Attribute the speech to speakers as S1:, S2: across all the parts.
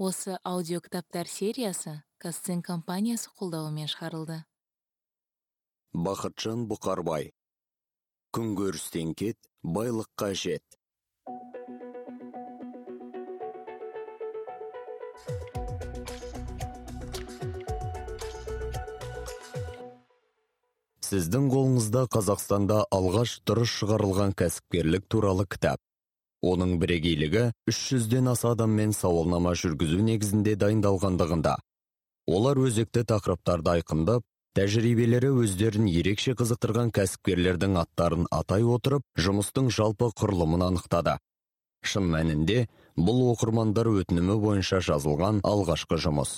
S1: осы аудиокітаптар сериясы казцин компаниясы қолдауымен шығарылды.
S2: Бақытжан бұқарбай. Күнкөрістен кет байлыққа жет. Сіздің қолыңызда қазақстанда алғаш дұрыс шығарылған кәсіпкерлік туралы кітап. Оның бірегейлігі 300-ден аса адаммен сауалнама жүргізу негізінде дайындалғандығында. Олар өзекті тақырыптарды айқындап тәжірибелері өздерін ерекше қызықтырған кәсіпкерлердің аттарын атай отырып жұмыстың жалпы құрылымын анықтады. Шын мәнінде бұл оқырмандар өтінімі бойынша жазылған алғашқы жұмыс.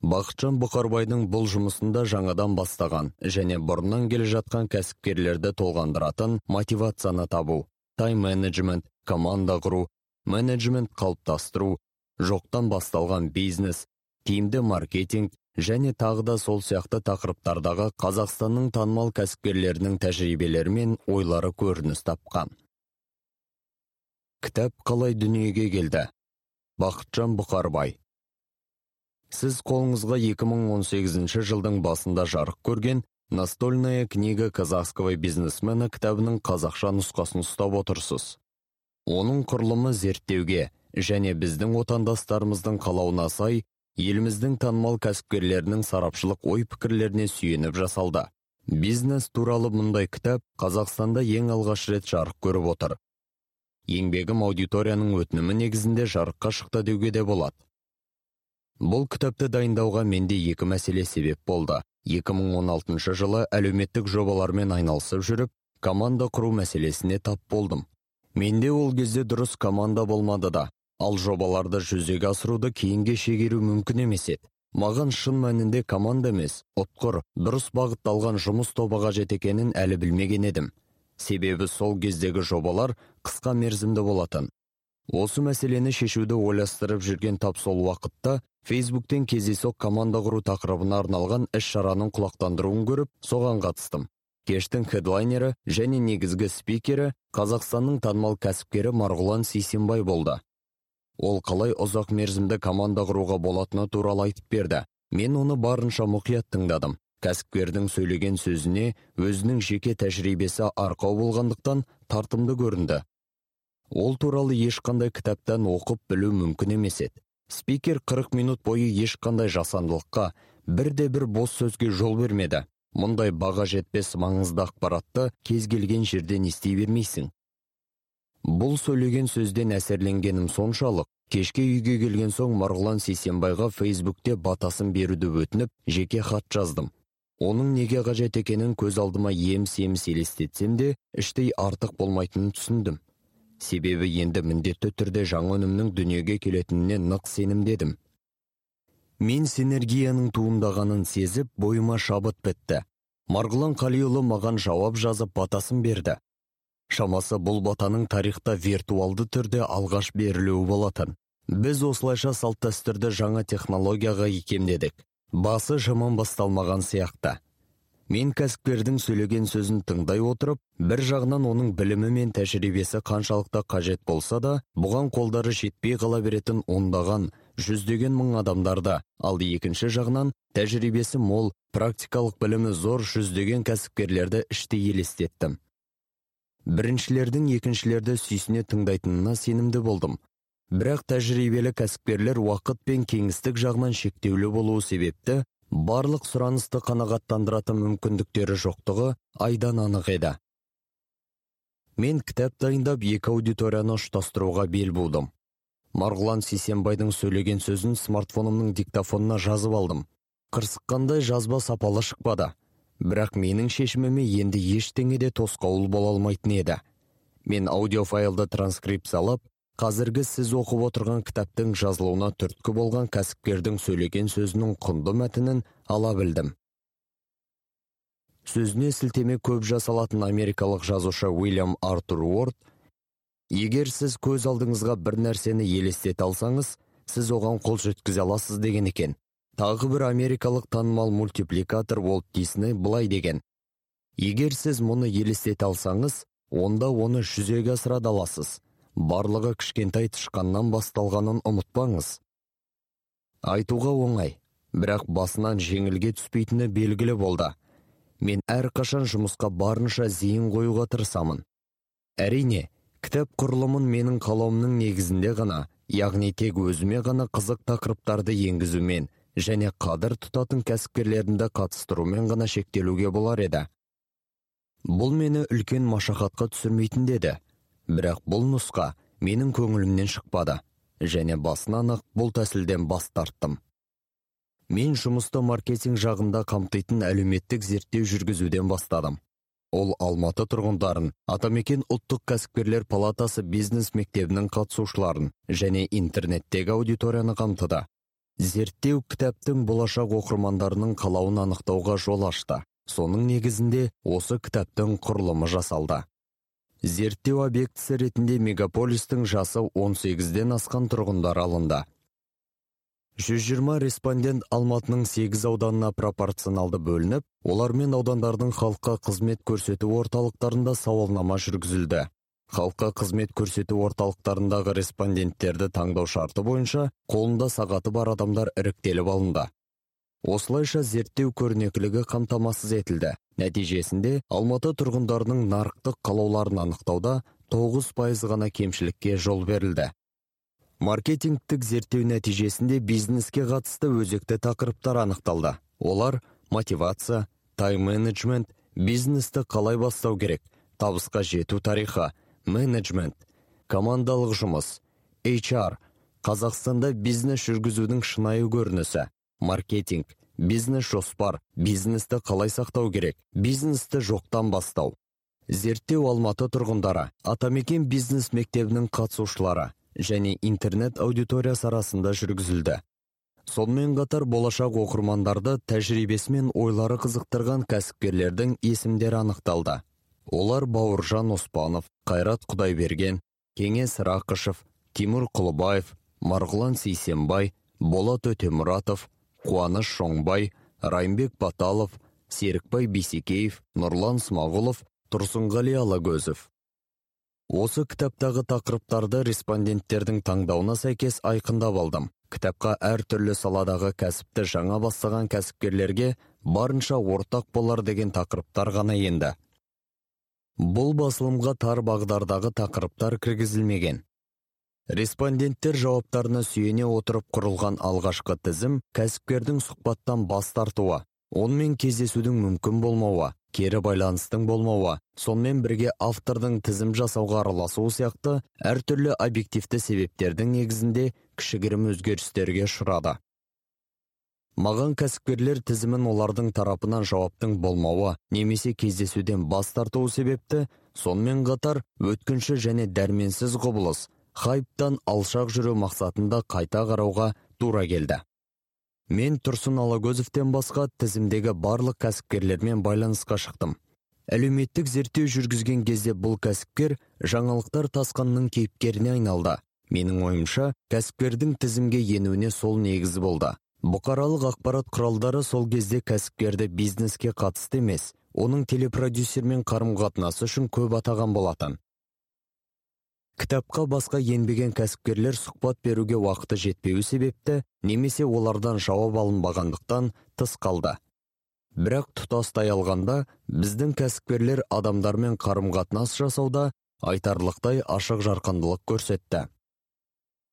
S2: Бақытжан бұқарбайдың бұл жұмысында жаңадан бастаған және бұрыннан келе жатқан кәсіпкерлерді толғандыратын мотивацияны табу. Тайм менеджмент команда құру менеджмент қалыптастыру жоқтан басталған бизнес тиімді маркетинг және тағы да сол сияқты тақырыптардағы қазақстанның танымал кәсіпкерлерінің тәжірибелері мен ойлары көрініс тапқан. Кітап қалай дүниеге келді? Бақытжан бұқарбай. Сіз қолыңызға 2018 жылдың басында жарық көрген настольная книга казахского бизнесмена кітабының қазақша нұсқасын ұстап отырсыз. Оның құрылымы зерттеуге және біздің отандастарымыздың қалауына сай еліміздің танымал кәсіпкерлерінің сарапшылық ой пікірлеріне сүйеніп жасалды. Бизнес туралы мұндай кітап қазақстанда ең алғаш рет жарық көріп отыр. Еңбегім аудиторияның өтінімі негізінде жарыққа шықты деуге де болады. Бұл кітапты дайындауға менде екі мәселе себеп болды. 2016 жылы әлеуметтік жобалармен айналысып жүріп команда құру мәселесіне тап болдым. Менде ол кезде дұрыс команда болмады да ал жобаларды жүзеге асыруды кейінге шегеру мүмкін емес еді. Маған шын мәнінде команда емес ұтқыр дұрыс бағытталған жұмыс тобы қажет екенін әлі білмеген едім. Себебі сол кездегі жобалар қысқа мерзімді болатын. Осы мәселені шешуді ойластырып жүрген тап сол уақытта фейсбуктен кездейсоқ команда құру тақырыбына арналған іс шараның құлақтандыруын көріп соған қатыстым. Кештің хедлайнері және негізгі спикері қазақстанның танымал кәсіпкері марғұлан сейсенбай болды. Ол қалай ұзақ мерзімді команда құруға болатыны туралы айтып берді. Мен оны барынша мұқият тыңдадым. Кәсіпкердің сөйлеген сөзіне өзінің жеке тәжірибесі арқау болғандықтан тартымды көрінді. Ол туралы ешқандай кітаптан оқып білу мүмкін емес еді. Спикер 40 минут бойы ешқандай жасандылыққа бірде бір бос сөзге жол бермеді. Мұндай баға жетпес маңызды ақпаратты кез келген жерден ести бермейсің. Бұл сөйлеген сөзден әсерленгенім соншалық. Кешке үйге келген соң марғұлан сейсенбайға фейсбукте батасын беруді өтініп жеке хат жаздым. Оның неге қажет екенін көз алдыма еміс еміс елестетсем де іштей артық болмайтынын түсіндім. Себебі енді міндетті түрде жаңа өнімнің дүниеге келетініне нық сенімдедім мен синергияның туындағанын сезіп бойыма шабыт бітті. Марғұлан қалиұлы маған жауап жазып батасын берді. Шамасы бұл батаның тарихта виртуалды түрде алғаш берілуі болатын. Біз осылайша салт дәстүрді жаңа технологияға икемдедік. Басы жаман басталмаған сияқты. Мен кәсіпкердің сөйлеген сөзін тыңдай отырып бір жағынан оның білімі мен тәжірибесі қаншалықты қажет болса да бұған қолдары жетпей қала беретін ондаған жүздеген мың адамдарды ал екінші жағынан тәжірибесі мол практикалық білімі зор жүздеген кәсіпкерлерді іштей елестеттім. Біріншілердің екіншілерді сүйсіне тыңдайтынына сенімді болдым. Бірақ тәжірибелі кәсіпкерлер уақыт пен кеңістік жағынан шектеулі болуы себепті барлық сұранысты қанағаттандыратын мүмкіндіктері жоқтығы айдан анық еді. Мен кітап дайындап екі аудиторияны ұштастыруға бел будым марғұлан сейсенбайдың сөйлеген сөзін смартфонымның диктофонына жазып алдым. Қырсыққандай жазба сапалы шықпады. Бірақ менің шешіміме енді ештеңе де тосқауыл бола алмайтын еді. Мен аудиофайлды транскрипциялап қазіргі сіз оқып отырған кітаптың жазылуына түрткі болған кәсіпкердің сөйлеген сөзінің құнды мәтінін ала білдім. Сөзіне сілтеме көп жасалатын америкалық жазушы уильям артур уорд егер сіз көз алдыңызға бір нәрсені елестете алсаңыз сіз оған қол жеткізе аласыз деген екен. Тағы бір америкалық танымал мультипликатор уолт дисней былай деген егер сіз мұны елестете алсаңыз онда оны жүзеге асыра аласыз. Барлығы кішкентай тышқаннан басталғанын ұмытпаңыз. Айтуға оңай бірақ басынан жеңілге түспейтіні белгілі болды. Мен әрқашан жұмысқа барынша зейін қоюға тырысамын. Әрине кітап құрылымын менің қалауымның негізінде ғана яғни тек өзіме ғана қызық тақырыптарды енгізумен және қадір тұтатын кәсіпкерлерімді қатыстырумен ғана шектелуге болар еді. Бұл мені үлкен машақатқа түсірмейтін деді. Бірақ бұл нұсқа менің көңілімнен шықпады және басынан ақ бұл тәсілден бас тарттым. Мен жұмысты маркетинг жағында қамтитын әлеуметтік зерттеу жүргізуден бастадым. Ол алматы тұрғындарын атамекен ұлттық кәсіпкерлер палатасы бизнес мектебінің қатысушыларын және интернеттегі аудиторияны қамтыды. Зерттеу кітаптың болашақ оқырмандарының қалауын анықтауға жол ашты. Соның негізінде осы кітаптың құрылымы жасалды. Зерттеу объектісі ретінде мегаполистің жасы 18-ден асқан тұрғындар алынды. 120 респондент алматының 8 ауданына пропорционалды бөлініп олармен аудандардың халыққа қызмет көрсету орталықтарында сауалнама жүргізілді. Халыққа қызмет көрсету орталықтарындағы респонденттерді таңдау шарты бойынша қолында сағаты бар адамдар іріктеліп алынды. Осылайша зерттеу көрнекілігі қамтамасыз етілді. Нәтижесінде алматы тұрғындарының нарықтық қалауларын анықтауда 9 пайыз ғана кемшілікке жол берілді. Маркетингтік зерттеу нәтижесінде бизнеске қатысты өзекті тақырыптар анықталды. Олар мотивация тайм менеджмент бизнесті қалай бастау керек табысқа жету тарихы менеджмент командалық жұмыс HR қазақстанда бизнес жүргізудің шынайы көрінісі. Маркетинг бизнес жоспар бизнесті қалай сақтау керек бизнесті жоқтан бастау. Зерттеу алматы тұрғындары атамекен бизнес мектебінің қатысушылары және интернет аудиториясы арасында жүргізілді. Сонымен қатар болашақ оқырмандарды тәжірибесі мен ойлары қызықтырған кәсіпкерлердің есімдері анықталды. Олар бауыржан оспанов қайрат құдайберген кеңес рақышев тимур құлыбаев марғұлан сейсенбай болат өтемұратов қуаныш шоңбай райымбек баталов серікбай бейсекеев нұрлан смағұлов тұрсынғали алагөзов. Осы кітаптағы тақырыптарды респонденттердің таңдауына сәйкес айқындап алдым. Кітапқа әртүрлі саладағы кәсіпті жаңа бастаған кәсіпкерлерге барынша ортақ болар деген тақырыптар ғана енді. Бұл басылымға тар бағдардағы тақырыптар кіргізілмеген. Респонденттер жауаптарына сүйене отырып құрылған алғашқы тізім кәсіпкердің сұхбаттан бас тартуы онымен кездесудің мүмкін болмауы кері байланыстың болмауы сонымен бірге автордың тізім жасауға араласуы сияқты әртүрлі объективті себептердің негізінде кішігірім өзгерістерге ұшырады. Маған кәсіпкерлер тізімін олардың тарапынан жауаптың болмауы немесе кездесуден бас тартуы себепті сонымен қатар өткінші және дәрменсіз құбылыс хайптан алшақ жүру мақсатында қайта қарауға тура келді. Мен тұрсын алагөзовтен басқа тізімдегі барлық кәсіпкерлермен байланысқа шықтым. Әлеуметтік зерттеу жүргізген кезде бұл кәсіпкер жаңалықтар тасқанның кейіпкеріне айналды. Менің ойымша кәсіпкердің тізімге енуіне сол негіз болды. Бұқаралық ақпарат құралдары сол кезде кәсіпкерді бизнеске қатысты емес оның телепродюсермен қарым қатынасы үшін көп атаған болатын. Кітапқа басқа енбеген кәсіпкерлер сұхбат беруге уақыты жетпеуі себепті немесе олардан жауап алынбағандықтан тыс қалды. Бірақ тұтастай алғанда біздің кәсіпкерлер адамдармен қарым қатынас жасауда айтарлықтай ашық жарқындылық көрсетті.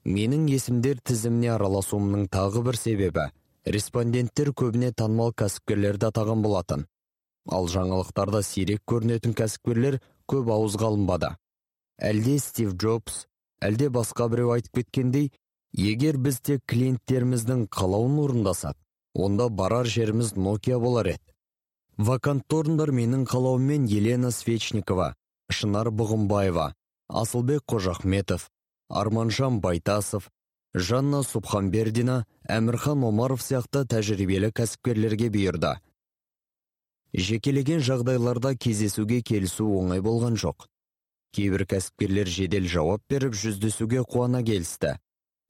S2: Менің есімдер тізіміне араласуымның тағы бір себебі респонденттер көбіне танымал кәсіпкерлерді атаған болатын. Ал жаңалықтарда сирек көрінетін кәсіпкерлер көп ауызға алынбады. Әлде стив джобс әлде басқа біреу айтып кеткендей егер біз тек клиенттеріміздің қалауын орындасақ онда барар жеріміз nokia болар еді. Вакантты орындар менің қалауыммен елена свечникова шынар бұғымбаева асылбек қожахметов арманжан байтасов жанна субханбердина әмірхан омаров сияқты тәжірибелі кәсіпкерлерге бұйырды. Жекелеген жағдайларда кездесуге келісу оңай болған жоқ. Кейбір кәсіпкерлер жедел жауап беріп жүздесуге қуана келісті.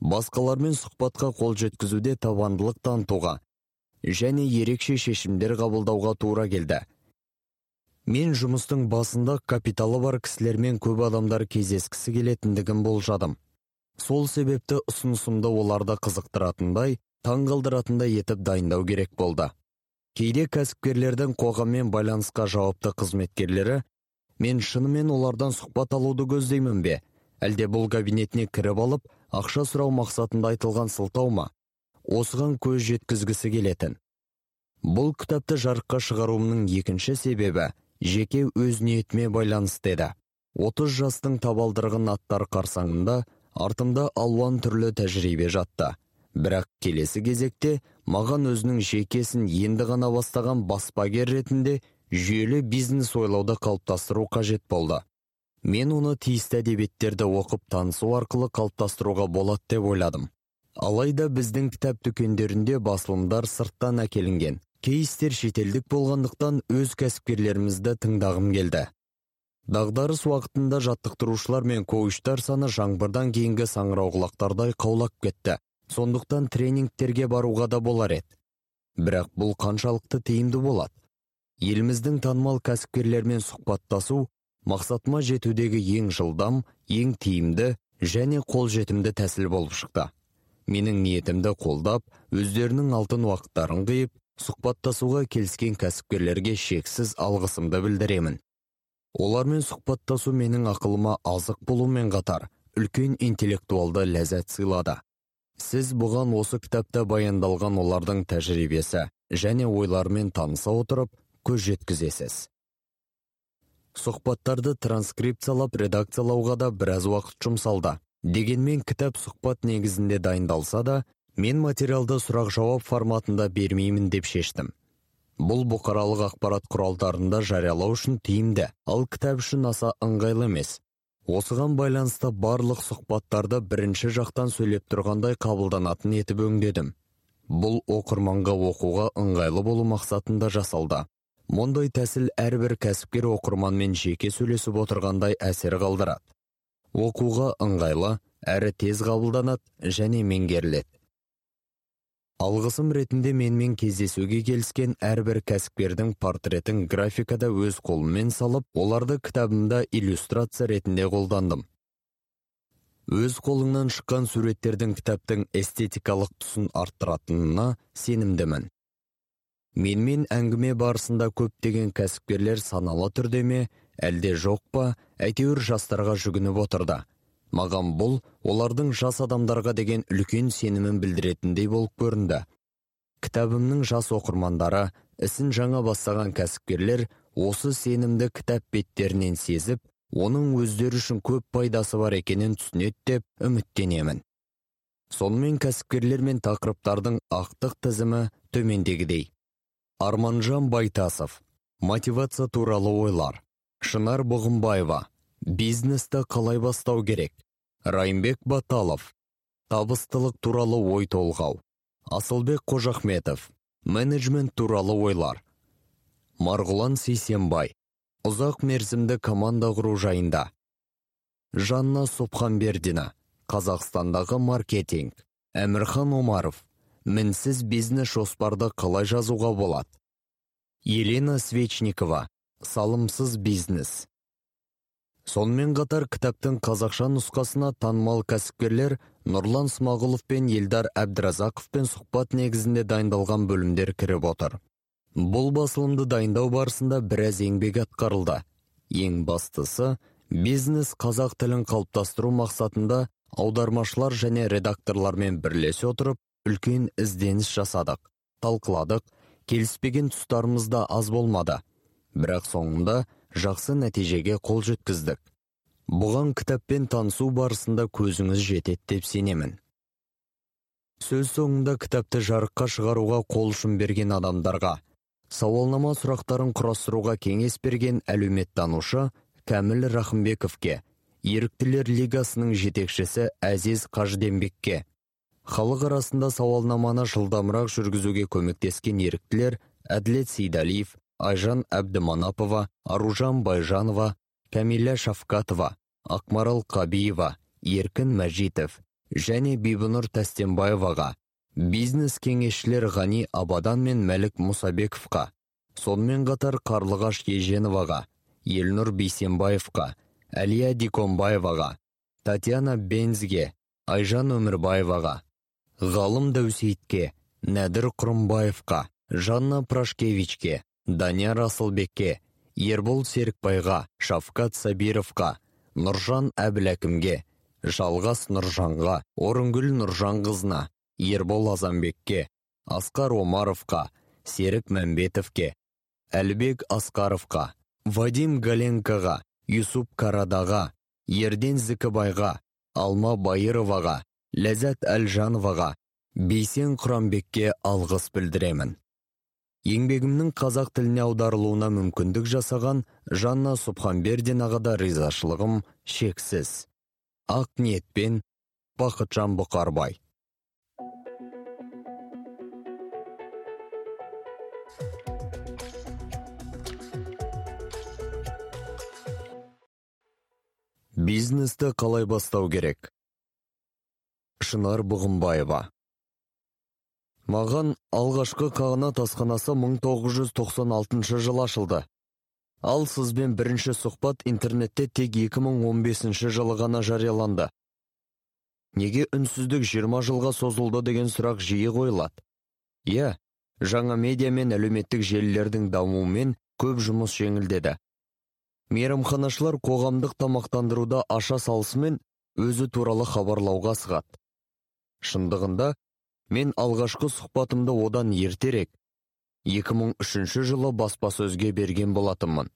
S2: Басқалармен сұхбатқа қол жеткізуде табандылық танытуға және ерекше шешімдер қабылдауға тура келді. Мен жұмыстың басында капиталы бар кісілермен көп адамдар кездескісі келетіндігін болжадым. Сол себепті ұсынысымды оларды қызықтыратындай таңғалдыратындай етіп дайындау керек болды. Кейде кәсіпкерлердің қоғаммен байланысқа жауапты қызметкерлері мен шынымен олардан сұхбат алуды көздеймін бе? Әлде бұл кабинетіне кіріп алып ақша сұрау мақсатында айтылған сылтау ма? Осыған көз жеткізгісі келетін. Бұл кітапты жарыққа шығаруымның екінші себебі жеке өз ниетіме байланысты еді. Отыз жастың табалдырығын аттар қарсаңында артымда алуан түрлі тәжірибе жатты. Бірақ келесі кезекте маған өзінің жекесін енді ғана бастаған баспагер ретінде жүйелі бизнес ойлауды қалыптастыру қажет болды. Мен оны тиісті әдебиеттерді оқып танысу арқылы қалыптастыруға болады деп ойладым. Алайда біздің кітап дүкендерінде басылымдар сырттан әкелінген. Кейстер шетелдік болғандықтан өз кәсіпкерлерімізді тыңдағым келді. Дағдарыс уақытында жаттықтырушылар мен коучтар саны жаңбырдан кейінгі саңырауқұлақтардай қаулап кетті. Сондықтан тренингтерге баруға да болар еді. Бірақ бұл қаншалықты тиімді болады? Еліміздің танымал кәсіпкерлермен сұхбаттасу мақсатыма жетудегі ең жылдам ең тиімді және қолжетімді тәсіл болып шықты. Менің ниетімді қолдап өздерінің алтын уақыттарын қиып сұхбаттасуға келіскен кәсіпкерлерге шексіз алғысымды білдіремін. Олармен сұхбаттасу менің ақылыма азық болумен қатар үлкен интеллектуалды ләззат сыйлады. Сіз бұған осы кітапта баяндалған олардың тәжірибесі және ойларымен таныса отырып көз жеткізесіз. Сұхбаттарды транскрипциялап редакциялауға да біраз уақыт жұмсалды. Дегенмен кітап сұхбат негізінде дайындалса да мен материалды сұрақ жауап форматында бермеймін деп шештім. Бұл бұқаралық ақпарат құралдарында жариялау үшін тиімді ал кітап үшін аса ыңғайлы емес. Осыған байланысты барлық сұхбаттарды бірінші жақтан сөйлеп тұрғандай қабылданатын етіп өңдедім. Бұл оқырманға оқуға ыңғайлы болу мақсатында жасалды. Мұндай тәсіл әрбір кәсіпкер оқырманмен жеке сөйлесіп отырғандай әсер қалдырады. Оқуға ыңғайлы әрі тез қабылданады және меңгеріледі. Алғысым ретінде менімен кездесуге келіскен әрбір кәсіпкердің портретін графикада өз қолыммен салып оларды кітабымда иллюстрация ретінде қолдандым. Өз қолыңнан шыққан суреттердің кітаптың эстетикалық тұсын арттыратынына сенімдімін. Менімен әңгіме барысында көптеген кәсіпкерлер саналы түрде ме әлде жоқ па әйтеуір жастарға жүгініп отырды. Маған бұл олардың жас адамдарға деген үлкен сенімін білдіретіндей болып көрінді. Кітабымның жас оқырмандары ісін жаңа бастаған кәсіпкерлер осы сенімді кітап беттерінен сезіп оның өздері үшін көп пайдасы бар екенін түсінеді деп үміттенемін. Сонымен кәсіпкерлер мен тақырыптардың ақтық тізімі төмендегідей. Арманжан байтасов. Мотивация туралы ойлар. Шынар бұғымбаева. Бизнесті қалай бастау керек? Райымбек баталов. Табыстылық туралы ой толғау. Асылбек қожахметов. Менеджмент туралы ойлар. Марғұлан сейсенбай. Ұзақ мерзімді команда құру жайында. Жанна субханбердина қазақстандағы маркетинг. Әмірхан омаров. Мінсіз бизнес жоспарды қалай жазуға болады? Елена свечникова салымсыз бизнес сонымен қатар кітаптың қазақша нұсқасына танымал кәсіпкерлер нұрлан смағұлов пен елдар әбдіразақовпен сұхбат негізінде дайындалған бөлімдер кіріп отыр. Бұл басылымды дайындау барысында біраз еңбек атқарылды. Ең бастысы бизнес қазақ тілін қалыптастыру мақсатында аудармашылар және редакторлармен бірлесе отырып үлкен ізденіс жасадық талқыладық келіспеген тұстарымыз да аз болмады. Бірақ соңында жақсы нәтижеге қол жеткіздік. Бұған кітаппен танысу барысында көзіңіз жетеді деп сенемін. Сөз соңында кітапты жарыққа шығаруға қол ұшын берген адамдарға сауалнама сұрақтарын құрастыруға кеңес берген әлеуметтанушы кәміл рахымбековке еріктілер лигасының жетекшісі әзиз қажденбекке халық арасында сауалнаманы жылдамырақ жүргізуге көмектескен еріктілер әділет сейдалиев айжан әбдіманапова аружан байжанова кәмилә шафкатова ақмарал қабиева еркін мәжитов және бибінұр тәстенбаеваға бизнес кеңесшілер ғани абадан мен мәлік мұсабековқа сонымен қатар қарлығаш еженоваға елнұр бейсенбаевқа әлия диконбаеваға татьяна бензге айжан өмірбаеваға ғалым дәусейітке нәдір құрымбаевқа жанна прашкевичке данияр асылбекке ербол серікбайға шавкат сабировқа нұржан әбіләкімге жалғас нұржанға орынгүл нұржанқызына ербол азамбекке асқар омаровқа серік мәмбетовке әлбек асқаровқа вадим галенкаға юсуп карадаға ерден зікібайға алма байыроваға ләззат әлжановаға бейсен құрамбекке алғыс білдіремін еңбегімнің қазақ тіліне аударылуына мүмкіндік жасаған жанна субханбердинаға да ризашылығым шексіз. Ақ ниетпен бақытжан бұқарбай. Бизнесті қалай бастау керек? Шынар бұғымбаева. Маған алғашқы қағанат асханасы 1996 жыл ашылды. Ал сізбен бірінші сұхбат интернетте тек 2015 жылы ғана жарияланды. Неге үнсіздік 20 жылға созылды деген сұрақ жиі қойылады. Иә жаңа медиа мен әлеуметтік желілердің дамуымен көп жұмыс жеңілдеді. Мейрамханашылар қоғамдық тамақтандыруда аша салысымен өзі туралы хабарлауға асығады. Шындығында мен алғашқы сұхбатымды одан ертерек 2003 жылы баспасөзге берген болатынмын.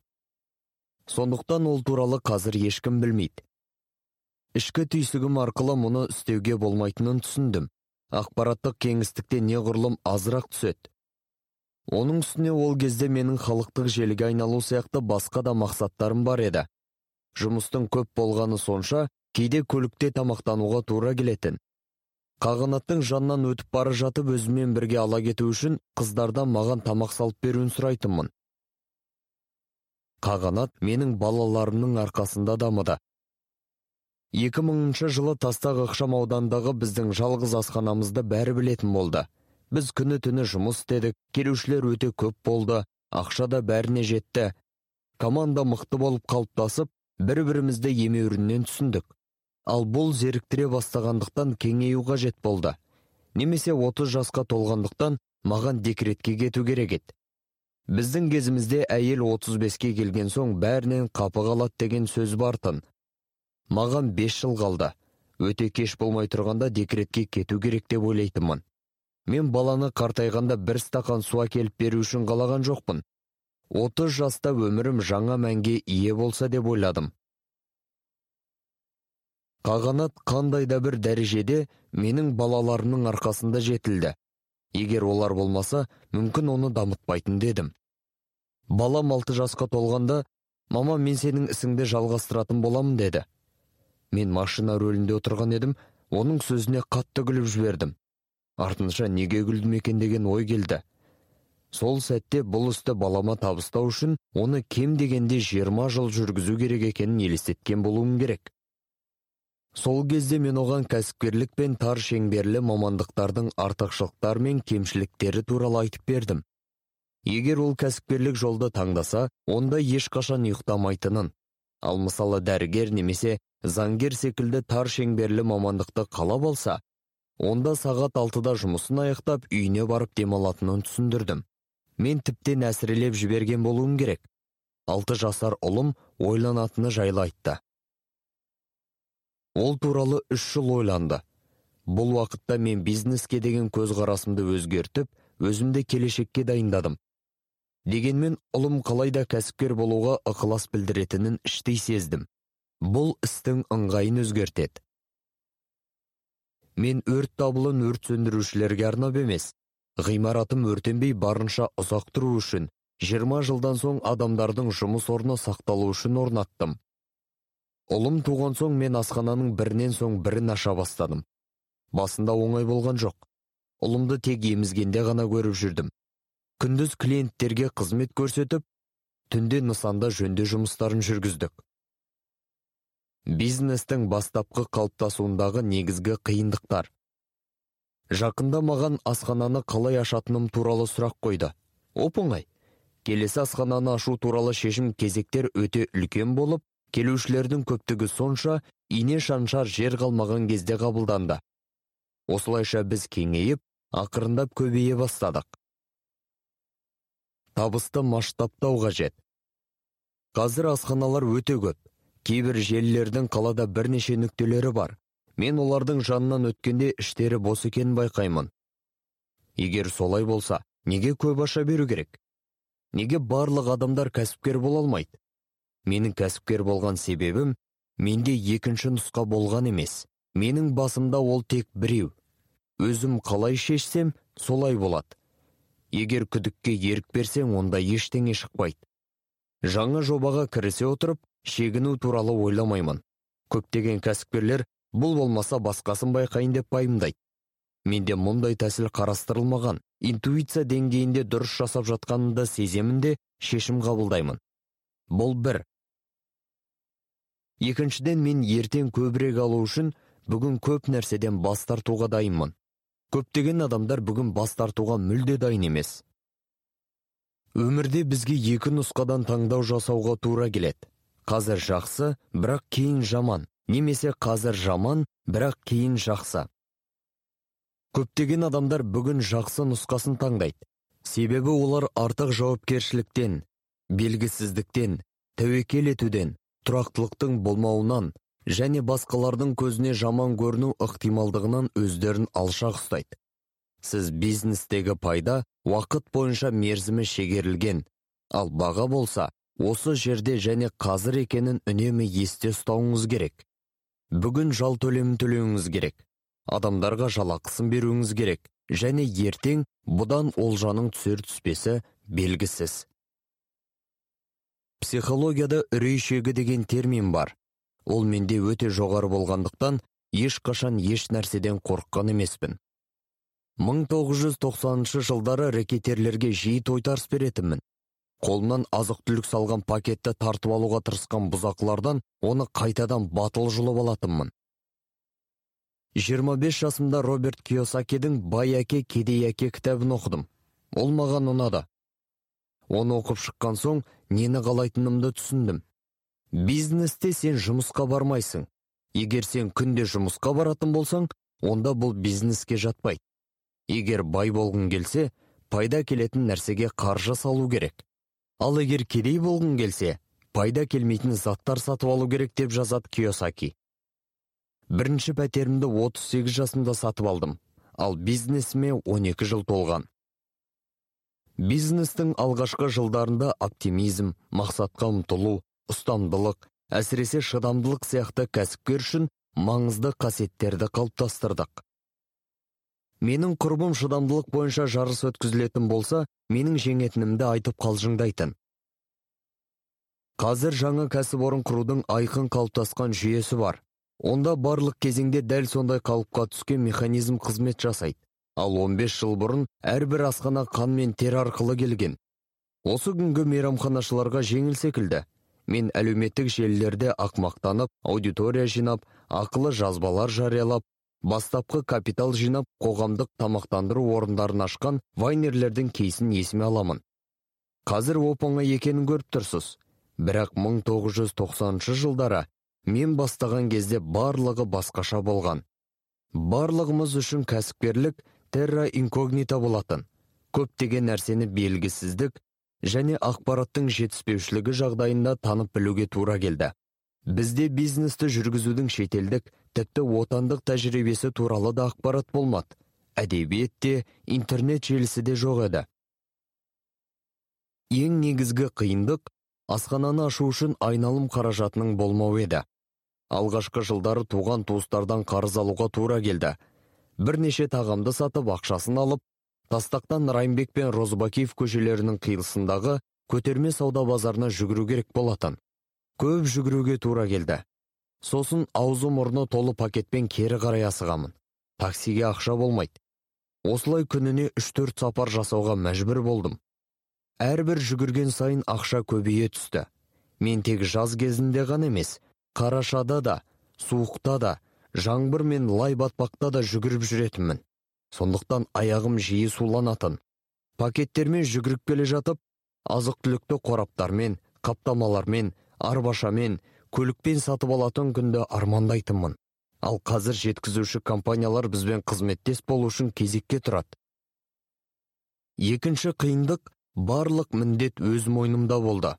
S2: Сондықтан ол туралы қазір ешкім білмейді. Ішкі түйсігім арқылы мұны істеуге болмайтынын түсіндім. Ақпараттық кеңістікте неғұрлым азырақ түседі. Оның үстіне ол кезде менің халықтық желіге айналу сияқты басқа да мақсаттарым бар еді. Жұмыстың көп болғаны сонша кейде көлікте тамақтануға тура келетін. Қағанаттың жанынан өтіп бара жатып өзімен бірге ала кету үшін қыздардан маған тамақ салып беруін сұрайтынмын. Қағанат менің балаларымның арқасында дамыды. 2000 жылы тастақ ықшам аудандағы біздің жалғыз асханамызды бәрі білетін болды. Біз күні түні жұмыс істедік келушілер өте көп болды ақша да бәріне жетті. Команда мықты болып қалыптасып бір бірімізді емеуріннен түсіндік. Ал бұл зеріктіре бастағандықтан кеңею қажет болды. Немесе 30 жасқа толғандықтан маған декретке кету керек еді. Біздің кезімізде әйел 35-ке келген соң бәрінен қапы қалады деген сөз бартын маған 5 жыл қалды. Өте кеш болмай тұрғанда декретке кету керек деп ойлайтынмын. Мен баланы қартайғанда бір стақан су әкеліп беру үшін қалаған жоқпын. 30 жаста өмірім жаңа мәнге ие болса деп ойладым. Қағанат қандай да бір дәрежеде менің балаларымның арқасында жетілді. Егер олар болмаса мүмкін оны дамытпайтын дедім. Балам алты жасқа толғанда мама мен сенің ісіңді жалғастыратын боламын деді. Мен машина рөлінде отырған едім оның сөзіне қатты күліп жібердім. Артынша неге күлдім екен? деген ой келді. Сол сәтте бұл істі балама табыстау үшін оны кем дегенде жиырма жыл жүргізу керек екенін елестеткен болуым керек. Сол кезде мен оған кәсіпкерлік пен тар шеңберлі мамандықтардың артықшылықтары мен кемшіліктері туралы айтып бердім. Егер ол кәсіпкерлік жолды таңдаса онда ешқашан ұйықтамайтынын ал мысалы дәрігер немесе заңгер секілді тар шеңберлі мамандықты қалап алса онда сағат алтыда жұмысын аяқтап үйіне барып демалатынын түсіндірдім. Мен тіптен әсірелеп жіберген болуым керек. Алты жасар ұлым ойланатыны жайлы айтты. Ол туралы үш жыл ойланды. Бұл уақытта мен бизнеске деген көзқарасымды өзгертіп өзімді келешекке дайындадым. Дегенмен ұлым қалайда кәсіпкер болуға ықылас білдіретінін іштей сездім. Бұл істің ыңғайын өзгертеді. Мен өрт дабылын өрт сөндірушілерге арнап емес ғимаратым өртенбей барынша ұзақ тұру үшін 20 жылдан соң адамдардың жұмыс орны сақталу үшін орнаттым. Ұлым туған соң мен асхананың бірінен соң бірін аша бастадым. Басында оңай болған жоқ. Ұлымды тек емізгенде ғана көріп жүрдім. Күндіз клиенттерге қызмет көрсетіп түнде нысанда жөнде жұмыстарын жүргіздік. Бизнестің бастапқы қалыптасуындағы негізгі қиындықтар. Жақында маған асхананы қалай ашатыным туралы сұрақ қойды. Оп оңай. Келесі асхананы ашу туралы шешім кезектер өте үлкен болып келушілердің көптігі сонша ине шаншар жер қалмаған кезде қабылданды. Осылайша біз кеңейіп ақырындап көбейе бастадық. Табысты масштабтау қажет. Қазір асханалар өте көп. Кейбір желілердің қалада бірнеше нүктелері бар. Мен олардың жанынан өткенде іштері бос екенін байқаймын. Егер солай болса неге көп аша беру керек? Неге барлық адамдар кәсіпкер бола алмайды? Менің кәсіпкер болған себебім менде екінші нұсқа болған емес. Менің басымда ол тек біреу. Өзім қалай шешсем солай болады. Егер күдікке ерік берсең онда ештеңе шықпайды. Жаңа жобаға кірісе отырып шегіну туралы ойламаймын. Көптеген кәсіпкерлер бұл болмаса басқасын байқайын деп пайымдайды. Менде мұндай тәсіл қарастырылмаған. Интуиция деңгейінде дұрыс жасап жатқанымды сеземін де шешім қабылдаймын. Бұл бір. Екіншіден мен ертең көбірек алу үшін бүгін көп нәрседен бас тартуға дайынмын. Көптеген адамдар бүгін бас тартуға мүлде дайын емес. Өмірде бізге екі нұсқадан таңдау жасауға тура келеді. Қазір жақсы бірақ кейін жаман. Немесе қазір жаман бірақ кейін жақсы. Көптеген адамдар бүгін жақсы нұсқасын таңдайды. Себебі олар артық жауапкершіліктен белгісіздіктен тәуекел етуден тұрақтылықтың болмауынан және басқалардың көзіне жаман көріну ықтималдығынан өздерін алшақ ұстайды. Сіз бизнестегі пайда уақыт бойынша мерзімі шегерілген. Ал баға болса осы жерде және қазір екенін үнемі есте ұстауыңыз керек. Бүгін жал төлемін төлеуіңіз керек. Адамдарға жалақысын беруіңіз керек. Және ертең бұдан олжаның түсер түспесі белгісіз. Психологияда үрей шегі деген термин бар. Ол менде өте жоғары болғандықтан ешқашан еш нәрседен қорыққан емеспін. 1990 жылдары рекетерлерге жиі тойтарыс беретінмін. Қолымнан азық түлік салған пакетті тартып алуға тырысқан бұзақылардан оны қайтадан батыл жұлып алатынмын. 25 жасымда роберт киосакидің бай әке кедей әке кітабын оқыдым. Ол маған ұнады. Оны оқып шыққан соң нені қалайтынымды түсіндім. Бизнесте сен жұмысқа бармайсың. Егер сен күнде жұмысқа баратын болсаң онда бұл бизнеске жатпайды егер бай болғың келсе пайда келетін нәрсеге қаржы салу керек. Ал егер кедей болғың келсе пайда келмейтін заттар сатып алу керек деп жазады киосаки. Бірінші пәтерімді 38 жасымда сатып алдым. Ал бизнесіме 12 жыл толған. Бизнестің алғашқы жылдарында оптимизм мақсатқа ұмтылу ұстамдылық әсіресе шыдамдылық сияқты кәсіпкер үшін маңызды қасиеттерді қалыптастырдық. Менің құрбым шыдамдылық бойынша жарыс өткізілетін болса менің жеңетінімді айтып қалжыңдайтын. Қазір жаңа кәсіпорын құрудың айқын қалыптасқан жүйесі бар. Онда барлық кезеңде дәл сондай қалыпқа түскен механизм қызмет жасайды. Ал 15 жыл бұрын әрбір асхана қан мен тер арқылы келген. Осы күнгі мейрамханашыларға жеңіл секілді. Мен әлеуметтік желілерде ақмақтанып аудитория жинап ақылы жазбалар жариялап бастапқы капитал жинап қоғамдық тамақтандыру орындарын ашқан вайнерлердің кейсін есіме аламын. Қазір оп оңай екенін көріп тұрсыз. Бірақ 1990 жылдары мен бастаған кезде барлығы басқаша болған. Барлығымыз үшін кәсіпкерлік терра инкогнита болатын. Көптеген нәрсені белгісіздік және ақпараттың жетіспеушілігі жағдайында танып білуге тура келді. Бізде бизнесті жүргізудің шетелдік тіпті отандық тәжірибесі туралы да ақпарат болмады әдебиет те интернет желісі де жоқ еді. Ең негізгі қиындық асхананы ашу үшін айналым қаражатының болмауы еді. Алғашқы жылдары туған туыстардан қарыз алуға тура келді. Бірнеше тағамды сатып ақшасын алып тастақтан райымбек пен розыбакиев көшелерінің қиылысындағы көтерме сауда базарына жүгіру керек болатын. Көп жүгіруге тура келді. Сосын аузы мұрны толы пакетпен кері қарай асығамын. Таксиге ақша болмайды. Осылай күніне үш төрт сапар жасауға мәжбүр болдым. Әрбір жүгірген сайын ақша көбейе түсті. Мен тек жаз кезінде ғана емес қарашада да суықта да жаңбыр мен лай батпақта да жүгіріп жүретінмін. Сондықтан аяғым жиі суланатын. Пакеттермен жүгіріп келе жатып азық түлікті қораптармен қаптамалармен арбашамен көлікпен сатып алатын күнді армандайтынмын. Ал қазір жеткізуші компаниялар бізбен қызметтес болу үшін кезекке тұрады. Екінші қиындық барлық міндет өз мойнымда болды.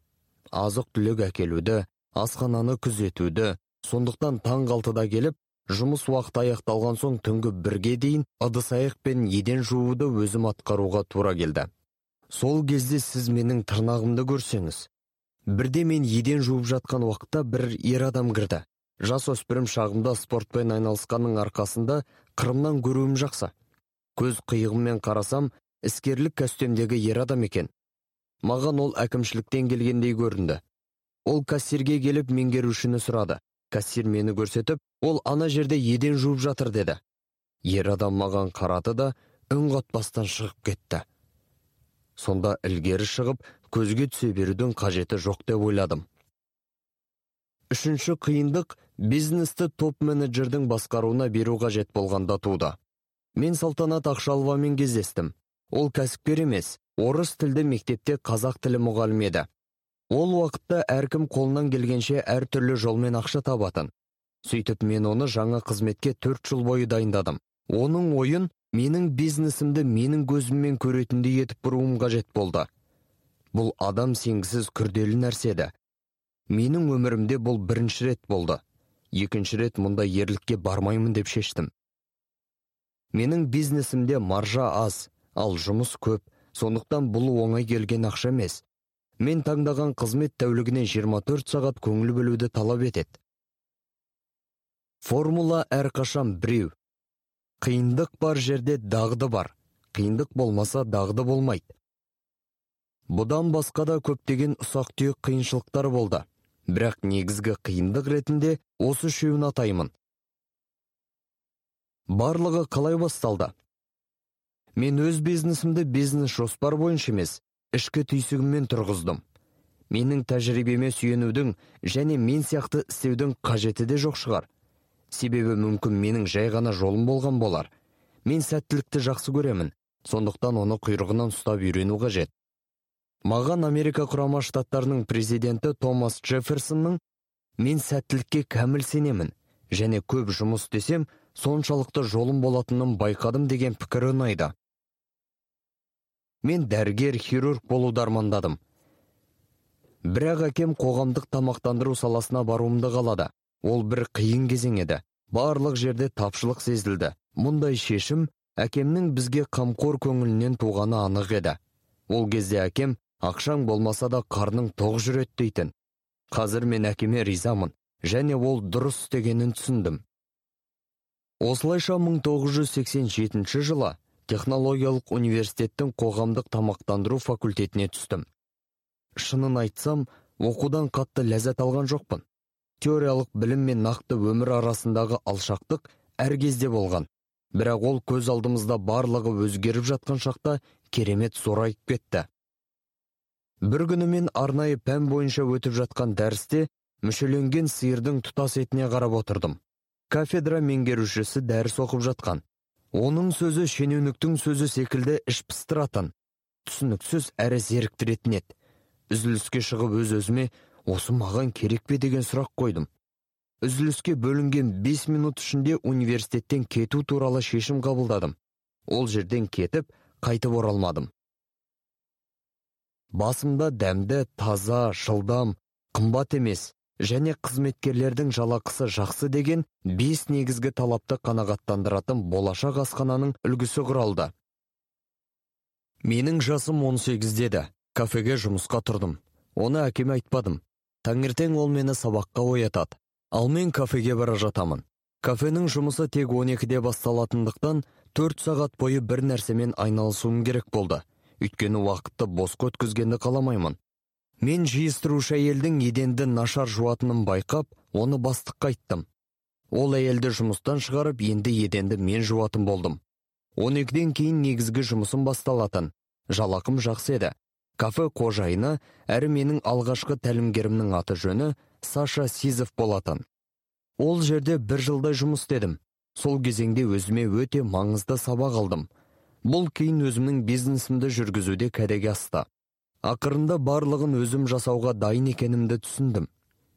S2: Азық түлік әкелуді асхананы күзетуді сондықтан таң алтыда келіп жұмыс уақыты аяқталған соң түнгі бірге дейін ыдыс аяқ пен еден жууды өзім атқаруға тура келді. Сол кезде сіз менің тырнағымды көрсеңіз. Бірде мен еден жуып жатқан уақытта бір ер адам кірді. Жас өспірім шағымда спортпен айналысқанның арқасында қырымнан көруім жақсы. Көз қиығыммен қарасам іскерлік костюмдегі ер адам екен. Маған ол әкімшіліктен келгендей көрінді. Ол кассирге келіп меңгерушіні сұрады. Кассир мені көрсетіп ол ана жерде еден жуып жатыр деді. Ер адам маған қарады да үн қатпастан шығып кетті. Сонда ілгері шығып көзге түсе берудің қажеті жоқ деп ойладым. Үшінші қиындық бизнесті топ менеджердің басқаруына беру қажет болғанда туды. Мен салтанат ақшаловамен кездестім. Ол кәсіпкер емес орыс тілді мектепте қазақ тілі мұғалімі еді. Ол уақытта әркім қолынан келгенше әртүрлі жолмен ақша табатын. Сөйтіп мен оны жаңа қызметке төрт жыл бойы дайындадым. Оның ойын менің бизнесімді менің көзіммен көретіндей етіп бұруым қажет болды. Бұл адам сенгісіз күрделі нәрсе еді. Менің өмірімде бұл бірінші рет болды. Екінші рет мұндай ерлікке бармаймын деп шештім. Менің бизнесімде маржа аз ал жұмыс көп сондықтан бұл оңай келген ақша емес. Мен таңдаған қызмет тәулігіне 24 сағат көңіл бөлуді талап етеді. Формула әрқашан біреу. Қиындық бар жерде дағды бар. Қиындық болмаса дағды болмайды. Бұдан басқа да көптеген ұсақ түйек қиыншылықтар болды. Бірақ негізгі қиындық ретінде осы үшеуін атаймын. Барлығы қалай басталды? Мен өз бизнесімді бизнес жоспар бойынша емес ішкі түйсігіммен тұрғыздым. Менің тәжірибеме сүйенудің және мен сияқты істеудің қажеті де жоқ шығар. Себебі мүмкін менің жай ғана жолым болған болар. Мен сәттілікті жақсы көремін. Сондықтан оны құйрығынан ұстап үйрену қажет. Маған америка құрама штаттарының президенті томас джефферсонның мен сәттілікке кәміл сенемін және көп жұмыс істесем соншалықты жолым болатынын байқадым деген пікірі ұнайды. Мен дәрігер хирург болуды армандадым. Бірақ әкем қоғамдық тамақтандыру саласына баруымды қалады. Ол бір қиын кезең еді. Барлық жерде тапшылық сезілді. Мұндай шешім әкемнің бізге қамқор көңілінен туғаны анық еді. Ол кезде әкем ақшаң болмаса да қарның тоқ жүреді дейтін. Қазір мен әкеме ризамын және ол дұрыс істегенін түсіндім. Осылайша 1987 жылы технологиялық университеттің қоғамдық тамақтандыру факультетіне түстім. Шынын айтсам оқудан қатты ләззат алған жоқпын. Теориялық білім мен нақты өмір арасындағы алшақтық әр кезде болған. Бірақ ол көз алдымызда барлығы өзгеріп жатқан шақта керемет зорайып кетті. Бір күні мен арнайы пән бойынша өтіп жатқан дәрісте мүшеленген сиырдың тұтас етіне қарап отырдым. Кафедра меңгерушісі дәріс оқып жатқан. Оның сөзі шенеуніктің сөзі секілді іш пыстыратын. Түсініксіз әрі зеріктіретін еді. Үзіліске шығып өз өзіме осы маған керек пе? деген сұрақ қойдым. Үзіліске бөлінген 5 минут ішінде университеттен кету туралы шешім қабылдадым. Ол жерден кетіп қайтып оралмадым. Басымда дәмді таза жылдам қымбат емес және қызметкерлердің жалақысы жақсы деген бес негізгі талапты қанағаттандыратын болашақ асхананың үлгісі құралды. Менің жасым 18 деді. Кафеге жұмысқа тұрдым. Оны әкеме айтпадым. Таңертең ол мені сабаққа оятады. Ал мен кафеге бара жатамын. Кафенің жұмысы тек 12-де басталатындықтан төрт сағат бойы бір нәрсемен айналысуым керек болды. Өйткені уақытты босқа өткізгенді қаламаймын. Мен жиыстырушы әйелдің еденді нашар жуатынын байқап оны бастыққа айттым. Ол әйелді жұмыстан шығарып енді еденді мен жуатын болдым. 12-ден кейін негізгі жұмысым басталатын. Жалақым жақсы еді. Кафе қожайыны әрі менің алғашқы тәлімгерімнің аты жөні саша сизов болатын. Ол жерде бір жылдай жұмыс істедім. Сол кезеңде өзіме өте маңызды сабақ алдым. Бұл кейін өзімнің бизнесімді жүргізуде кәдеге асты. Ақырында барлығын өзім жасауға дайын екенімді түсіндім.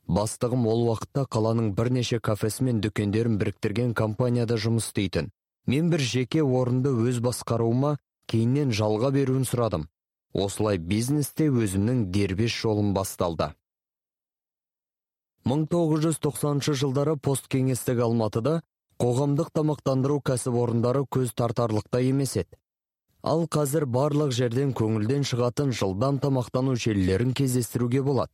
S2: Бастығым ол уақытта қаланың бірнеше кафесі мен дүкендерін біріктірген компанияда жұмыс істейтін. Мен бір жеке орынды өз басқаруыма кейіннен жалға беруін сұрадым. Осылай бизнесте өзімнің дербес жолым басталды. 1990 жылдары посткеңестік алматыда қоғамдық тамақтандыру кәсіпорындары көз тартарлықтай емес еді. Ал қазір барлық жерден көңілден шығатын жылдам тамақтану желілерін кездестіруге болады.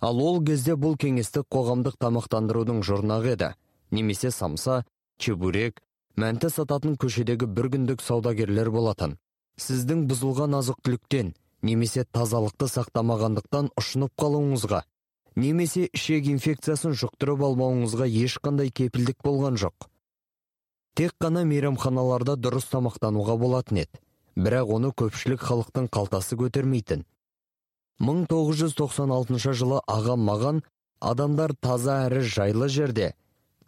S2: Ал ол кезде бұл кеңестік қоғамдық тамақтандырудың жұрнағы еді. Немесе самса чебурек мәнті сататын көшедегі бір күндік саудагерлер болатын. Сіздің бұзылған азық түліктен немесе тазалықты сақтамағандықтан ұшынып қалуыңызға немесе ішек инфекциясын жұқтырып алмауыңызға ешқандай кепілдік болған жоқ. Тек қана мейрамханаларда дұрыс тамақтануға болатын еді бірақ оны көпшілік халықтың қалтасы көтермейтін. 1996 жылы ағам маған адамдар таза әрі жайлы жерде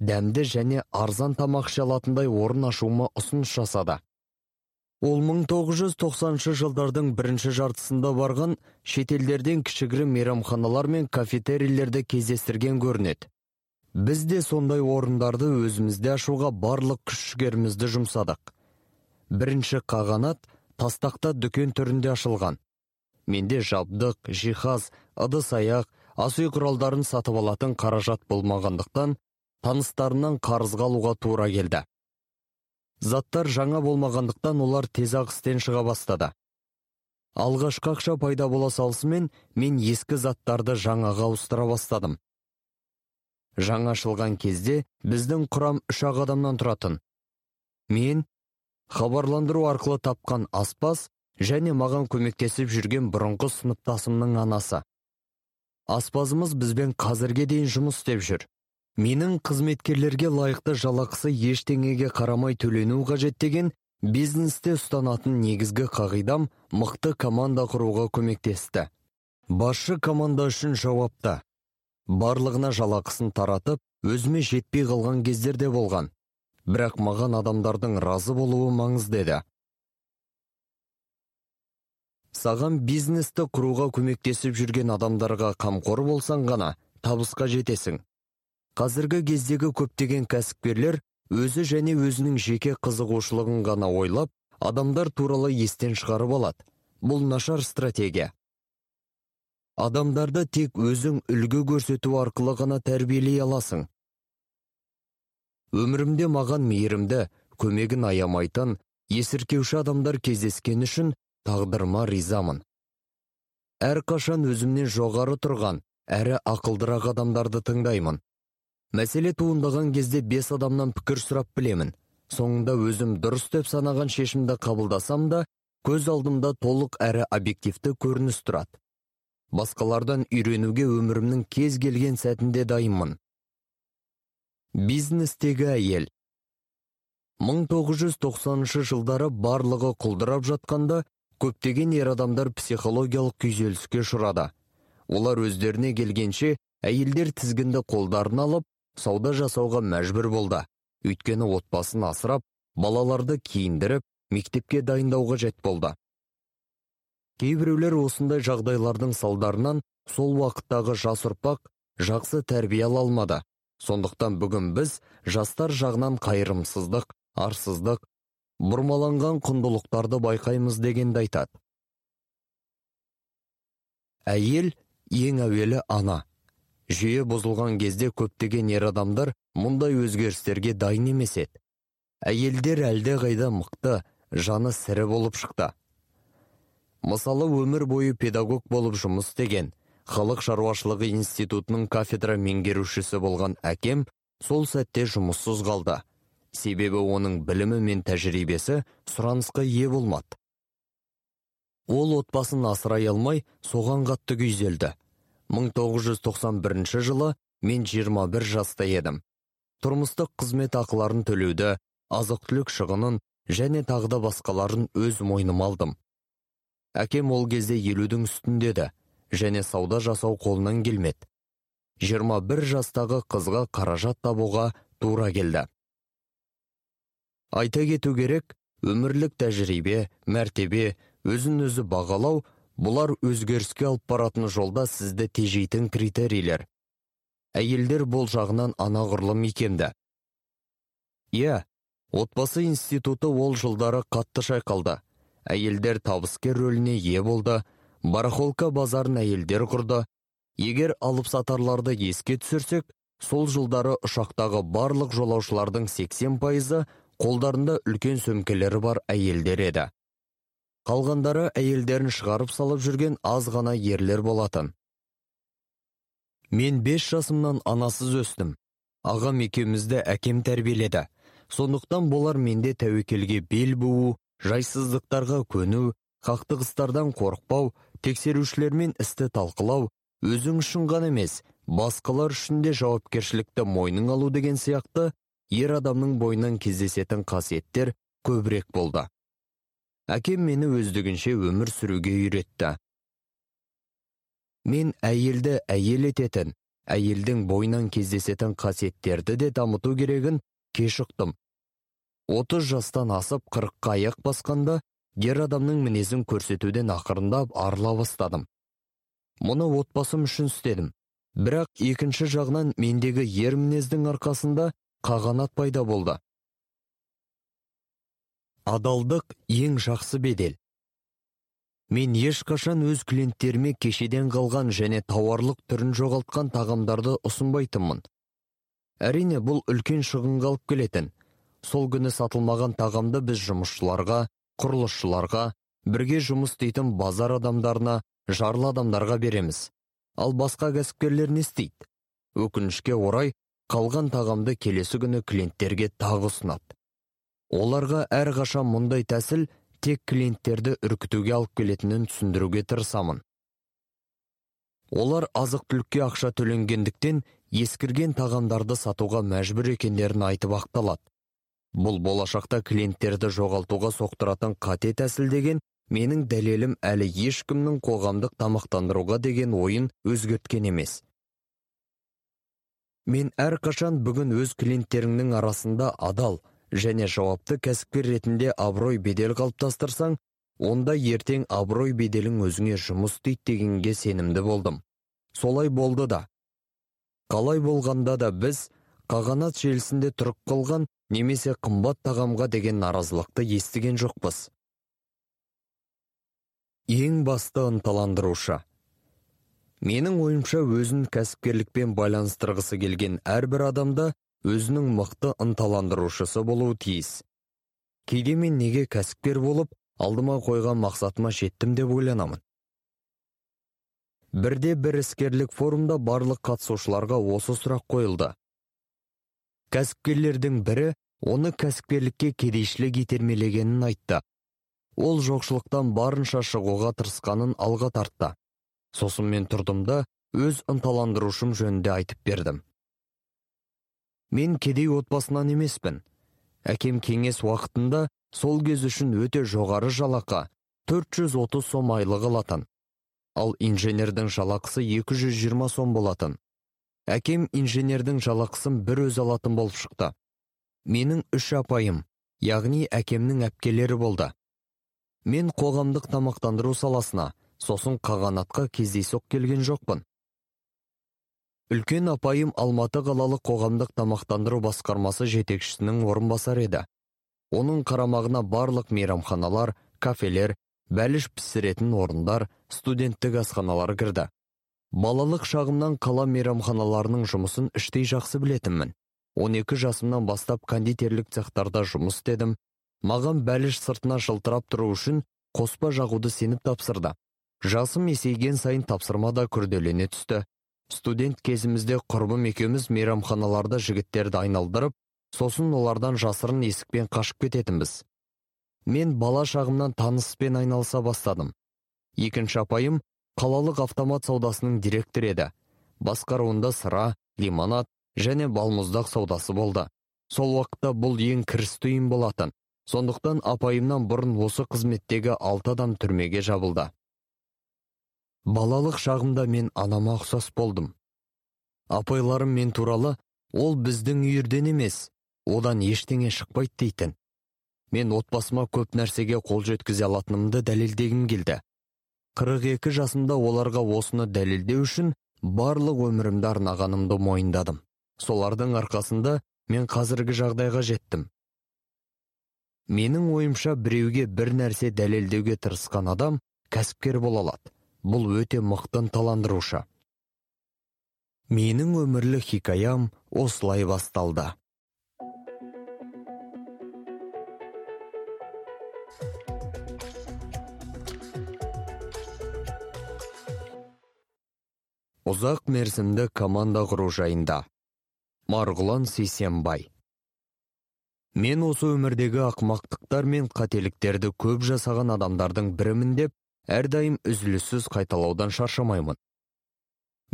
S2: дәмді және арзан тамақ іше алатындай орын ашуыма ұсыныс жасады. Ол 1990 жылдардың бірінші жартысында барған шетелдерден кішігірім мейрамханалар мен кафетерийлерді кездестірген көрінеді. Біз де сондай орындарды өзімізде ашуға барлық күш жігерімізді жұмсадық. Бірінші қағанат тастақта дүкен түрінде ашылған. Менде жабдық, жиһаз, ыдыс-аяқ, ас үй құралдарын сатып алатын қаражат болмағандықтан, таныстарынан қарызға алуға тура келді заттар жаңа болмағандықтан олар тез ақ істен шыға бастады. Алғашқы ақша пайда бола салысымен мен ескі заттарды жаңаға ауыстыра бастадым. Жаңа ашылған кезде біздің құрам үш ақ адамнан тұратын. Мен хабарландыру арқылы тапқан аспаз және маған көмектесіп жүрген бұрынғы сыныптасымның анасы. Аспазымыз бізбен қазірге дейін жұмыс істеп жүр. Менің қызметкерлерге лайықты жалақысы ештеңеге қарамай төлену қажет деген бизнесте ұстанатын негізгі қағидам мықты команда құруға көмектесті. Басшы команда үшін жауапты. Барлығына жалақысын таратып өзіме жетпей қалған кездерде болған. Бірақ маған адамдардың разы болуы маңызды еді саған бизнесті құруға көмектесіп жүрген адамдарға қамқор болсаң ғана табысқа жетесің. Қазіргі кездегі көптеген кәсіпкерлер өзі және өзінің жеке қызығушылығын ғана ойлап адамдар туралы естен шығарып алады. Бұл нашар стратегия. Адамдарды тек өзің үлгі көрсету арқылы ғана тәрбиелей аласың. Өмірімде маған мейірімді көмегін аямайтын есіркеуші адамдар кездескен үшін тағдырыма ризамын. Әрқашан өзімнен жоғары тұрған әрі ақылдырақ адамдарды тыңдаймын. Мәселе туындаған кезде бес адамнан пікір сұрап білемін. Соңында өзім дұрыс деп санаған шешімді қабылдасам да көз алдымда толық әрі объективті көрініс тұрады. Басқалардан үйренуге өмірімнің кез келген сәтінде дайынмын. Бизнестегі әйел. 1990 жылдары барлығы құлдырап жатқанда көптеген ер адамдар психологиялық күйзеліске ұшырады. Олар өздеріне келгенше әйелдер тізгінді қолдарына алып сауда жасауға мәжбүр болды. Өйткені отбасын асырап балаларды киіндіріп мектепке дайындауға жет болды. Кейбіреулер осындай жағдайлардың салдарынан сол уақыттағы жас ұрпақ жақсы тәрбие ала алмады. Сондықтан бүгін біз жастар жағынан қайырымсыздық арсыздық бұрмаланған құндылықтарды байқаймыз дегенді айтады. Әйел ең әуелі ана. Жүйе бұзылған кезде көптеген ер адамдар мұндай өзгерістерге дайын емес еді. Әйелдер әлде қайда мықты жаны сірі болып шықты. Мысалы өмір бойы педагог болып жұмыс істеген халық шаруашылығы институтының кафедра меңгерушісі болған әкем сол сәтте жұмыссыз қалды. Себебі оның білімі мен тәжірибесі сұранысқа ие болмады. Ол отбасын асырай алмай соған қатты күйзелді. 1991 жылы мен 21 жаста едім. Тұрмыстық қызмет ақыларын төлеуді азық түлік шығынын және тағы басқаларын өз мойныма алдым. Әкем ол кезде елудің үстіндеді және сауда жасау қолынан келмеді. 21 жастағы қызға қаражат табуға тура келді. Айта кету керек өмірлік тәжірибе мәртебе өзін өзі бағалау бұлар өзгеріске алып баратын жолда сізді тежейтін критерийлер. Әйелдер бұл жағынан анағұрлым икемді иә отбасы институты ол жылдары қатты шайқалды. Әйелдер табыскер рөліне ие болды барахолка базарын әйелдер құрды. Егер алып сатарларды еске түсірсек сол жылдары ұшақтағы барлық жолаушылардың 80 пайызы қолдарында үлкен сөмкелері бар әйелдер еді. Қалғандары әйелдерін шығарып салып жүрген аз ғана ерлер болатын. Мен бес жасымнан анасыз өстім. Ағам екеумізді әкем тәрбиеледі. Сондықтан болар менде тәуекелге бел буу жайсыздықтарға көну қақтығыстардан қорықпау тексерушілермен істі талқылау өзің үшін ғана емес басқалар үшін де жауапкершілікті мойның алу деген сияқты ер адамның бойынан кездесетін қасиеттер көбірек болды. Әкем мені өздігінше өмір сүруге үйретті. Мен әйелді әйел ететін әйелдің бойынан кездесетін қасиеттерді де дамыту керегін кеш ұқтым отыз жастан асып қырыққа аяқ басқанда ер адамның мінезін көрсетуден ақырындап арыла бастадым. Мұны отбасым үшін істедім. Бірақ екінші жағынан мендегі ер мінездің арқасында қағанат пайда болды. Адалдық ең жақсы бедел. Мен ешқашан өз клиенттеріме кешеден қалған және тауарлық түрін жоғалтқан тағамдарды ұсынбайтынмын. Әрине бұл үлкен шығынға алып келетін. Сол күні сатылмаған тағамды біз жұмысшыларға құрылысшыларға бірге жұмыс істейтін базар адамдарына жарлы адамдарға береміз. Ал басқа кәсіпкерлер не істейді? Өкінішке орай қалған тағамды келесі күні клиенттерге тағы ұсынады. Оларға әрқашан мұндай тәсіл тек клиенттерді үркітуге алып келетінін түсіндіруге тырысамын. Олар азық түлікке ақша төленгендіктен ескірген тағамдарды сатуға мәжбүр екендерін айтып ақталады. Бұл болашақта клиенттерді жоғалтуға соқтыратын қате тәсіл деген менің дәлелім әлі ешкімнің қоғамдық тамақтандыруға деген ойын өзгерткен емес. Мен әрқашан бүгін өз клиенттеріңнің арасында адал және жауапты кәсіпкер ретінде абырой бедел қалыптастырсаң онда ертең абырой беделің өзіңе жұмыс істейді дегенге сенімді болдым. Солай болды да. Қалай болғанда да біз қағанат желісінде тұрып қалған немесе қымбат тағамға деген наразылықты естіген жоқпыз. Ең басты ынталандырушы. Менің ойымша өзін кәсіпкерлікпен байланыстырғысы келген әрбір адамда өзінің мықты ынталандырушысы болуы тиіс. Кейде мен неге кәсіпкер болып алдыма қойған мақсатыма жеттім деп ойланамын. Бірде бір іскерлік форумда барлық қатысушыларға осы сұрақ қойылды. Кәсіпкерлердің бірі оны кәсіпкерлікке кедейшілік итермелегенін айтты. Ол жоқшылықтан барынша шығуға тырысқанын алға тартты. Сосын мен тұрдым да өз ынталандырушым жөнінде айтып бердім. Мен кедей отбасынан емеспін. Әкем кеңес уақытында сол кез үшін өте жоғары жалақы 430 сом айлық алатын. Ал инженердің жалақысы 220 сом болатын. Әкем инженердің жалақысын бір өз алатын болып шықты. Менің үш апайым яғни әкемнің әпкелері болды. Мен қоғамдық тамақтандыру саласына сосын қағанатқа кездейсоқ келген жоқпын. Үлкен апайым алматы қалалық қоғамдық тамақтандыру басқармасы жетекшісінің орынбасары еді. Оның қарамағына барлық мейрамханалар кафелер бәліш пісіретін орындар студенттік асханалар кірді. Балалық шағымнан қала мейрамханаларының жұмысын іштей жақсы білетінмін. 12 жасымнан бастап кондитерлік цехтарда жұмыс істедім. Маған бәліш сыртына жылтырап тұру үшін қоспа жағуды сеніп тапсырды. Жасым есейген сайын тапсырма да күрделене түсті. Студент кезімізде құрбым екеуміз мейрамханаларда жігіттерді айналдырып сосын олардан жасырын есікпен қашып кететінбіз. Мен бала шағымнан таныспен айналыса бастадым. Екінші апайым қалалық автомат саудасының директоры еді. Басқаруында сыра лимонад және балмұздақ саудасы болды. Сол уақытта бұл ең кірісті ұйым болатын. Сондықтан апайымнан бұрын осы қызметтегі алты адам түрмеге жабылды. Балалық шағымда мен анама ұқсас болдым. Апайларым мен туралы ол біздің үйірден емес одан ештеңе шықпайды дейтін. Мен отбасыма көп нәрсеге қол жеткізе алатынымды дәлелдегім келді. 42 жасымда оларға осыны дәлелдеу үшін барлық өмірімді арнағанымды мойындадым. Солардың арқасында мен қазіргі жағдайға жеттім. Менің ойымша біреуге бір нәрсе дәлелдеуге тырысқан адам кәсіпкер бола алады. Бұл өте мықты ынталандырушы менің өмірлік хикаям осылай басталды. Ұзақ мерзімді команда құру жайында. Марғұлан сейсенбай. Мен осы өмірдегі ақмақтықтар мен қателіктерді көп жасаған адамдардың бірімін деп әрдайым үзіліссіз қайталаудан шаршамаймын.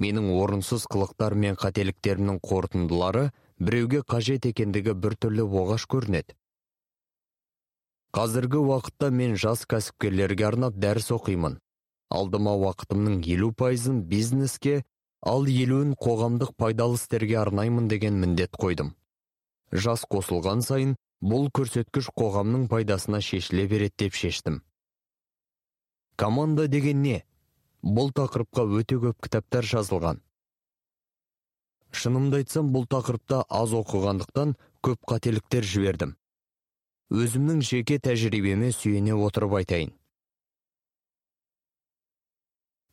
S2: Менің орынсыз қылықтар мен қателіктерімнің қорытындылары біреуге қажет екендігі біртүрлі оғаш көрінеді. Қазіргі уақытта мен жас кәсіпкерлерге арнап дәріс оқимын. Алдыма уақытымның елу пайызын бизнеске ал елуін қоғамдық пайдалы істерге арнаймын деген міндет қойдым. Жас қосылған сайын бұл көрсеткіш қоғамның пайдасына шешіле береді деп шештім. Команда деген не? Бұл тақырыпқа өте көп кітаптар жазылған. Шынымды айтсам бұл тақырыпта аз оқығандықтан көп қателіктер жібердім. Өзімнің жеке тәжірибеме сүйене отырып айтайын.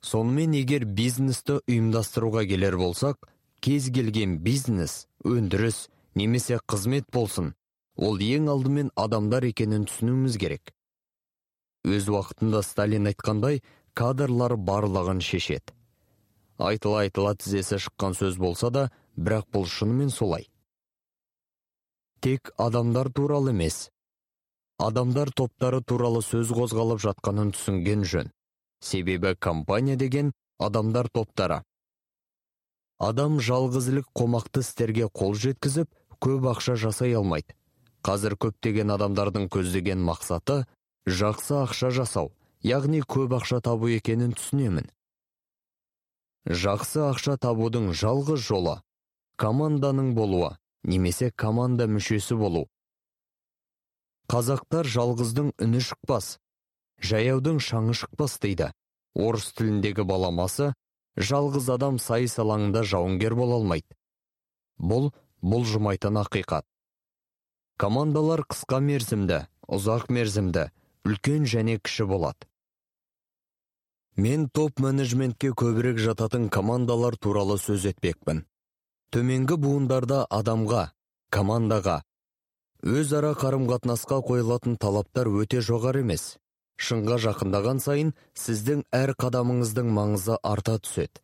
S2: Сонымен егер бизнесті ұйымдастыруға келер болсақ кез келген бизнес өндіріс немесе қызмет болсын ол ең алдымен адамдар екенін түсінуіміз керек. Өз уақытында сталин айтқандай кадрлар барлығын шешеді. Айтыла айтыла тізесі шыққан сөз болса да бірақ бұл шынымен солай. Тек адамдар туралы емес. Адамдар топтары туралы сөз қозғалып жатқанын түсінген жөн. Себебі компания деген адамдар топтары. Адам жалғызілік қомақты істерге қол жеткізіп көп ақша жасай алмайды. Қазір көптеген адамдардың көздеген мақсаты жақсы ақша жасау яғни көп ақша табу екенін түсінемін. Жақсы ақша табудың жалғыз жолы команданың болуы немесе команда мүшесі болу. Қазақтар жалғыздың үні шықпас жаяудың шаңы шықпас дейді. Орыс тіліндегі баламасы жалғыз адам сайыс алаңында жауынгер бола алмайды. Бұл бұл жұмайтын ақиқат. Командалар қысқа мерзімді ұзақ мерзімді үлкен және кіші болады. Мен топ менеджментке көбірек жататын командалар туралы сөз етпекпін. Төменгі буындарда адамға командаға өзара қарым қатынасқа қойылатын талаптар өте жоғары емес. Шынға жақындаған сайын сіздің әр қадамыңыздың маңызы арта түседі.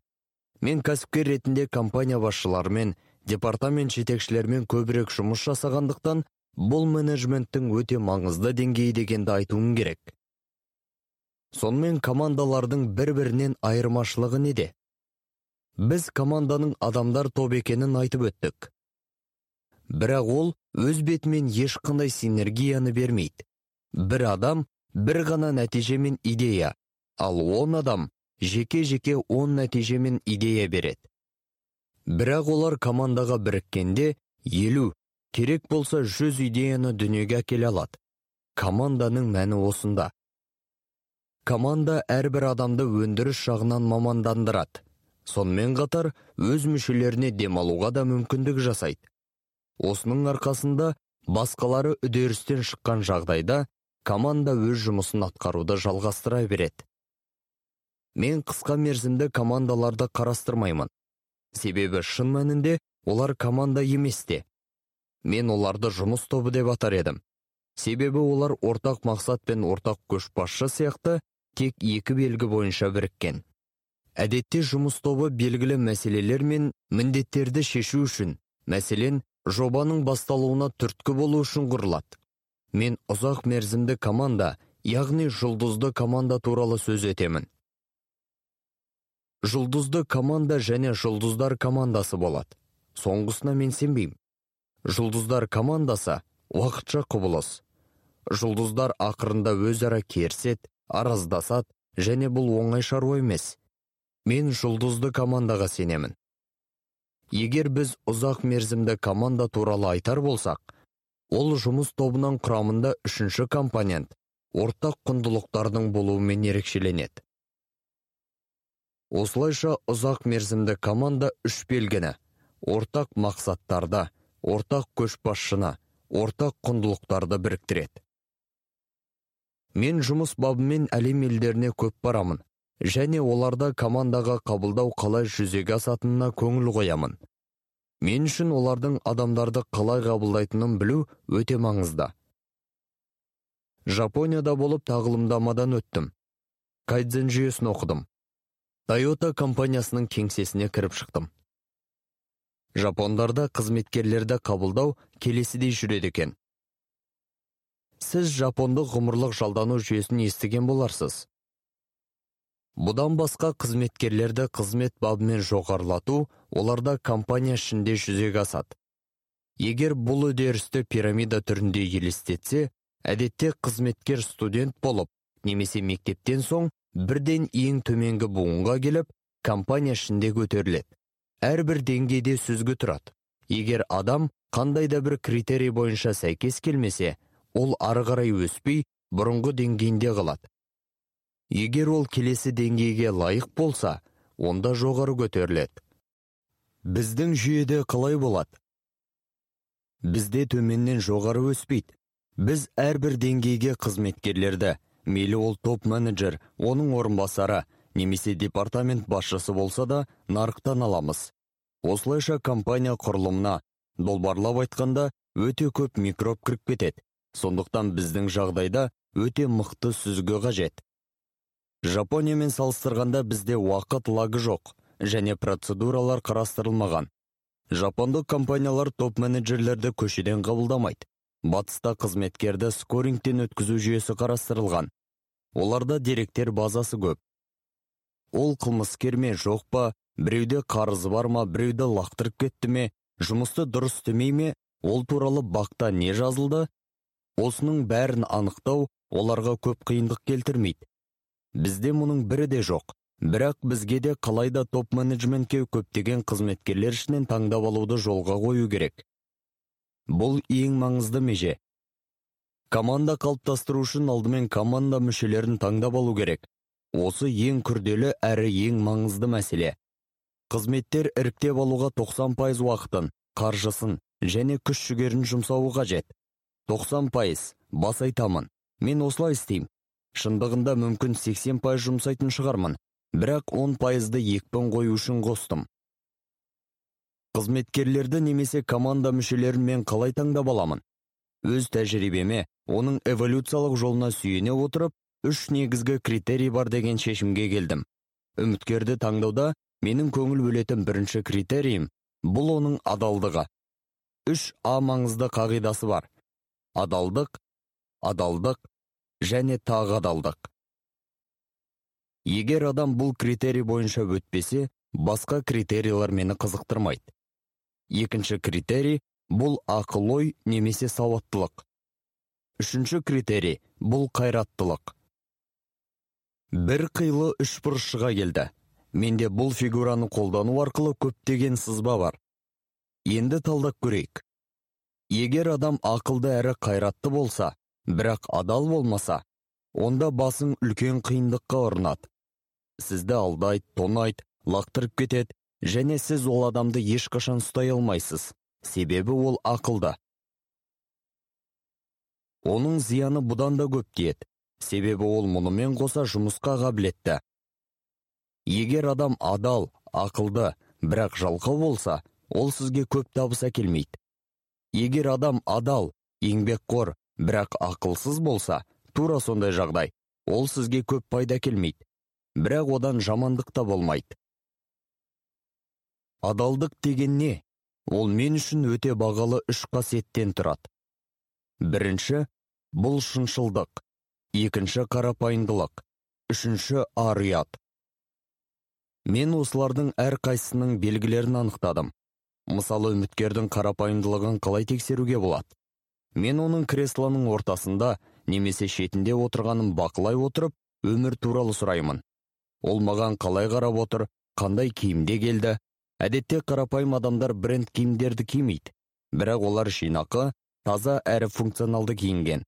S2: Мен кәсіпкер ретінде компания басшыларымен департамент жетекшілерімен көбірек жұмыс жасағандықтан бұл менеджменттің өте маңызды деңгейі дегенді айтуым керек. Сонымен командалардың бір бірінен айырмашылығы неде? Біз команданың адамдар топ екенін айтып өттік. Бірақ ол өз бетімен ешқандай синергияны бермейді. Бір адам бір ғана нәтиже мен идея ал он адам жеке-жеке он нәтиже мен идея береді. Бірақ олар командаға біріккенде елу керек болса жүз идеяны дүниеге әкеле алады. Команданың мәні осында. Команда әрбір адамды өндіріс жағынан мамандандырады. Сонымен қатар өз мүшелеріне демалуға да мүмкіндік жасайды. Осының арқасында басқалары үдерістен шыққан жағдайда команда өз жұмысын атқаруды жалғастыра береді. Мен қысқа мерзімді командаларды қарастырмаймын. Себебі шын мәнінде олар команда емес те. Мен оларды жұмыс тобы деп атар едім. Себебі олар ортақ мақсат пен ортақ көшбасшы сияқты тек екі белгі бойынша біріккен. Әдетте жұмыс тобы белгілі мәселелер мен міндеттерді шешу үшін мәселен жобаның басталуына түрткі болу үшін құрылады. Мен ұзақ мерзімді команда яғни жұлдызды команда туралы сөз етемін. Жұлдызды команда және жұлдыздар командасы болады. Соңғысына мен сенбеймін. Жұлдыздар командасы уақытша құбылыс. Жұлдыздар ақырында өзара керсет араздасады және бұл оңай шаруа емес. Мен жұлдызды командаға сенемін. Егер біз ұзақ мерзімді команда туралы айтар болсақ ол жұмыс тобының құрамында үшінші компонент ортақ құндылықтардың болуымен ерекшеленеді. Осылайша ұзақ мерзімді команда үш белгіні ортақ мақсаттарда ортақ көшбасшыны ортақ құндылықтарды біріктіреді. Мен жұмыс бабымен әлем елдеріне көп барамын және оларда командаға қабылдау қалай жүзеге асатынына көңіл қоямын. Мен үшін олардың адамдарды қалай қабылдайтынын білу өте маңызды. Жапонияда болып тағылымдамадан өттім. Кайдзен жүйесін оқыдым. Тойота компаниясының кеңсесіне кіріп шықтым. Жапондарда қызметкерлерді қабылдау келесідей жүреді екен. Сіз жапондық ғұмырлық жалдану жүйесін естіген боларсыз. Бұдан басқа қызметкерлерді қызмет бабымен жоғарылату оларда компания ішінде жүзеге асады. Егер бұл үдерісті пирамида түрінде елестетсе әдетте қызметкер студент болып немесе мектептен соң бірден ең төменгі буынға келіп компания ішінде көтеріледі. Әрбір деңгейде сүзгі тұрады. Егер адам қандай да бір критерий бойынша сәйкес келмесе ол ары қарай өспей бұрынғы деңгейінде қалады. Егер ол келесі деңгейге лайық болса онда жоғары көтеріледі. Біздің жүйеде қалай болады? Бізде төменнен жоғары өспейді. Біз әрбір деңгейге қызметкерлерді мейлі ол топ менеджер оның орынбасары немесе департамент басшысы болса да нарықтан аламыз. Осылайша компания құрылымына долбарлап айтқанда өте көп микроб кіріп кетеді. Сондықтан біздің жағдайда өте мықты сүзгі қажет. Жапониямен салыстырғанда бізде уақыт лагы жоқ және процедуралар қарастырылмаған. Жапондық компаниялар топ менеджерлерді көшеден қабылдамайды. Батыста қызметкерді скорингтен өткізу жүйесі қарастырылған. Оларда деректер базасы көп. Ол қылмыскер ме жоқ па біреуде қарызы бар ма біреуді лақтырып кетті ме жұмысты дұрыс істемей ме ол туралы бақта не жазылды? Осының бәрін анықтау оларға көп қиындық келтірмейді. Бізде мұның бірі де жоқ. Бірақ бізге де қалайда топ менеджментке көптеген қызметкерлер ішінен таңдап алуды жолға қою керек. Бұл ең маңызды меже. Команда қалыптастыру үшін алдымен команда мүшелерін таңдап алу керек. Осы ең күрделі әрі ең маңызды мәселе. Қызметтер іріктеп алуға 90 пайыз уақытын қаржысын және күш жүгерін жұмсауы қажет. 90 пайыз бас айтамын мен осылай істеймін. Шындығында мүмкін 80 пайыз жұмсайтын шығармын бірақ 10 пайызды екпін қою үшін қостым. Қызметкерлерді немесе команда мүшелерін мен қалай таңдап аламын? Өз тәжірибеме оның эволюциялық жолына сүйене отырып үш негізгі критерий бар деген шешімге келдім. Үміткерді таңдауда менің көңіл бөлетін бірінші критериім бұл оның адалдығы. Үш а маңызды қағидасы бар. Адалдық адалдық және тағы адалдық. Егер адам бұл критерий бойынша өтпесе басқа критерийлер мені қызықтырмайды. Екінші критерий бұл ақыл ой немесе сауаттылық. Үшінші критерий бұл қайраттылық. Бір қилы үшбұрыш келді. Менде бұл фигураны қолдану арқылы көптеген сызба бар. Енді талдап көрейік. Егер адам ақылды әрі қайратты болса бірақ адал болмаса онда басың үлкен қиындыққа ұрынады. Сізді алдайды тонайды лақтырып кетеді және сіз ол адамды ешқашан ұстай алмайсыз. Себебі ол ақылды. Оның зияны бұдан да көп тиеді себебі ол мұнымен қоса жұмысқа қабілетті. Егер адам адал ақылды бірақ жалқау болса ол сізге көп табыс әкелмейді егер адам адал еңбекқор бірақ ақылсыз болса тура сондай жағдай ол сізге көп пайда әкелмейді бірақ одан жамандық та болмайды. Адалдық деген не? Ол мен үшін өте бағалы үш қасиеттен тұрады. Бірінші бұл шыншылдық. Екінші қарапайымдылық. Үшінші ар ұят мен осылардың әрқайсысының белгілерін анықтадым. Мысалы үміткердің қарапайымдылығын қалай тексеруге болады? Мен оның креслоның ортасында немесе шетінде отырғанын бақылай отырып өмір туралы сұраймын. Ол маған қалай қарап отыр қандай киімде келді? Әдетте қарапайым адамдар бренд киімдерді кимейді бірақ олар жинақы таза әрі функционалды киінген.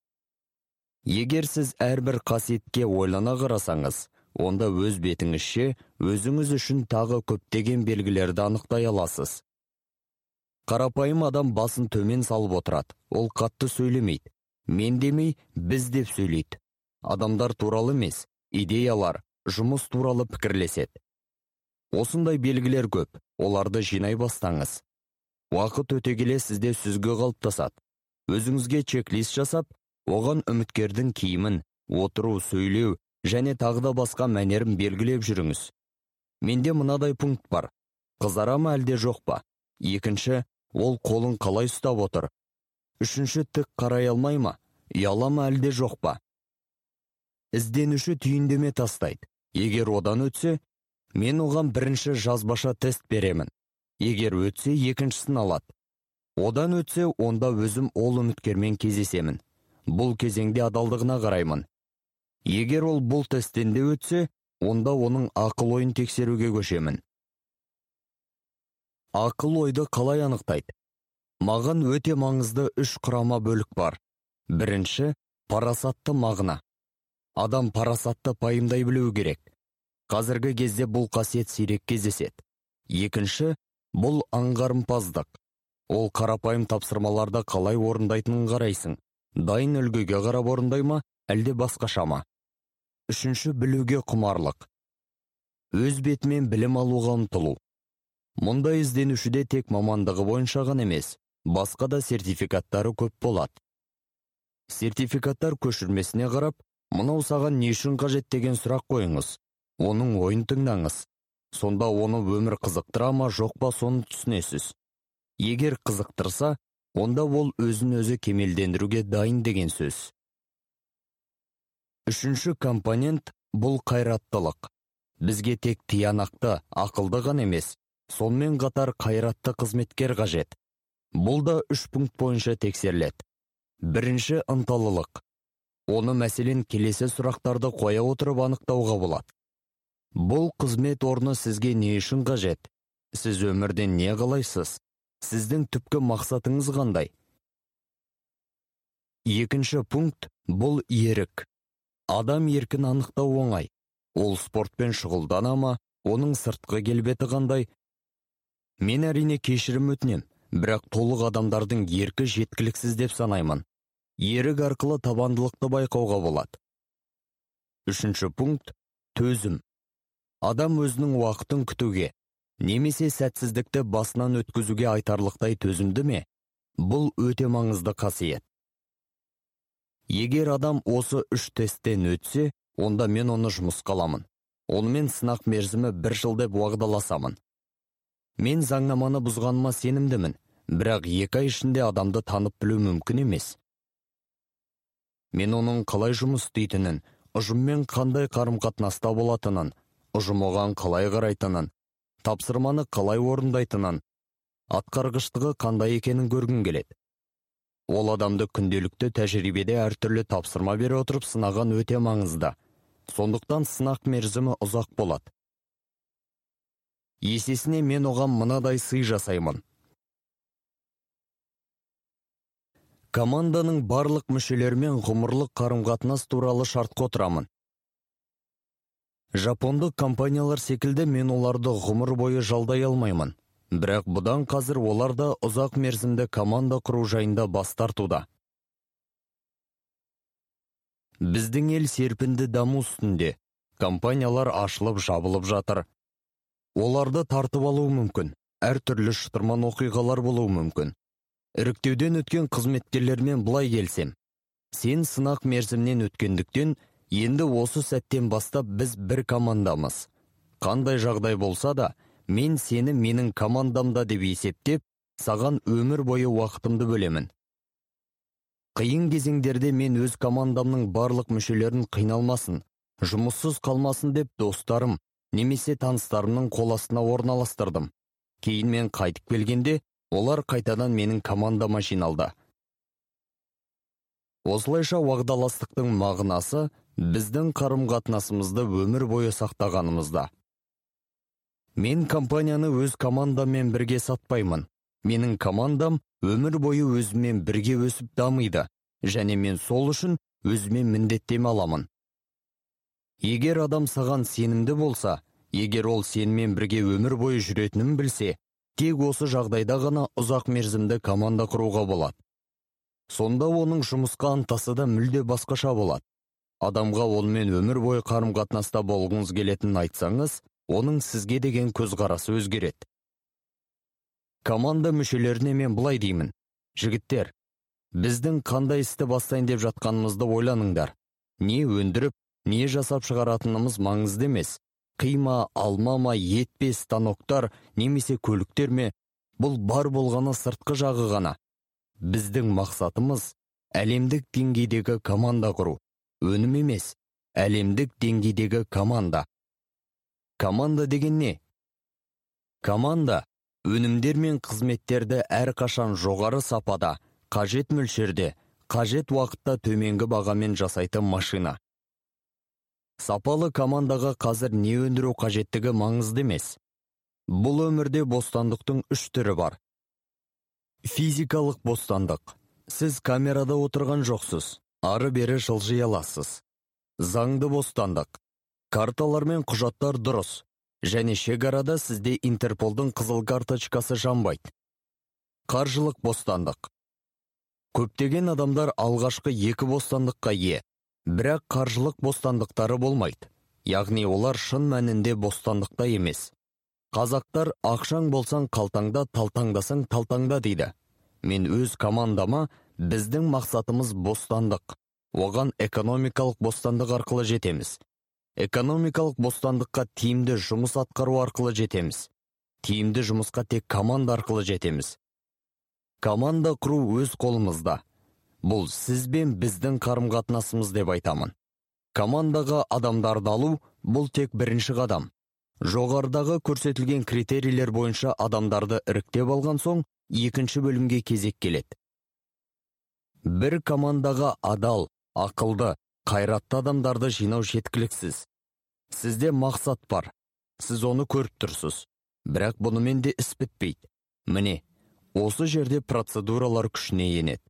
S2: Егер сіз әрбір қасиетке ойлана қарасаңыз онда өз бетіңізше өзіңіз үшін тағы көптеген белгілерді анықтай аласыз. Қарапайым адам басын төмен салып отырады. Ол қатты сөйлемейді. Мен демей біз деп сөйлейді адамдар туралы емес идеялар жұмыс туралы пікірлеседі. Осындай белгілер көп. Оларды жинай бастаңыз. Уақыт өте келе сізде сүзгі қалыптасады. Өзіңізге чек-лист жасап оған үміткердің киімін отыру сөйлеу және тағы да басқа мәнерін белгілеп жүріңіз. Менде мынадай пункт бар. Қызара ма әлде жоқ па? Екінші ол қолын қалай ұстап отыр? Үшінші тік қарай алмай ма? Ұяла ма әлде жоқ па? Ізденуші түйіндеме тастайды. Егер одан өтсе мен оған бірінші жазбаша тест беремін. Егер өтсе екіншісін алады. Одан өтсе онда өзім ол үміткермен кездесемін. Бұл кезеңде адалдығына қараймын. Егер ол бұл тесттен де өтсе онда оның ақыл ойын тексеруге көшемін. Ақыл ойды қалай анықтайды? Маған өте маңызды үш құрама бөлік бар. Бірінші парасатты мағына. Адам парасатты пайымдай білуі керек. Қазіргі кезде бұл қасиет сирек кездеседі. Екінші бұл аңғарымпаздық. Ол қарапайым тапсырмаларды қалай орындайтынын қарайсың. Дайын үлгіге қарап орындай ма әлде басқаша ма? Үшінші білуге құмарлық өз бетімен білім алуға ұмтылу мұндай ізденушіде тек мамандығы бойынша ғана емес басқа да сертификаттары көп болады сертификаттар көшірмесіне қарап мынау саған не үшін қажет деген сұрақ қойыңыз оның ойын тыңдаңыз сонда оны өмір қызықтыра ма жоқ па соны түсінесіз егер қызықтырса онда ол өзін өзі кемелдендіруге дайын деген сөз үшінші компонент бұл қайраттылық. Бізге тек тиянақты ақылды ғана емес сонымен қатар қайратты қызметкер қажет. Бұл да үш пункт бойынша тексеріледі. Бірінші ынталылық. Оны мәселен келесі сұрақтарды қоя отырып анықтауға болады. Бұл қызмет орны сізге не үшін қажет? Сіз өмірден не қалайсыз? Сіздің түпкі мақсатыңыз қандай? Екінші пункт бұл ерік. Адам еркін анықтау оңай. Ол спортпен шұғылдана ма оның сыртқы келбеті қандай? Мен әрине кешірім өтінем бірақ толық адамдардың еркі жеткіліксіз деп санаймын. Ерік арқылы табандылықты байқауға болады. Үшінші пункт төзім. Адам өзінің уақытын күтуге немесе сәтсіздікті басынан өткізуге айтарлықтай төзімді ме? Бұл өте маңызды қасиет. Егер адам осы үш тесттен өтсе онда мен оны жұмысқа аламын. Онымен сынақ мерзімі бір жыл деп уағдаласамын. Мен заңнаманы бұзғаныма сенімдімін бірақ екі ай ішінде адамды танып білу мүмкін емес. Мен оның қалай жұмыс істейтінін ұжыммен қандай қарым қатынаста болатынын ұжым оған қалай қарайтынын тапсырманы қалай орындайтынын атқарғыштығы қандай екенін көргім келеді. Ол адамды күнделікті тәжірибеде әртүрлі тапсырма бере отырып сынаған өте маңызды. Сондықтан сынақ мерзімі ұзақ болады. Есесіне мен оған мынадай сый жасаймын. Команданың барлық мүшелерімен ғұмырлық қарым қатынас туралы шартқа отырамын. Жапондық компаниялар секілді мен оларды ғұмыр бойы жалдай алмаймын. Бірақ бұдан қазір олар да ұзақ мерзімді команда құру жайында бас тартуда. Біздің ел серпінді даму үстінде компаниялар ашылып жабылып жатыр. Оларды тартып алу мүмкін әртүрлі шытырман оқиғалар болуы мүмкін. Іріктеуден өткен қызметкерлермен былай келсем сен сынақ мерзімнен өткендіктен енді осы сәттен бастап біз бір командамыз. Қандай жағдай болса да мен сені менің командамда деп есептеп саған өмір бойы уақытымды бөлемін. Қиын кезеңдерде мен өз командамның барлық мүшелерін қиналмасын жұмыссыз қалмасын деп достарым немесе таныстарымның қол астына орналастырдым. Кейін мен қайтып келгенде олар қайтадан менің командама жиналды. Осылайша уағдаластықтың мағынасы біздің қарым қатынасымызды өмір бойы сақтағанымызда. Мен компанияны өз командамен бірге сатпаймын. Менің командам өмір бойы өзімен бірге өсіп дамиды. Және мен сол үшін өзіме міндеттеме аламын. Егер адам саған сенімді болса егер ол сенімен бірге өмір бойы жүретінін білсе тек осы жағдайда ғана ұзақ мерзімді команда құруға болады. Сонда оның жұмысқа ынтасы да мүлде басқаша болады. Адамға онымен өмір бойы қарым қатынаста болғыңыз келетінін айтсаңыз оның сізге деген көзқарасы өзгереді. Команда мүшелеріне мен былай деймін. Жігіттер біздің қандай істі бастайын деп жатқанымызды ойланыңдар. Не өндіріп не жасап шығаратынымыз маңызды емес. Қима алма ма ет пе станоктар немесе көліктер ме? Бұл бар болғаны сыртқы жағы ғана. Біздің мақсатымыз әлемдік деңгейдегі команда құру. Өнім емес әлемдік деңгейдегі команда. Команда деген не? Команда өнімдер мен қызметтерді әрқашан жоғары сапада қажет мөлшерде қажет уақытта төменгі бағамен жасайтын машина. Сапалы командаға қазір не өндіру қажеттігі маңызды емес. Бұл өмірде бостандықтың үш түрі бар. Физикалық бостандық. Сіз камерада отырған жоқсыз ары бері жылжи аласыз. Заңды бостандық. Карталар мен құжаттар дұрыс. Және шекарада сізде интерполдың қызыл карточкасы жанбайды қаржылық бостандық. Көптеген адамдар алғашқы екі бостандыққа ие. Бірақ қаржылық бостандықтары болмайды яғни олар шын мәнінде бостандықта емес. Қазақтар ақшаң болсаң қалтаңда талтаңдасаң талтаңда дейді. Мен өз командама біздің мақсатымыз бостандық. Оған экономикалық бостандық арқылы жетеміз. Экономикалық бостандыққа тиімді жұмыс атқару арқылы жетеміз. Тиімді жұмысқа тек команда арқылы жетеміз. Команда құру өз қолымызда. Бұл сіз бен біздің қарым қатынасымыз деп айтамын. Командаға адамдарды алу бұл тек бірінші қадам. Жоғарыдағы көрсетілген критерийлер бойынша адамдарды іріктеп алған соң екінші бөлімге кезек келеді. Бір командаға адал ақылды қайратты адамдарды жинау жеткіліксіз. Сізде мақсат бар. Сіз оны көріп тұрсыз. Бірақ бұнымен де іс бітпейді. Міне осы жерде процедуралар күшіне енеді.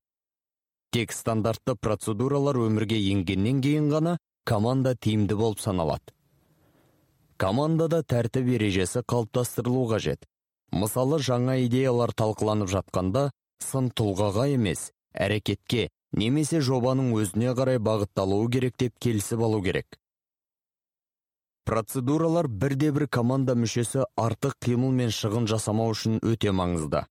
S2: Тек стандартты процедуралар өмірге енгеннен кейін ғана команда тиімді болып саналады. Командада тәртіп ережесі қалыптастырылу қажет. Мысалы жаңа идеялар талқыланып жатқанда сын тұлғаға емес әрекетке немесе жобаның өзіне қарай бағытталуы керек деп келісіп алу керек. Процедуралар бірде бір команда мүшесі артық қимыл мен шығын жасамау үшін өте маңызды.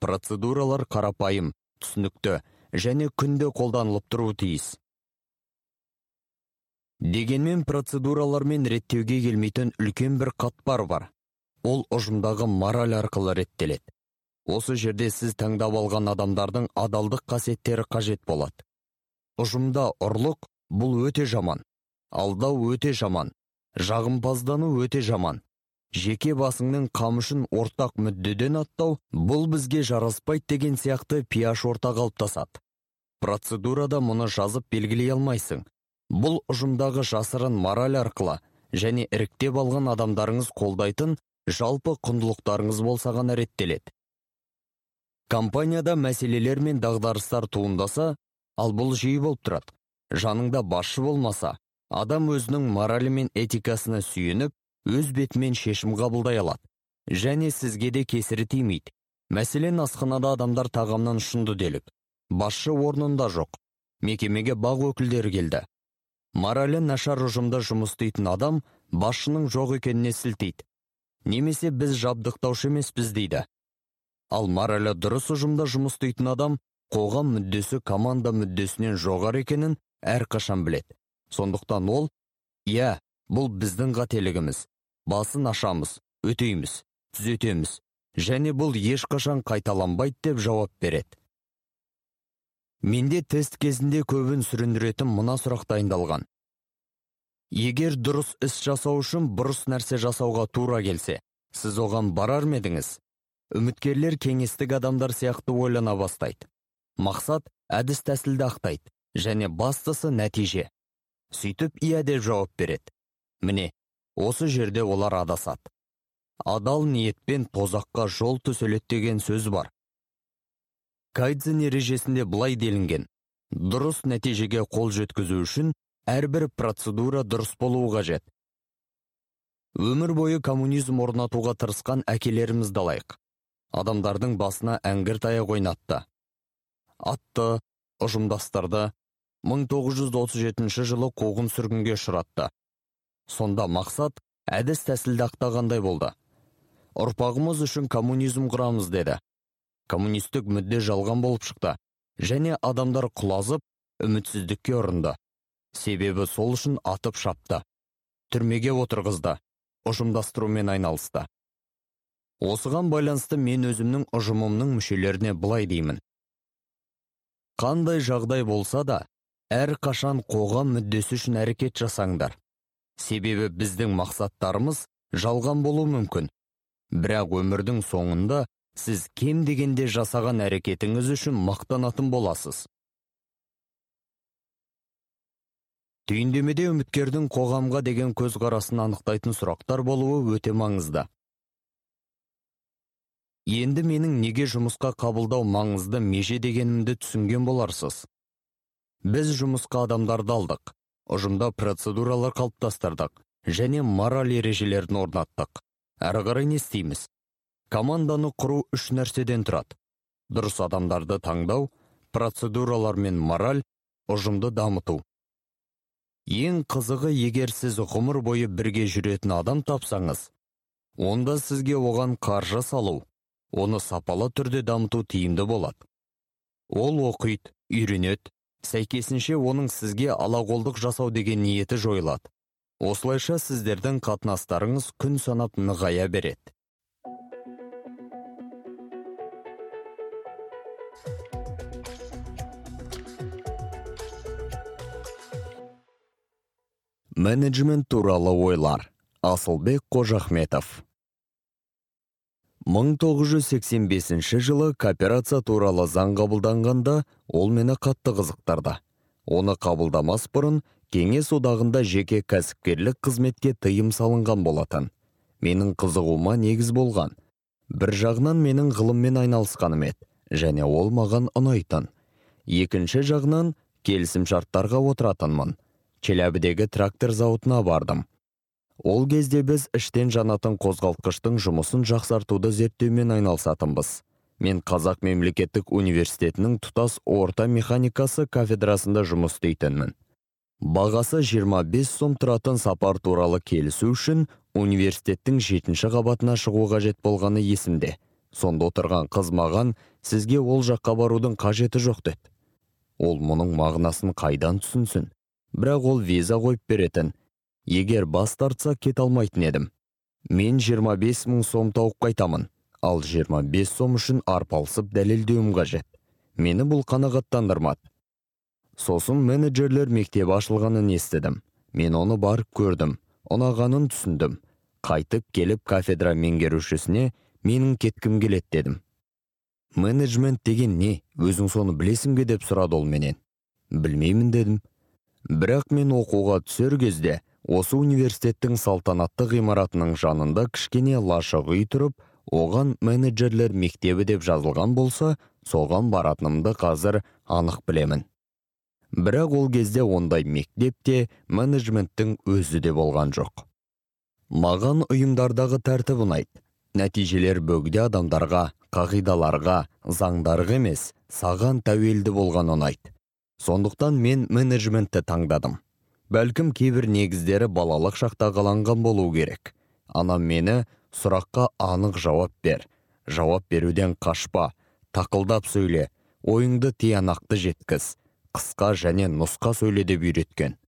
S2: Процедуралар қарапайым түсінікті және күнде қолданылып тұруы тиіс. Дегенмен процедуралармен реттеуге келмейтін үлкен бір қатпар бар. Ол ұжымдағы мораль арқылы реттеледі. Осы жерде сіз таңдап алған адамдардың адалдық қасиеттері қажет болады ұжымда ұрлық бұл өте жаман. Алдау өте жаман. Жағымпаздану өте жаман. Жеке басыңның қамышын ортақ мүддеден аттау бұл бізге жараспайды деген сияқты пияш орта қалыптасады процедурада мұны жазып белгілей алмайсың. Бұл ұжымдағы жасырын мораль арқылы және іріктеп алған адамдарыңыз қолдайтын жалпы құндылықтарыңыз болса ғана реттеледі. Компанияда мәселелер мен дағдарыстар туындаса ал бұл жиі болып тұрады. Жаныңда басшы болмаса адам өзінің моралі мен этикасына сүйеніп өз бетімен шешім қабылдай алады. Және сізге де кесірі тимейді. Мәселен асханада адамдар тағамнан ұшынды делік. Басшы орнында жоқ. Мекемеге бақ өкілдері келді. Моралі нашар ұжымда жұмыс істейтін адам басшының жоқ екеніне сілтейді. Немесе біз жабдықтаушы емеспіз дейді. Ал моралі дұрыс ұжымда жұмыс істейтін адам қоғам мүддесі команда мүддесінен жоғары екенін әрқашан біледі. Сондықтан ол иә бұл біздің қателігіміз. Басын ашамыз өтейміз түзетеміз. Және бұл ешқашан қайталанбайды деп жауап береді. Менде тест кезінде көбін сүріндіретін мына сұрақ дайындалған. Егер дұрыс іс жасау үшін бұрыс нәрсе жасауға тура келсе сіз оған барар ма едіңіз? Үміткерлер кеңестік адамдар сияқты ойлана бастайды. Мақсат әдіс тәсілді ақтайды және бастысы нәтиже. Сөйтіп иә деп жауап береді. Міне осы жерде олар адасады. Адал ниетпен тозаққа жол төселеді деген сөз бар. Кайдзен ережесінде былай делінген. Дұрыс нәтижеге қол жеткізу үшін әрбір процедура дұрыс болуы қажет. Өмір бойы коммунизм орнатуға тырысқан әкелерімізді алайық. Адамдардың басына әңгір таяқ ойнатты. Атты ұжымдастырды 1937 жылы қуғын сүргінге ұшыратты. Сонда мақсат әдіс тәсілді ақтағандай болды. Ұрпағымыз үшін коммунизм құрамыз деді. Коммунистік мүдде жалған болып шықты және адамдар құлазып үмітсіздікке ұрынды. Себебі сол үшін атып шапты. Түрмеге отырғызды ұжымдастырумен айналысты. Осыған байланысты мен өзімнің ұжымымның мүшелеріне былай деймін. Қандай жағдай болса да әр қашан қоғам мүддесі үшін әрекет жасаңдар. Себебі біздің мақсаттарымыз жалған болуы мүмкін. Бірақ өмірдің соңында сіз кем дегенде жасаған әрекетіңіз үшін мақтанатын боласыз. Түйіндемеде үміткердің қоғамға деген көзқарасын анықтайтын сұрақтар болуы өте маңызды. Енді менің неге жұмысқа қабылдау маңызды меже дегенімді түсінген боларсыз. Біз жұмысқа адамдарды алдық ұжымда процедуралар қалыптастырдық және мораль ережелерін орнаттық. Әрі қарай не істейміз? Команданы құру үш нәрседен тұрады. Дұрыс адамдарды таңдау процедуралар мен мораль ұжымды дамыту. Ең қызығы егер сіз ғұмыр бойы бірге жүретін адам тапсаңыз онда сізге оған қаржы салу оны сапалы түрде дамыту тиімді болады. Ол оқиды үйренеді сәйкесінше оның сізге алақолдық жасау деген ниеті жойылады. Осылайша сіздердің қатынастарыңыз күн санап нығая береді. Менеджмент туралы ойлар. Асылбек қожахметов. 1985 жылы кооперация туралы заң қабылданғанда ол мені қатты қызықтырды. Оны қабылдамас бұрын кеңес одағында жеке кәсіпкерлік қызметке тыйым салынған болатын. Менің қызығуыма негіз болған. Бір жағынан менің ғылыммен айналысқаным еді және ол маған ұнайтын. Екінші жағынан келісімшарттарға отыратынмын. Челябідегі трактор зауытына бардым. Ол кезде біз іштен жанатын қозғалтқыштың жұмысын жақсартуды зерттеумен айналысатынбыз. Мен қазақ мемлекеттік университетінің тұтас орта механикасы кафедрасында жұмыс істейтінмін. Бағасы 25 сом тұратын сапар туралы келісу үшін университеттің жетінші қабатына шығу қажет болғаны есімде. Сонда отырған қыз маған сізге ол жаққа барудың қажеті жоқ деді ол мұның мағынасын қайдан түсінсін? Бірақ ол виза қойып беретін. Егер бас тартса кете алмайтын едім. Мен 25 мың сом тауып қайтамын. Ал 25 сом үшін арпалысып дәлелдеуім қажет. Мені бұл қанағаттандырмады. Сосын менеджерлер мектебі ашылғанын естідім. Мен оны барып көрдім ұнағанын түсіндім. Қайтып келіп кафедра меңгерушісіне менің кеткім келеді дедім. Менеджмент деген не? Өзің соны білесің бе деп сұрады ол менен. Білмеймін дедім. Бірақ мен оқуға түсер кезде осы университеттің салтанатты ғимаратының жанында кішкене лашық үй тұрып оған менеджерлер мектебі деп жазылған болса соған баратынымды қазір анық білемін. Бірақ ол кезде ондай мектеп те менеджменттің өзі де болған жоқ. Маған ұйымдардағы тәртіп ұнайды. Нәтижелер бөгде адамдарға қағидаларға заңдарға емес саған тәуелді болған ұнайды. Сондықтан мен менеджментті таңдадым. Бәлкім кейбір негіздері балалық шақта қаланған болу керек. Анам мені сұраққа анық жауап бер. Жауап беруден қашпа. Тақылдап сөйле. Ойыңды тиянақты жеткіз. Қысқа және нұсқа сөйле деп үйреткен.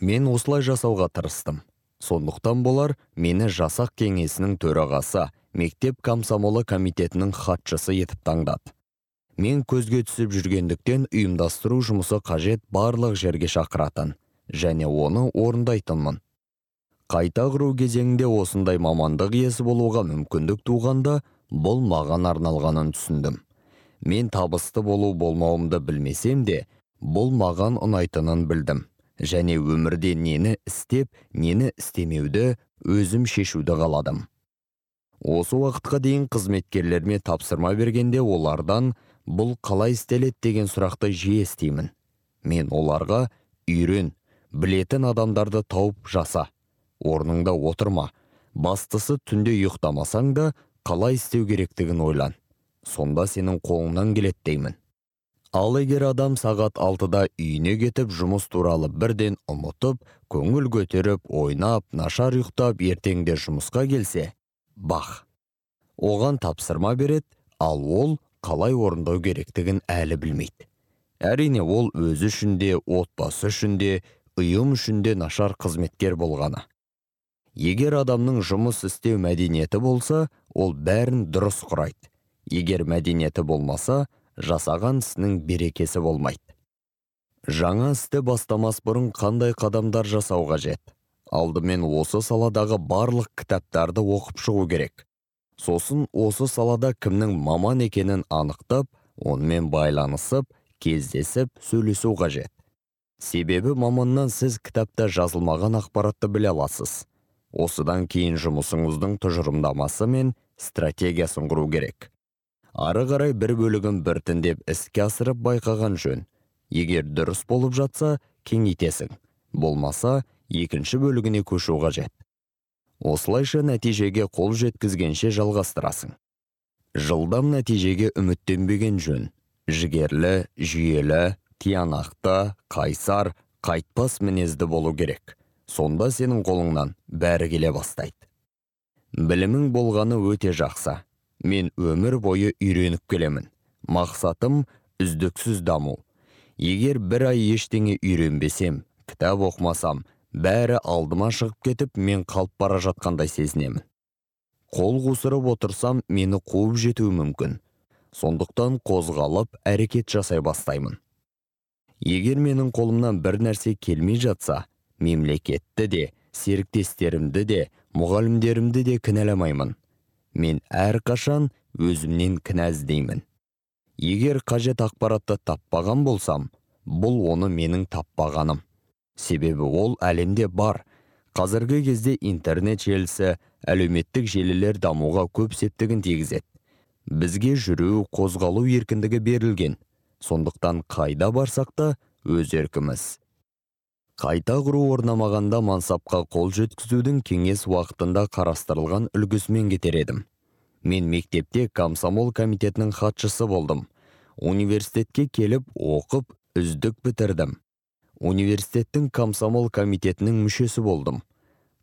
S2: Мен осылай жасауға тырыстым. Сондықтан болар мені жасақ кеңесінің төрағасы мектеп комсомолы комитетінің хатшысы етіп таңдады мен көзге түсіп жүргендіктен ұйымдастыру жұмысы қажет барлық жерге шақыратын. Және оны орындайтынмын. Қайта құру кезеңінде осындай мамандық иесі болуға мүмкіндік туғанда бұл маған арналғанын түсіндім. Мен табысты болу болмауымды білмесем де бұл маған ұнайтынын білдім. Және өмірде нені істеп нені істемеуді өзім шешуді қаладым. Осы уақытқа дейін қызметкерлеріме тапсырма бергенде олардан бұл қалай істеледі? деген сұрақты жиі естимін мен оларға үйрен білетін адамдарды тауып жаса. Орныңда отырма. Бастысы түнде ұйықтамасаң да қалай істеу керектігін ойлан. Сонда сенің қолыңнан келеді деймін. Ал егер адам сағат алтыда үйіне кетіп жұмыс туралы бірден ұмытып көңіл көтеріп ойнап нашар ұйықтап ертеңде жұмысқа келсе бах! Оған тапсырма береді ал ол қалай орындау керектігін әлі білмейді. Әрине ол өзі үшін де отбасы үшін де ұйым үшін де нашар қызметкер болғаны. Егер адамның жұмыс істеу мәдениеті болса ол бәрін дұрыс құрайды. Егер мәдениеті болмаса жасаған ісінің берекесі болмайды. Жаңа істі бастамас бұрын қандай қадамдар жасау қажет? Алдымен осы саладағы барлық кітаптарды оқып шығу керек. Сосын осы салада кімнің маман екенін анықтап онымен байланысып кездесіп сөйлесу қажет. Себебі маманнан сіз кітапта жазылмаған ақпаратты біле аласыз. Осыдан кейін жұмысыңыздың тұжырымдамасы мен стратегиясын құру керек. Ары қарай бір бөлігін біртіндеп іске асырып байқаған жөн. Егер дұрыс болып жатса кеңейтесің. Болмаса екінші бөлігіне көшу қажет. Осылайша нәтижеге қол жеткізгенше жалғастырасың. Жылдам нәтижеге үміттенбеген жөн. Жігерлі жүйелі тиянақты қайсар қайтпас мінезді болу керек. Сонда сенің қолыңнан бәрі келе бастайды. Білімің болғаны өте жақсы. Мен өмір бойы үйреніп келемін. Мақсатым үздіксіз даму. Егер бір ай ештеңе үйренбесем кітап оқымасам бәрі алдыма шығып кетіп мен қалып бара жатқандай сезінемін. Қол қусырып отырсам мені қуып жетуі мүмкін. Сондықтан қозғалып әрекет жасай бастаймын. Егер менің қолымнан бір нәрсе келмей жатса мемлекетті де серіктестерімді де мұғалімдерімді де кінәламаймын. Мен әрқашан өзімнен кінә іздеймін. Егер қажет ақпаратты таппаған болсам бұл оны менің таппағаным. Себебі ол әлемде бар. Қазіргі кезде интернет желісі әлеуметтік желілер дамуға көп септігін тигізеді. Бізге жүру қозғалу еркіндігі берілген. Сондықтан қайда барсақ та өз еркіміз. Қайта құру орнамағанда мансапқа қол жеткізудің кеңес уақытында қарастырылған үлгісімен кетер едім. Мен мектепте комсомол комитетінің хатшысы болдым. Университетке келіп оқып үздік бітірдім. Университеттің комсомол комитетінің мүшесі болдым.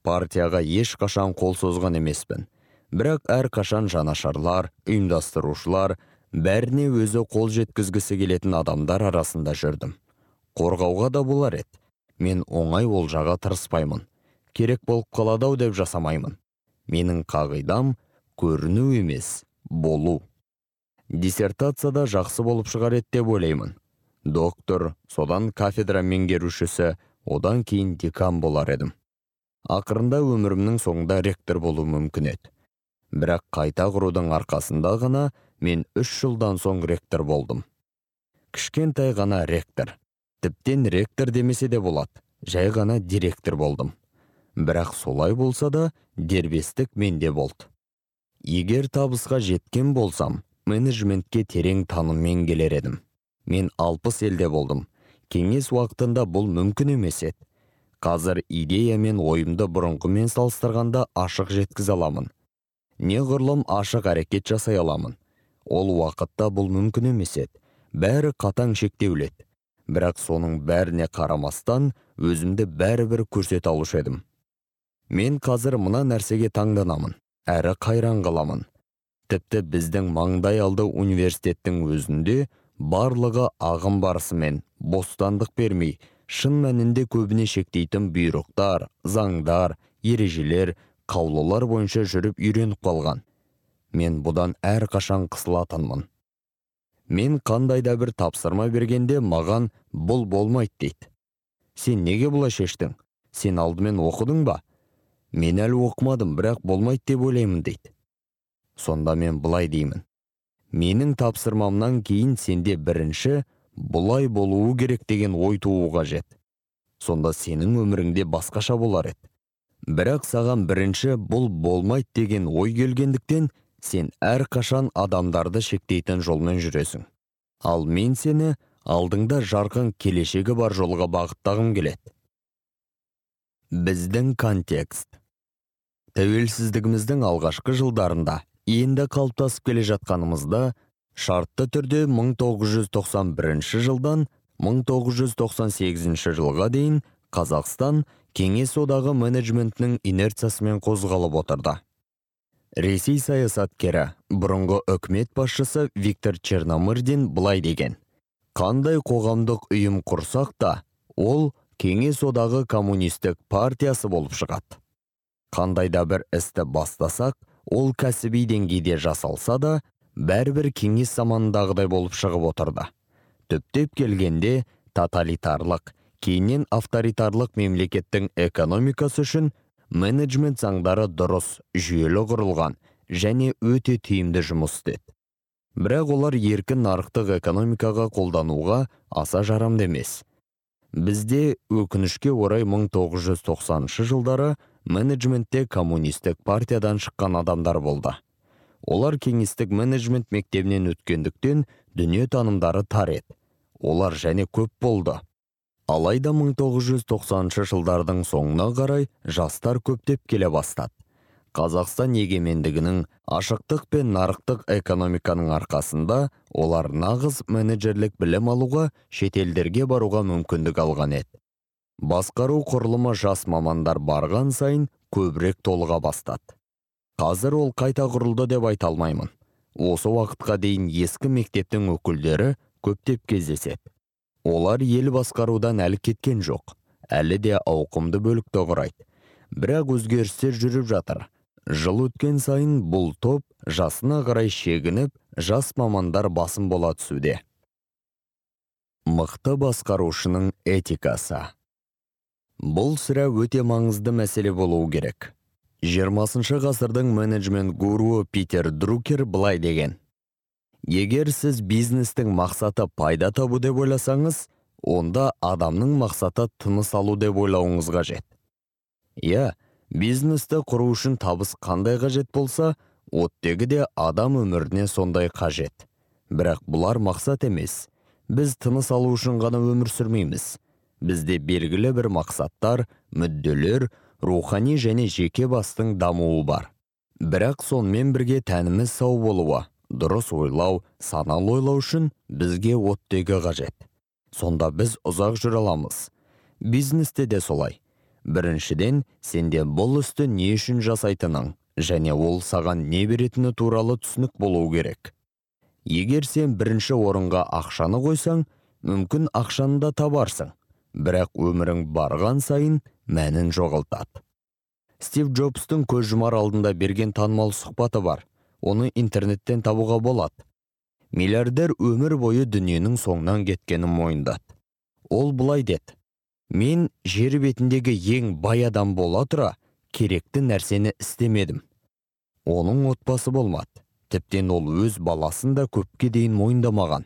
S2: Партияға ешқашан қол созған емеспін. Бірақ әрқашан жанашарлар ұйымдастырушылар бәріне өзі қол жеткізгісі келетін адамдар арасында жүрдім. Қорғауға да болар еді. Мен оңай олжаға тырыспаймын. Керек болып қалады ау деп жасамаймын. Менің қағидам көріну емес болу. Диссертацияда жақсы болып шығар еді деп ойлаймын. Доктор содан кафедра меңгерушісі одан кейін декан болар едім. Ақырында өмірімнің соңында ректор болу мүмкін еді. Бірақ қайта құрудың арқасында ғана мен үш жылдан соң ректор болдым. Кішкентай ғана ректор. Тіптен ректор демесе де болады жай ғана директор болдым. Бірақ солай болса да дербестік менде болды. Егер табысқа жеткен болсам менеджментке терең таныммен келер едім. Мен алпыс елде болдым. Кеңес уақытында бұл мүмкін емес еді. Қазір идея мен ойымды бұрынғымен салыстырғанда ашық жеткізе аламын. Неғұрлым ашық әрекет жасай аламын. Ол уақытта бұл мүмкін емес еді. Бәрі қатаң шектеулі еді бірақ соның бәріне қарамастан өзімді бәрібір көрсете алушы едім. Мен қазір мына нәрсеге таңданамын. Әрі қайран қаламын. Тіпті біздің маңдай алды университеттің өзінде барлығы ағым барысымен бостандық бермей шын мәнінде көбіне шектейтін бұйрықтар заңдар ережелер қаулылар бойынша жүріп үйреніп қалған. Мен бұдан әрқашан қысылатынмын. Мен қандай да бір тапсырма бергенде маған бұл болмайды дейді. Сен неге бұлай шештің? Сен алдымен оқыдың ба? Мен әлі оқымадым бірақ болмайды деп ойлаймын дейді. Сонда мен былай деймін. Менің тапсырмамнан кейін сенде бірінші бұлай болуы керек деген ой тууы қажет сонда сенің өміріңде басқаша болар еді. Бірақ саған бірінші бұл болмайды деген ой келгендіктен сен әрқашан адамдарды шектейтін жолмен жүресің. Ал мен сені алдыңда жарқын келешегі бар жолға бағыттағым келеді. Біздің контекст. Тәуелсіздігіміздің алғашқы жылдарында енді қалыптасып келе жатқанымызда шартты түрде 1991 жылдан 1998 жылға дейін Қазақстан кеңес одағы менеджментінің инерциясымен қозғалып отырды. Ресей саясаткері, бұрынғы үкімет басшысы Виктор Черномырдин былай деген. Қандай қоғамдық ұйым құрсақ та, ол кеңес одағы коммунистік партиясы болып шығады қандай да бір істі бастасақ ол кәсіби деңгейде жасалса да бәрібір кеңес заманындағыдай болып шығып отырды түптеп келгенде тоталитарлық кейіннен авторитарлық мемлекеттің экономикасы үшін менеджмент заңдары дұрыс жүйелі құрылған және өте тиімді жұмыс істеді. Бірақ олар еркін нарықтық экономикаға қолдануға аса жарамды емес. Бізде өкінішке орай 1990 жылдары менеджментте коммунистік партиядан шыққан адамдар болды. Олар кеңестік менеджмент мектебінен өткендіктен дүние танымдары тар еді. Олар және көп болды. Алайда 1990 жылдардың соңына қарай жастар көптеп келе бастады. Қазақстан егемендігінің ашықтық пен нарықтық экономиканың арқасында олар нағыз менеджерлік білім алуға шетелдерге баруға мүмкіндік алған еді. Басқару құрылымы жас мамандар барған сайын көбірек толыға бастады. Қазір ол қайта құрылды деп айта алмаймын. Осы уақытқа дейін ескі мектептің өкілдері көптеп кездеседі. Олар ел басқарудан әлі кеткен жоқ. Әлі де ауқымды бөлікті құрайды бірақ өзгерістер жүріп жатыр. Жыл өткен сайын бұл топ жасына қарай шегініп жас мамандар басым бола түсуде. Мықты басқарушының этикасы. Бұл сірә өте маңызды мәселе болуы керек. 20 ғасырдың менеджмент гуруы питер друкер былай деген. Егер сіз бизнестің мақсаты пайда табу деп ойласаңыз онда адамның мақсаты тыныс алу деп ойлауыңыз қажет. Иә бизнесті құру үшін табыс қандай қажет болса оттегі де адам өміріне сондай қажет. Бірақ бұлар мақсат емес. Біз тыныс алу үшін ғана өмір сүрмейміз. Бізде белгілі бір мақсаттар мүдделер рухани және жеке бастың дамуы бар. Бірақ сонымен бірге тәніміз сау болуы. Дұрыс ойлау саналы ойлау үшін бізге оттегі қажет. Сонда біз ұзақ жүре аламыз. Бизнесте де солай. Біріншіден сенде бұл істі не үшін жасайтының және ол саған не беретіні туралы түсінік болуы керек. Егер сен бірінші орынға ақшаны қойсаң мүмкін ақшаны да табарсың. Бірақ өмірің барған сайын мәнін жоғалтады. Стив джобстың көз жұмар алдында берген танымал сұхбаты бар. Оны интернеттен табуға болады. Миллиардер өмір бойы дүниенің соңынан кеткенін мойындады. Ол былай деді. Мен жер бетіндегі ең бай адам бола тұра керекті нәрсені істемедім. Оның отбасы болмады. Тіптен ол өз баласын да көпке дейін мойындамаған.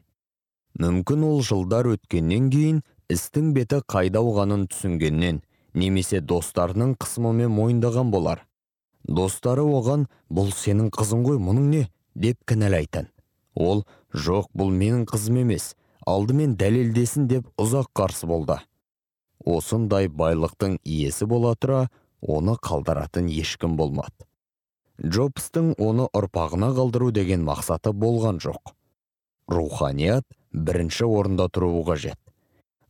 S2: Мүмкін ол жылдар өткеннен кейін істің беті қайда ауғанын түсінгеннен немесе достарының қысымымен мойындаған болар. Достары оған бұл сенің қызың ғой мұның не? деп кінәлайтын ол жоқ бұл менің қызым емес алдымен дәлелдесін деп ұзақ қарсы болды. Осындай байлықтың иесі бола тұра оны қалдыратын ешкім болмады. Джобстың оны ұрпағына қалдыру деген мақсаты болған жоқ. Руханият бірінші орында тұруы қажет.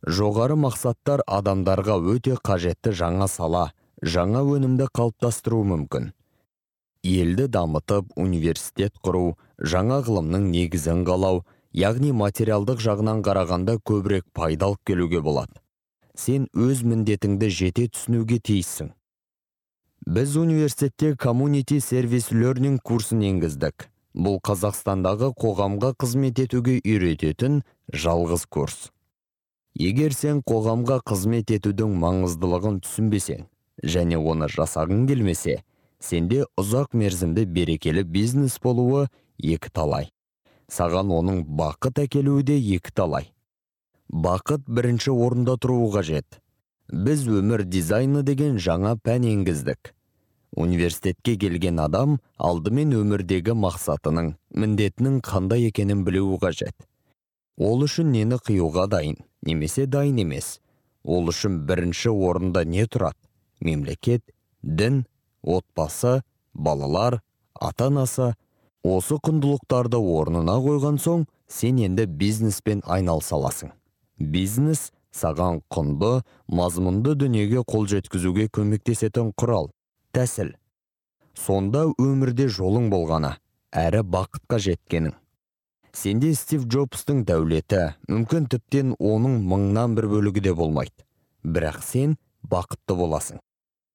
S2: Жоғары мақсаттар адамдарға өте қажетті жаңа сала жаңа өнімді қалыптастыру мүмкін. Елді дамытып университет құру жаңа ғылымның негізін қалау яғни материалдық жағынан қарағанда көбірек пайда алып келуге болады. Сен өз міндетіңді жете түсінуге тиіссің. Біз университетте коммунити сервис learning курсын енгіздік. Бұл қазақстандағы қоғамға қызмет етуге үйрететін жалғыз курс. Егер сен қоғамға қызмет етудің маңыздылығын түсінбесең және оны жасағың келмесе сенде ұзақ мерзімді берекелі бизнес болуы екі талай. Саған оның бақыт әкелуі де екі талай. Бақыт бірінші орында тұруы қажет. Біз өмір дизайны деген жаңа пән енгіздік. Университетке келген адам алдымен өмірдегі мақсатының міндетінің қандай екенін білуі қажет. Ол үшін нені қиюға дайын немесе дайын емес. Ол үшін бірінші орында не тұрады? Мемлекет дін отбасы балалар ата анасы осы құндылықтарды орнына қойған соң сен енді бизнеспен айналыса аласың. Бизнес саған құнды мазмұнды дүниеге қол жеткізуге көмектесетін құрал тәсіл. Сонда өмірде жолың болғаны әрі бақытқа жеткенің. Сенде стив джобстың дәулеті мүмкін тіптен оның мыңнан бір бөлігі де болмайды. Бірақ сен бақытты боласың.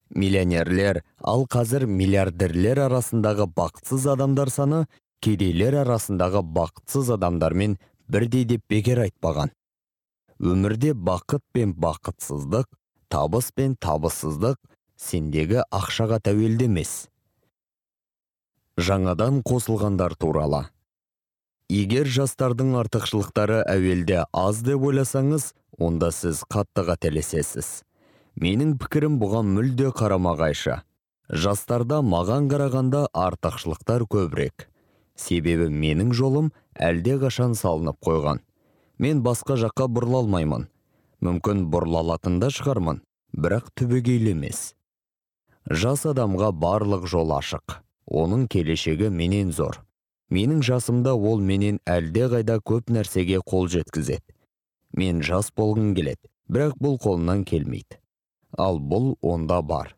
S2: Миллионерлер ал қазір миллиардерлер арасындағы бақытсыз адамдар саны кедейлер арасындағы бақытсыз адамдармен бірдей деп бекер айтпаған. Өмірде бақыт пен бақытсыздық табыс пен табыссыздық сендегі ақшаға тәуелді емес жаңадан қосылғандар туралы. Егер жастардың артықшылықтары әуелде аз деп ойласаңыз онда сіз қатты қателесесіз менің пікірім бұған мүлде қарама қайшы жастарда маған қарағанда артықшылықтар көбірек. Себебі менің жолым әлде қашан салынып қойған. Мен басқа жаққа бұрыла алмаймын. Мүмкін бұрыла алатын да шығармын бірақ түбегейлі емес. Жас адамға барлық жол ашық. Оның келешегі менен зор. Менің жасымда ол менен әлде қайда көп нәрсеге қол жеткізеді. Мен жас болғым келеді бірақ бұл қолынан келмейді. Ал бұл онда бар.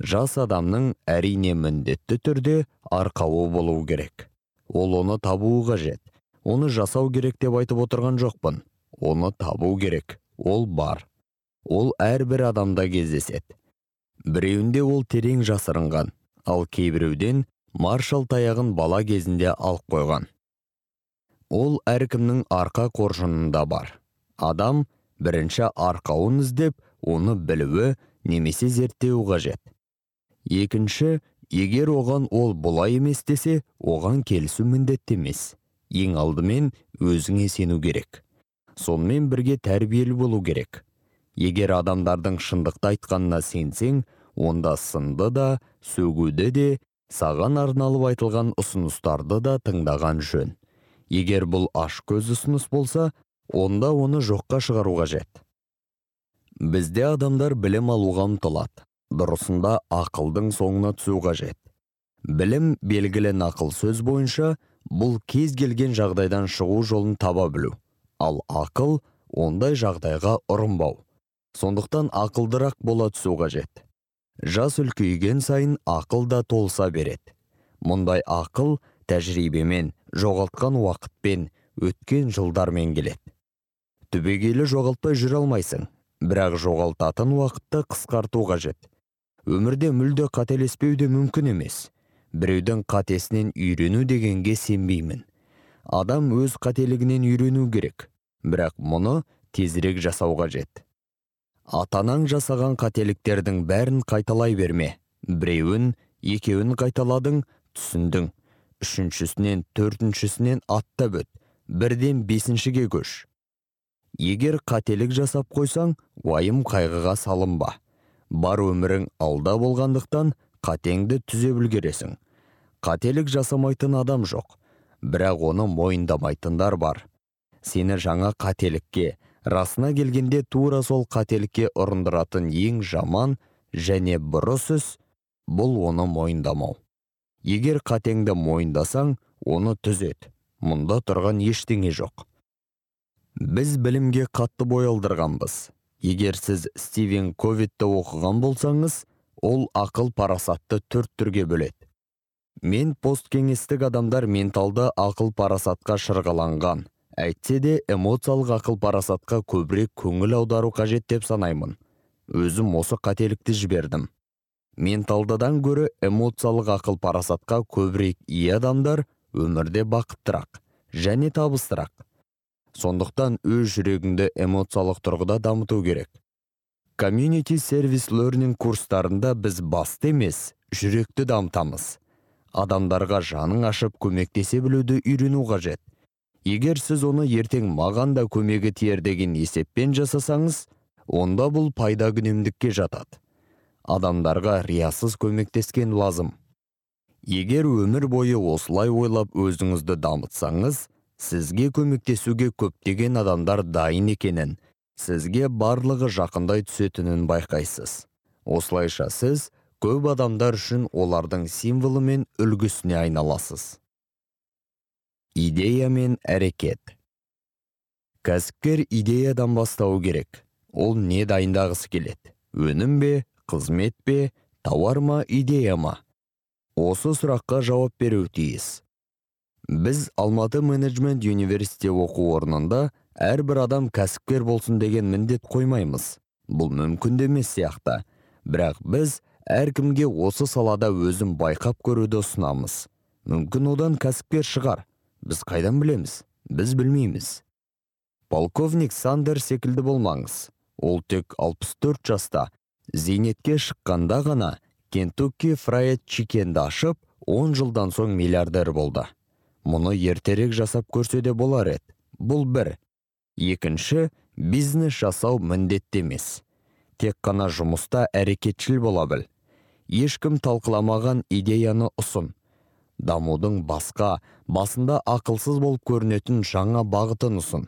S2: Жас адамның әрине міндетті түрде арқауы болу керек. Ол оны табуы қажет. Оны жасау керек деп айтып отырған жоқпын. Оны табу керек. Ол бар. Ол әрбір адамда кездеседі. Біреуінде ол терең жасырынған ал кейбіреуден маршал таяғын бала кезінде алып қойған. Ол әркімнің арқа қоржынында бар. Адам бірінші арқауын іздеп оны білуі немесе зерттеуі қажет. Екінші егер оған ол бұлай емес десе оған келісу міндетті емес. Ең алдымен өзіңе сену керек. Сонымен бірге тәрбиелі болу керек. Егер адамдардың шындықты айтқанына сенсең онда сынды да сөгуді де саған арналып айтылған ұсыныстарды да тыңдаған жөн. Егер бұл көз ұсыныс болса онда оны жоққа шығару қажет. Бізде адамдар білім алуға ұмтылады. Дұрысында ақылдың соңына түсу қажет. Білім белгілі нақыл сөз бойынша бұл кез келген жағдайдан шығу жолын таба білу. Ал ақыл ондай жағдайға ұрынбау. Сондықтан ақылдырақ бола түсу қажет. Жас үлкейген сайын ақыл да толса береді. Мұндай ақыл тәжірибемен жоғалтқан уақытпен өткен жылдармен келеді. Түбегейлі жоғалтпай жүре алмайсың. Бірақ жоғалтатын уақытты қысқарту қажет. Өмірде мүлде қателеспеу де мүмкін емес. Біреудің қатесінен үйрену дегенге сенбеймін. Адам өз қателігінен үйрену керек бірақ мұны тезірек жасау қажет. Атанаң жасаған қателіктердің бәрін қайталай берме біреуін екеуін қайталадың түсіндің. Үшіншісінен төртіншісінен аттап өт бірден бесіншіге көш. Егер қателік жасап қойсаң уайым қайғыға салынба. Бар өмірің алда болғандықтан қатеңді түзеп үлгересің қателік жасамайтын адам жоқ бірақ оны мойындамайтындар бар. Сені жаңа қателікке расына келгенде тура сол қателікке ұрындыратын ең жаман және бұрыс іс бұл оны мойындамау. Егер қатеңді мойындасаң оны түзет. Мұнда тұрған ештеңе жоқ. Біз білімге қатты бой алдырғанбыз. Егер сіз стивен ковитті оқыған болсаңыз ол ақыл парасатты төрт түрге бөледі. Мен посткеңестік адамдар менталды ақыл парасатқа шырғаланған. Әйтсе де эмоциялық ақыл парасатқа көбірек көңіл аудару қажет деп санаймын. Өзім осы қателікті жібердім. Менталдыдан гөрі эмоциялық ақыл парасатқа көбірек ие адамдар өмірде бақыттырақ және табыстырақ. Сондықтан өз жүрегіңді эмоциялық тұрғыда дамыту керек. Комьюнити сервис learning курстарында біз басты емес жүректі дамытамыз. Адамдарға жаның ашып көмектесе білуді үйрену қажет. Егер сіз оны ертең маған да көмегі тиер деген есеппен жасасаңыз онда бұл пайда күнемдікке жатады. Адамдарға риясыз көмектескен лазым. Егер өмір бойы осылай ойлап өзіңізді дамытсаңыз сізге көмектесуге көптеген адамдар дайын екенін сізге барлығы жақындай түсетінін байқайсыз. Осылайша сіз көп адамдар үшін олардың символы мен үлгісіне айналасыз. Идея мен әрекет. Кәсіпкер идеядан бастауы керек. Ол не дайындағысы келеді? Өнім бе қызмет пе тауар ма идея ма? Осы сұраққа жауап беруі тиіс. Біз алматы менеджмент университеті оқу орнында әрбір адам кәсіпкер болсын деген міндет қоймаймыз. Бұл мүмкін емес сияқты. Бірақ біз әркімге осы салада өзін байқап көруді ұсынамыз. Мүмкін одан кәсіпкер шығар. Біз қайдан білеміз? Біз білмейміз. Полковник сандер секілді болмаңыз. Ол тек 64 жаста. Зейнетке шыққанда ғана кентукки фрайд чикенді ашып 10 жылдан соң миллиардер болды. Мұны ертерек жасап көрсе де болар еді. Бұл бір. Екінші бизнес жасау міндетті емес. Тек қана жұмыста әрекетшіл бола біл. Ешкім талқыламаған идеяны ұсын. Дамудың басқа басында ақылсыз болып көрінетін жаңа бағытын ұсын.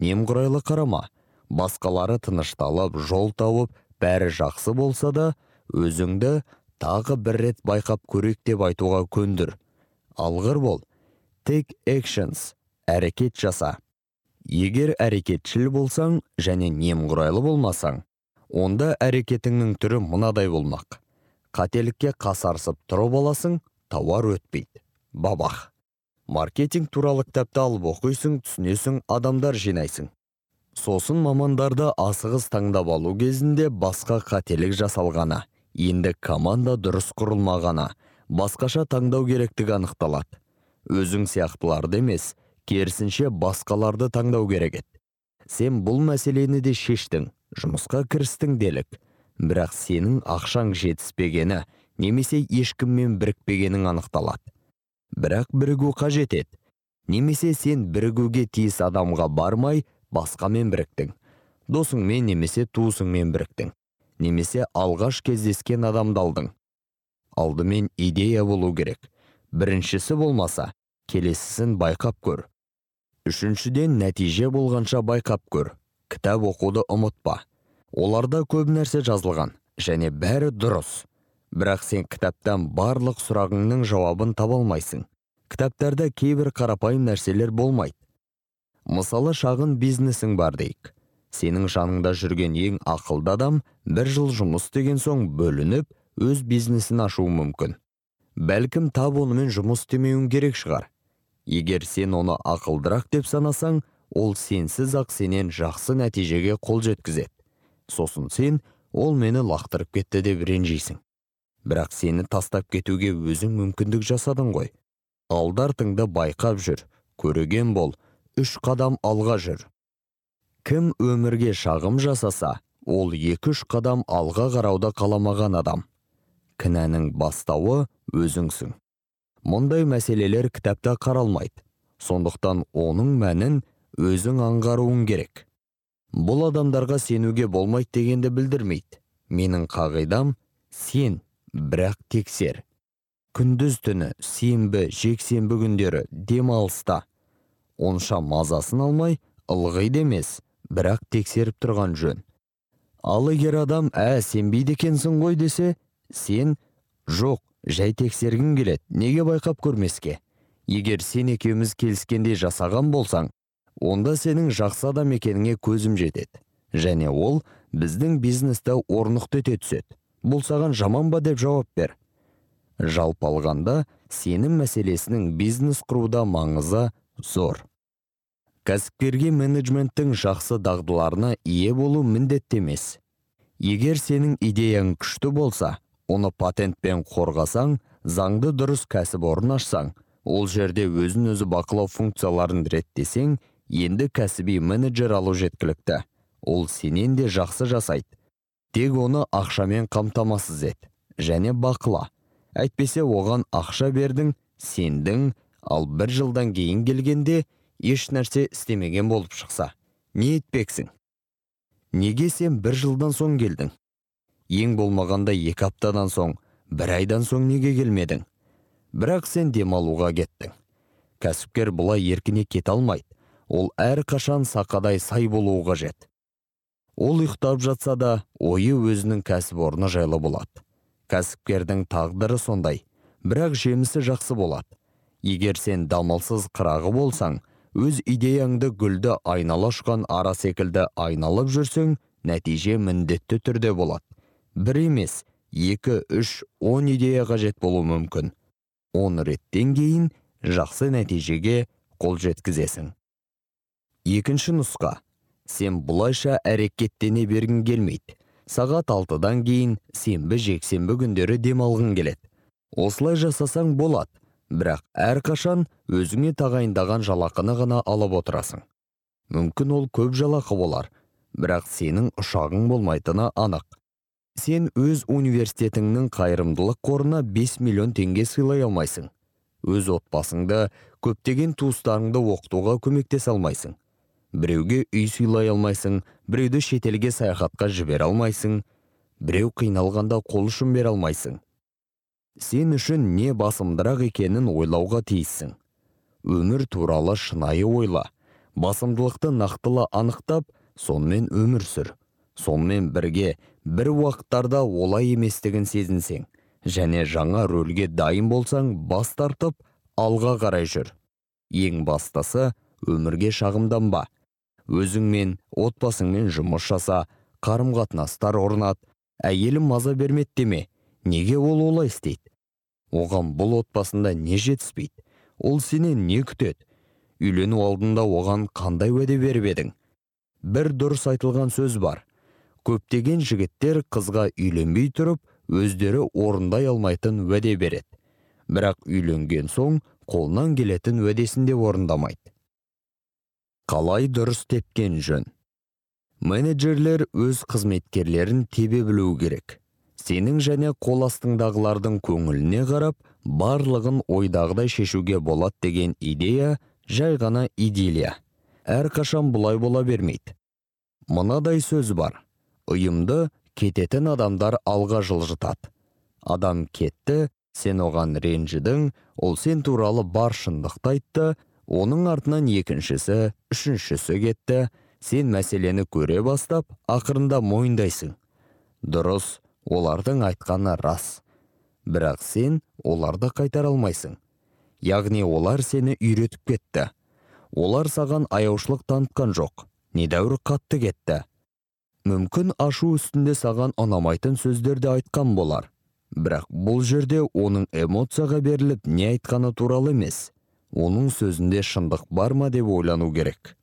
S2: Немқұрайлы қарама. Басқалары тынышталып жол тауып бәрі жақсы болса да өзіңді тағы бір рет байқап көрейік деп айтуға көндір. Алғыр бол take actions әрекет жаса. Егер әрекетшіл болсаң және немқұрайлы болмасаң онда әрекетіңнің түрі мынадай болмақ. Қателікке қасарысып тұрып аласың тауар өтпейді. Бабах! Маркетинг туралы кітапты алып оқисың түсінесің адамдар жинайсың. Сосын мамандарды асығыс таңдап алу кезінде басқа қателік жасалғаны енді команда дұрыс құрылмағаны басқаша таңдау керектігі анықталады. Өзің сияқтыларды емес керісінше басқаларды таңдау керек еді сен бұл мәселені де шештің жұмысқа кірістің делік. Бірақ сенің ақшаң жетіспегені немесе ешкіммен бірікпегенің анықталады. Бірақ бірігу қажет еді немесе сен бірігуге тиіс адамға бармай басқамен біріктің. Досыңмен немесе туысыңмен біріктің. Немесе алғаш кездескен адамды алдың алдымен идея болу керек. Біріншісі болмаса келесісін байқап көр. Үшіншіден нәтиже болғанша байқап көр. Кітап оқуды ұмытпа. Оларда көп нәрсе жазылған және бәрі дұрыс. Бірақ сен кітаптан барлық сұрағыңның жауабын таба алмайсың. Кітаптарда кейбір қарапайым нәрселер болмайды. Мысалы шағын бизнесің бар дейік. Сенің жаныңда жүрген ең ақылды адам бір жыл жұмыс істеген соң бөлініп өз бизнесін ашуы мүмкін. Бәлкім тап онымен жұмыс істемеуің керек шығар. Егер сен оны ақылдырақ деп санасаң ол сенсіз ақ сенен жақсы нәтижеге қол жеткізеді. Сосын сен ол мені лақтырып кетті деп ренжисің. Бірақ сені тастап кетуге өзің мүмкіндік жасадың ғой. Алды артыңды байқап жүр көреген бол үш қадам алға жүр. Кім өмірге шағым жасаса ол екі үш қадам алға қарауды қаламаған адам. Кінәнің бастауы өзіңсің. Мұндай мәселелер кітапта қаралмайды. Сондықтан оның мәнін өзің аңғаруың керек. Бұл адамдарға сенуге болмайды дегенді білдірмейді. Менің қағидам сен бірақ тексер. Күндіз түні сенбі жексенбі күндері демалыста. Онша мазасын алмай ылғи емес бірақ тексеріп тұрған жөн. Ал егер адам ә сенбейді екенсің ғой десе сен жоқ жай тексергім келеді. Неге байқап көрмеске? Егер сен екеуміз келіскендей жасаған болсаң онда сенің жақсы адам екеніңе көзім жетеді. Және ол біздің бизнесті орнықты ете түседі. Бұл саған жаман ба деп жауап бер. Жалпы алғанда сенім мәселесінің бизнес құруда маңызы зор. Кәсіпкерге менеджменттің жақсы дағдыларына ие болу міндетті емес. Егер сенің идеяң күшті болса оны патентпен қорғасаң заңды дұрыс кәсіпорын ашсаң ол жерде өзін өзі бақылау функцияларын реттесең енді кәсіби менеджер алу жеткілікті. Ол сенен де жақсы жасайды. Тек оны ақшамен қамтамасыз ет және бақыла. Әйтпесе оған ақша бердің сендің ал бір жылдан кейін келгенде еш нәрсе істемеген болып шықса. Не етпексің? Неге сен бір жылдан соң келдің? Ең болмағанда екі аптадан соң бір айдан соң неге келмедің? Бірақ сен демалуға кеттің. Кәсіпкер бұлай еркіне кете алмайды. Ол әр қашан сақадай сай болуы қажет. Ол ұйықтап жатса да ойы өзінің кәсіпорны жайлы болады. Кәсіпкердің тағдыры сондай. Бірақ жемісі жақсы болады. Егер сен дамылсыз қырағы болсаң өз идеяңды гүлді айнала ұшқан ара секілді айналып жүрсең нәтиже міндетті түрде болады. Бір емес екі үш он идея қажет болуы мүмкін. Он реттен кейін жақсы нәтижеге қол жеткізесің. Екінші нұсқа. Сен бұлайша әрекеттене бергің келмейді. Сағат алтыдан кейін сенбі жексенбі күндері демалғың келеді. Осылай жасасаң болады бірақ әрқашан өзіңе тағайындаған жалақыны ғана алып отырасың. Мүмкін ол көп жалақы болар бірақ сенің ұшағың болмайтыны анық. Сен өз университетіңнің қайырымдылық қорына 5 миллион теңге сыйлай алмайсың. Өз отбасыңды көптеген туыстарыңды оқытуға көмектесе алмайсың. Біреуге үй сыйлай алмайсың біреуді шетелге саяхатқа жібере алмайсың біреу қиналғанда қол ұшын бере алмайсың. Сен үшін не басымдырақ екенін ойлауға тиіссің. Өмір туралы шынайы ойла. Басымдылықты нақтылы анықтап сонымен өмір сүр. Сонымен бірге бір уақыттарда олай еместігін сезінсең және жаңа рөлге дайын болсаң бас тартып алға қарай жүр. Ең бастысы өмірге шағымданба. Өзіңмен отбасыңмен жұмыс жаса қарым қатынастар орнат әйелім маза бермеді деме неге ол олай істейді? Оған бұл отбасында не жетіспейді? Ол сенен не күтеді? Үйлену алдында оған қандай уәде беріп едің? Бір дұрыс айтылған сөз бар. Көптеген жігіттер қызға үйленбей тұрып өздері орындай алмайтын уәде береді. Бірақ үйленген соң қолынан келетін уәдесін де орындамайды. Қалай дұрыс тепкен жөн? Менеджерлер өз қызметкерлерін тебе білуі керек. Сенің және қол астыңдағылардың көңіліне қарап барлығын ойдағыдай шешуге болады деген идея жай ғана идиллия. Әрқашан бұлай бола бермейді. Мынадай сөз бар. Ұйымды кететін адамдар алға жылжытады. Адам кетті сен оған ренжідің ол сен туралы бар шындықты айтты оның артынан екіншісі үшіншісі кетті сен мәселені көре бастап ақырында мойындайсың. Дұрыс олардың айтқаны рас. Бірақ сен оларды қайтара алмайсың. Яғни олар сені үйретіп кетті. Олар саған аяушылық танытқан жоқ. Недәуір қатты кетті. Мүмкін ашу үстінде саған ұнамайтын сөздерді айтқан болар. Бірақ бұл жерде оның эмоцияға беріліп не айтқаны туралы емес. Оның сөзінде шындық бар ма деп ойлану керек.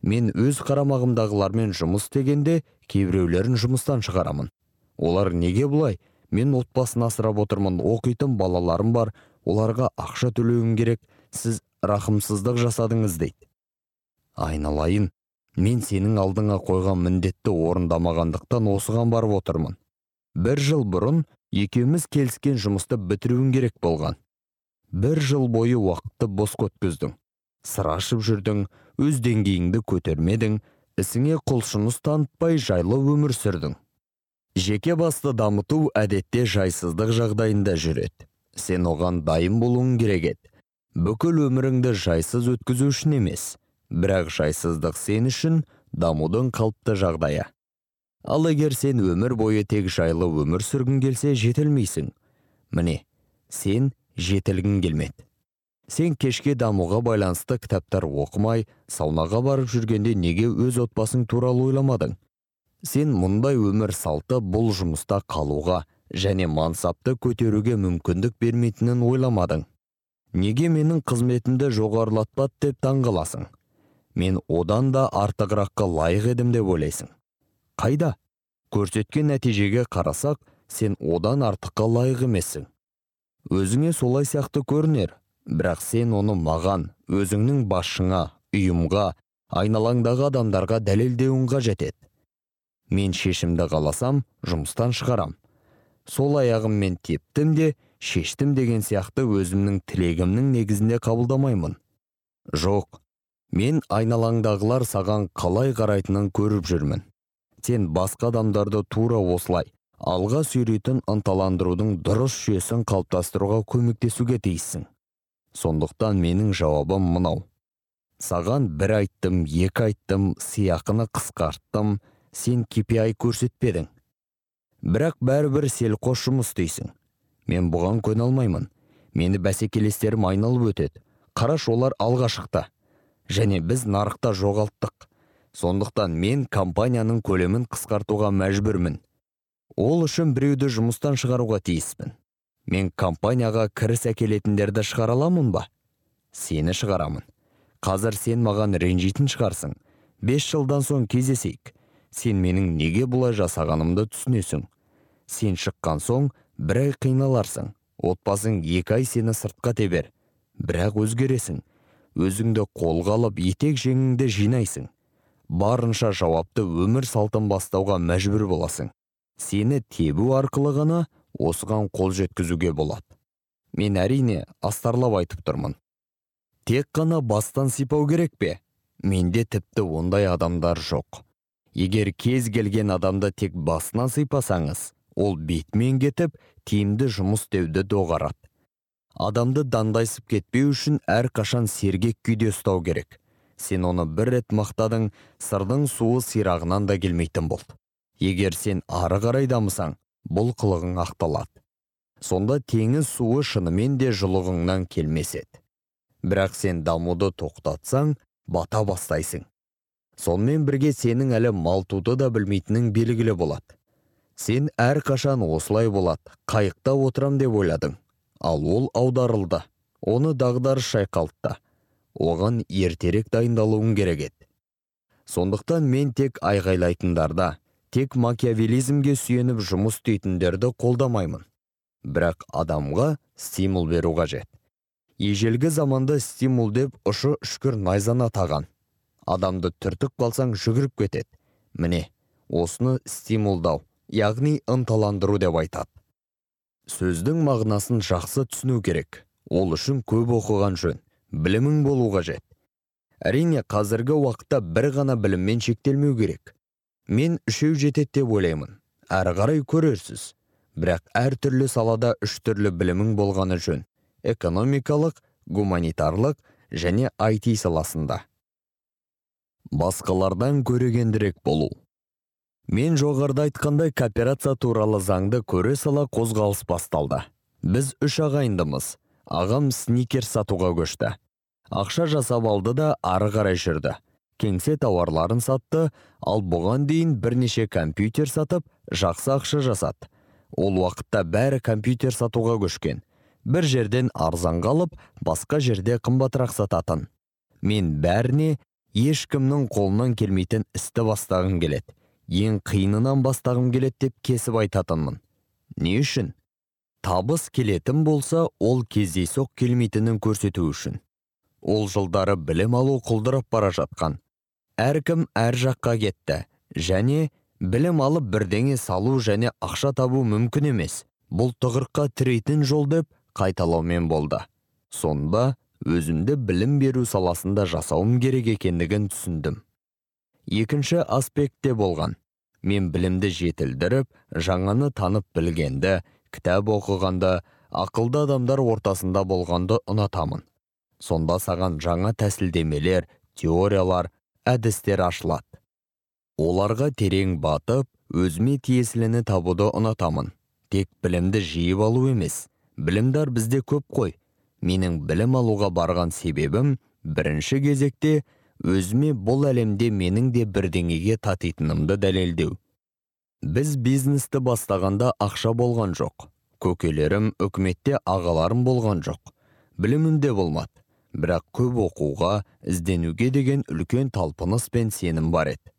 S2: Мен өз қарамағымдағылармен жұмыс істегенде кейбіреулерін жұмыстан шығарамын. Олар неге бұлай? Мен отбасын асырап отырмын оқитын балаларым бар оларға ақша төлеуім керек сіз рақымсыздық жасадыңыз дейді. Айналайын мен сенің алдыңа қойған міндетті орындамағандықтан осыған барып отырмын. Бір жыл бұрын екеуміз келіскен жұмысты бітіруің керек болған. Бір жыл бойы уақытты бос өткіздің сыр ашып жүрдің өз деңгейіңді көтермедің ісіңе құлшыныс танытпай жайлы өмір сүрдің. Жеке басты дамыту әдетте жайсыздық жағдайында жүреді. Сен оған дайын болуың керек еді. Бүкіл өміріңді жайсыз өткізу үшін емес бірақ жайсыздық сен үшін дамудың қалыпты жағдайы. Ал егер сен өмір бойы тек жайлы өмір сүргің келсе жетілмейсің. Міне сен жетілгің келмеді. Сен кешке дамуға байланысты кітаптар оқымай саунаға барып жүргенде неге өз отбасың туралы ойламадың? Сен мұндай өмір салты бұл жұмыста қалуға және мансапты көтеруге мүмкіндік бермейтінін ойламадың. Неге менің қызметімді жоғарылатпады деп таңғаласың мен одан да артығыраққа лайық едім деп ойлайсың. Қайда? Көрсеткен нәтижеге қарасақ сен одан артыққа лайық емессің. Өзіңе солай сияқты көрінер бірақ сен оны маған өзіңнің басшыңа ұйымға айналаңдағы адамдарға дәлелдеуің қажет еді. Мен шешімді қаласам жұмыстан шығарам. Сол аяғыммен тептім де шештім деген сияқты өзімнің тілегімнің негізінде қабылдамаймын. Жоқ мен айналаңдағылар саған қалай қарайтынын көріп жүрмін. Сен басқа адамдарды тура осылай алға сүйрейтін ынталандырудың дұрыс жүйесін қалыптастыруға көмектесуге тиіссің. Сондықтан менің жауабым мынау. Саған бір айттым екі айттым сыйақыны қысқарттым сен KPI көрсетпедің. Бірақ бәрібір селқос жұмыс істейсің. Мен бұған көне алмаймын. Мені бәсекелестерім айналып өтеді. Қараш олар алға шықты. Және біз нарықта жоғалттық. Сондықтан мен компанияның көлемін қысқартуға мәжбүрмін. Ол үшін біреуді жұмыстан шығаруға тиіспін. Мен компанияға кіріс әкелетіндерді шығара аламын ба? Сені шығарамын. Қазір сен маған ренжитін шығарсың. Бес жылдан соң кездесейік. Сен менің неге бұлай жасағанымды түсінесің. Сен шыққан соң бір ай қиналарсың. Отбасың екі ай сені сыртқа тебер. Бірақ өзгересің. Өзіңді қолға алып етек жеңіңді жинайсың. Барынша жауапты өмір салтын бастауға мәжбүр боласың. Сені тебу арқылы ғана осыған қол жеткізуге болады. Мен әрине астарлап айтып тұрмын. Тек қана бастан сипау керек пе? Менде тіпті ондай адамдар жоқ. Егер кез келген адамды тек басынан сипасаңыз ол бетімен кетіп тиімді жұмыс істеуді доғарады. Адамды дандайсып кетпеу үшін әрқашан сергек күйде ұстау керек. Сен оны бір рет мақтадың сырдың суы сирағынан да келмейтін болды. Егер сен ары қарай дамысаң бұл қылығың ақталады. Сонда теңіз суы шынымен де жұлығыңнан келмес еді. Бірақ сен дамуды тоқтатсаң бата бастайсың. Сонымен бірге сенің әлі малтуды да білмейтінің белгілі болады. Сен әрқашан осылай болады қайықта отырам деп ойладың. Ал ол аударылды. Оны дағдарыс шайқалтты. Оған ертерек дайындалуың керек еді. Сондықтан мен тек айғайлайтындарда тек макиавелизмге сүйеніп жұмыс істейтіндерді қолдамаймын. Бірақ адамға стимул беру қажет. Ежелгі заманда стимул деп ұшы үшкір найзаны таған. Адамды түртіп қалсаң жүгіріп кетеді. Міне осыны стимулдау яғни ынталандыру деп айтады. Сөздің мағынасын жақсы түсіну керек. Ол үшін көп оқыған жөн. Білімің болу қажет. Әрине қазіргі уақытта бір ғана біліммен шектелмеу керек. Мен үшеу жетеді деп ойлаймын. Әрі қарай көрерсіз. Бірақ әртүрлі салада үш түрлі білімің болғаны жөн. Экономикалық гуманитарлық және IT саласында. Басқалардан көрегендірек болу. Мен жоғарыда айтқандай кооперация туралы заңды көре сала қозғалыс басталды. Біз үш ағайындымыз. Ағам сникер сатуға көшті. Ақша жасап алды да ары қарай жүрді. Кеңсе тауарларын сатты ал бұған дейін бірнеше компьютер сатып жақсы ақша жасады. Ол уақытта бәрі компьютер сатуға көшкен. Бір жерден арзан қалып басқа жерде қымбатырақ сататын. Мен бәріне ешкімнің қолынан келмейтін істі бастағым келеді. Ең қиынынан бастағым келеді деп кесіп айтатынмын. Не үшін? Табыс келетін болса ол кездейсоқ келмейтінін көрсету үшін. Ол жылдары білім алу құлдырап бара жатқан. Әркім әр жаққа кетті. Және білім алып бірдеңе салу және ақша табу мүмкін емес. Бұл тұғырыққа тірейтін жол деп қайталаумен болды. Сонда өзімді білім беру саласында жасауым керек екендігін түсіндім. Екінші аспектте болған. Мен білімді жетілдіріп жаңаны танып білгенді кітап оқығанды ақылды адамдар ортасында болғанды ұнатамын. Сонда саған жаңа тәсілдемелер теориялар әдістер ашылады. Оларға терең батып өзіме тиесіліні табуды ұнатамын. Тек білімді жиып алу емес білімдар бізде көп қой. Менің білім алуға барған себебім бірінші кезекте өзіме бұл әлемде менің де бірдеңеге татитынымды дәлелдеу. Біз бизнесті бастағанда ақша болған жоқ көкелерім үкіметте ағаларым болған жоқ білімім де болмады. Бірақ көп оқуға ізденуге деген үлкен талпыныс пен сенім бар еді.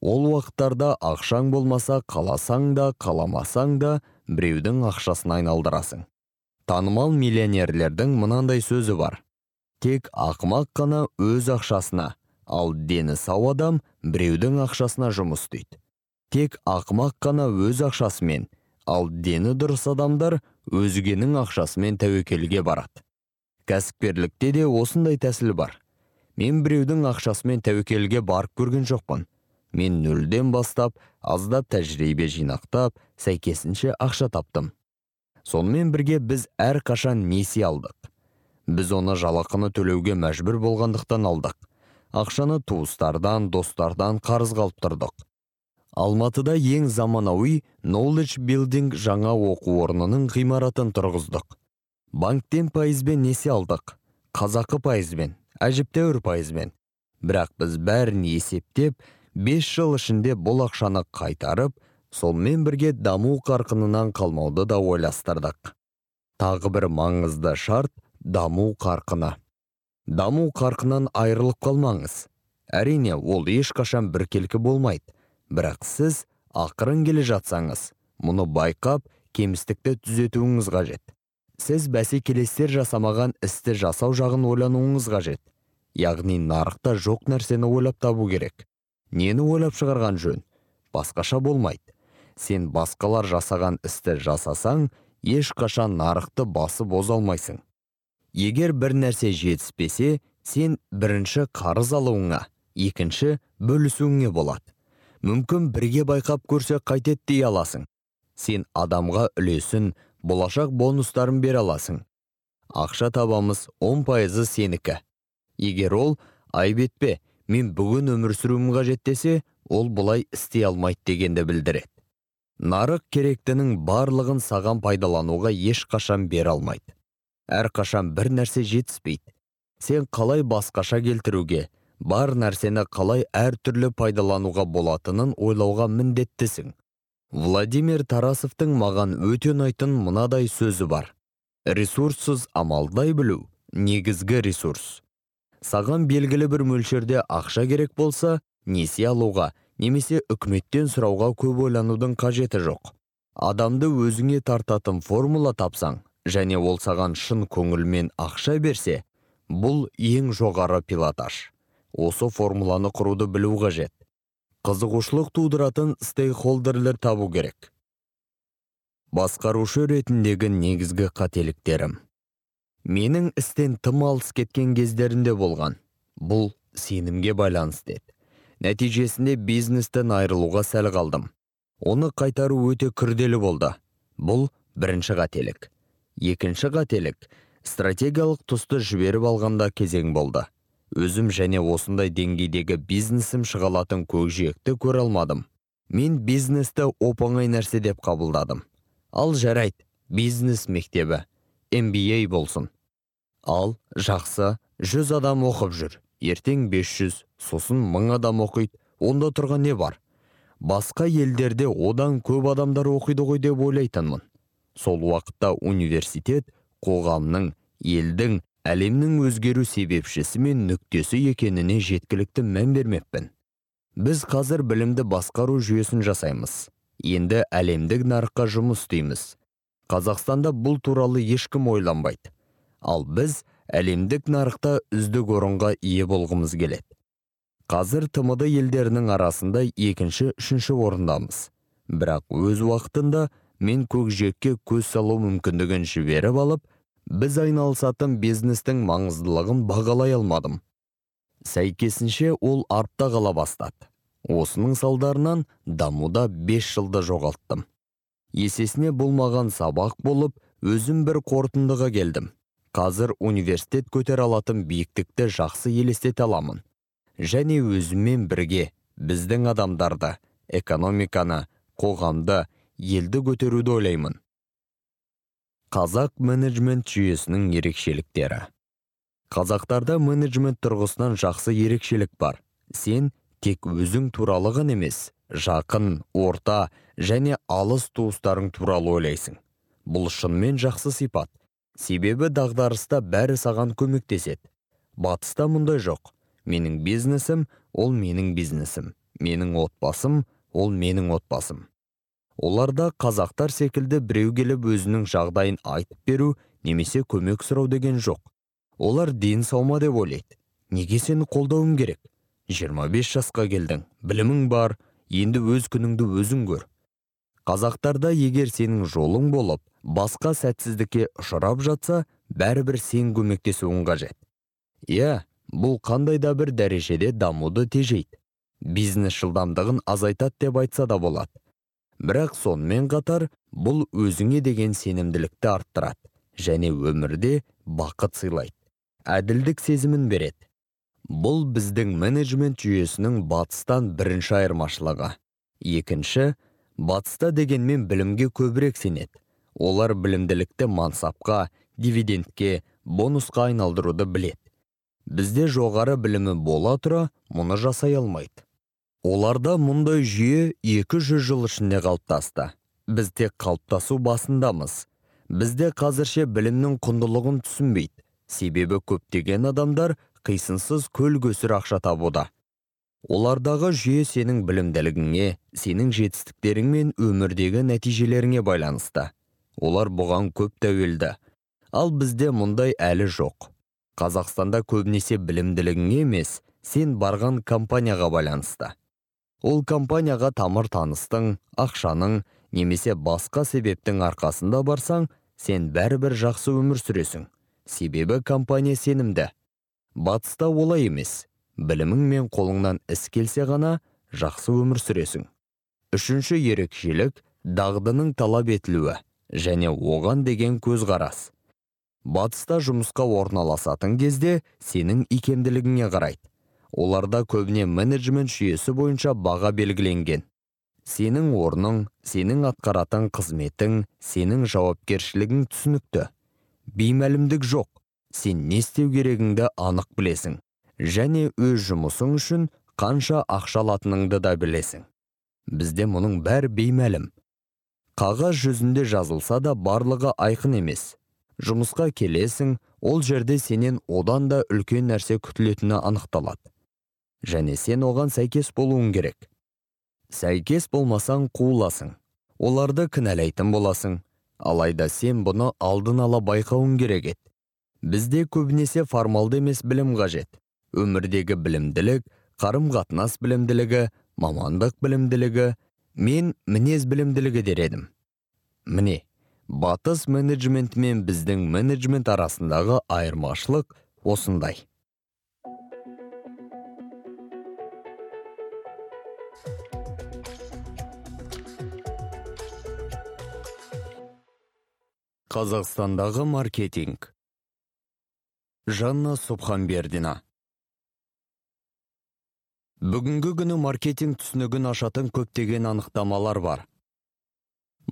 S2: Ол уақыттарда ақшаң болмаса қаласаң да қаламасаң да біреудің ақшасын айналдырасың. Танымал миллионерлердің мынандай сөзі бар. Тек ақымақ қана өз ақшасына ал дені сау адам біреудің ақшасына жұмыс істейді. Тек ақымақ қана өз ақшасымен ал дені дұрыс адамдар өзгенің ақшасымен тәуекелге барады. Кәсіпкерлікте де осындай тәсіл бар. Мен біреудің ақшасымен тәуекелге барып көрген жоқпын. Мен нөлден бастап аздап тәжірибе жинақтап сәйкесінше ақша таптым. Сонымен бірге біз әр қашан несие алдық. Біз оны жалақыны төлеуге мәжбүр болғандықтан алдық. Ақшаны туыстардан достардан қарызға алып тұрдық. Алматыда ең заманауи knowledge building жаңа оқу орнының ғимаратын тұрғыздық. Банктен пайызбен несие алдық. Қазақы пайызбен әжептәуір пайызбен. Бірақ біз бәрін есептеп 5 жыл ішінде бұл ақшаны қайтарып сонымен бірге даму қарқынынан қалмауды да ойластырдық. Тағы бір маңызды шарт даму қарқыны. Даму қарқынан айырылып қалмаңыз. Әрине ол ешқашан біркелкі болмайды. Бірақ сіз ақырын келе жатсаңыз мұны байқап кемістікті түзетуіңіз қажет. Сіз бәсекелестер жасамаған істі жасау жағын ойлануыңыз қажет. Яғни нарықта жоқ нәрсені ойлап табу керек. Нені ойлап шығарған жөн? Басқаша болмайды. Сен басқалар жасаған істі жасасаң ешқашан нарықты басып оза алмайсың. Егер бір нәрсе жетіспесе сен бірінші қарыз алуыңа екінші бөлісуіңе болады. Мүмкін бірге байқап көрсе қайтеді дей аласың. Сен адамға үлесін болашақ бонустарын бере аласың. Ақша табамыз он пайызы сенікі. Егер ол айып етпе мен бүгін өмір сүруім қажет десе ол бұлай істей алмайды дегенді білдіреді. Нарық керектінің барлығын саған пайдалануға ешқашан бере алмайды. Әрқашан бір нәрсе жетіспейді. Сен қалай басқаша келтіруге бар нәрсені қалай әртүрлі пайдалануға болатынын ойлауға міндеттісің. Владимир тарасовтың маған өте ұнайтын мынадай сөзі бар. Ресурссыз амалдай білу негізгі ресурс. Саған белгілі бір мөлшерде ақша керек болса несие алуға немесе үкіметтен сұрауға көп ойланудың қажеті жоқ. Адамды өзіңе тартатын формула тапсаң және ол саған шын көңілмен ақша берсе бұл ең жоғары пилотаж. Осы формуланы құруды білу қажет. Қызығушылық тудыратын стейкхолдерлер табу керек. Басқарушы ретіндегі негізгі қателіктерім. Менің істен тым алыс кеткен кездерінде болған. Бұл сенімге байланысты еді. Нәтижесінде бизнестен айырылуға сәл қалдым. Оны қайтару өте күрделі болды. Бұл бірінші қателік. Екінші қателік стратегиялық тұсты жіберіп алғанда кезең болды. Өзім және осындай деңгейдегі бизнесім шығалатын көкжиекті көре алмадым. Мен бизнесті оп оңай нәрсе деп қабылдадым. Ал жарайды бизнес мектебі MBA болсын. Ал жақсы жүз адам оқып жүр. Ертең 500 сосын мың адам оқиды. Онда тұрған не бар? Басқа елдерде одан көп адамдар оқиды ғой деп ойлайтынмын. Сол уақытта университет қоғамның елдің әлемнің өзгеру себепшісі мен нүктесі екеніне жеткілікті мән бермеппін. Біз қазір білімді басқару жүйесін жасаймыз. Енді әлемдік нарыққа жұмыс істейміз. Қазақстанда бұл туралы ешкім ойланбайды. Ал біз әлемдік нарықта үздік орынға ие болғымыз келеді. Қазір тмд елдерінің арасында екінші үшінші орындамыз. Бірақ өз уақытында мен көкжиекке көз салу мүмкіндігін жіберіп алып біз айналысатын бизнестің маңыздылығын бағалай алмадым. Сәйкесінше ол артта қала бастады. Осының салдарынан дамуда 5 жылды жоғалттым. Есесіне болмаған сабақ болып өзім бір қорытындыға келдім. Қазір университет көтер алатын биіктікті жақсы елестете аламын. Және өзіммен бірге біздің адамдарды экономиканы қоғамды елді көтеруді ойлаймын. Қазақ менеджмент жүйесінің ерекшеліктері. Қазақтарда менеджмент тұрғысынан жақсы ерекшелік бар. Сен тек өзің туралы ғана емес жақын орта және алыс туыстарың туралы ойлайсың. Бұл шынымен жақсы сипат. Себебі дағдарыста бәрі саған көмектеседі. Батыста мұндай жоқ. Менің бизнесім ол менің бизнесім. Менің отбасым ол менің отбасым. Оларда қазақтар секілді біреу келіп өзінің жағдайын айтып беру немесе көмек сұрау деген жоқ. Олар ден сау деп ойлайды. Неге сені қолдауым керек? 25 жасқа келдің білімің бар енді өз күніңді өзің көр қазақтарда егер сенің жолың болып басқа сәтсіздікке ұшырап жатса бәрібір сен көмектесуің қажет. Иә бұл қандай да бір дәрежеде дамуды тежейді. Бизнес жылдамдығын азайтады деп айтса да болады. Бірақ сонымен қатар бұл өзіңе деген сенімділікті арттырады және өмірде бақыт сыйлайды әділдік сезімін береді. Бұл біздің менеджмент жүйесінің батыстан бірінші айырмашылығы. Екінші батыста дегенмен білімге көбірек сенеді. Олар білімділікті мансапқа дивидендке бонусқа айналдыруды білет. бізде жоғары білімі бола тұра мұны жасай алмайды. Оларда мұндай жүйе 200 жыл ішінде қалыптасты. Біз тек қалыптасу басындамыз. Бізде қазірше білімнің құндылығын түсінбейді. Себебі көптеген адамдар қисынсыз көл көсір ақша табуда. Олардағы жүйе сенің білімділігіңе сенің жетістіктерің мен өмірдегі нәтижелеріңе байланысты. Олар бұған көп тәуелді. Ал бізде мұндай әлі жоқ. Қазақстанда көбінесе білімділігіңе емес сен барған компанияға байланысты. Ол компанияға тамыр таныстың ақшаның немесе басқа себептің арқасында барсаң сен бәрібір жақсы өмір сүресің. Себебі компания сенімді. Батыста олай емес. Білімің мен қолыңнан іс келсе ғана жақсы өмір сүресің. Үшінші ерекшелік дағдының талап етілуі және оған деген көзқарас. Батыста жұмысқа орналасатын кезде сенің икемділігіңе қарайды. Оларда көбіне менеджмент жүйесі бойынша баға белгіленген. Сенің орның сенің атқаратын қызметің сенің жауапкершілігің түсінікті. Беймәлімдік жоқ. Сен не істеу керегіңді анық білесің. Және өз жұмысың үшін қанша ақша алатыныңды да білесің. Бізде мұның бәрі беймәлім. Қағаз жүзінде жазылса да барлығы айқын емес. Жұмысқа келесің ол жерде сенен одан да үлкен нәрсе күтілетіні анықталады. Және сен оған сәйкес болуың керек. Сәйкес болмасаң қуыласың. Оларды кінәлайтын боласың. Алайда сен бұны алдын ала байқауың керек еді. Бізде көбінесе формалды емес білім қажет. Өмірдегі білімділік қарым қатынас білімділігі мамандық білімділігі. Мен мінез білімділігі дер едім. Міне батыс менеджменті мен біздің менеджмент арасындағы айырмашылық осындай. Қазақстандағы маркетинг Жанна Субханбердина Бүгінгі күні маркетинг түсінігін ашатын көптеген анықтамалар бар.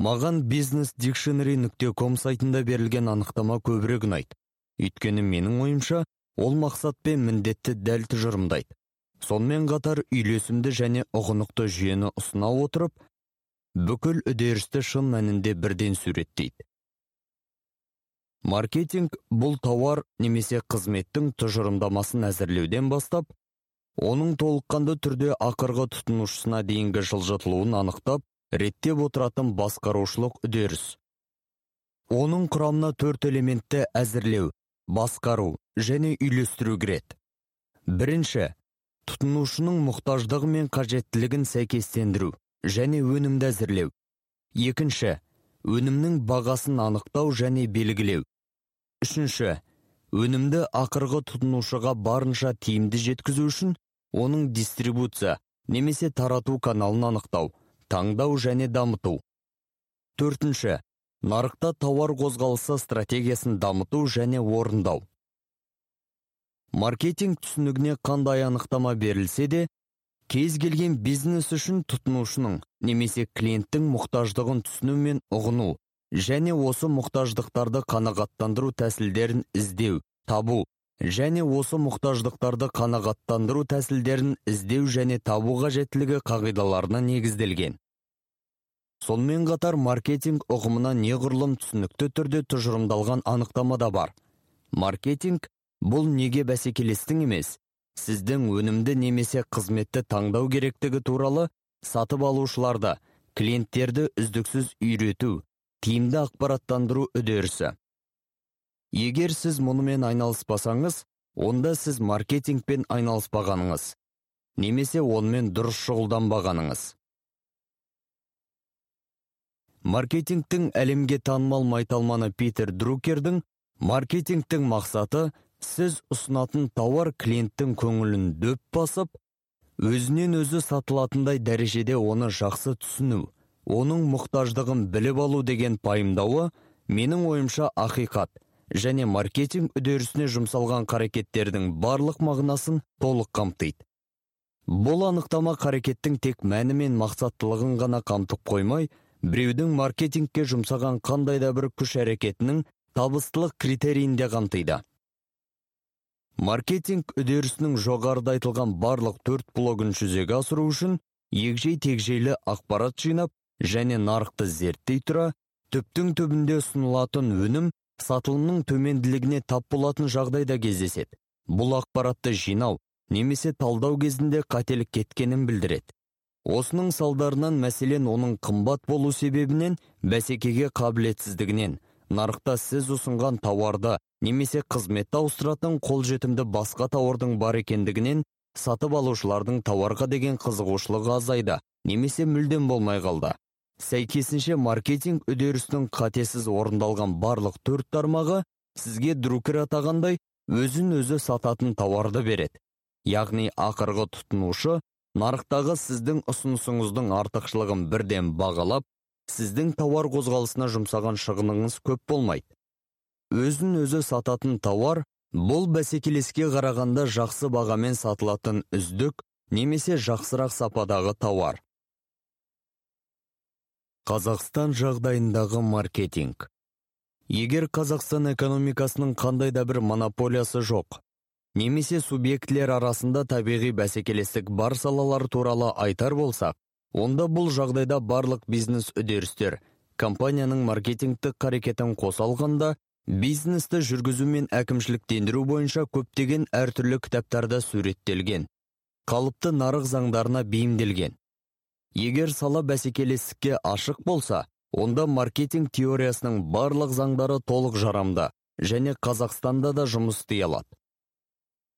S2: Маған бизнес dictionary.com сайтында берілген анықтама көбірек ұнайды. Өйткені менің ойымша, ол мақсат пен міндетті дәл тұжырымдайды. Сонымен қатар үйлесімді және ұғынықты жүйені ұсына отырып, бүкіл үдерісті шын мәнінде бірден суреттейді маркетинг бұл тауар немесе қызметтің тұжырымдамасын әзірлеуден бастап оның толыққанды түрде ақырғы тұтынушысына дейінгі жылжытылуын анықтап реттеп отыратын басқарушылық үдеріс. Оның құрамына төрт элементті әзірлеу басқару және үйлестіру кіреді. Бірінші тұтынушының мұқтаждығы мен қажеттілігін сәйкестендіру және өнімді әзірлеу. Екінші өнімнің бағасын анықтау және белгілеу. Үшінші өнімді ақырғы тұтынушыға барынша тиімді жеткізу үшін оның дистрибуция немесе тарату каналын анықтау таңдау және дамыту. Төртінші нарықта тауар қозғалысы стратегиясын дамыту және орындау. Маркетинг түсінігіне қандай анықтама берілсе де кез келген бизнес үшін тұтынушының немесе клиенттің мұқтаждығын түсіну мен ұғыну және осы мұқтаждықтарды қанағаттандыру тәсілдерін іздеу табу және осы мұқтаждықтарды қанағаттандыру тәсілдерін іздеу және табу қажеттілігі қағидаларына негізделген. Сонымен қатар маркетинг ұғымына неғұрлым түсінікті түрде тұжырымдалған анықтама да бар. Маркетинг бұл неге бәсекелестің емес сіздің өнімді немесе қызметті таңдау керектігі туралы сатып алушыларды клиенттерді үздіксіз үйрету тиімді ақпараттандыру үдерісі. Егер сіз мұнымен айналыспасаңыз онда сіз маркетингпен айналыспағаныңыз немесе онымен дұрыс шұғылданбағаныңыз. Маркетингтің әлемге танымал майталманы питер друкердің маркетингтің мақсаты сіз ұсынатын тауар клиенттің көңілін дөп басып өзінен өзі сатылатындай дәрежеде оны жақсы түсіну оның мұқтаждығын біліп алу деген пайымдауы менің ойымша ақиқат және маркетинг үдерісіне жұмсалған қарекеттердің барлық мағынасын толық қамтиды. Бұл анықтама қарекеттің тек мәні мен мақсаттылығын ғана қамтып қоймай біреудің маркетингке жұмсаған қандай да бір күш әрекетінің табыстылық критерийін де қамтиды. Маркетинг үдерісінің жоғарыда айтылған барлық төрт блогын жүзеге асыру үшін егжей тегжейлі ақпарат жинап және нарықты зерттей тұра түптің түбінде ұсынылатын өнім сатылымның төменділігіне тап болатын жағдайда кездеседі. Бұл ақпаратты жинау немесе талдау кезінде қателік кеткенін білдіреді. Осының салдарынан мәселен оның қымбат болу себебінен бәсекеге қабілетсіздігінен нарықта сіз ұсынған тауарды немесе қызметті ауыстыратын қолжетімді басқа тауардың бар екендігінен сатып алушылардың тауарға деген қызығушылығы азайды немесе мүлдем болмай қалды. Сәйкесінше маркетинг үдерісінің қатесіз орындалған барлық төрт тармағы сізге друкер атағандай өзін өзі сататын тауарды береді. Яғни ақырғы тұтынушы нарықтағы сіздің ұсынысыңыздың артықшылығын бірден бағалап сіздің тауар қозғалысына жұмсаған шығыныңыз көп болмайды. Өзін өзі сататын тауар бұл бәсекелеске қарағанда жақсы бағамен сатылатын үздік немесе жақсырақ сападағы тауар. Қазақстан жағдайындағы маркетинг. Егер қазақстан экономикасының қандай да бір монополиясы жоқ немесе субъектілер арасында табиғи бәсекелестік бар салалар туралы айтар болсақ онда бұл жағдайда барлық бизнес үдерістер компанияның маркетингтік қарекетін қоса алғанда бизнесті жүргізу мен әкімшіліктендіру бойынша көптеген әртүрлі кітаптарда суреттелген қалыпты нарық заңдарына бейімделген. Егер сала бәсекелестікке ашық болса онда маркетинг теориясының барлық заңдары толық жарамды және қазақстанда да жұмыс істей алады.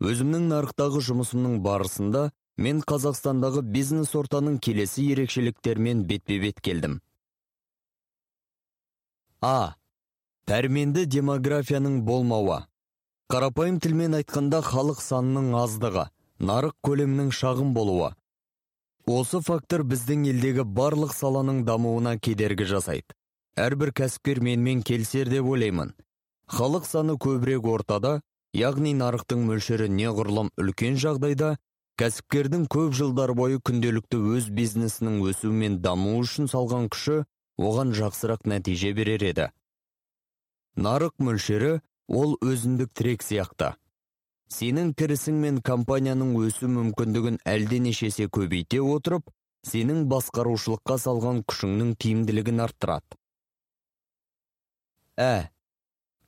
S2: Өзімнің нарықтағы жұмысымның барысында мен қазақстандағы бизнес ортаның келесі ерекшеліктермен бетпе бет келдім. А. Пәрменді демографияның болмауы. Қарапайым тілмен айтқанда халық санының аздығы нарық көлемінің шағын болуы осы фактор біздің елдегі барлық саланың дамуына кедергі жасайды. Әрбір кәсіпкер менімен келісер деп ойлаймын. Халық саны көбірек ортада яғни нарықтың мөлшері неғұрлым үлкен жағдайда кәсіпкердің көп жылдар бойы күнделікті өз бизнесінің өсуі мен дамуы үшін салған күші оған жақсырақ нәтиже берер еді. Нарық мөлшері ол өзіндік тірек сияқты. Сенің кірісің мен компанияның өсу мүмкіндігін әлденеше есе көбейте отырып сенің басқарушылыққа салған күшіңнің тиімділігін арттырады. Ә.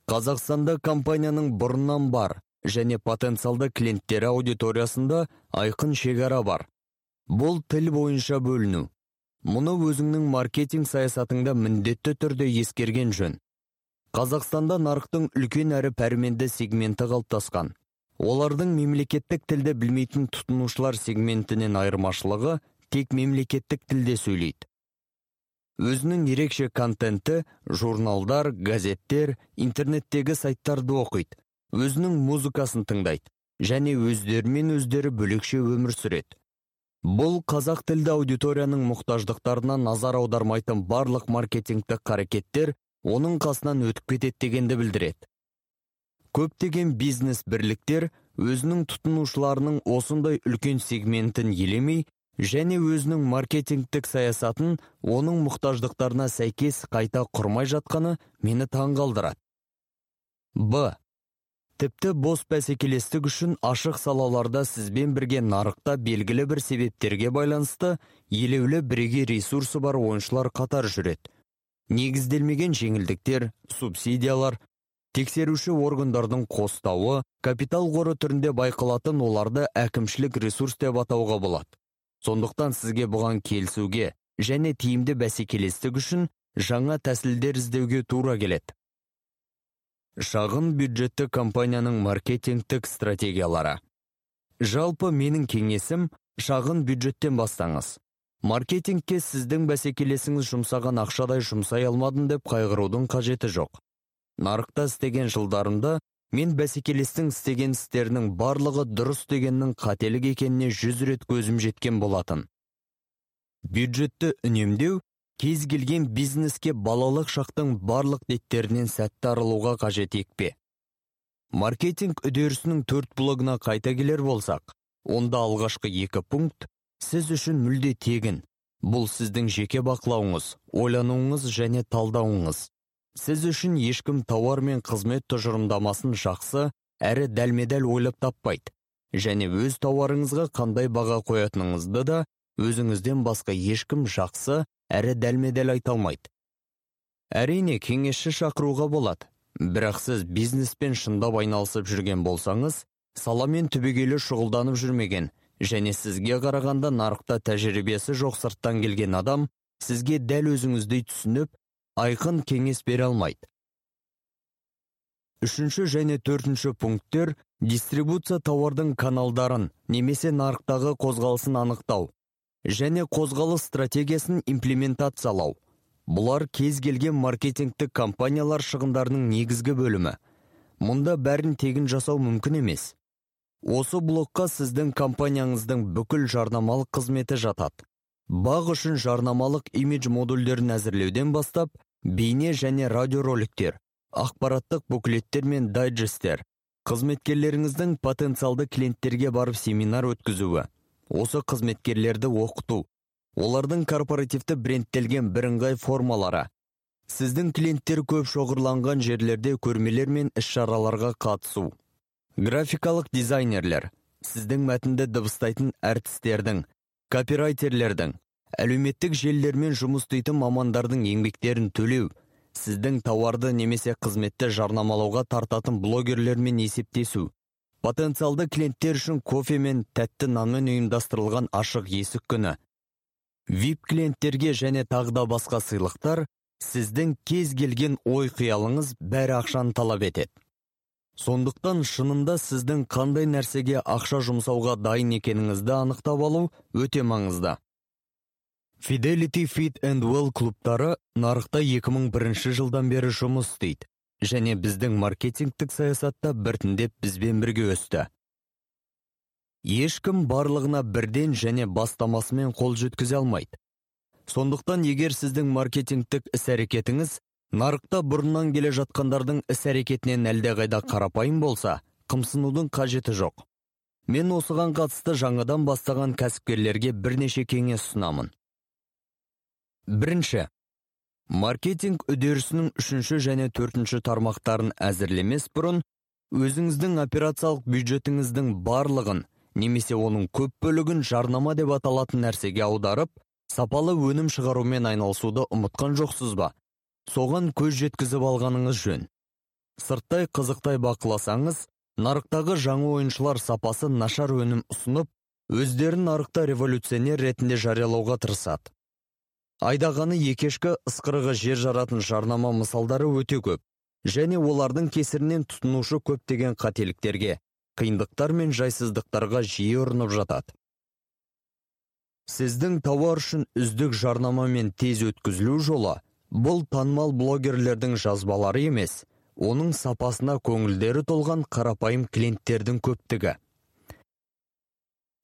S2: Қазақстанда компанияның бұрыннан бар және потенциалды клиенттері аудиториясында айқын шекара бар. Бұл тіл бойынша бөліну. Мұны өзіңнің маркетинг саясатыңда міндетті түрде ескерген жөн. Қазақстанда нарықтың үлкен әрі пәрменді сегменті қалыптасқан. Олардың мемлекеттік тілді білмейтін тұтынушылар сегментінен айырмашылығы тек мемлекеттік тілде сөйлейді. Өзінің ерекше контенті журналдар газеттер интернеттегі сайттарды оқиды өзінің музыкасын тыңдайды және өздерімен өздері бөлекше өмір сүреді. Бұл қазақ тілді аудиторияның мұқтаждықтарына назар аудармайтын барлық маркетингтік қарекеттер оның қасынан өтіп кетеді дегенді білдіреді. Көптеген бизнес бірліктер өзінің тұтынушыларының осындай үлкен сегментін елемей және өзінің маркетингтік саясатын оның мұқтаждықтарына сәйкес қайта құрмай жатқаны мені таңғалдырады. Б. Тіпті бос бәсекелестік үшін ашық салаларда сізбен бірге нарықта белгілі бір себептерге байланысты елеулі бірегей ресурсы бар ойыншылар қатар жүреді. Негізделмеген жеңілдіктер субсидиялар тексеруші органдардың қостауы капитал қоры түрінде байқалатын оларды әкімшілік ресурс деп атауға болады. Сондықтан сізге бұған келісуге және тиімді бәсекелестік үшін жаңа тәсілдер іздеуге тура келеді. Шағын бюджетті компанияның маркетингтік стратегиялары. Жалпы менің кеңесім шағын бюджеттен бастаңыз. Маркетингке сіздің бәсекелесіңіз жұмсаған ақшадай жұмсай алмадым деп қайғырудың қажеті жоқ. Нарықта істеген жылдарымда мен бәсекелестің істеген істерінің барлығы дұрыс дегеннің қателік екеніне жүз рет көзім жеткен болатын. Бюджетті үнемдеу кез келген бизнеске балалық шақтың барлық деттерінен сәтті арылуға қажет екпе. Маркетинг үдерісінің төрт блогына қайта келер болсақ онда алғашқы екі пункт сіз үшін мүлде тегін. Бұл сіздің жеке бақылауыңыз ойлануыңыз және талдауыңыз. Сіз үшін ешкім тауар мен қызмет тұжырымдамасын жақсы әрі дәлме дәл ойлап таппайды. Және өз тауарыңызға қандай баға қоятыныңызды да өзіңізден басқа ешкім жақсы әрі дәлме дәл айта алмайды. Әрине кеңесші шақыруға болады. Бірақ сіз бизнеспен шындап айналысып жүрген болсаңыз саламен түбегейлі шұғылданып жүрмеген және сізге қарағанда нарықта тәжірибесі жоқ сырттан келген адам сізге дәл өзіңіздей түсініп айқын кеңес бере алмайды. Үшінші және төртінші пункттер дистрибуция тауардың каналдарын немесе нарықтағы қозғалысын анықтау және қозғалыс стратегиясын имплементациялау. Бұлар кез келген маркетингтік компаниялар шығындарының негізгі бөлімі. Мұнда бәрін тегін жасау мүмкін емес. Осы блокқа сіздің компанияңыздың бүкіл жарнамалық қызметі жатады. Бақ үшін жарнамалық имидж модульдерін әзірлеуден бастап бейне және радиороликтер ақпараттық буклеттер мен дайджестер қызметкерлеріңіздің потенциалды клиенттерге барып семинар өткізуі осы қызметкерлерді оқыту олардың корпоративті брендтелген бірыңғай формалары сіздің клиенттер көп шоғырланған жерлерде көрмелер мен іс-шараларға қатысу графикалық дизайнерлер сіздің мәтінді дыбыстайтын әртістердің копирайтерлердің әлеуметтік желілермен жұмыс істейтін мамандардың еңбектерін төлеу сіздің тауарды немесе қызметті жарнамалауға тартатын блогерлермен есептесу потенциалды клиенттер үшін кофе мен тәтті нанмен ұйымдастырылған ашық есік күні вип клиенттерге және тағы да басқа сыйлықтар сіздің кез келген ой қиялыңыз бәрі ақшаны талап етеді. Сондықтан шынында сіздің қандай нәрсеге ақша жұмсауға дайын екеніңізді анықтап алу өте маңызды. Fidelity Fit and Well клубтары нарықта 2001 жылдан бері жұмыс істейді және біздің маркетингтік саясатта біртіндеп бізбен бірге өсті. Ешкім барлығына бірден және бастамасымен қол жеткізе алмайды. Сондықтан егер сіздің маркетингтік іс-әрекетіңіз нарықта бұрыннан келе жатқандардың іс-әрекетінен әлдеқайда қарапайым болса, қымсынудың қажеті жоқ. Мен осыған қатысты жаңадан бастаған кәсіпкерлерге бірнеше кеңес ұсынамын бірінші маркетинг үдерісінің үшінші және төртінші тармақтарын әзірлемес бұрын өзіңіздің операциялық бюджетіңіздің барлығын немесе оның көп бөлігін жарнама деп аталатын нәрсеге аударып сапалы өнім шығарумен айналысуды ұмытқан жоқсыз ба? Соған көз жеткізіп алғаныңыз жөн. Сырттай қызықтай бақыласаңыз нарықтағы жаңа ойыншылар сапасы нашар өнім ұсынып өздерін нарықта революционер ретінде жариялауға тырысады. Айдағаны екешкі ысқырығы жер жаратын жарнама мысалдары өте көп және олардың кесірінен тұтынушы көптеген қателіктерге қиындықтар мен жайсыздықтарға жиі ұрынып жатады. Сіздің тауар үшін үздік жарнама мен тез өткізілу жолы бұл танымал блогерлердің жазбалары емес оның сапасына көңілдері толған қарапайым клиенттердің көптігі.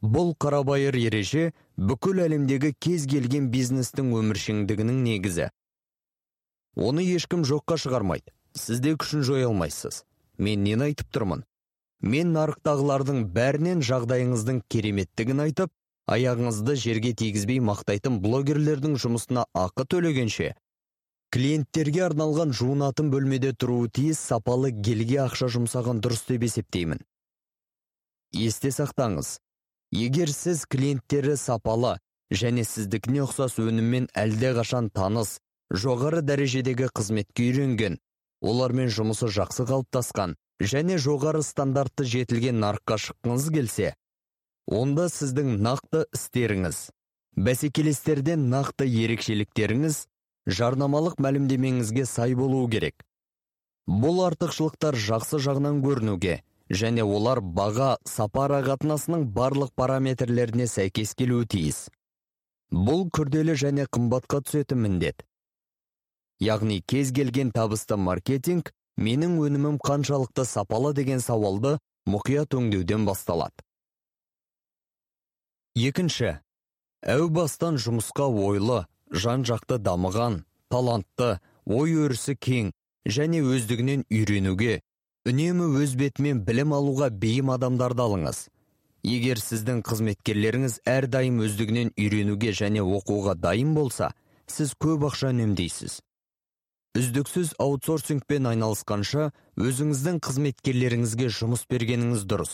S2: Бұл қарабайыр ереже бүкіл әлемдегі кез келген бизнестің өміршеңдігінің негізі. Оны ешкім жоққа шығармайды. Сіз де күшін жоя алмайсыз. Мен нені айтып тұрмын? Мен нарықтағылардың бәрінен жағдайыңыздың кереметтігін айтып аяғыңызды жерге тигізбей мақтайтын блогерлердің жұмысына ақы төлегенше клиенттерге арналған жуынатын бөлмеде тұруы тиіс сапалы гелге ақша жұмсаған дұрыс деп есептеймін. Есте сақтаңыз егер сіз клиенттері сапалы және сіздікіне ұқсас өніммен қашан таныс жоғары дәрежедегі қызметке үйренген олармен жұмысы жақсы қалыптасқан және жоғары стандартты жетілген нарыққа шыққыңыз келсе онда сіздің нақты істеріңіз бәсекелестерден нақты ерекшеліктеріңіз жарнамалық мәлімдемеңізге сай болуы керек. Бұл артықшылықтар жақсы жағынан көрінуге және олар баға сапара қатынасының барлық параметрлеріне сәйкес келуі тиіс. Бұл күрделі және қымбатқа түсетін міндет. Яғни кез келген табысты маркетинг менің өнімім қаншалықты сапалы деген сауалды мұқият өңдеуден басталады. Екінші әу бастан жұмысқа ойлы жан жақты дамыған талантты ой өрісі кең және өздігінен үйренуге үнемі өз бетімен білім алуға бейім адамдарды алыңыз. Егер сіздің қызметкерлеріңіз әрдайым өздігінен үйренуге және оқуға дайын болса сіз көп ақша үнемдейсіз. Үздіксіз аутсорсингпен айналысқанша өзіңіздің қызметкерлеріңізге жұмыс бергеніңіз дұрыс.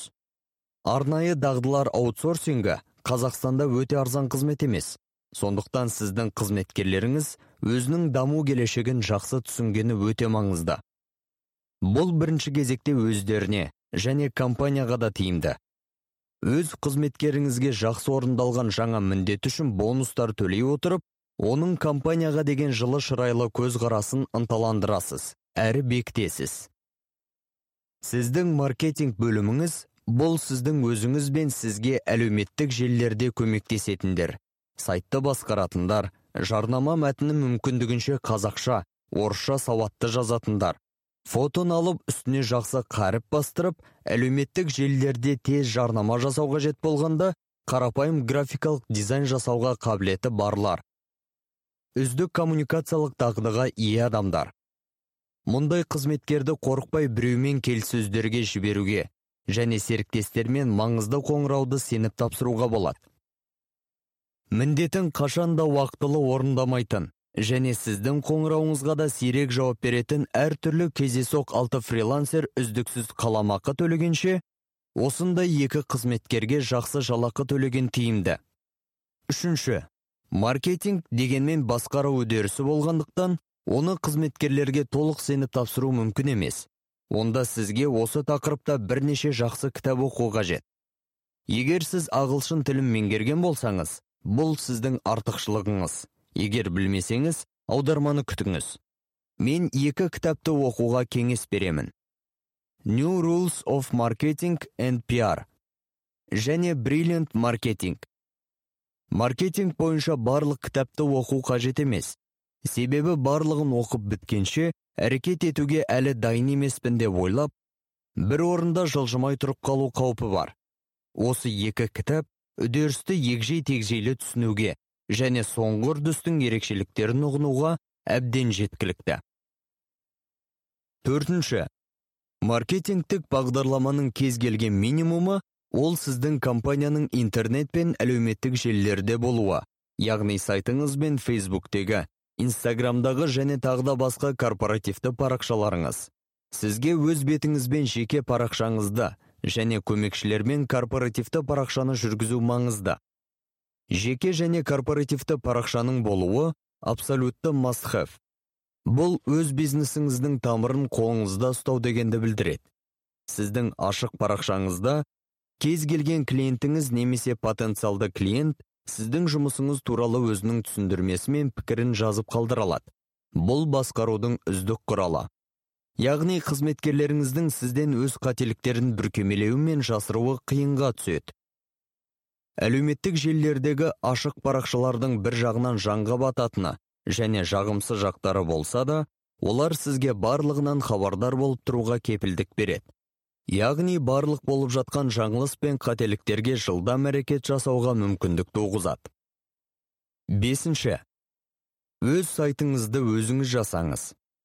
S2: Арнайы дағдылар аутсорсингі қазақстанда өте арзан қызмет емес. Сондықтан сіздің қызметкерлеріңіз өзінің даму келешегін жақсы түсінгені өте маңызды. Бұл бірінші кезекте өздеріне және компанияға да тиімді. Өз қызметкеріңізге жақсы орындалған жаңа міндет үшін бонустар төлей отырып оның компанияға деген жылы шырайлы көзқарасын ынталандырасыз әрі бекітесіз. Сіздің маркетинг бөліміңіз бұл сіздің өзіңіз бен сізге әлеуметтік желілерде көмектесетіндер. Сайтты басқаратындар жарнама мәтіні мүмкіндігінше қазақша орысша сауатты жазатындар. Фотон алып үстіне жақсы қаріп бастырып әлеуметтік желілерде тез жарнама жасау қажет болғанда қарапайым графикалық дизайн жасауға қабілеті барлар. Үздік коммуникациялық дағдыға ие адамдар. Мұндай қызметкерді қорықпай біреумен келіссөздерге жіберуге және серіктестермен маңызды қоңырауды сеніп тапсыруға болады. Міндетін қашанда уақытылы орындамайтын және сіздің қоңырауыңызға да сирек жауап беретін әртүрлі кездейсоқ алты фрилансер үздіксіз қаламақы төлегенше осындай екі қызметкерге жақсы жалақы төлеген тиімді. Үшінші маркетинг дегенмен басқару үдерісі болғандықтан оны қызметкерлерге толық сеніп тапсыру мүмкін емес. Онда сізге осы тақырыпта бірнеше жақсы кітап оқу қажет. Егер сіз ағылшын тілін меңгерген болсаңыз бұл сіздің артықшылығыңыз. Егер білмесеңіз аударманы күтіңіз. Мен екі кітапты оқуға кеңес беремін. New Rules of Marketing and PR және Brilliant Marketing. Маркетинг бойынша барлық кітапты оқу қажет емес. Себебі барлығын оқып біткенше әрекет етуге әлі дайын емеспін деп ойлап бір орында жылжымай тұрып қалу қаупі бар. Осы екі кітап үдерісті егжей тегжейлі түсінуге және соңғы үрдістің ерекшеліктерін ұғынуға әбден жеткілікті. Төртінші. Маркетингтік бағдарламаның кез келген минимумы ол сіздің компанияның интернет пен әлеуметтік желілерде болуы яғни сайтыңыз бен фейсбуктегі инстаграмдағы және тағы басқа корпоративті парақшаларыңыз. Сізге өз бетіңізбен жеке парақшаңызды және көмекшілермен корпоративті парақшаны жүргізу маңызды. Жеке және корпоративті парақшаның болуы абсолютті have бұл өз бизнесіңіздің тамырын қолыңызда ұстау дегенді білдіреді. Сіздің ашық парақшаңызда кез келген клиентіңіз немесе потенциалды клиент сіздің жұмысыңыз туралы өзінің түсіндірмесі мен пікірін жазып қалдыра алады. Бұл басқарудың үздік құралы. Яғни қызметкерлеріңіздің сізден өз қателіктерін бүркемелеуі мен жасыруы қиынға түседі. Әлеуметтік желілердегі ашық парақшалардың бір жағынан жанға бататыны және жағымсыз жақтары болса да олар сізге барлығынан хабардар болып тұруға кепілдік береді. Яғни барлық болып жатқан жаңылыс пен қателіктерге жылдам әрекет жасауға мүмкіндік туғызады. Бесінші. Өз сайтыңызды өзіңіз жасаңыз.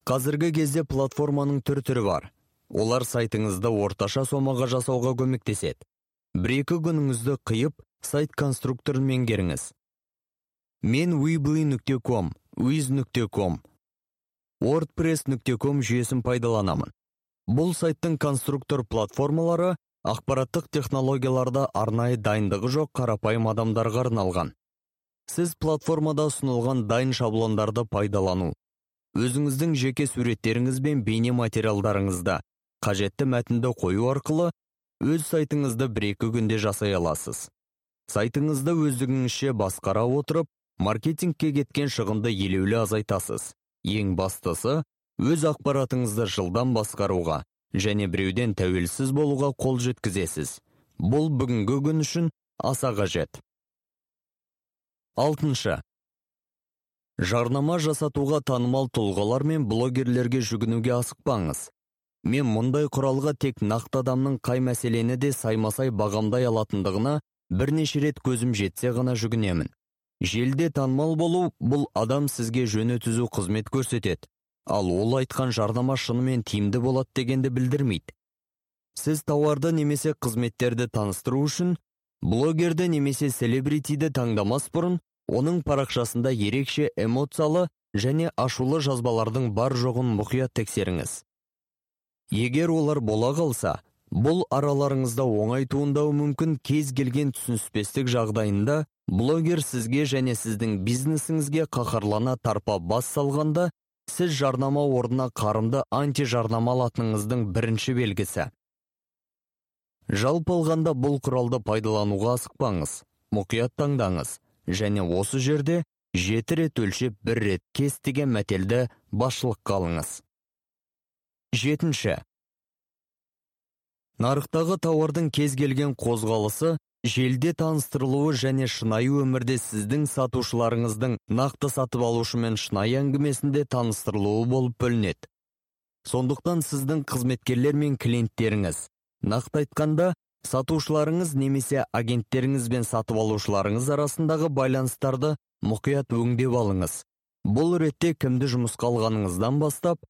S2: Қазіргі кезде платформаның түр түрі бар. Олар сайтыңызды орташа сомаға жасауға көмектеседі. Бір екі күніңізді қиып сайт конструкторын меңгеріңіз. Мен weebly.com wiz.com wordpress.com жүйесін пайдаланамын. Бұл сайттың конструктор платформалары ақпараттық технологияларда арнайы дайындығы жоқ қарапайым адамдарға арналған. Сіз платформада ұсынылған дайын шаблондарды пайдалану өзіңіздің жеке суреттеріңіз бен бейне материалдарыңызды қажетті мәтінді қою арқылы өз сайтыңызды бір екі күнде жасай аласыз. Сайтыңызды өздігіңізше басқара отырып маркетингке кеткен шығынды елеулі азайтасыз. Ең бастысы өз ақпаратыңызды жылдам басқаруға және біреуден тәуелсіз болуға қол жеткізесіз. Бұл бүгінгі күн үшін аса қажет. Алтыншы. Жарнама жасатуға танымал тұлғалар мен блогерлерге жүгінуге асықпаңыз. Мен мұндай құралға тек нақты адамның қай мәселені де саймасай бағамдай алатындығына бірнеше рет көзім жетсе ғана жүгінемін. Желде танымал болу бұл адам сізге жөні түзу қызмет көрсетеді. Ал ол айтқан жарнама шынымен тиімді болады дегенді білдірмейді. Сіз тауарды немесе қызметтерді таныстыру үшін блогерді немесе селебритиді таңдамас бұрын оның парақшасында ерекше эмоциялы және ашулы жазбалардың бар жоғын мұқият тексеріңіз. Егер олар бола қалса бұл араларыңызда оңай туындауы мүмкін. Кез келген түсініспестік жағдайында блогер сізге және сіздің бизнесіңізге қаһарлана тарпа бас салғанда сіз жарнама орнына қарымды анти жарнама алатыныңыздың бірінші белгісі. Жалпы алғанда бұл құралды пайдалануға асықпаңыз мұқият таңдаңыз және осы жерде жеті рет өлшеп бір рет кес деген мәтелді басшылыққа алыңыз. Жетінші нарықтағы тауардың кез келген қозғалысы желде таныстырылуы және шынайы өмірде сіздің сатушыларыңыздың нақты сатып алушымен шынайы әңгімесінде таныстырылуы болып бөлінеді. Сондықтан сіздің қызметкерлер мен клиенттеріңіз нақты айтқанда сатушыларыңыз немесе агенттеріңіз бен сатып алушыларыңыз арасындағы байланыстарды мұқият өңдеп алыңыз. Бұл ретте кімді жұмысқа алғаныңыздан бастап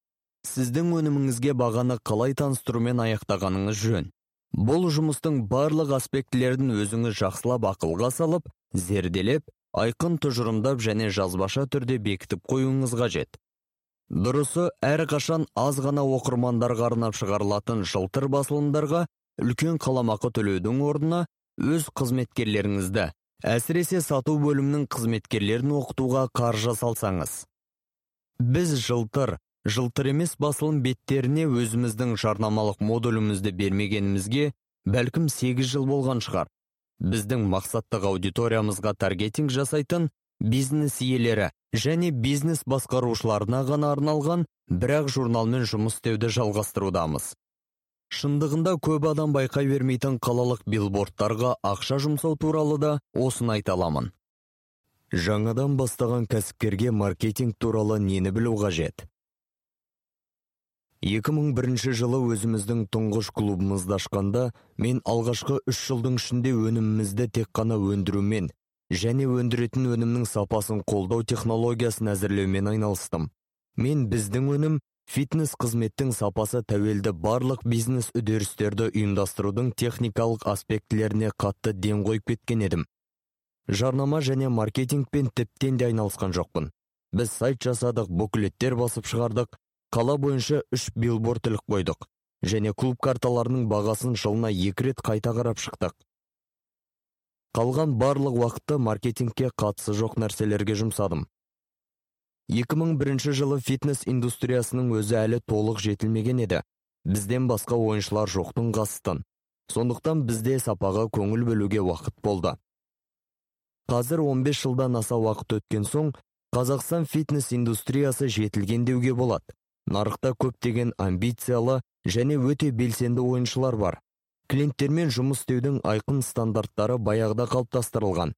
S2: сіздің өніміңізге бағаны қалай таныстырумен аяқтағаныңыз жөн. Бұл жұмыстың барлық аспектілерін өзіңіз жақсылап ақылға салып зерделеп айқын тұжырымдап және жазбаша түрде бекітіп қоюыңыз қажет. Дұрысы әрқашан аз ғана оқырмандарға арнап шығарылатын жылтыр басылымдарға үлкен қаламақы төлеудің орнына өз қызметкерлеріңізді әсіресе сату бөлімінің қызметкерлерін оқытуға қаржы салсаңыз. Біз жылтыр жылтыр емес басылым беттеріне өзіміздің жарнамалық модулімізді бермегенімізге бәлкім 8 жыл болған шығар. Біздің мақсаттық аудиториямызға таргетинг жасайтын бизнес иелері және бизнес басқарушыларына ғана арналған бірақ журналмен жұмыс істеуді жалғастырудамыз. Шындығында көп адам байқай бермейтін қалалық билбордтарға ақша жұмсау туралы да осыны айта аламын. Жаңадан бастаған кәсіпкерге маркетинг туралы нені білу қажет? 2001 жылы өзіміздің тұңғыш клубымызды ашқанда мен алғашқы үш жылдың ішінде өнімімізді тек қана өндірумен және өндіретін өнімнің сапасын қолдау технологиясын әзірлеумен айналыстым. Мен біздің өнім фитнес қызметтің сапасы тәуелді барлық бизнес үдерістерді ұйымдастырудың техникалық аспектілеріне қатты ден қойып кеткен едім. Жарнама және маркетингпен тіптен де айналысқан жоқпын. Біз сайт жасадық буклеттер басып шығардық қала бойынша үш билборд іліп қойдық және клуб карталарының бағасын жылына екі рет қайта қарап шықтық. Қалған барлық уақытты маркетингке қатысы жоқ нәрселерге жұмсадым. 2001 жылы фитнес индустриясының өзі әлі толық жетілмеген еді. Бізден басқа ойыншылар жоқтың қасытын сондықтан бізде сапаға көңіл бөлуге уақыт болды. Қазір 15 жылдан аса уақыт өткен соң қазақстан фитнес индустриясы жетілген деуге болады. Нарықта көптеген амбициялы және өте белсенді ойыншылар бар. Клиенттермен жұмыс істеудің айқын стандарттары баяғыда қалыптастырылған.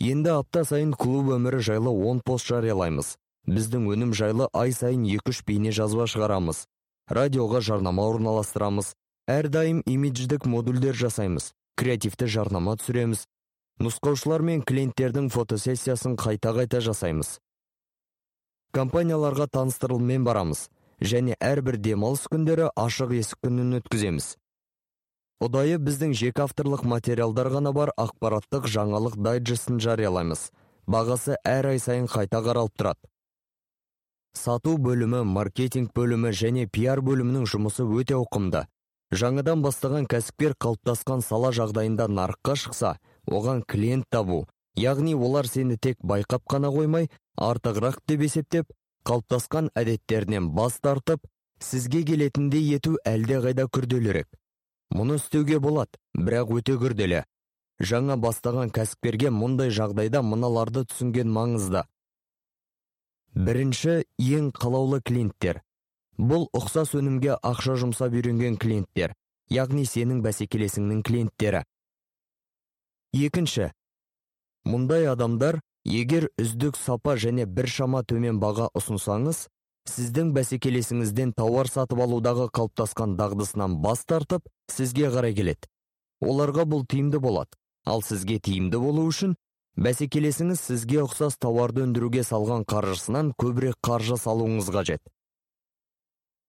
S2: Енді апта сайын клуб өмірі жайлы 10 пост жариялаймыз. Біздің өнім жайлы ай сайын 2-3 бейне жазба шығарамыз. Радиоға жарнама орналастырамыз. Әрдайым имидждік модульдер жасаймыз. Креативті жарнама түсіреміз. Нұсқаушылар мен клиенттердің фотосессиясын қайта-қайта жасаймыз. Компанияларға таныстырылыммен барамыз және әрбір демалыс күндері ашық есік күнін өткіземіз. Ұдайы біздің жеке авторлық материалдар ғана бар ақпараттық жаңалық дайджестін жариялаймыз. Бағасы әр ай сайын қайта қаралып тұрады. Сату бөлімі маркетинг бөлімі және пиар бөлімінің жұмысы өте ауқымды. Жаңадан бастаған кәсіпкер қалыптасқан сала жағдайында нарыққа шықса оған клиент табу яғни олар сені тек байқап қана қоймай артығырақ деп есептеп қалыптасқан әдеттерінен бас тартып сізге келетіндей ету әлдеқайда күрделірек. Мұны істеуге болады бірақ өте күрделі. Жаңа бастаған кәсіпкерге мұндай жағдайда мыналарды түсінген маңызды бірінші ең қалаулы клиенттер. Бұл ұқсас өнімге ақша жұмсап үйренген клиенттер яғни сенің бәсекелесіңнің клиенттері. Екінші мұндай адамдар егер үздік сапа және бір шама төмен баға ұсынсаңыз сіздің бәсекелесіңізден тауар сатып алудағы қалыптасқан дағдысынан бас тартып сізге қарай келеді. Оларға бұл тиімді болады. Ал сізге тиімді болу үшін бәсекелесіңіз сізге ұқсас тауарды өндіруге салған қаржысынан көбірек қаржы салуыңыз қажет.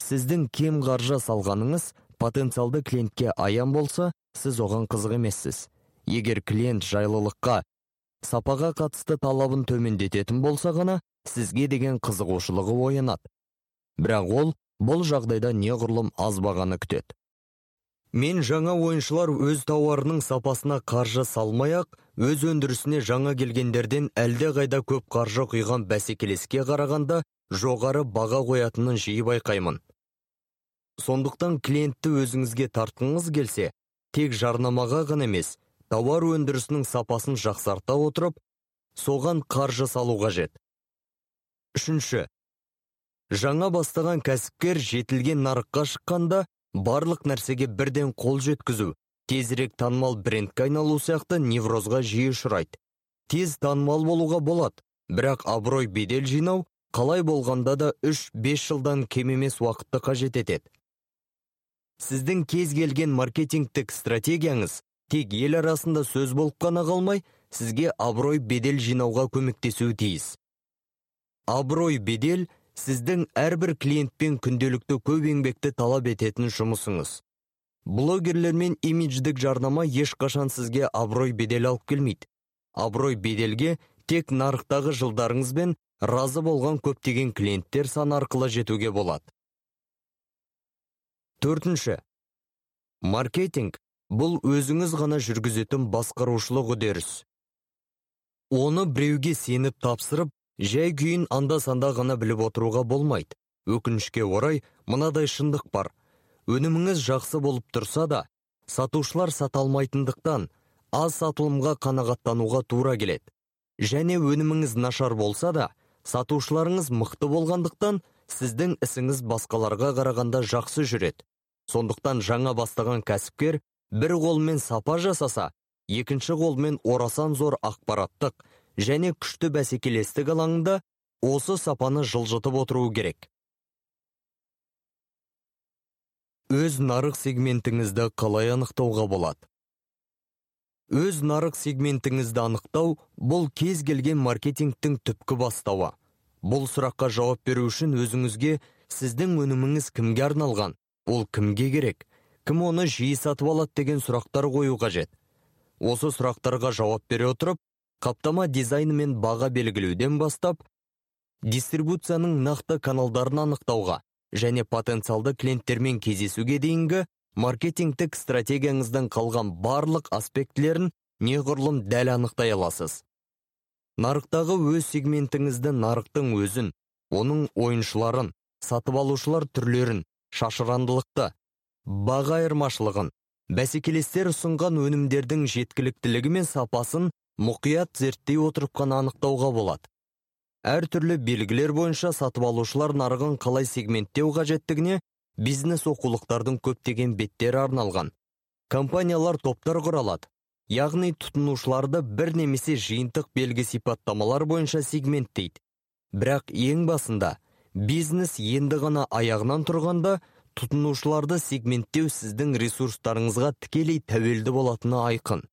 S2: Сіздің кем қаржы салғаныңыз потенциалды клиентке аян болса сіз оған қызық емессіз. Егер клиент жайлылыққа сапаға қатысты талабын төмендететін болса ғана сізге деген қызығушылығы оянады. Бірақ ол бұл жағдайда неғұрлым аз бағаны күтеді. Мен жаңа ойыншылар өз тауарының сапасына қаржы салмай ақ өз өндірісіне жаңа келгендерден әлде қайда көп қаржы құйған бәсекелеске қарағанда жоғары баға қоятынын жиі байқаймын. Сондықтан клиентті өзіңізге тартқыңыз келсе тек жарнамаға ғана емес тауар өндірісінің сапасын жақсарта отырып соған қаржы салу қажет. Үшінші. Жаңа бастаған кәсіпкер жетілген нарыққа шыққанда барлық нәрсеге бірден қол жеткізу тезірек танымал брендке айналу сияқты неврозға жиі ұшырайды. Тез танымал болуға болады бірақ абырой бедел жинау қалай болғанда да 3-5 жылдан кем емес уақытты қажет етеді. Сіздің кез келген маркетингтік стратегияңыз тек ел арасында сөз болып қана қалмай сізге абырой бедел жинауға көмектесуі тиіс. Абырой бедел сіздің әрбір клиентпен күнделікті көп еңбекті талап ететін жұмысыңыз. Блогерлер мен имидждік жарнама ешқашан сізге абырой бедел алып келмейді. Абырой беделге тек нарықтағы жылдарыңызбен разы болған көптеген клиенттер саны арқылы жетуге болады. Төртінші. Маркетинг. Бұл өзіңіз ғана жүргізетін басқарушылық үдеріс. Оны біреуге сеніп тапсырып жай күйін анда санда ғана біліп отыруға болмайды. Өкінішке орай мынадай шындық бар. Өніміңіз жақсы болып тұрса да сатушылар сата алмайтындықтан аз сатылымға қанағаттануға тура келеді. Және өніміңіз нашар болса да сатушыларыңыз мықты болғандықтан сіздің ісіңіз басқаларға қарағанда жақсы жүреді. Сондықтан жаңа бастаған кәсіпкер бір қолмен сапа жасаса екінші қолмен орасан зор ақпараттық және күшті бәсекелестік алаңында осы сапаны жылжытып отыруы керек. Өз нарық сегментіңізді қалай анықтауға болады? Өз нарық сегментіңізді анықтау бұл кез келген маркетингтің түпкі бастауы. Бұл сұраққа жауап беру үшін өзіңізге сіздің өніміңіз кімге арналған ол кімге керек? Кім оны жиі сатып алады деген сұрақтар қою қажет. Осы сұрақтарға жауап бере отырып қаптама дизайны мен баға белгілеуден бастап дистрибуцияның нақты каналдарын анықтауға және потенциалды клиенттермен кездесуге дейінгі маркетингтік стратегияңыздың қалған барлық аспектілерін неғұрлым дәл анықтай аласыз. Нарықтағы өз сегментіңізді нарықтың өзін оның ойыншыларын сатып алушылар түрлерін шашырандылықты баға айырмашылығын бәсекелестер ұсынған өнімдердің жеткіліктілігі мен сапасын мұқият зерттей отырып қана анықтауға болады. Әртүрлі белгілер бойынша сатып алушылар нарығын қалай сегменттеу қажеттігіне бизнес оқулықтардың көптеген беттері арналған. Компаниялар топтар құралады. Яғни тұтынушыларды бір немесе жиынтық белгі сипаттамалар бойынша сегменттейді. Бірақ ең басында бизнес енді ғана аяғынан тұрғанда тұтынушыларды сегменттеу сіздің ресурстарыңызға тікелей тәуелді болатыны айқын.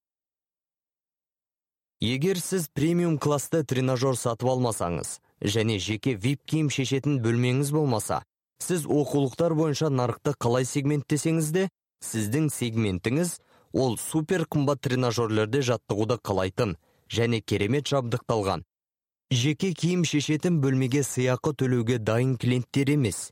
S2: Егер сіз премиум класты тренажер сатып алмасаңыз және жеке вип киім шешетін бөлмеңіз болмаса сіз оқулықтар бойынша нарықты қалай сегменттесеңіз де сіздің сегментіңіз ол супер қымбат тренажерлерде жаттығуды қалайтын және керемет жабдықталған. Жеке киім шешетін бөлмеге сыйақы төлеуге дайын клиенттер емес.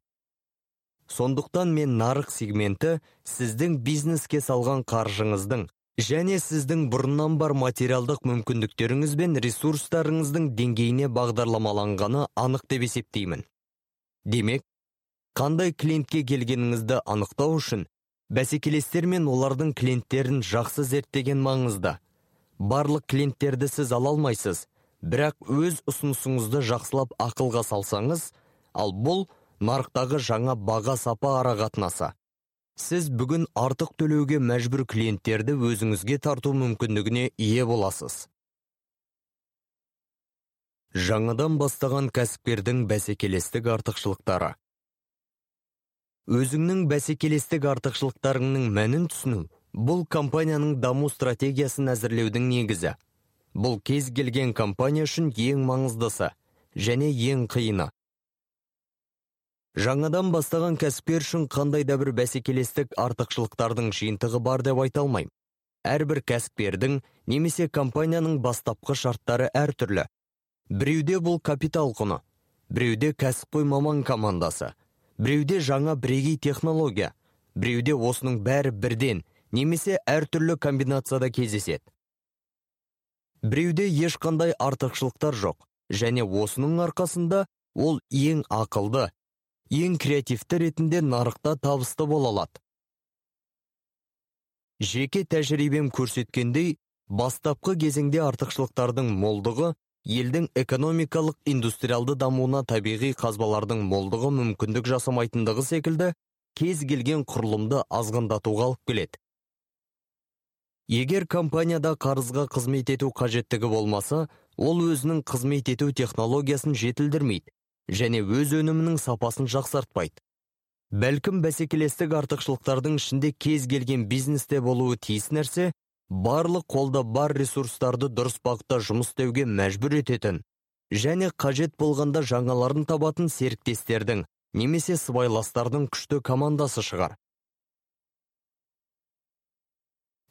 S2: Сондықтан мен нарық сегменті сіздің бизнеске салған қаржыңыздың және сіздің бұрыннан бар материалдық мүмкіндіктеріңіз бен ресурстарыңыздың деңгейіне бағдарламаланғаны анық деп есептеймін. Демек қандай клиентке келгеніңізді анықтау үшін бәсекелестер мен олардың клиенттерін жақсы зерттеген маңызды. Барлық клиенттерді сіз ала алмайсыз бірақ өз ұсынысыңызды жақсылап ақылға салсаңыз ал бұл нарықтағы жаңа баға сапа арақатынасы. Сіз бүгін артық төлеуге мәжбүр клиенттерді өзіңізге тарту мүмкіндігіне ие боласыз. Жаңадан бастаған кәсіпкердің бәсекелестік артықшылықтары. Өзіңнің бәсекелестік артықшылықтарыңның мәнін түсіну бұл компанияның даму стратегиясын әзірлеудің негізі. Бұл кез келген компания үшін ең маңыздысы және ең қиыны. Жаңадан бастаған кәсіпкер үшін қандай да бір бәсекелестік артықшылықтардың жиынтығы бар деп айта алмаймын. Әрбір кәсіпкердің немесе компанияның бастапқы шарттары әртүрлі. Біреуде бұл капитал құны біреуде кәсіпқой маман командасы біреуде жаңа бірегей технология біреуде осының бәрі бірден немесе әртүрлі комбинацияда кездеседі. Біреуде ешқандай артықшылықтар жоқ және осының арқасында ол ең ақылды ең креативті ретінде нарықта табысты бола алады. Жеке тәжірибем көрсеткендей бастапқы кезеңде артықшылықтардың молдығы елдің экономикалық индустриалды дамуына табиғи қазбалардың молдығы мүмкіндік жасамайтындығы секілді кез келген құрылымды азғындатуға алып келеді. Егер компанияда қарызға қызмет ету қажеттігі болмаса ол өзінің қызмет ету технологиясын жетілдірмейді. Және өз өнімінің сапасын жақсартпайды. Бәлкім бәсекелестік артықшылықтардың ішінде кез келген бизнесте болуы тиіс нәрсе барлық қолда бар ресурстарды дұрыс бағытта жұмыс істеуге мәжбүр ететін және қажет болғанда жаңаларын табатын серіктестердің немесе сыбайластардың күшті командасы шығар.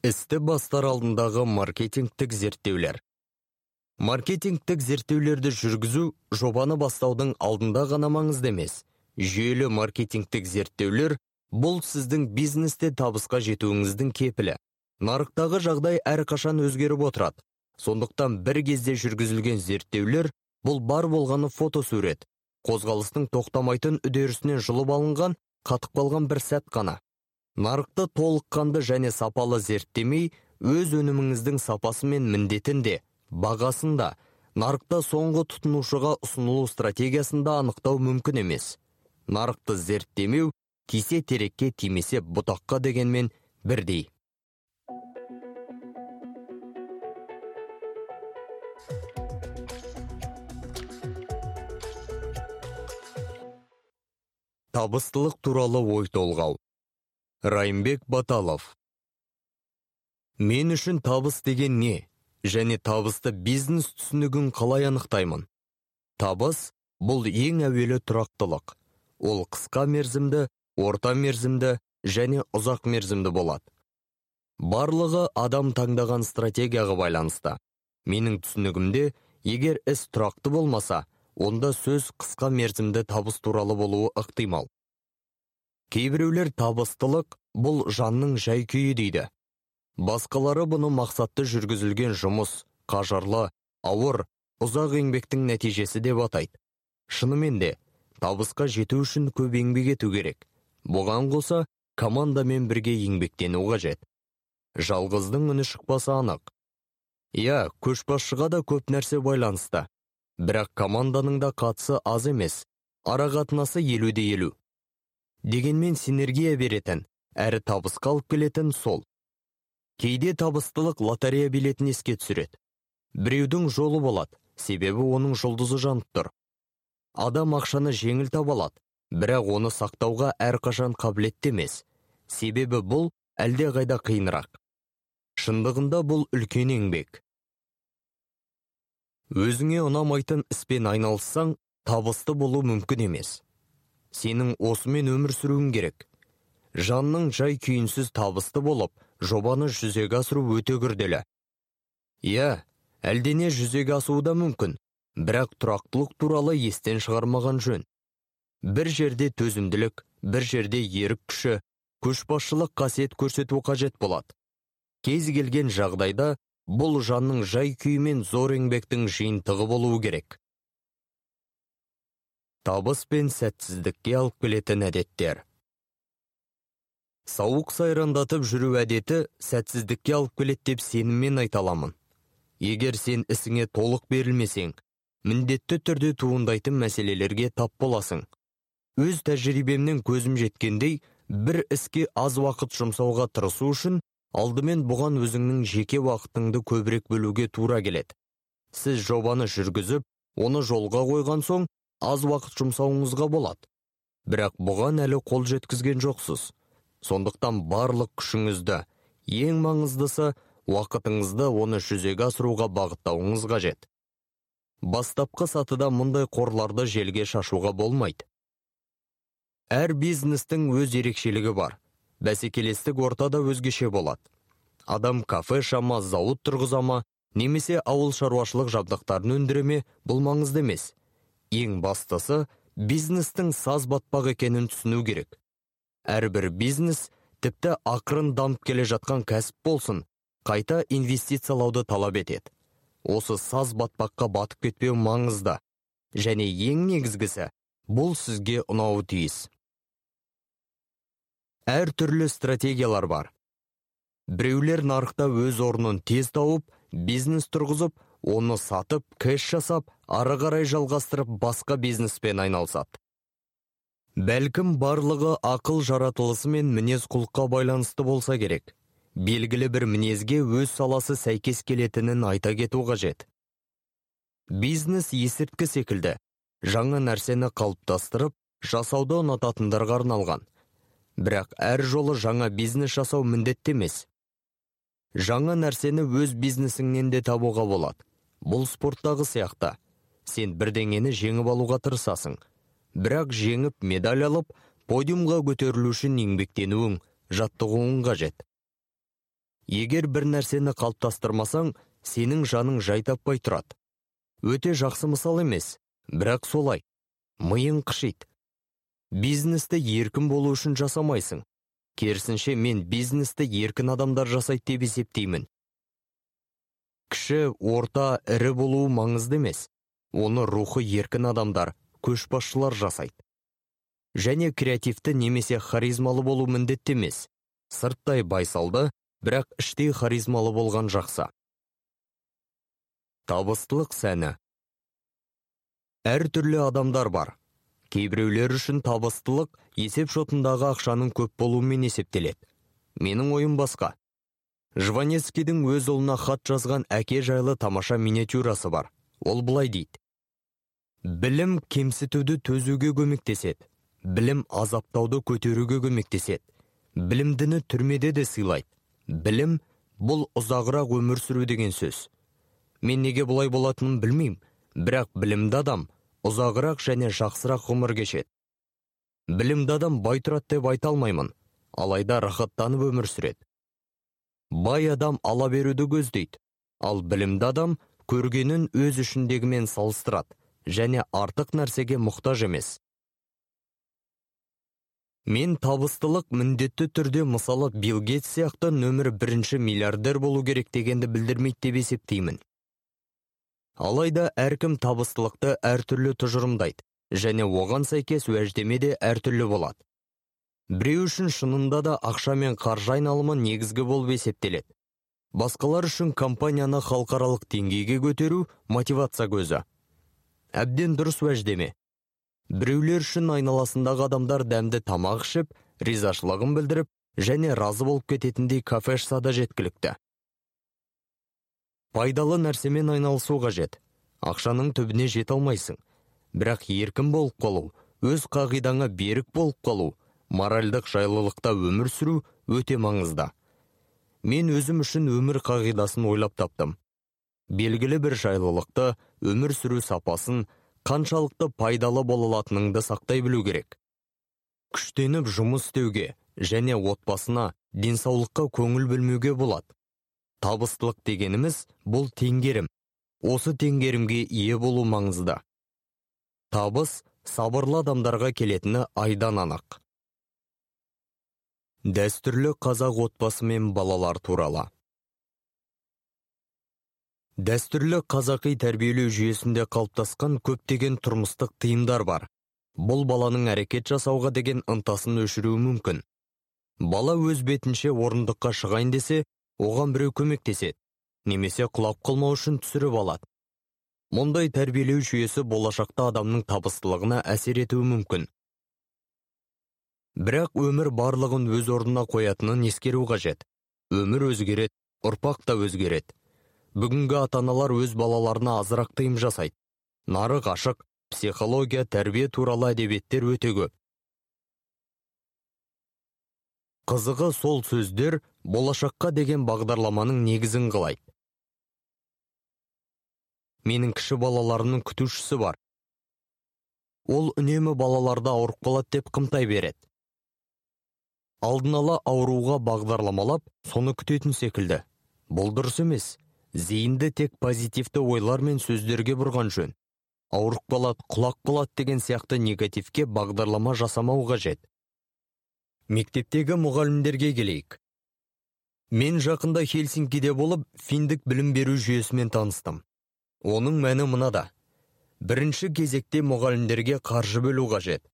S2: Істі бастар алдындағы маркетингтік зерттеулер. Маркетингтік зерттеулерді жүргізу жобаны бастаудың алдында ғана маңызды емес. Жүйелі маркетингтік зерттеулер бұл сіздің бизнесте табысқа жетуіңіздің кепілі. Нарықтағы жағдай әрқашан өзгеріп отырады. Сондықтан бір кезде жүргізілген зерттеулер бұл бар болғаны фотосурет. Қозғалыстың тоқтамайтын үдерісінен жұлып алынған қатып қалған бір сәт қана. Нарықты толыққанды және сапалы зерттемей өз өніміңіздің сапасы мен міндетін де бағасын да нарықта соңғы тұтынушыға ұсынылу стратегиясында анықтау мүмкін емес. Нарықты зерттемеу тисе терекке тимесе бұтаққа дегенмен бірдей. Табыстылық туралы ой толғау. Райымбек баталов. Мен үшін табыс деген не? Және табысты бизнес түсінігін қалай анықтаймын? Табыс бұл ең әуелі тұрақтылық. Ол қысқа мерзімді орта мерзімді және ұзақ мерзімді болады. Барлығы адам таңдаған стратегияға байланысты. Менің түсінігімде егер іс тұрақты болмаса онда сөз қысқа мерзімді табыс туралы болуы ықтимал. Кейбіреулер табыстылық бұл жанның жай күйі дейді. Басқалары бұны мақсатты жүргізілген жұмыс қажырлы ауыр ұзақ еңбектің нәтижесі деп атайды. Шынымен де табысқа жету үшін көп еңбек ету керек. Бұған қоса командамен бірге еңбектену қажет. Жалғыздың үні шықпасы анық. Иә көшбасшыға да көп нәрсе байланысты бірақ команданың да қатысы аз емес. Арақатынасы елуде елу. Дегенмен синергия беретін әрі табысқа алып келетін сол. Кейде табыстылық лотерея билетін еске түсіреді. Біреудің жолы болады себебі оның жұлдызы жанып тұр. Адам ақшаны жеңіл таба алады бірақ оны сақтауға әрқашан қабілетті емес. Себебі бұл әлде қайда қиынырақ. Шындығында бұл үлкен еңбек. Өзіңе ұнамайтын іспен айналыссаң табысты болу мүмкін емес. Сенің осымен өмір сүруің керек. Жанның жай күйінсіз табысты болып жобаны жүзеге асыру өте күрделі. Иә әлдене жүзеге асуы да мүмкін бірақ тұрақтылық туралы естен шығармаған жөн. Бір жерде төзімділік бір жерде ерік күші көшбасшылық қасиет көрсету қажет болады. Кез келген жағдайда бұл жанның жай күйі мен зор еңбектің жиынтығы болуы керек. Табыс пен сәтсіздікке алып келетін әдеттер. Сауық сайрандатып жүру әдеті сәтсіздікке алып келеді деп сеніммен айта аламын. Егер сен ісіңе толық берілмесең міндетті түрде туындайтын мәселелерге тап боласың. Өз тәжірибемнен көзім жеткендей бір іске аз уақыт жұмсауға тырысу үшін алдымен бұған өзіңнің жеке уақытыңды көбірек бөлуге тура келеді. Сіз жобаны жүргізіп оны жолға қойған соң аз уақыт жұмсауыңызға болады. Бірақ бұған әлі қол жеткізген жоқсыз. Сондықтан барлық күшіңізді ең маңыздысы уақытыңызды оны жүзеге асыруға бағыттауыңыз қажет. Бастапқы сатыда мұндай қорларды желге шашуға болмайды. Әр бизнестің өз ерекшелігі бар. Бәсекелестік ортада өзгеше болады. Адам кафе шама зауыт тұрғыза ма немесе ауыл шаруашылық жабдықтарын өндіре ме бұл маңызды емес. Ең бастысы бизнестің саз батпақ екенін түсіну керек. Әрбір бизнес тіпті ақырын дамып келе жатқан кәсіп болсын қайта инвестициялауды талап етеді. Осы саз батпаққа батып кетпеу маңызды. Және ең негізгісі бұл сізге ұнауы тиіс. Әр түрлі стратегиялар бар. Біреулер нарықта өз орнын тез тауып бизнес тұрғызып оны сатып кэш жасап ары қарай жалғастырып басқа бизнеспен айналысады. Бәлкім барлығы ақыл жаратылысы мен мінез құлыққа байланысты болса керек. Белгілі бір мінезге өз саласы сәйкес келетінін айта кету қажет. Бизнес есірткі секілді. Жаңа нәрсені қалыптастырып жасауды ұнататындарға арналған. Бірақ әр жолы жаңа бизнес жасау міндетті емес. Жаңа нәрсені өз бизнесіңнен де табуға болады. Бұл спорттағы сияқты. Сен бірдеңені жеңіп алуға тырысасың. Бірақ жеңіп медаль алып подиумға көтерілу үшін еңбектенуің жаттығуың қажет. Егер бір нәрсені қалыптастырмасаң сенің жаның жай таппай тұрады. Өте жақсы мысал емес бірақ солай. Миың қышиды. Бизнесті еркін болу үшін жасамайсың. Керісінше мен бизнесті еркін адамдар жасайды деп есептеймін. Кіші орта ірі болуы маңызды емес. Оны рухы еркін адамдар көшбасшылар жасайды. Және креативті немесе харизмалы болу міндетті емес. Сырттай байсалды бірақ іштей харизмалы болған жақсы. Табыстылық сәні. Әр түрлі адамдар бар. Кейбіреулер үшін табыстылық есеп шотындағы ақшаның көп болуымен есептеледі. Менің ойым басқа. Жванецкийдің өз ұлына хат жазған әке жайлы тамаша миниатюрасы бар. Ол былай дейді. Білім кемсітуді төзуге көмектеседі білім азаптауды көтеруге көмектеседі білімдіні түрмеде де сыйлайды білім бұл ұзағырақ өмір сүру деген сөз мен неге бұлай болатынын білмеймін бірақ білімді адам ұзағырақ және жақсырақ ғұмыр кешеді білімді адам бай тұрады деп айта алмаймын алайда рахаттанып өмір сүреді бай адам ала беруді көздейді ал білімді адам көргенін өз ішіндегімен салыстырады және артық нәрсеге мұқтаж емес. Мен табыстылық міндетті түрде мысалы билл гейтс сияқты нөмір бірінші миллиардер болу керек дегенді білдірмейді деп есептеймін. Алайда әркім табыстылықты әртүрлі тұжырымдайды және оған сәйкес уәждеме де әртүрлі болады. Біреу үшін шынында да ақша мен қаржы айналымы негізгі болып есептеледі. Басқалар үшін компанияны халықаралық деңгейге көтеру мотивация көзі. Әбден дұрыс уәждеме. Біреулер үшін айналасындағы адамдар дәмді тамақ ішіп ризашылығын білдіріп және разы болып кететіндей кафе ашса да жеткілікті. Пайдалы нәрсемен айналысу қажет. Ақшаның түбіне жете алмайсың. Бірақ еркін болып қалу өз қағидаңа берік болып қалу моральдық жайлылықта өмір сүру өте маңызды. Мен өзім үшін өмір қағидасын ойлап таптым. Белгілі бір жайлылықты өмір сүру сапасын қаншалықты пайдалы бола алатыныңды сақтай білу керек. Күштеніп жұмыс істеуге және отбасына денсаулыққа көңіл бөлмеуге болады. Табыстылық дегеніміз бұл теңгерім. Осы теңгерімге ие болу маңызды. Табыс сабырлы адамдарға келетіні айдан анық. Дәстүрлі қазақ отбасы мен балалар туралы. Дәстүрлі қазақи тәрбиелеу жүйесінде қалыптасқан көптеген тұрмыстық тыйымдар бар. Бұл баланың әрекет жасауға деген ынтасын өшіруі мүмкін. Бала өз бетінше орындыққа шығайын десе оған біреу көмектеседі немесе құлап қалмау үшін түсіріп алады. Мұндай тәрбиелеу жүйесі болашақта адамның табыстылығына әсер етуі мүмкін. Бірақ өмір барлығын өз орнына қоятынын ескеру қажет. Өмір өзгереді ұрпақ та өзгереді. Бүгінгі ата аналар өз балаларына азырақ тыйым жасайды. Нарық ашық психология тәрбие туралы әдебиеттер өте көп. Қызығы сол сөздер болашаққа деген бағдарламаның негізін қалайды менің кіші балаларымның күтушісі бар. Ол үнемі балаларды ауырып қалады деп қымтай береді. Алдын ала ауруға бағдарламалап соны күтетін секілді. Бұл дұрыс емес. Зейінді тек позитивті ойлар мен сөздерге бұрған жөн. Ауырып қалады құлақ болады деген сияқты негативке бағдарлама жасамау қажет. Мектептегі мұғалімдерге келейік. Мен жақында хельсинкиде болып финдік білім беру жүйесімен таныстым. Оның мәні мынада. Бірінші кезекте мұғалімдерге қаржы бөлу қажет.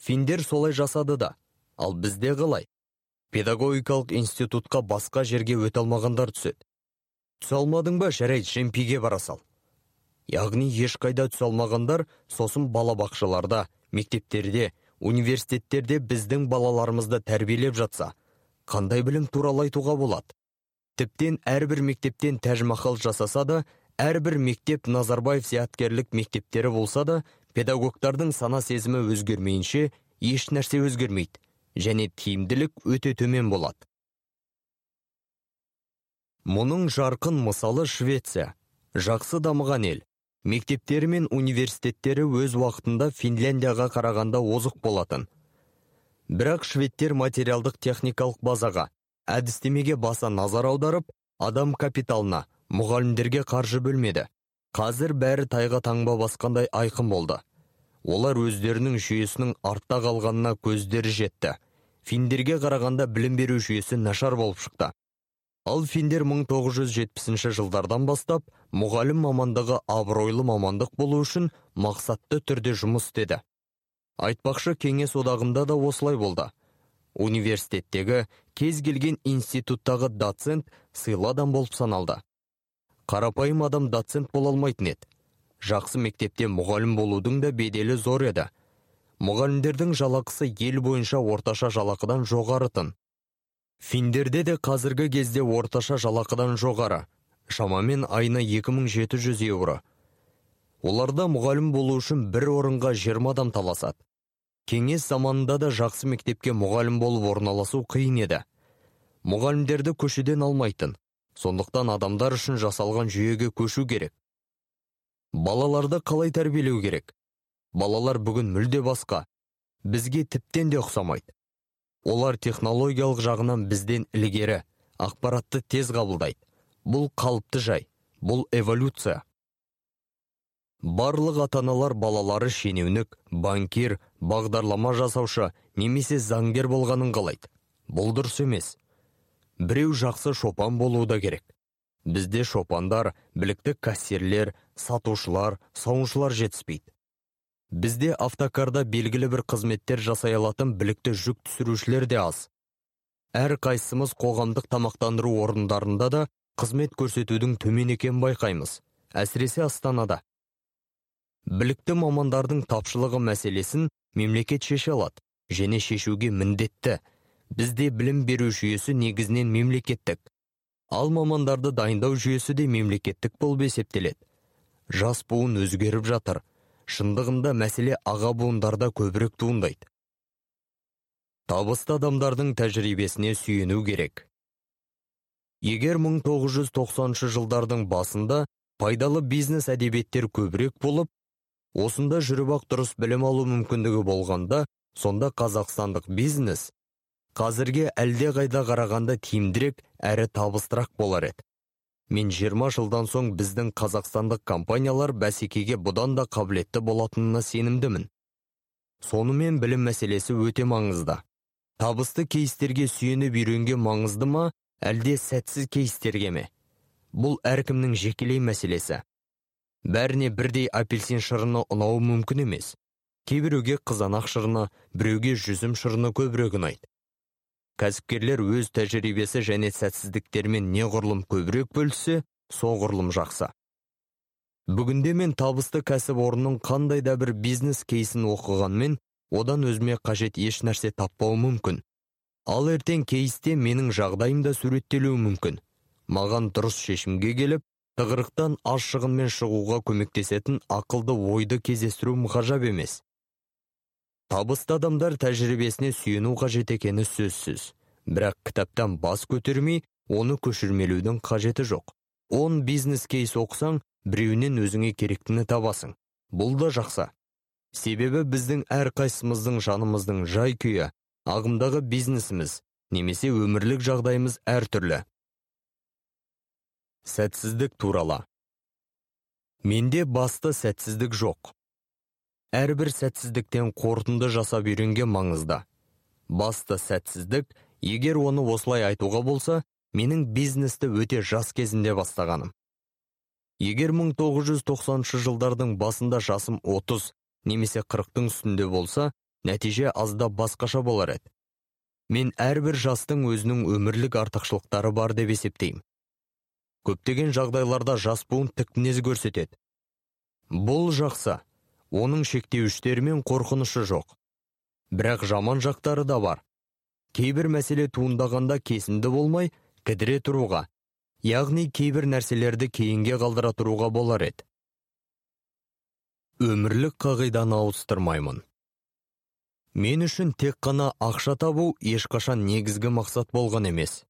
S2: Финдер солай жасады да. Ал бізде қалай? Педагогикалық институтқа басқа жерге өте алмағандар түседі. Түсе алмадың ба жарайды жемпиге бара сал. Яғни ешқайда түсе алмағандар сосын балабақшаларда мектептерде университеттерде біздің балаларымызды тәрбиелеп жатса қандай білім туралы айтуға болады? Тіптен әрбір мектептен тәжмахал жасаса да әрбір мектеп назарбаев зияткерлік мектептері болса да педагогтардың сана сезімі өзгермейінше еш нәрсе өзгермейді және тиімділік өте төмен болады. Мұның жарқын мысалы швеция. Жақсы дамыған ел. Мектептері мен университеттері өз уақытында финляндияға қарағанда озық болатын. Бірақ шведтер материалдық техникалық базаға әдістемеге баса назар аударып адам капиталына мұғалімдерге қаржы бөлмеді. Қазір бәрі тайға таңба басқандай айқын болды. Олар өздерінің жүйесінің артта қалғанына көздері жетті. Финдерге қарағанда білім беру жүйесі нашар болып шықты. Ал финдер 1970 жылдардан бастап мұғалім мамандығы абыройлы мамандық болу үшін мақсатты түрде жұмыс істеді. Айтпақшы кеңес одағында да осылай болды. Университеттегі кез келген институттағы доцент сыйлы адам болып саналды. Қарапайым адам доцент бола алмайтын еді. Жақсы мектепте мұғалім болудың да беделі зор еді. Мұғалімдердің жалақысы ел бойынша орташа жалақыдан жоғары тын. Финдерде де қазіргі кезде орташа жалақыдан жоғары шамамен айына 2700 еуро. Оларда мұғалім болу үшін бір орынға 20 адам таласады. Кеңес заманында да жақсы мектепке мұғалім болып орналасу қиын еді. Мұғалімдерді көшеден алмайтын сондықтан адамдар үшін жасалған жүйеге көшу керек. Балаларды қалай тәрбиелеу керек? Балалар бүгін мүлде басқа бізге тіптен де ұқсамайды. Олар технологиялық жағынан бізден ілгері. Ақпаратты тез қабылдайды. Бұл қалыпты жай. Бұл эволюция. Барлық ата-аналар балалары шенеунік банкир бағдарлама жасаушы немесе заңгер болғанын қалайды. Бұл дұрыс емес. Біреу жақсы шопан болуы да керек. Бізде шопандар білікті кассирлер сатушылар сауыншылар жетіспейді. Бізде автокарда белгілі бір қызметтер жасай алатын білікті жүк түсірушілер де аз. Әр қайсымыз қоғамдық тамақтандыру орындарында да қызмет көрсетудің төмен екенін байқаймыз әсіресе астанада. Білікті мамандардың тапшылығы мәселесін мемлекет шеше алады және шешуге міндетті. Бізде білім беру жүйесі негізінен мемлекеттік. Ал мамандарды дайындау жүйесі де мемлекеттік болып есептеледі. Жас буын өзгеріп жатыр. Шындығында мәселе аға буындарда көбірек туындайды. Табысты адамдардың тәжірибесіне сүйену керек. Егер 1990 жылдардың басында пайдалы бизнес әдебиеттер көбірек болып осында жүріп ақ дұрыс білім алу мүмкіндігі болғанда сонда қазақстандық бизнес қазірге әлде қайда қарағанда тиімдірек әрі табыстырақ болар еді. Мен 20 жылдан соң біздің қазақстандық компаниялар бәсекеге бұдан да қабілетті болатынына сенімдімін. Сонымен білім мәселесі өте маңызды. Табысты кейстерге сүйеніп үйренген маңызды ма әлде сәтсіз кейстерге ме? Бұл әркімнің жекелей мәселесі. Бәріне бірдей апельсин шырыны ұнауы мүмкін емес. Кейбіреуге қызанақ шырыны біреуге жүзім шырыны көбірек ұнайды. Кәсіпкерлер өз тәжірибесі және сәтсіздіктерімен неғұрлым көбірек бөліссе соғұрлым жақсы. Бүгінде мен табысты кәсіпорынның қандай да бір бизнес кейсін оқығанмен одан өзіме қажет еш нәрсе таппауым мүмкін. Ал ертең кейсте менің жағдайым да суреттелуі мүмкін. Маған дұрыс шешімге келіп тығырықтан аз шығынмен шығуға көмектесетін ақылды ойды кездестіруім ғажап емес. Табысты адамдар тәжірибесіне сүйену қажет екені сөзсіз. Бірақ кітаптан бас көтермей оны көшірмелеудің қажеті жоқ. Он бизнес кейс оқысаң біреуінен өзіңе керектіні табасың. Бұл да жақсы. Себебі біздің әрқайсымыздың жанымыздың жай күйі ағымдағы бизнесіміз немесе өмірлік жағдайымыз әртүрлі. Сәтсіздік туралы. Менде басты сәтсіздік жоқ. Әрбір сәтсіздіктен қорытынды жасап үйренген маңызды. Басты сәтсіздік егер оны осылай айтуға болса менің бизнесті өте жас кезінде бастағаным. Егер 1990 жылдардың басында жасым 30 немесе 40-тың үстінде болса нәтиже азда басқаша болар еді. Мен әрбір жастың өзінің өмірлік артықшылықтары бар деп есептеймін. Көптеген жағдайларда жас буын тік мінез көрсетеді. Бұл жақсы. Оның шектеуіштері мен қорқынышы жоқ. Бірақ жаман жақтары да бар. Кейбір мәселе туындағанда кесімді болмай кідіре тұруға яғни кейбір нәрселерді кейінге қалдыра тұруға болар еді. Өмірлік қағиданы ауыстырмаймын. Мен үшін тек қана ақша табу ешқашан негізгі мақсат болған емес.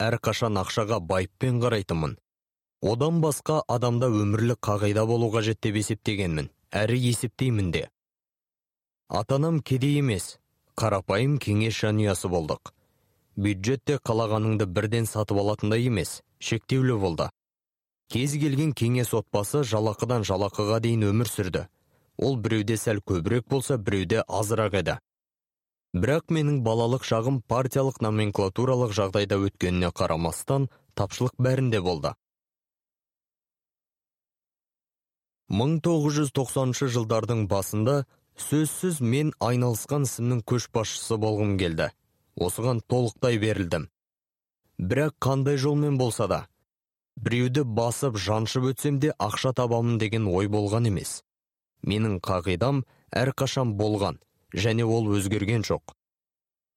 S2: Әрқашан ақшаға байыппен қарайтынмын. Одан басқа адамда өмірлік қағида болу қажет деп есептегенмін. Әрі есептеймін де. Ата анам кедей емес қарапайым кеңес жанұясы болдық. Бюджет те қалағаныңды бірден сатып алатындай емес шектеулі болды. Кез келген кеңес отбасы жалақыдан жалақыға дейін өмір сүрді. Ол біреуде сәл көбірек болса біреуде азырақ еді. Бірақ менің балалық шағым партиялық номенклатуралық жағдайда өткеніне қарамастан тапшылық бәрінде болды. 1990 жылдардың басында сөзсіз мен айналысқан ісімнің көшбасшысы болғым келді. Осыған толықтай берілдім. Бірақ қандай жолмен болса да біреуді басып жаншып өтсем де ақша табамын деген ой болған емес. Менің қағидам әрқашан болған және ол өзгерген жоқ.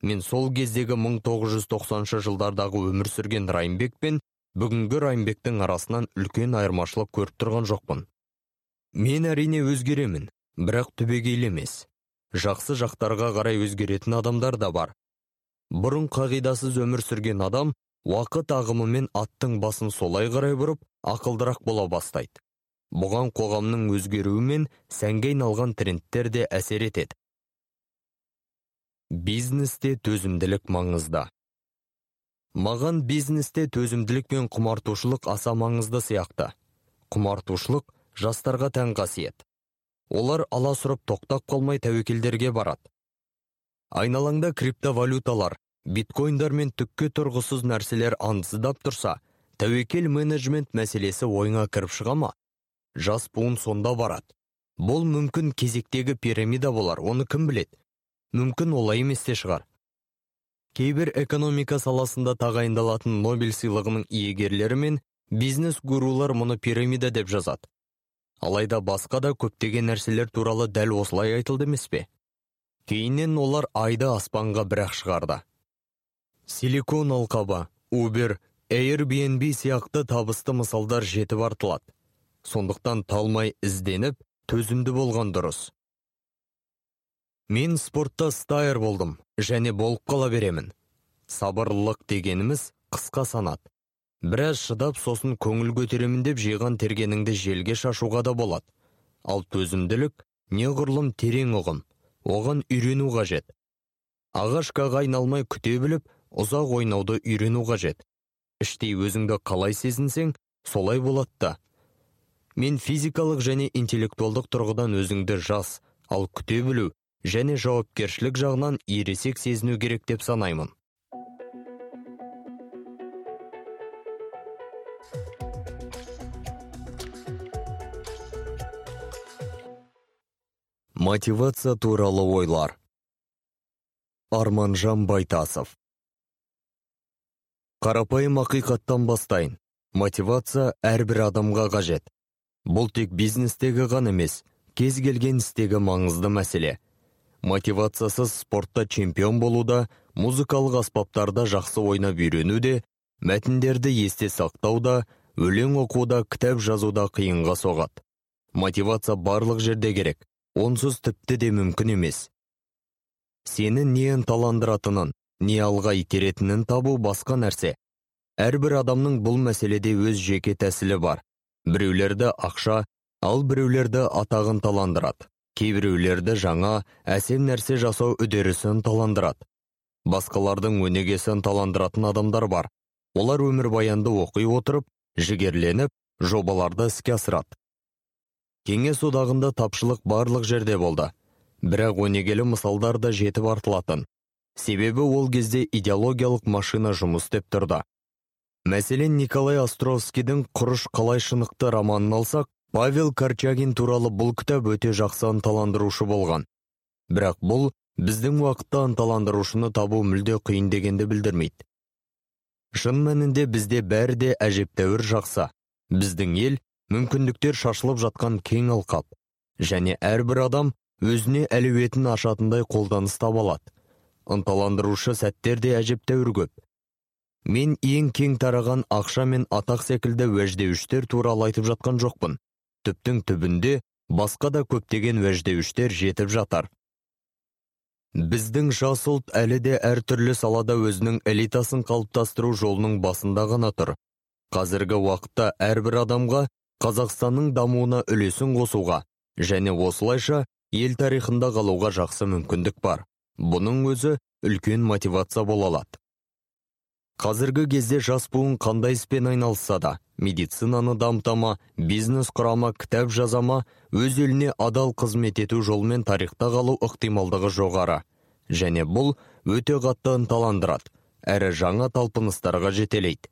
S2: Мен сол кездегі 1990 жылдардағы өмір сүрген райымбек пен бүгінгі райымбектің арасынан үлкен айырмашылық көріп тұрған жоқпын. Мен әрине өзгеремін бірақ түбегейлі емес. Жақсы жақтарға қарай өзгеретін адамдар да бар бұрын қағидасыз өмір сүрген адам уақыт ағымымен аттың басын солай қарай бұрып ақылдырақ бола бастайды. Бұған қоғамның өзгеруі мен сәнге айналған трендтер де әсер етеді. Бизнесте төзімділік маңызды. Маған бизнесте төзімділік пен құмартушылық аса маңызды сияқты. Құмартушылық жастарға тән қасиет. Олар аласұрып тоқтап қалмай тәуекелдерге барады. Айналаңда криптовалюталар биткоиндар мен түкке тұрғысыз нәрселер аңдыздап тұрса тәуекел менеджмент мәселесі ойыңа кіріп шыға ма? Жас буын сонда барады. Бұл мүмкін кезектегі пирамида болар оны кім білет? мүмкін олай емес те шығар. Кейбір экономика саласында тағайындалатын нобель сыйлығының иегерлері мен бизнес гурулар мұны пирамида деп жазады. Алайда басқа да көптеген нәрселер туралы дәл осылай айтылды емес пе? Кейіннен олар айды аспанға бірақ шығарды. Силикон алқабы убер airbnb сияқты табысты мысалдар жетіп артылады. Сондықтан талмай ізденіп төзімді болған дұрыс. Мен спортта стайер болдым және болып қала беремін. Сабырлылық дегеніміз қысқа санат. Біраз шыдап сосын көңіл көтеремін деп жиған тергеніңді желге шашуға да болады. Ал төзімділік неғұрлым терең ұғым. Оған үйрену қажет. Ағашкаға айналмай күте біліп ұзақ ойнауды үйрену қажет. Іштей өзіңді қалай сезінсең солай болады да. Мен физикалық және интеллектуалдық тұрғыдан өзіңді жас ал күте білу және жауапкершілік жағынан ересек сезіну керек деп санаймын. Мотивация туралы ойлар арманжан байтасов қарапайым ақиқаттан бастайын мотивация әрбір адамға қажет бұл тек бизнестегі ғана емес кез келген істегі маңызды мәселе мотивациясыз спортта чемпион болуда музыкалық аспаптарда жақсы ойнап үйренуде мәтіндерді есте сақтауда өлең оқуда кітап жазуда қиынға соғады мотивация барлық жерде керек онсыз тіпті де мүмкін емес. Сені не ынталандыратынын не алға итеретінін табу басқа нәрсе. Әрбір адамның бұл мәселеде өз жеке тәсілі бар. Біреулерді ақша ал біреулерді атағын таландырады. Кейбіреулерді жаңа әсем нәрсе жасау үдерісі ынталандырады басқалардың өнегесі ынталандыратын адамдар бар. Олар өмірбаянды оқи отырып жігерленіп жобаларды іске асырады. Кеңес одағында тапшылық барлық жерде болды. Бірақ өнегелі мысалдар да жетіп артылатын. Себебі ол кезде идеологиялық машина жұмыс істеп тұрды. Мәселен николай островскийдің құрыш қалай шынықты романын алсақ павел корчагин туралы бұл кітап өте жақсы ынталандырушы болған. Бірақ бұл біздің уақытта ынталандырушыны табу мүлде қиын дегенді білдірмейді. Шын мәнінде бізде бәрі де әжептәуір жақсы. Біздің ел мүмкіндіктер шашылып жатқан кең алқап және әрбір адам өзіне әлеуетін ашатындай қолданыс таба алады. Ынталандырушы сәттер де әжептәуір көп. Мен ең кең тараған ақша мен атақ секілді уәждеуіштер туралы айтып жатқан жоқпын. Түптің түбінде басқа да көптеген уәждеуіштер жетіп жатар. Біздің жас ұлт әлі де әртүрлі салада өзінің элитасын қалыптастыру жолының басында ғана тұр. Қазіргі уақытта әрбір адамға қазақстанның дамуына үлесін қосуға және осылайша ел тарихында қалуға жақсы мүмкіндік бар. Бұның өзі үлкен мотивация бола алады. Қазіргі кезде жас буын қандай іспен айналысса да медицинаны дамытама бизнес құрама кітап жазама өз еліне адал қызмет ету жолымен тарихта қалу ықтималдығы жоғары. Және бұл өте қатты ынталандырады әрі жаңа талпыныстарға жетелейді.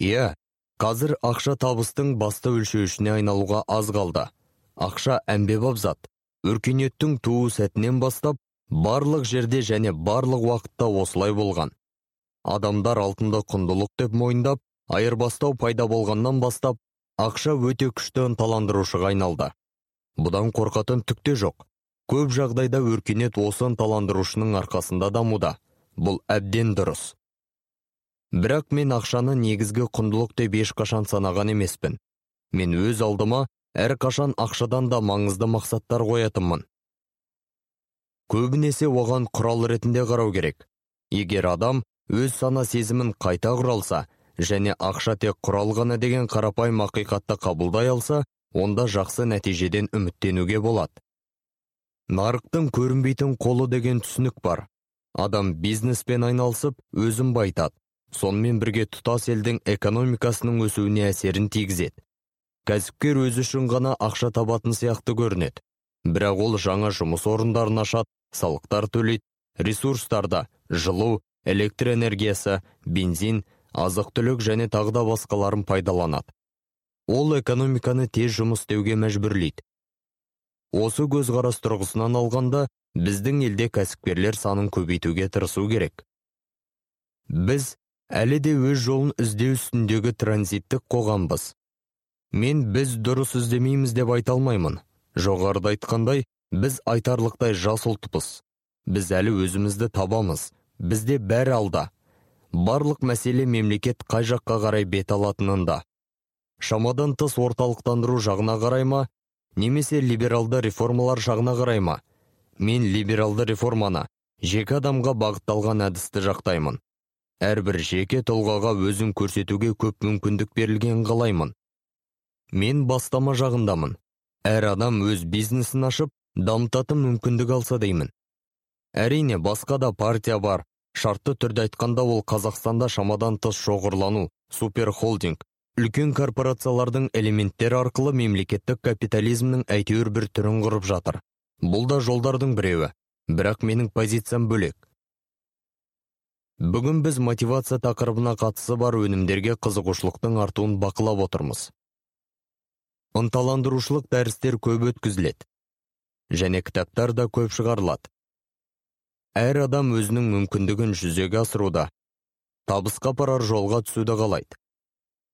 S2: Иә қазір ақша табыстың басты өлшеуішіне айналуға аз қалды. Ақша әмбебап зат. Өркениеттің туу сәтінен бастап барлық жерде және барлық уақытта осылай болған. Адамдар алтынды құндылық деп мойындап айырбастау пайда болғаннан бастап ақша өте күшті ынталандырушыға айналды. Бұдан қорқатын түк те жоқ. Көп жағдайда өркениет осы ынталандырушының арқасында дамуда. Бұл әбден дұрыс. Бірақ мен ақшаны негізгі құндылық деп ешқашан санаған емеспін. Мен өз алдыма әрқашан ақшадан да маңызды мақсаттар қоятынмын. Көбінесе оған құрал ретінде қарау керек. Егер адам өз сана сезімін қайта құралса және ақша тек құрал ғана деген қарапайым ақиқатты қабылдай алса онда жақсы нәтижеден үміттенуге болады. Нарықтың көрінбейтін қолы деген түсінік бар. Адам бизнеспен айналысып өзін байтады сонымен бірге тұтас елдің экономикасының өсуіне әсерін тигізеді. Кәсіпкер өзі үшін ғана ақша табатын сияқты көрінеді. Бірақ ол жаңа жұмыс орындарын ашады салықтар төлейді ресурстарды жылу электр энергиясы бензин азық түлік және тағы да басқаларын пайдаланады. Ол экономиканы тез жұмыс істеуге мәжбүрлейді. Осы көзқарас тұрғысынан алғанда біздің елде кәсіпкерлер санын көбейтуге тырысу керек. Біз әлі де өз жолын іздеу үстіндегі транзиттік қоғамбыз. Мен біз дұрыс іздемейміз деп айта алмаймын. Жоғарыда айтқандай біз айтарлықтай жас ұлтпыз. Біз әлі өзімізді табамыз. Бізде бәрі алда. Барлық мәселе мемлекет қай жаққа қарай бет алатынында. Шамадан тыс орталықтандыру жағына қарай ма? Немесе либералды реформалар жағына қарай ма? Мен либералды реформаны жеке адамға бағытталған әдісті жақтаймын. Әрбір жеке тұлғаға өзін көрсетуге көп мүмкіндік берілген қалаймын. Мен бастама жағындамын. Әр адам өз бизнесін ашып дамытатын мүмкіндік алса деймін. Әрине басқа да партия бар. Шартты түрде айтқанда ол қазақстанда шамадан тыс шоғырлану суперхолдинг үлкен корпорациялардың элементтері арқылы мемлекеттік капитализмнің әйтеуір бір түрін құрып жатыр. Бұл да жолдардың біреуі. Бірақ менің позициям бөлек. Бүгін біз мотивация тақырыбына қатысы бар өнімдерге қызығушылықтың артуын бақылап отырмыз. Ынталандырушылық дәрістер көп өткізіледі және кітаптар да көп шығарылады. Әр адам өзінің мүмкіндігін жүзеге асыруда табысқа апарар жолға түсуді қалайды.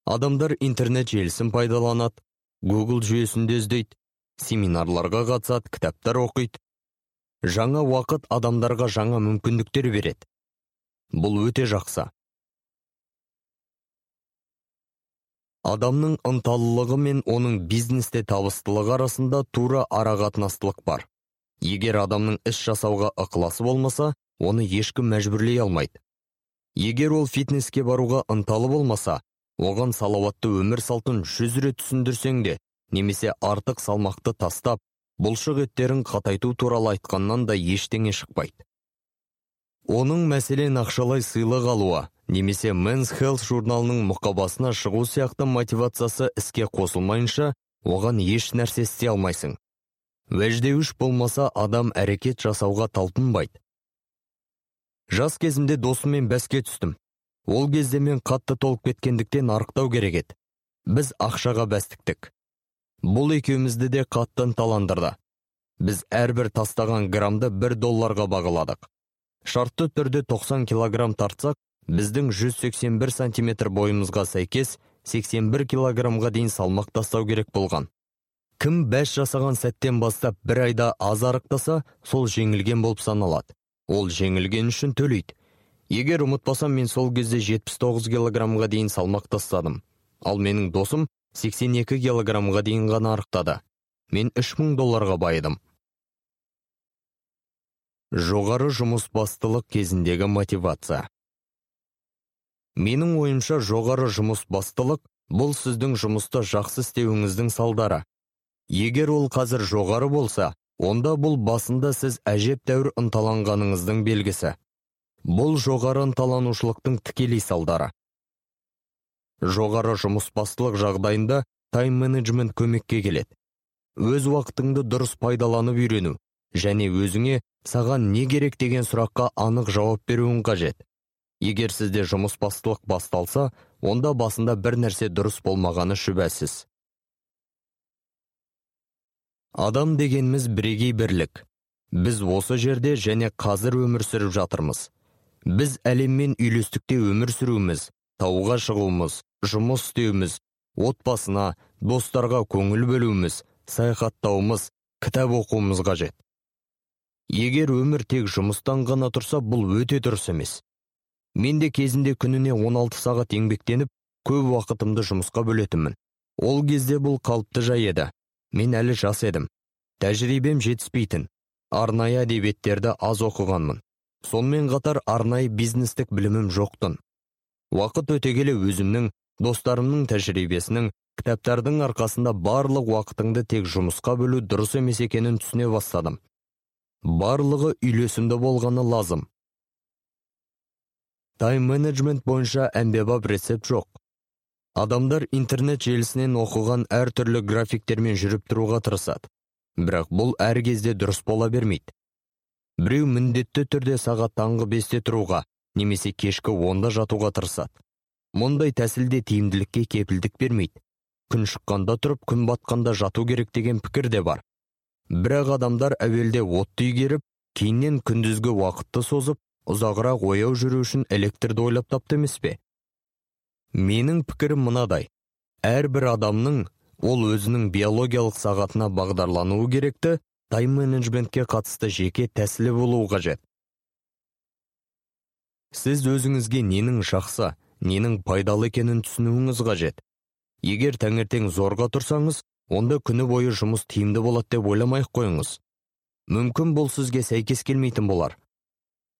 S2: Адамдар интернет желісін пайдаланады google жүйесінде іздейді семинарларға қатысады кітаптар оқиды. Жаңа уақыт адамдарға жаңа мүмкіндіктер береді. Бұл өте жақсы. Адамның ынталылығы мен оның бизнесте табыстылығы арасында тура арақатынастылық бар. Егер адамның іс жасауға ықыласы болмаса оны ешкім мәжбүрлей алмайды. Егер ол фитнеске баруға ынталы болмаса оған салауатты өмір салтын жүз рет түсіндірсең де немесе артық салмақты тастап бұлшық еттерін қатайту туралы айтқаннан да ештеңе шықпайды. Оның мәселен ақшалай сыйлық алуы немесе Men's Health журналының мұқабасына шығу сияқты мотивациясы іске қосылмайынша оған еш нәрсе істей алмайсың. Уәждеуіш болмаса адам әрекет жасауға талпынбайды. Жас кезімде досыммен бәске түстім. Ол кезде мен қатты толып кеткендіктен арықтау керек еді. Біз ақшаға бәстіктік. Бұл екеумізді де қатты ынталандырды біз әрбір тастаған грамды бір долларға бағаладық. Шартты түрде 90 килограмм тартсақ біздің 181 сантиметр бойымызға сәйкес 81 килограммға дейін салмақ тастау керек болған. Кім бәс жасаған сәттен бастап бір айда аз арықтаса сол жеңілген болып саналады. Ол жеңілген үшін төлейді. Егер ұмытпасам мен сол кезде 79 килограммға дейін салмақ тастадым. Ал менің досым 82 килограммға дейін ғана арықтады. Мен 3000 долларға байыдым. Жоғары жұмыс бастылық кезіндегі мотивация. Менің ойымша жоғары жұмыс бастылық бұл сіздің жұмысты жақсы істеуіңіздің салдары. Егер ол қазір жоғары болса онда бұл басында сіз әжептәуір ынталанғаныңыздың белгісі. Бұл жоғары ынталанушылықтың тікелей салдары. Жоғары жұмысбастылық жағдайында тайм менеджмент көмекке келеді. Өз уақытыңды дұрыс пайдаланып үйрену және өзіңе саған не керек деген сұраққа анық жауап беруің қажет. Егер сізде жұмысбастылық басталса онда басында бір нәрсе дұрыс болмағаны шүбәсіз. Адам дегеніміз бірегей бірлік. Біз осы жерде және қазір өмір сүріп жатырмыз. Біз әлеммен үйлестікте өмір сүруіміз тауға шығуымыз жұмыс істеуіміз отбасына достарға көңіл бөлуіміз саяхаттауымыз кітап оқуымыз қажет. Егер өмір тек жұмыстан ғана тұрса бұл өте дұрыс емес. Мен де кезінде күніне 16 сағат еңбектеніп көп уақытымды жұмысқа бөлетінмін. Ол кезде бұл қалыпты жай еді. Мен әлі жас едім. Тәжірибем жетіспейтін. Арнайы әдебиеттерді аз оқығанмын. Сонымен қатар арнайы бизнестік білімім жоқтын. Уақыт өте келе өзімнің достарымның тәжірибесінің кітаптардың арқасында барлық уақытыңды тек жұмысқа бөлу дұрыс емес екенін түсіне бастадым. Барлығы үйлесімді болғаны лазым. Тайм менеджмент бойынша әмбебап рецепт жоқ. Адамдар интернет желісінен оқыған әртүрлі графиктермен жүріп тұруға тырысады. Бірақ бұл әр кезде дұрыс бола бермейді. Біреу міндетті түрде сағат таңғы бесте тұруға немесе кешкі онда жатуға тырысады. Мұндай тәсілде тиімділікке кепілдік бермейді. Күн шыққанда тұрып күн батқанда жату керек деген пікір де бар. Бірақ адамдар әуелде отты игеріп кейіннен күндізгі уақытты созып ұзағырақ ояу жүру үшін электрді ойлап тапты емес пе? Менің пікірім мынадай. Әрбір адамның ол өзінің биологиялық сағатына бағдарлануы керекті тайм менеджментке қатысты жеке тәсілі болуы қажет. Сіз өзіңізге ненің жақсы ненің пайдалы екенін түсінуіңіз қажет. Егер таңертең зорға тұрсаңыз онда күні бойы жұмыс тиімді болады деп ойламай қойыңыз. Мүмкін бұл сізге сәйкес келмейтін болар.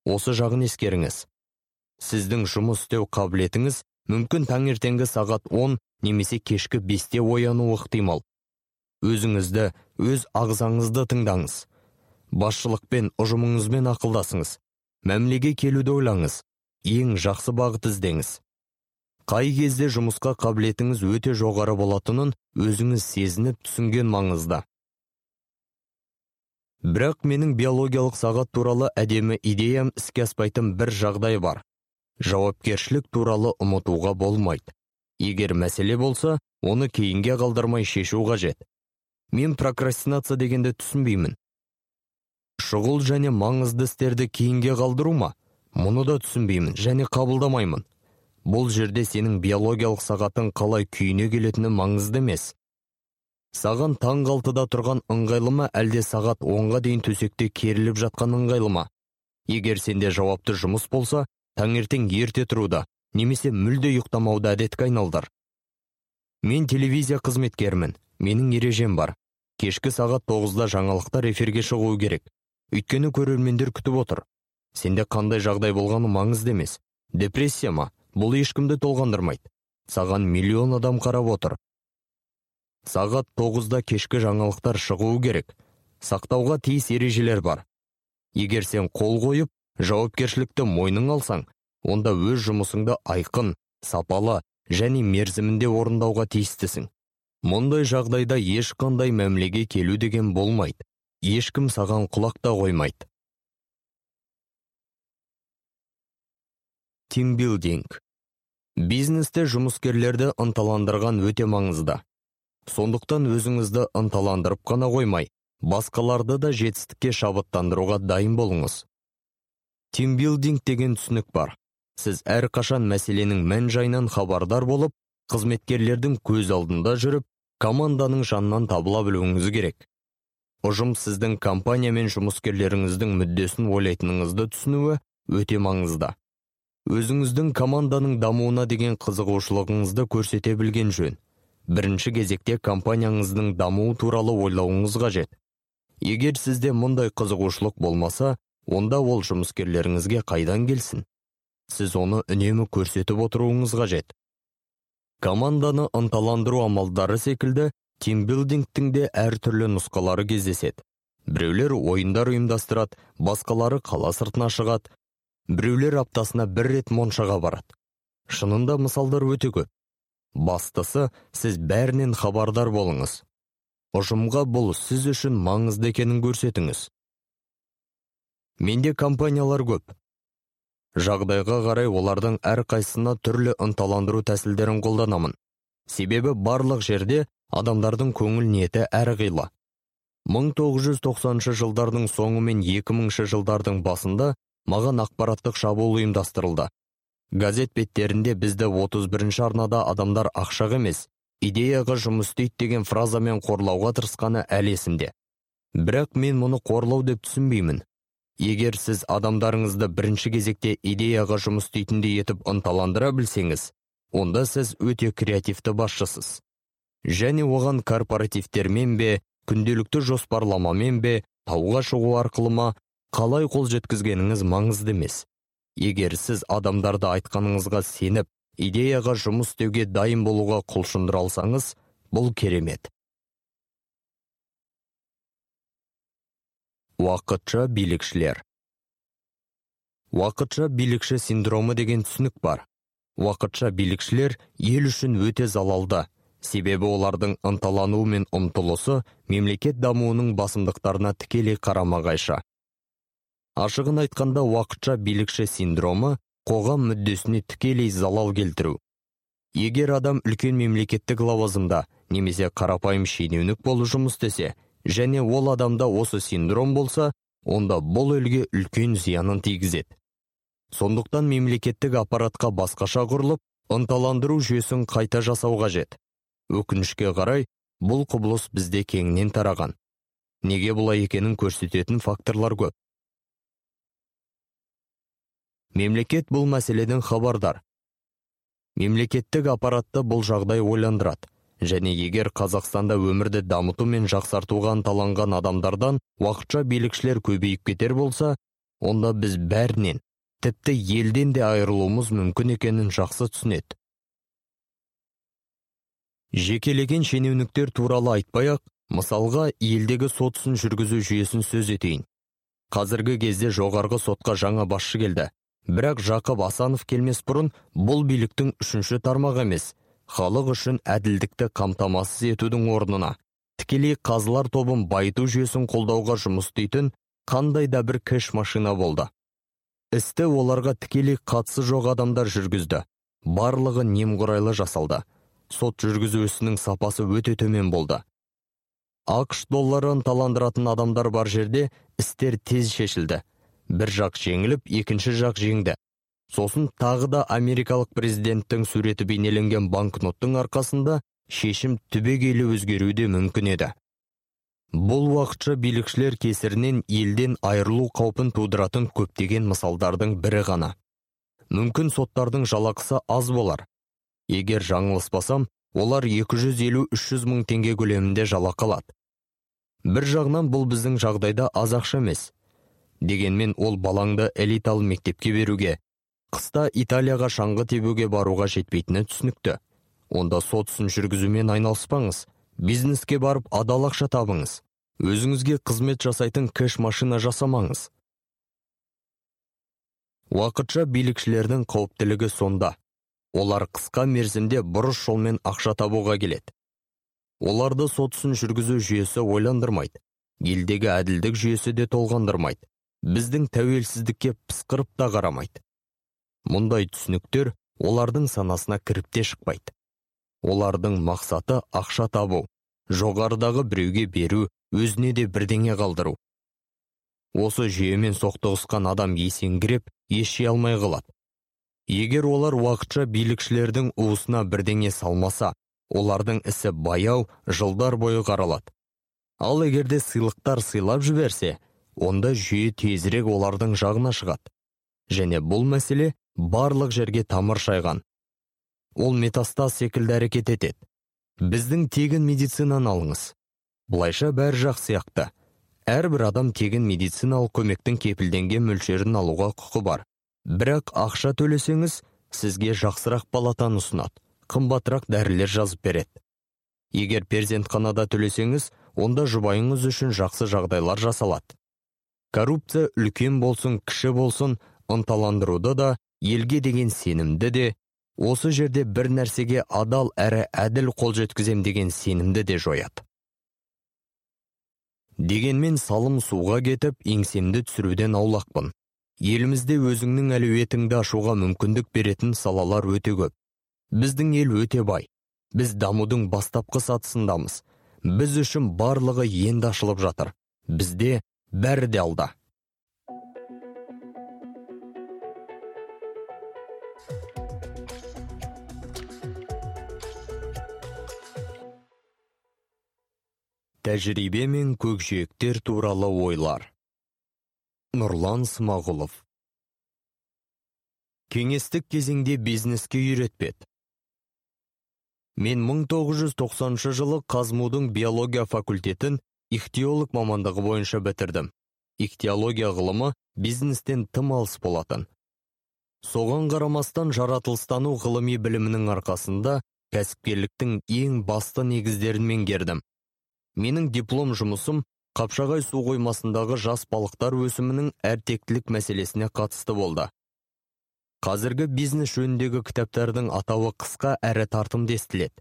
S2: Осы жағын ескеріңіз. Сіздің жұмыс істеу қабілетіңіз мүмкін таңертеңгі сағат 10 немесе кешкі 5-те оянуы ықтимал. Өзіңізді өз ағзаңызды тыңдаңыз. Басшылықпен ұжымыңызбен ақылдасыңыз. Мәмілеге келуді ойлаңыз. Ең жақсы бағыт іздеңіз. Қай кезде жұмысқа қабілетіңіз өте жоғары болатынын өзіңіз сезініп түсінген маңызды. Бірақ менің биологиялық сағат туралы әдемі идеям іске аспайтын бір жағдай бар. Жауапкершілік туралы ұмытуға болмайды. Егер мәселе болса оны кейінге қалдырмай шешу қажет. Мен прокрастинация дегенді түсінбеймін. Шұғыл және маңызды істерді кейінге қалдыру ма? Мұны да түсінбеймін және қабылдамаймын. Бұл жерде сенің биологиялық сағатың қалай күйіне келетіні маңызды емес. Саған таң алтыда тұрған ыңғайлы ма әлде сағат онға дейін төсекте керіліп жатқан ыңғайлы ма егер сенде жауапты жұмыс болса таңертең ерте тұруды немесе мүлде ұйықтамауды әдетке айналдыр мен телевизия қызметкерімін менің ережем бар. Кешкі сағат тоғызда жаңалықтар эфирге шығуы керек. Өйткені көрермендер күтіп отыр. Сенде қандай жағдай болғаны маңызды емес. Депрессия ма? Бұл ешкімді толғандырмайды. Саған миллион адам қарап отыр. Сағат тоғызда кешкі жаңалықтар шығуы керек. Сақтауға тиіс ережелер бар. Егер сен қол қойып жауапкершілікті мойның алсаң онда өз жұмысыңды айқын сапалы және мерзімінде орындауға тиістісің. Мұндай жағдайда ешқандай мәмілеге келу деген болмайды. Ешкім саған құлақ та қоймайды. Тимбилдинг бизнесте жұмыскерлерді ынталандырған өте маңызды. Сондықтан өзіңізді ынталандырып қана қоймай басқаларды да жетістікке шабыттандыруға дайын болыңыз. Тимбилдинг деген түсінік бар. Сіз әрқашан мәселенің мән жайынан хабардар болып қызметкерлердің көз алдында жүріп команданың жанынан табыла білуіңіз керек. Ұжым сіздің компания мен жұмыскерлеріңіздің мүддесін ойлайтыныңызды түсінуі өте маңызды. Өзіңіздің команданың дамуына деген қызығушылығыңызды көрсете білген жөн. Бірінші кезекте компанияңыздың дамуы туралы ойлауыңыз қажет. Егер сізде мұндай қызығушылық болмаса онда ол жұмыскерлеріңізге қайдан келсін? Сіз оны үнемі көрсетіп отыруыңыз қажет. Команданы ынталандыру амалдары секілді тимбилдингтің де әртүрлі нұсқалары кездеседі. Біреулер ойындар ұйымдастырады басқалары қала сыртына шығады біреулер аптасына бір рет моншаға барады. Шынында мысалдар өте көп. Бастысы сіз бәрінен хабардар болыңыз. Ұжымға бұл сіз үшін маңызды екенін көрсетіңіз. Менде компаниялар көп. Жағдайға қарай олардың әрқайсысына түрлі ынталандыру тәсілдерін қолданамын. Себебі барлық жерде адамдардың көңіл ниеті әрқилы 1990 жылдардың соңы мен 2000 жылдардың басында маған ақпараттық шабуыл ұйымдастырылды. Газет беттерінде бізді 31 арнада адамдар ақшақ емес идеяға жұмыс істейді деген фразамен қорлауға тырысқаны әлі есімде. Бірақ мен мұны қорлау деп түсінбеймін. Егер сіз адамдарыңызды бірінші кезекте идеяға жұмыс істейтіндей етіп ынталандыра білсеңіз онда сіз өте креативті басшысыз. Және оған корпоративтермен бе күнделікті жоспарламамен бе тауға шығу арқылы ма қалай қол жеткізгеніңіз маңызды емес. Егер сіз адамдарды айтқаныңызға сеніп идеяға жұмыс істеуге дайын болуға құлшындыра алсаңыз бұл керемет. Уақытша билікшілер. Уақытша билікші синдромы деген түсінік бар. Уақытша билікшілер ел үшін өте залалды. Себебі олардың ынталануы мен ұмтылысы мемлекет дамуының басымдықтарына тікелей қарама қайшы ашығын айтқанда уақытша билікші синдромы қоғам мүддесіне тікелей залал келтіру. Егер адам үлкен мемлекеттік лауазымда немесе қарапайым шенеунік болып жұмыс істесе және ол адамда осы синдром болса онда бұл елге үлкен зиянын тигізеді. Сондықтан мемлекеттік аппаратқа басқаша құрылып ынталандыру жүйесін қайта жасау қажет. Өкінішке қарай бұл құбылыс бізде кеңінен тараған. Неге бұлай екенін көрсететін факторлар көп. Мемлекет бұл мәселеден хабардар мемлекеттік аппаратты бұл жағдай ойландырады және егер Қазақстанда өмірді дамыту мен жақсартуға ынталанған адамдардан уақытша билікшілер көбейіп кетер болса, онда біз бәрінен, тіпті елден де айырылуымыз мүмкін екенін жақсы түсінеді. Жекелеген шенеуніктер туралы айтпай ақ, мысалға елдегі сот ісін жүргізу жүйесін сөз етейін. Қазіргі кезде жоғарғы сотқа жаңа басшы келді. Бірақ Жақып Асанов келмес бұрын бұл биліктің үшінші тармақ емес, халық үшін әділдікті қамтамасыз етудің орнына. Тікелей қазылар тобын байыту жүйесін қолдауға жұмыс істейтін қандай да бір кэш машина болды. Істі оларға тікелей қатысы жоқ адамдар жүргізді. Барлығы немқұрайлы жасалды. Сот жүргізу ісінің сапасы өте төмен болды. Ақш доллары ынталандыратын адамдар бар жерде істер тез шешілді. Бір жақ жеңіліп екінші жақ жеңді. Сосын тағы да америкалық президенттің суреті бейнеленген банкноттың арқасында шешім түбегейлі өзгеруі мүмкін еді. Бұл уақытша билікшілер кесірінен елден айырылу қаупін тудыратын көптеген мысалдардың бірі ғана. Мүмкін соттардың жалақысы аз болар. Егер жаңылыспасам олар 250-300 мың теңге көлемінде жалақы алады. Бір жағынан бұл біздің жағдайда аз ақша емес. Дегенмен ол балаңды элиталы мектепке беруге қыста италияға шаңғы тебуге баруға жетпейтіні түсінікті. Онда сот ісін жүргізумен айналыспаңыз бизнеске барып адал ақша табыңыз өзіңізге қызмет жасайтын кэш машина жасамаңыз. Уақытша билікшілердің қауіптілігі сонда. Олар қысқа мерзімде бұрыс жолмен ақша табуға келеді. Оларды сот ісін жүргізу жүйесі ойландырмайды елдегі әділдік жүйесі де толғандырмайды. Біздің тәуелсіздікке пысқырып та қарамайды. Мұндай түсініктер олардың санасына кіріп те шықпайды. Олардың мақсаты ақша табу жоғарыдағы біреуге беру өзіне де бірдеңе қалдыру. Осы жүйемен соқтығысқан адам есеңгіреп ес жия алмай қалады. Егер олар уақытша билікшілердің уысына бірдеңе салмаса олардың ісі баяу жылдар бойы қаралады. Ал егерде сыйлықтар сыйлап жіберсе онда жүйе тезірек олардың жағына шығады. Және бұл мәселе барлық жерге тамыр шайған. Ол метастаз секілді әрекет етеді. Біздің тегін медицинаны алыңыз. Бұлайша бәрі жақсы сияқты. Әрбір адам тегін медициналық көмектің кепілденген мөлшерін алуға құқы бар. Бірақ ақша төлесеңіз сізге жақсырақ палатаны ұсынады. Қымбатырақ дәрілер жазып береді. Егер перзентханада төлесеңіз онда жұбайыңыз үшін жақсы жағдайлар жасалады. Коррупция үлкен болсын кіші болсын ынталандыруды да елге деген сенімді де осы жерде бір нәрсеге адал әрі әділ қол жеткізем деген сенімді де жояды. Дегенмен салым суға кетіп еңсемді түсіруден аулақпын. Елімізде өзіңнің әлеуетіңді ашуға мүмкіндік беретін салалар өте көп. Біздің ел өте бай. Біз дамудың бастапқы сатысындамыз. Біз үшін барлығы енді ашылып жатыр. Бізде бәрі де алда тәжірибе мен көкжиектер туралы ойлар. Нұрлан смағұлов. Кеңестік кезеңде бизнеске үйретпеді мен 1990 жылы қазмудың биология факультетін ихтиолог мамандығы бойынша бітірдім. Ихтиология ғылымы бизнестен тым алыс болатын. Соған қарамастан жаратылыстану ғылыми білімінің арқасында кәсіпкерліктің ең басты негіздерін меңгердім. Менің диплом жұмысым қапшағай су қоймасындағы жас балықтар өсімінің әртектілік мәселесіне қатысты болды. Қазіргі бизнес жөніндегі кітаптардың атауы қысқа әрі тартымды естіледі.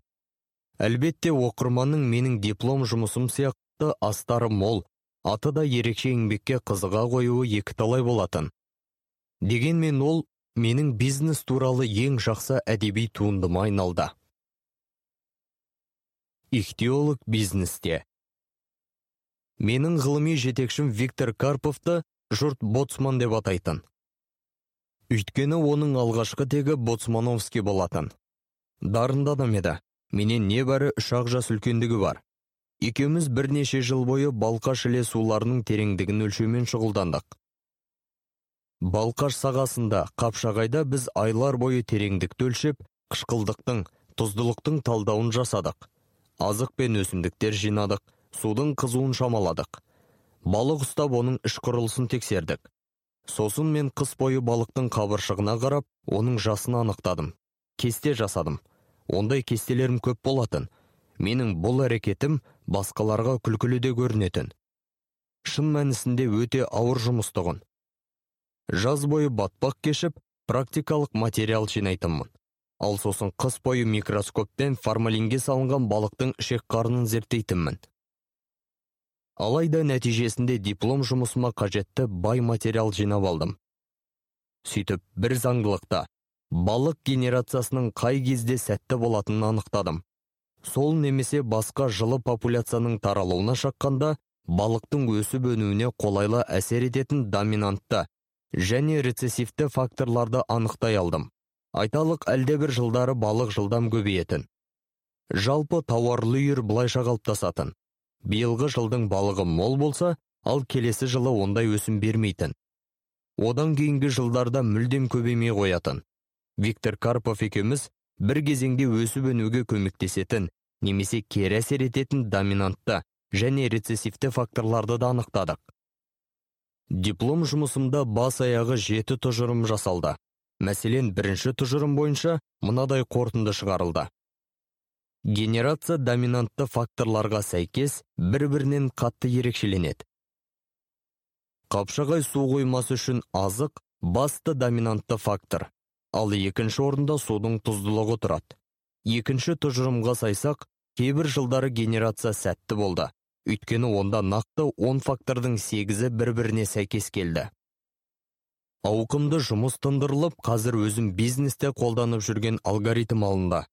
S2: Әлбетте оқырманның менің диплом жұмысым сияқты астары мол аты да ерекше еңбекке қызыға қоюы екіталай болатын. Дегенмен ол менің бизнес туралы ең жақсы әдеби туындыма айналды. Ихтиолог бизнесте. Менің ғылыми жетекшім виктор карповты жұрт боцман деп атайтын. Өйткені оның алғашқы тегі боцмановский болатын. Дарынды адам еді. Менен небәрі үш ақ жас үлкендігі бар. Екеуміз бірнеше жыл бойы балқаш іле суларының тереңдігін өлшеумен шұғылдандық. Балқаш сағасында қапшағайда біз айлар бойы тереңдікті өлшеп қышқылдықтың тұздылықтың талдауын жасадық. Азық пен өсімдіктер жинадық судың қызуын шамаладық. Балық ұстап оның іш құрылысын тексердік. Сосын мен қыс бойы балықтың қабыршығына қарап оның жасын анықтадым. Кесте жасадым. Ондай кестелерім көп болатын. Менің бұл әрекетім басқаларға күлкілі де көрінетін. Шын мәнісінде өте ауыр жұмыс тұғын. Жаз бойы батпақ кешіп практикалық материал жинайтынмын. Ал сосын қыс бойы микроскоппен формалинге салынған балықтың ішек қарнын зерттейтінмін. Алайда нәтижесінде диплом жұмысыма қажетті бай материал жинап алдым. Сөйтіп бір заңдылықта балық генерациясының қай кезде сәтті болатынын анықтадым. Сол немесе басқа жылы популяцияның таралуына шаққанда балықтың өсіп өнуіне қолайлы әсер ететін доминантты және рецессивті факторларды анықтай алдым. Айталық әлдебір жылдары балық жылдам көбейетін. Жалпы тауарлы үйір былайша қалыптасатын. Биылғы жылдың балығы мол болса ал келесі жылы ондай өсім бермейтін. Одан кейінгі жылдарда мүлдем көбеймей қоятын. Виктор карпов екеуміз бір кезеңде өсіп өнуге көмектесетін немесе кері әсер ететін доминантты және рецессивті факторларды да анықтадық. Диплом жұмысымда бас аяғы жеті тұжырым жасалды. Мәселен бірінші тұжырым бойынша мынадай қорытынды шығарылды. Генерация доминантты факторларға сәйкес бір-бірінен қатты ерекшеленеді. Қапшағай су қоймасы үшін азық басты доминантты фактор. Ал екінші орында судың тұздылығы тұрады. Екінші тұжырымға сайсақ кейбір жылдары генерация сәтті болды. Өйткені онда нақты 10 фактордың сегізі бір-біріне сәйкес келді. Ауқымды жұмыс тындырылып қазір өзім бизнесте қолданып жүрген алгоритм алынды.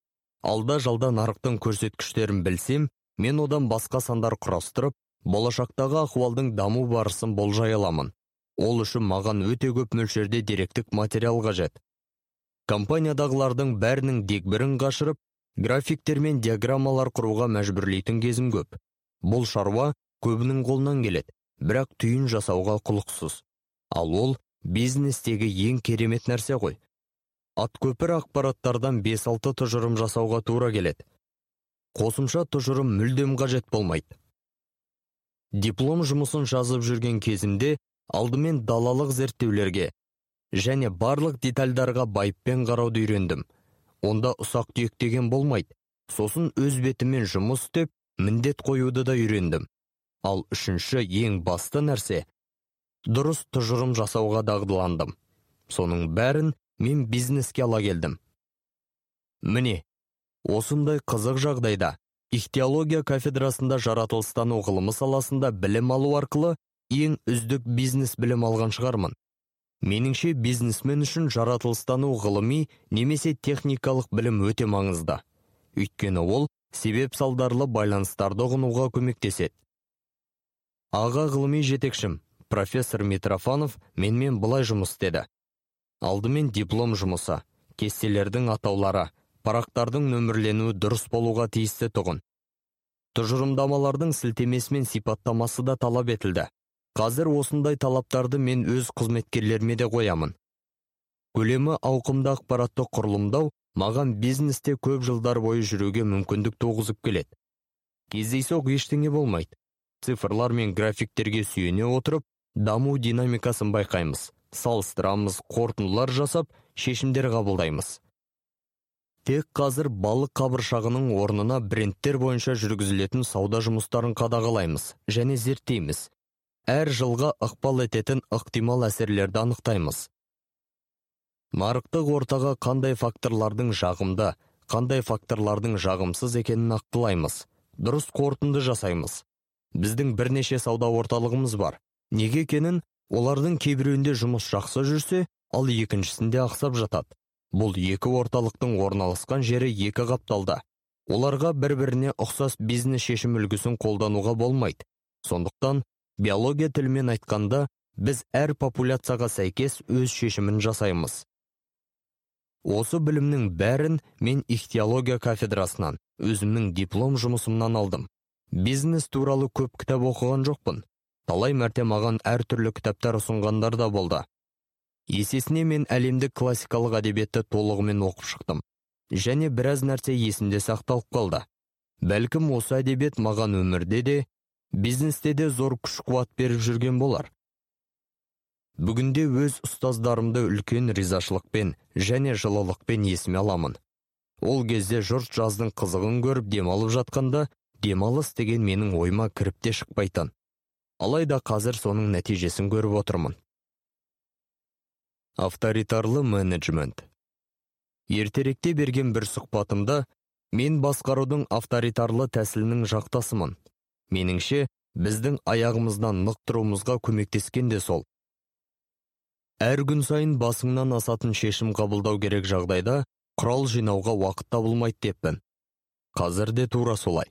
S2: Алда жалда нарықтың көрсеткіштерін білсем мен одан басқа сандар құрастырып болашақтағы ахуалдың даму барысын болжай аламын. Ол үшін маған өте көп мөлшерде деректік материал қажет. Компаниядағылардың бәрінің дегбірін қашырып графиктер мен диаграммалар құруға мәжбүрлейтін кезім көп. Бұл шаруа көбінің қолынан келеді бірақ түйін жасауға құлықсыз. Ал ол бизнестегі ең керемет нәрсе ғой. Аткөпір ақпараттардан 5-6 тұжырым жасауға тура келеді. Қосымша тұжырым мүлдем қажет болмайды. Диплом жұмысын жазып жүрген кезімде алдымен далалық зерттеулерге және барлық детальдарға байыппен қарауды үйрендім. Онда ұсақ түйектеген болмайды. Сосын өз бетімен жұмыс істеп міндет қоюды да үйрендім. Ал үшінші ең басты нәрсе дұрыс тұжырым жасауға дағдыландым. Соның бәрін мен бизнеске ала келдім. Міне осындай қызық жағдайда ихтиология кафедрасында жаратылыстану ғылымы саласында білім алу арқылы ең үздік бизнес білім алған шығармын. Меніңше бизнесмен үшін жаратылыстану ғылыми немесе техникалық білім өте маңызды. Өйткені ол себеп салдарлы байланыстарды ұғынуға көмектеседі. Аға ғылыми жетекшім профессор митрофанов менімен былай жұмыс істеді. Алдымен диплом жұмысы кестелердің атаулары парақтардың нөмірленуі дұрыс болуға тиісті тұғын. Тұжырымдамалардың сілтемесі мен сипаттамасы да талап етілді. Қазір осындай талаптарды мен өз қызметкерлеріме де қоямын. Көлемі ауқымды ақпаратты құрылымдау маған бизнесте көп жылдар бойы жүруге мүмкіндік туғызып келеді. Кездейсоқ ештеңе болмайды. Цифрлар мен графиктерге сүйене отырып даму динамикасын байқаймыз салыстырамыз қорытындылар жасап шешімдер қабылдаймыз. Тек қазір балық қабыршағының орнына брендтер бойынша жүргізілетін сауда жұмыстарын қадағалаймыз және зерттейміз. Әр жылға ықпал ететін ықтимал әсерлерді анықтаймыз. Нарықтық ортаға қандай факторлардың жағымды қандай факторлардың жағымсыз екенін нақтылаймыз. Дұрыс қорытынды жасаймыз. Біздің бірнеше сауда орталығымыз бар. Неге екенін олардың кейбіреуінде жұмыс жақсы жүрсе ал екіншісінде ақсап жатады. Бұл екі орталықтың орналасқан жері екі қапталда. Оларға бір біріне ұқсас бизнес шешім үлгісін қолдануға болмайды. Сондықтан биология тілімен айтқанда біз әр популяцияға сәйкес өз шешімін жасаймыз. Осы білімнің бәрін мен ихтиология кафедрасынан өзімнің диплом жұмысымнан алдым. Бизнес туралы көп кітап оқыған жоқпын. Талай мәрте маған әртүрлі кітаптар ұсынғандар да болды. Есесіне мен әлемдік классикалық әдебиетті толығымен оқып шықтым. Және біраз нәрсе есімде сақталып қалды. Бәлкім осы әдебиет маған өмірде де бизнесте де зор күш қуат беріп жүрген болар. Бүгінде өз ұстаздарымды үлкен ризашылықпен және жылылықпен есіме аламын. Ол кезде жұрт жаздың қызығын көріп демалып жатқанда демалыс деген менің ойыма кіріп те шықпайтын. Алайда қазір соның нәтижесін көріп отырмын. Авторитарлы менеджмент. Ертеректе берген бір сұхбатымда мен басқарудың авторитарлы тәсілінің жақтасымын. Меніңше біздің аяғымыздан нық тұруымызға көмектескен де сол. Әр күн сайын басыңнан асатын шешім қабылдау керек жағдайда құрал жинауға уақыт табылмайды деппін. Қазір де тура солай.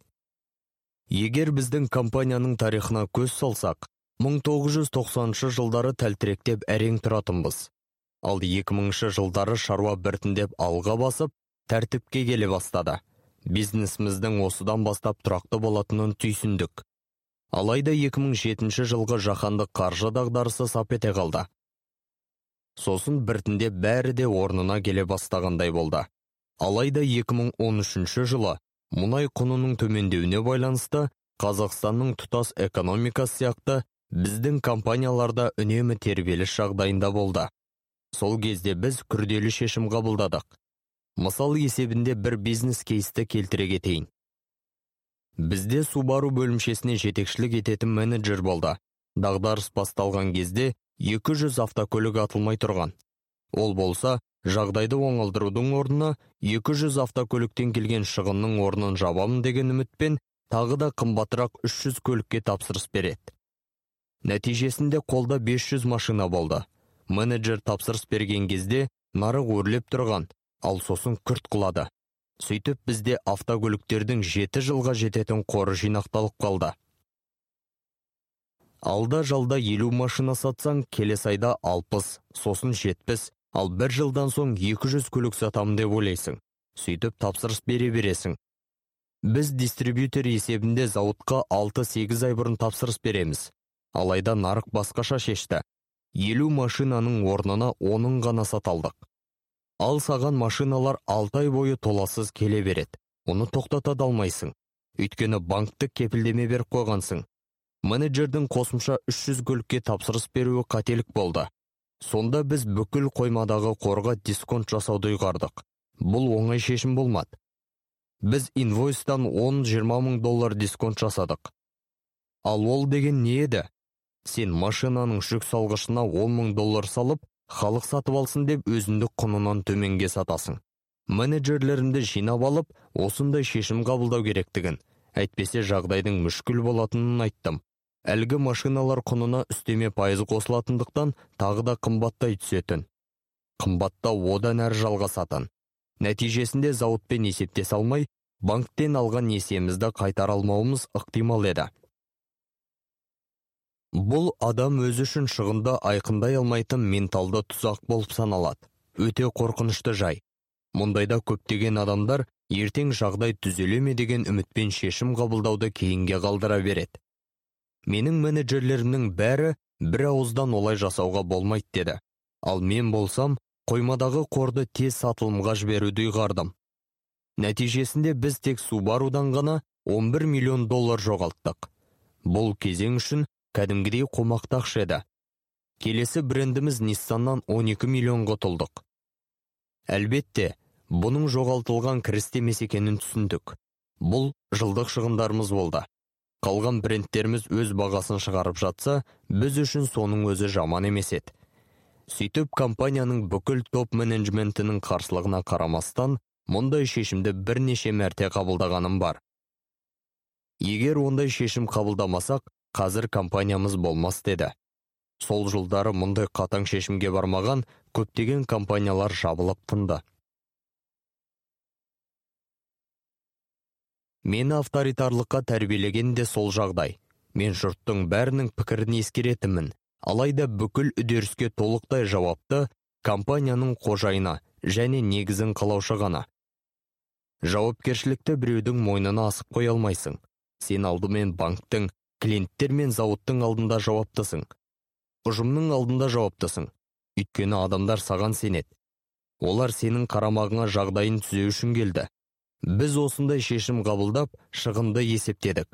S2: Егер біздің компанияның тарихына көз салсақ 1990 жылдары тәлтіректеп әрең тұратынбыз. Ал 2000 жылдары шаруа біртіндеп алға басып тәртіпке келе бастады. Бизнесіміздің осыдан бастап тұрақты болатынын түйсіндік. Алайда 2007 жылғы жаһандық қаржы дағдарысы сап ете қалды. Сосын біртіндеп бәрі де орнына келе бастағандай болды. Алайда 2013 жылы мұнай құнының төмендеуіне байланысты қазақстанның тұтас экономикасы сияқты біздің компанияларда үнемі тербеліс жағдайында болды. Сол кезде біз күрделі шешім қабылдадық. Мысал есебінде бір бизнес кейсті келтіре кетейін бізде субару бөлімшесіне жетекшілік ететін менеджер болды дағдарыс басталған кезде 200 автокөлік атылмай тұрған. Ол болса, жағдайды оңалдырудың орнына 200 автокөліктен келген шығынның орнын жабамын деген үмітпен тағы да қымбатырақ 300 көлікке тапсырыс береді. Нәтижесінде қолда 500 машина болды. Менеджер тапсырыс берген кезде нарық өрлеп тұрған, ал сосын күрт қылады. Сөйтіп бізде автокөліктердің 7 жылға жететін қоры жинақталып қалды. Алда жалда елу машина сатсаң келесі айда алпыс сосын жетпіс ал бір жылдан соң 200 көлік сатамын деп ойлайсың. Сөйтіп тапсырыс бере бересің. Біз дистрибьютор есебінде зауытқа 6-8 ай бұрын тапсырыс береміз. Алайда нарық басқаша шешті. Елу машинаның орнына оның ғана саталдық. Ал саған машиналар 6 ай бойы толасыз келе береді. Оны тоқтата да алмайсың. Өйткені банктік кепілдеме беріп қойғансың. Менеджердің қосымша 300 көлікке тапсырыс беруі қателік болды. Сонда біз бүкіл қоймадағы қорға дисконт жасауды ұйғардық. Бұл оңай шешім болмады. Біз инвойстан 10-20 мың доллар дисконт жасадық. Ал ол деген не еді? Сен машинаның жүк салғышына 10 мың доллар салып халық сатып алсын деп өзіндік құнынан төменге сатасың. Менеджерлерімді жинап алып осындай шешім қабылдау керектігін әйтпесе жағдайдың мүшкіл болатынын айттым. Әлгі машиналар құнына үстеме пайыз қосылатындықтан тағы да қымбаттай түсетін. Қымбаттау одан әрі жалғасатын нәтижесінде зауытпен есептес алмай банктен алған несиемізді қайтара алмауымыз ықтимал еді. Бұл адам өзі үшін шығынды айқындай алмайтын менталды тұзақ болып саналады. Өте қорқынышты жай. Мұндайда көптеген адамдар ертең жағдай түзеле ме деген үмітпен шешім қабылдауды кейінге қалдыра береді. Менің менеджерлерімнің бәрі бір ауыздан олай жасауға болмайды деді. Ал мен болсам қоймадағы қорды тез сатылымға жіберуді ұйғардым. Нәтижесінде біз тек субарудан ғана 11 миллион доллар жоғалттық. Бұл кезең үшін кәдімгідей қомақты ақша еді. Келесі брендіміз ниссаннан 12 миллионға тұлдық әлбетте бұның жоғалтылған кіріс емес екенін түсіндік. Бұл жылдық шығындарымыз болды. Қалған брендтеріміз өз бағасын шығарып жатса біз үшін соның өзі жаман емес еді. Сөйтіп компанияның бүкіл топ менеджментінің қарсылығына қарамастан мұндай шешімді бірнеше мәрте қабылдағаным бар. Егер ондай шешім қабылдамасақ қазір компаниямыз болмас деді. Сол жылдары мұндай қатаң шешімге бармаған көптеген компаниялар жабылып тынды мені авторитарлыққа тәрбиелеген де сол жағдай. Мен жұрттың бәрінің пікірін ескеретінмін. Алайда бүкіл үдеріске толықтай жауапты компанияның қожайыны және негізін қалаушы ғана. Жауапкершілікті біреудің мойнына асып қоя алмайсың. Сен алдымен банктің клиенттер мен зауыттың алдында жауаптысың. Ұжымның алдында жауаптысың. Өйткені адамдар саған сенеді. Олар сенің қарамағыңа жағдайын түзеу үшін келді. Біз осындай шешім қабылдап шығынды есептедік.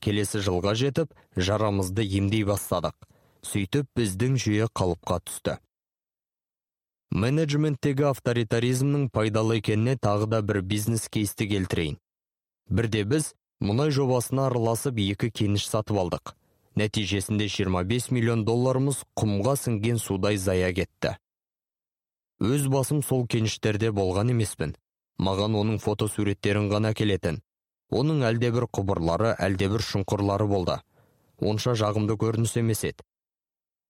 S2: Келесі жылға жетіп жарамызды емдей бастадық. Сөйтіп біздің жүйе қалыпқа түсті. Менеджменттегі авторитаризмнің пайдалы екеніне тағы да бір бизнес кейсті келтірейін. Бірде біз мұнай жобасына араласып екі кеніш сатып алдық. Нәтижесінде 25 миллион долларымыз құмға сіңген судай зая кетті. Өз басым сол кеніштерде болған емеспін. Маған оның фотосуреттерін ғана келетін оның әлдебір құбырлары әлдебір шұңқырлары болды. Онша жағымды көрініс емес еді.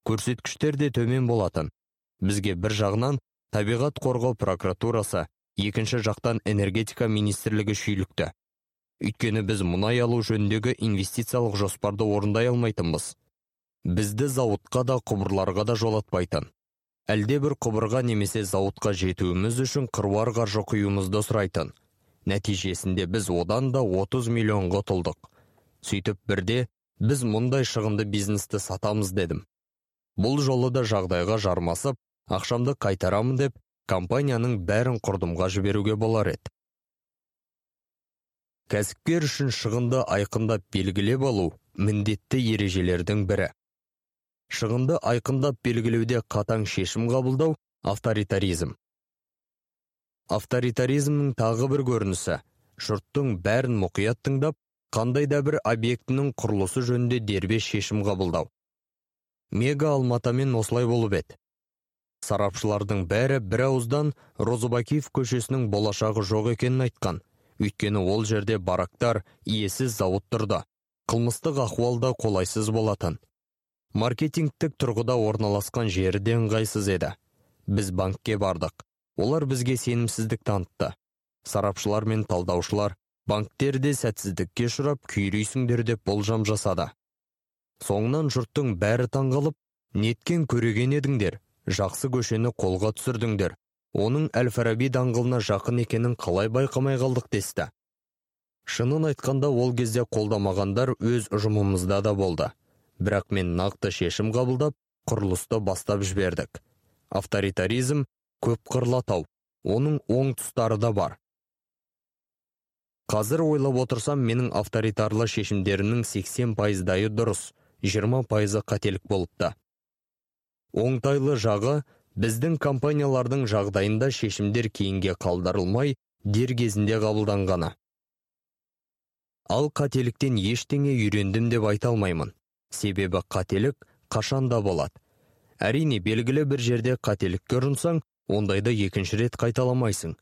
S2: Көрсеткіштер де төмен болатын. Бізге бір жағынан табиғат қорғау прокуратурасы екінші жақтан энергетика министрлігі шүйлікті. Өйткені біз мұнай алу жөніндегі инвестициялық жоспарды орындай алмайтынбыз. Бізді зауытқа да құбырларға да жолатпайтын. Әлде бір құбырға немесе зауытқа жетуіміз үшін қыруар қаржы құюымызды сұрайтын. Нәтижесінде біз одан да 30 миллионға тұлдық сөйтіп бірде біз мұндай шығынды бизнесті сатамыз дедім. Бұл жолы да жағдайға жармасып ақшамды қайтарамын деп компанияның бәрін құрдымға жіберуге болар еді. Кәсіпкер үшін шығынды айқындап белгілеп алу міндетті ережелердің бірі. Шығынды айқындап белгілеуде қатаң шешім қабылдау авторитаризм. Авторитаризмнің тағы бір көрінісі жұрттың бәрін мұқият тыңдап қандай да бір объектінің құрылысы жөнінде дербес шешім қабылдау. Мега алматамен осылай болып еді. Сарапшылардың бәрі бір ауыздан розыбакиев көшесінің болашағы жоқ екенін айтқан. Өйткені ол жерде барактар иесіз зауыт тұрды қылмыстық ахуал да қолайсыз болатын. Маркетингтік тұрғыда орналасқан жері де ыңғайсыз еді. Біз банкке бардық. Олар бізге сенімсіздік танытты. Сарапшылар мен талдаушылар банктерде сәтсіздікке ұшырап күйрейсіңдер деп болжам жасады. Соңынан жұрттың бәрі таңғалып неткен көреген едіңдер жақсы көшені қолға түсірдіңдер оның әл фараби даңғылына жақын екенін қалай байқамай қалдық десті. Шынын айтқанда ол кезде қолдамағандар өз ұжымымызда да болды. Бірақ мен нақты шешім қабылдап құрылысты бастап жібердік. Авторитаризм көп қырлатау. Оның оң тұстары да бар. Қазір ойлап отырсам менің авторитарлы шешімдерімнің 80 пайыздайы дұрыс 20 пайызы қателік болыпты. Оңтайлы жағы біздің компаниялардың жағдайында шешімдер кейінге қалдырылмай дер кезінде қабылданғаны. Ал қателіктен ештеңе үйрендім деп айта алмаймын. Себебі қателік қашанда болады. Әрине белгілі бір жерде қателікке ұрынсаң ондайды екінші рет қайталамайсың.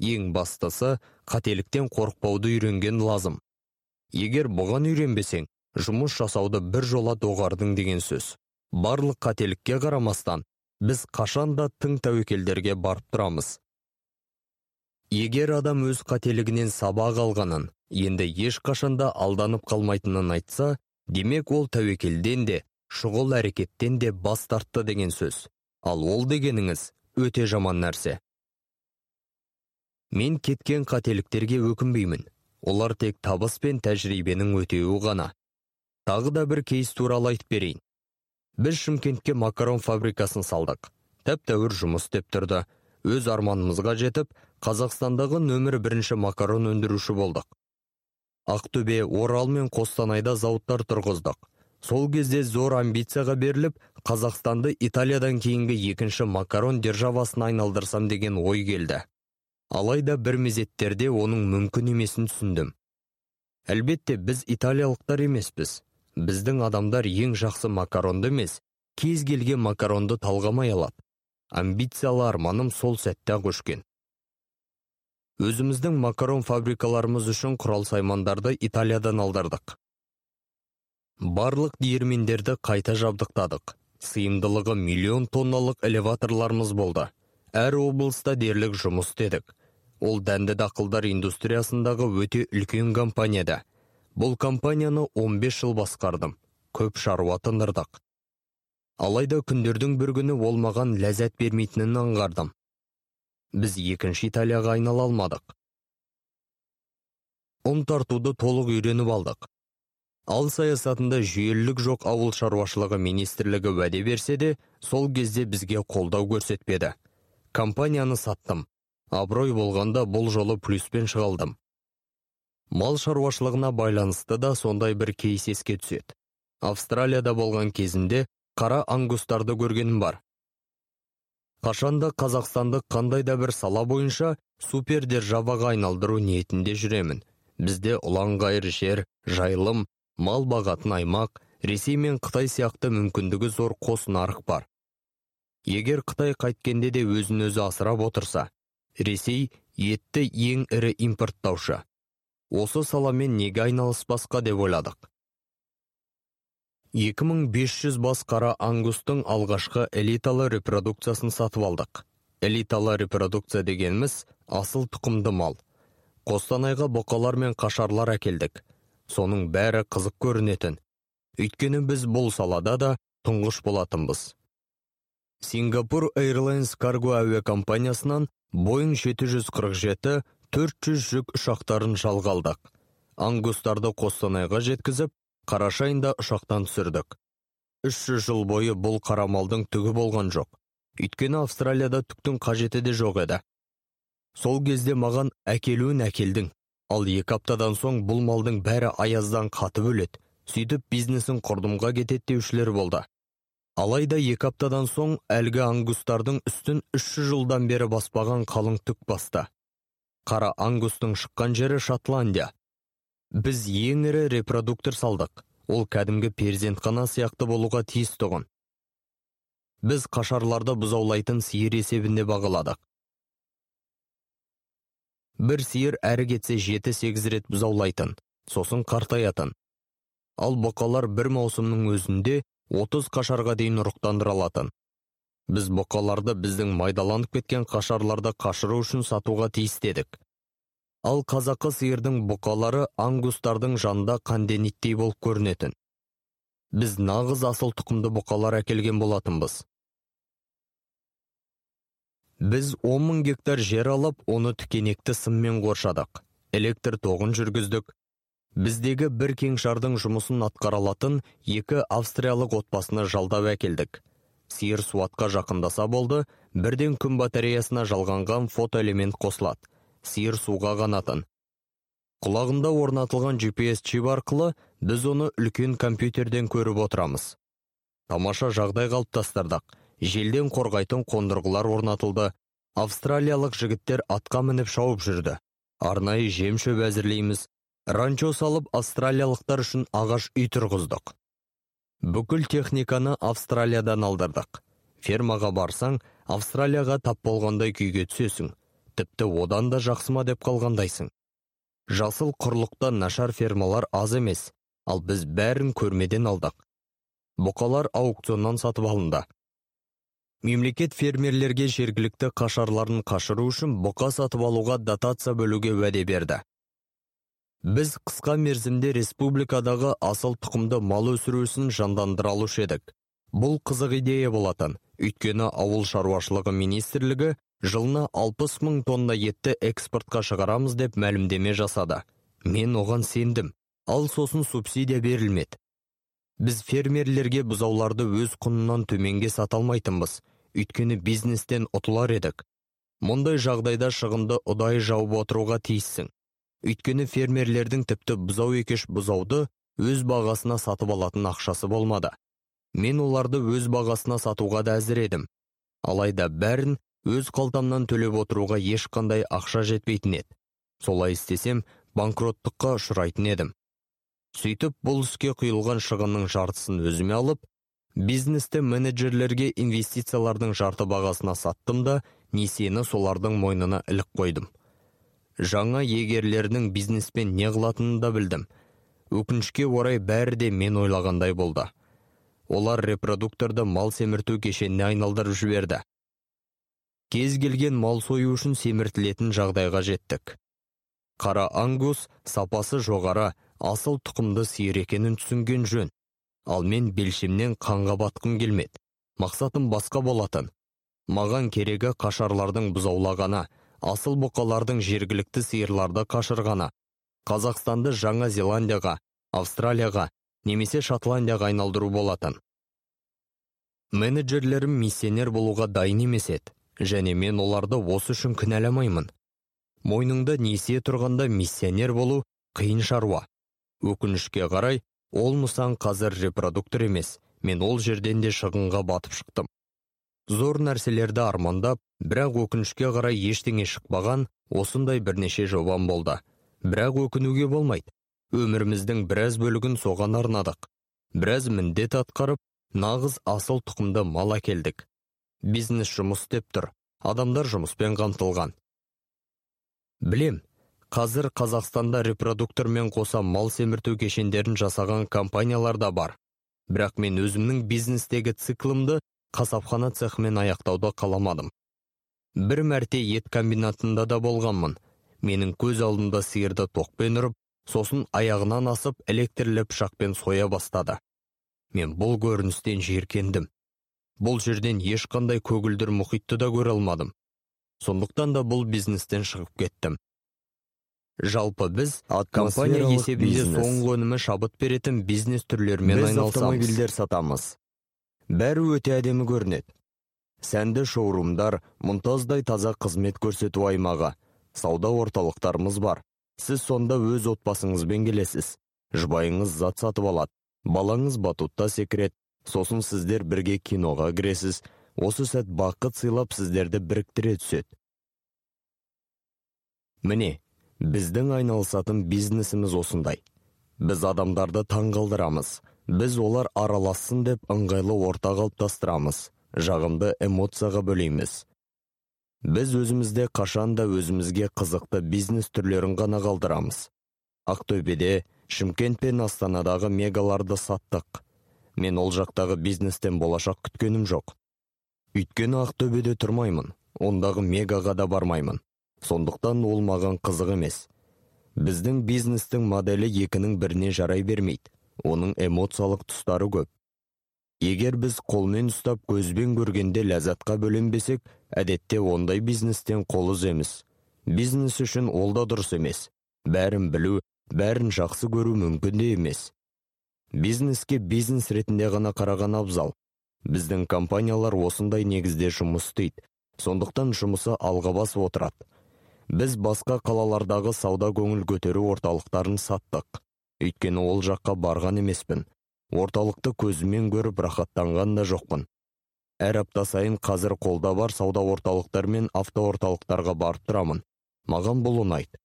S2: Ең бастысы қателіктен қорықпауды үйренген лазым. Егер бұған үйренбесең жұмыс жасауды бір жола доғардың деген сөз. Барлық қателікке қарамастан біз қашан да тың тәуекелдерге барып тұрамыз? Егер адам өз қателігінен сабақ алғанын енді ешқашанда алданып қалмайтынын айтса демек ол тәуекелден де шұғыл әрекеттен де бас тартты деген сөз. Ал ол дегеніңіз өте жаман нәрсе. Мен кеткен қателіктерге өкінбеймін. Олар тек табыс пен тәжірибенің өтеуі ғана. Тағы да бір кейс туралы айтып берейін. Біз шымкентке макарон фабрикасын салдық тәп тәуір жұмыс істеп тұрды. Өз арманымызға жетіп қазақстандағы нөмір бірінші макарон өндіруші болдық. Ақтөбе орал мен қостанайда зауыттар тұрғыздық. Сол кезде зор амбицияға беріліп қазақстанды италиядан кейінгі екінші макарон державасына айналдырсам деген ой келді. Алайда бір мезеттерде оның мүмкін емесін түсіндім. Әлбетте біз италиялықтар емеспіз. Біздің адамдар ең жақсы макаронды емес кез келген макаронды талғамай алады. Амбициялы арманым сол сәтте ақ өшкен. Өзіміздің макарон фабрикаларымыз үшін құрал саймандарды италиядан алдырдық барлық диірмендерді қайта жабдықтадық. Сыйымдылығы миллион тонналық элеваторларымыз болды. Әр облыста дерлік жұмыс істедік. Ол дәнді дақылдар индустриясындағы өте үлкен компанияда. Бұл компанияны 15 жыл басқардым. Көп шаруа тындырдық. Алайда күндердің бір күні ол маған ләззат бермейтінін аңғардым. Біз екінші италияға айнала алмадық. Ұн тартуды толық үйреніп алдық. Ал саясатында жүйелілік жоқ ауыл шаруашылығы министрлігі уәде берсе де сол кезде бізге қолдау көрсетпеді. Компанияны саттым. Абырой болғанда бұл жолы плюспен шығалдым. Мал шаруашылығына байланысты да сондай бір кейс еске түседі. Австралияда болған кезінде қара ангустарды көргенім бар. Қашанда қазақстандық қандай да бір сала бойынша супер державаға айналдыру ниетінде жүремін. Бізде ұланғайыр жер жайылым мал бағатын аймақ ресей мен қытай сияқты мүмкіндігі зор қос нарық бар. Егер қытай қайткенде де өзін өзі асырап отырса ресей етті ең ірі импорттаушы. Осы саламен неге айналыспасқа деп ойладық. 2500 бас қара ангустың алғашқы элиталы репродукциясын сатып алдық. Элиталы репродукция дегеніміз асыл тұқымды мал. Қостанайға бұқалар мен қашарлар әкелдік. Соның бәрі қызық көрінетін. Өйткені біз бұл салада да тұңғыш болатынбыз. Сингапур Airlines карго әуе компаниясынан Boeing 747 400 жүк ұшақтарын жалға алдық. Ангустарды Қостанайға жеткізіп, қараша айында ұшақтан түсірдік. 300 жыл бойы бұл қарамалдың түгі болған жоқ. Өйткені Австралияда түктің қажеті де жоқ еді. Сол кезде маған әкелуін әкелдің. Ал екі аптадан соң бұл малдың бәрі аяздан қатып өледі. Сөйтіп бизнесін құрдымға кетеді деушілер болды алайда екі аптадан соң әлгі ангустардың үстін 300 жылдан бері баспаған қалың түк басты қара ангустың шыққан жері шотландия. Біз ең ірі репродуктор салдық. Ол кәдімгі перзентхана сияқты болуға тиіс тұғын. Біз қашарларды бұзаулайтын сиыр есебінде бағаладық. Бір сиыр әрі кетсе жеті сегіз рет бұзаулайтын сосын қартаятын. Ал бұқалар бір маусымның өзінде 30 қашарға дейін ұрықтандыра алатын біз бұқаларды біздің майдаланып кеткен қашарларды қашыру үшін сатуға тиістедік ал қазақы сиырдың бұқалары ангустардың жанында қандениттей болып көрінетін. Біз нағыз асыл тұқымды бұқалар әкелген болатынбыз. Біз 10 мың гектар жер алып оны тікенекті сыммен қоршадық. Электр тоғын жүргіздік. Біздегі бір кеңшардың жұмысын атқара алатын екі австриялық отбасыны жалдап әкелдік. Сиыр суатқа жақындаса болды бірден күн батареясына жалғанған фотоэлемент қосылады сиыр суға қанатын құлағында орнатылған GPS чип арқылы біз оны үлкен компьютерден көріп отырамыз. Тамаша жағдай қалыптастырдық желден қорғайтын қондырғылар орнатылды. Австралиялық жігіттер атқа мініп шауып жүрді. Арнайы жем шөп әзірлейміз. Ранчо салып австралиялықтар үшін ағаш үй тұрғыздық. Бүкіл техниканы австралиядан алдырдық. Фермаға барсаң австралияға тап болғандай күйге түсесің. Тіпті одан да жақсы ма деп қалғандайсың. Жасыл құрлықта нашар фермалар аз емес ал біз бәрін көрмеден алдық. Бұқалар аукционнан сатып алынды. Мемлекет фермерлерге жергілікті қашарларын қашыру үшін бұқа сатып алуға дотация бөлуге уәде берді. Біз қысқа мерзімде республикадағы асыл тұқымды мал өсіру ісін жандандыра алушы едік. Бұл қызық идея болатын. Өйткені ауыл шаруашылығы министрлігі жылына 60 мың тонна етті экспортқа шығарамыз деп мәлімдеме жасады. Мен оған сендім. Ал сосын субсидия берілмеді. Біз фермерлерге бұзауларды өз құнынан төменге сата алмайтынбыз. Өйткені бизнестен ұтылар едік. Мұндай жағдайда шығынды ұдайы жауып отыруға тиіссің. Өйткені фермерлердің тіпті бұзау екеш бұзауды өз бағасына сатып алатын ақшасы болмады. Мен оларды өз бағасына сатуға да әзір едім. Алайда бәрін өз қалтамнан төлеп отыруға ешқандай ақша жетпейтін еді. Солай істесем банкроттыққа ұшырайтын едім. Сөйтіп бұл іске құйылған шығынның жартысын өзіме алып бизнесті менеджерлерге инвестициялардың жарты бағасына саттым да несиені солардың мойнына ілік қойдым. Жаңа егерлердің бизнеспен не қылатынын да білдім. Өкінішке орай бәрі де мен ойлағандай болды. Олар репродукторды мал семірту кешеніне айналдырып жіберді. Кез келген мал сою үшін семіртілетін жағдайға жеттік. Қара ангус сапасы жоғары асыл тұқымды сиыр екенін түсінген жөн. Ал мен белшемнен қанға батқым келмеді. Мақсатым басқа болатын. Маған керегі қашарлардың бұзаулағаны асыл бұқалардың жергілікті сиырларды қашырғаны қазақстанды жаңа зеландияға австралияға немесе шотландияға айналдыру болатын. Менеджерлерім миссионер болуға дайын емес еді және мен оларды осы үшін кінәламаймын. Мойныңда несие тұрғанда миссионер болу қиын шаруа. Өкінішке қарай ол нысан қазір репродуктор емес мен ол жерден де шығынға батып шықтым. Зор нәрселерді армандап бірақ өкінішке қарай ештеңе шықпаған осындай бірнеше жобам болды. Бірақ өкінуге болмайды. Өміріміздің біраз бөлігін соған арнадық. Біраз міндет атқарып нағыз асыл тұқымды мал әкелдік. Бизнес жұмыс істеп тұр адамдар жұмыспен қамтылған. Білем қазір қазақстанда репродуктормен қоса мал семірту кешендерін жасаған компаниялар да бар. Бірақ мен өзімнің бизнестегі циклымды қасапхана цехымен аяқтауды қаламадым. Бір мәрте ет комбинатында да болғанмын. Менің көз алдымда сиырды тоқпен ұрып сосын аяғынан асып электрлі пышақпен соя бастады. Мен бұл көріністен жиіркендім. Бұл жерден ешқандай көгілдір мұхитты да көре алмадым. Сондықтан да бұл бизнестен шығып кеттім. Жалпы біз компания есебінде соңғы өнімі шабыт беретін бизнес түрлерімен айналысамыз. автомобильдер сатамыз. Бәрі өте әдемі көрінеді. Сәнді шоурумдар мұнтаздай таза қызмет көрсету аймағы. Сауда орталықтарымыз бар. Сіз сонда өз отбасыңызбен келесіз. Жұбайыңыз зат сатып алады. Балаңыз батутта секіреді. Сосын сіздер бірге киноға кіресіз. Осы сәт бақыт сыйлап сіздерді біріктіре түседі. Міне біздің айналысатын бизнесіміз осындай. Біз адамдарды таңғалдырамыз. Біз олар аралассын деп ыңғайлы орта қалыптастырамыз жағымды эмоцияға бөлейміз. Біз өзімізде қашанда өзімізге қызықты бизнес түрлерін ғана қалдырамыз. Ақтөбеде шымкент пен астанадағы мегаларды саттық. Мен ол жақтағы бизнестен болашақ күткенім жоқ. Өйткені ақтөбеде тұрмаймын ондағы мегаға да бармаймын. Сондықтан ол маған қызық емес. Біздің бизнестің моделі екінің біріне жарай бермейді. Оның эмоциялық тұстары көп. Егер біз қолмен ұстап көзбен көргенде ләззатқа бөленбесек әдетте ондай бизнестен қол үземіз. Бизнес үшін ол да дұрыс емес. Бәрін білу бәрін жақсы көру мүмкін де емес. Бизнеске бизнес ретінде ғана қараған абзал. Біздің компаниялар осындай негізде жұмыс істейді. Сондықтан жұмысы алға басып отырады. Біз басқа қалалардағы сауда көңіл көтеру орталықтарын саттық. Өйткені ол жаққа барған емеспін. Орталықты көзіммен көріп рахаттанған да жоқпын. Әр апта сайын қазір қолда бар сауда орталықтар мен автоорталықтарға барып тұрамын. Маған бұл ұнайды.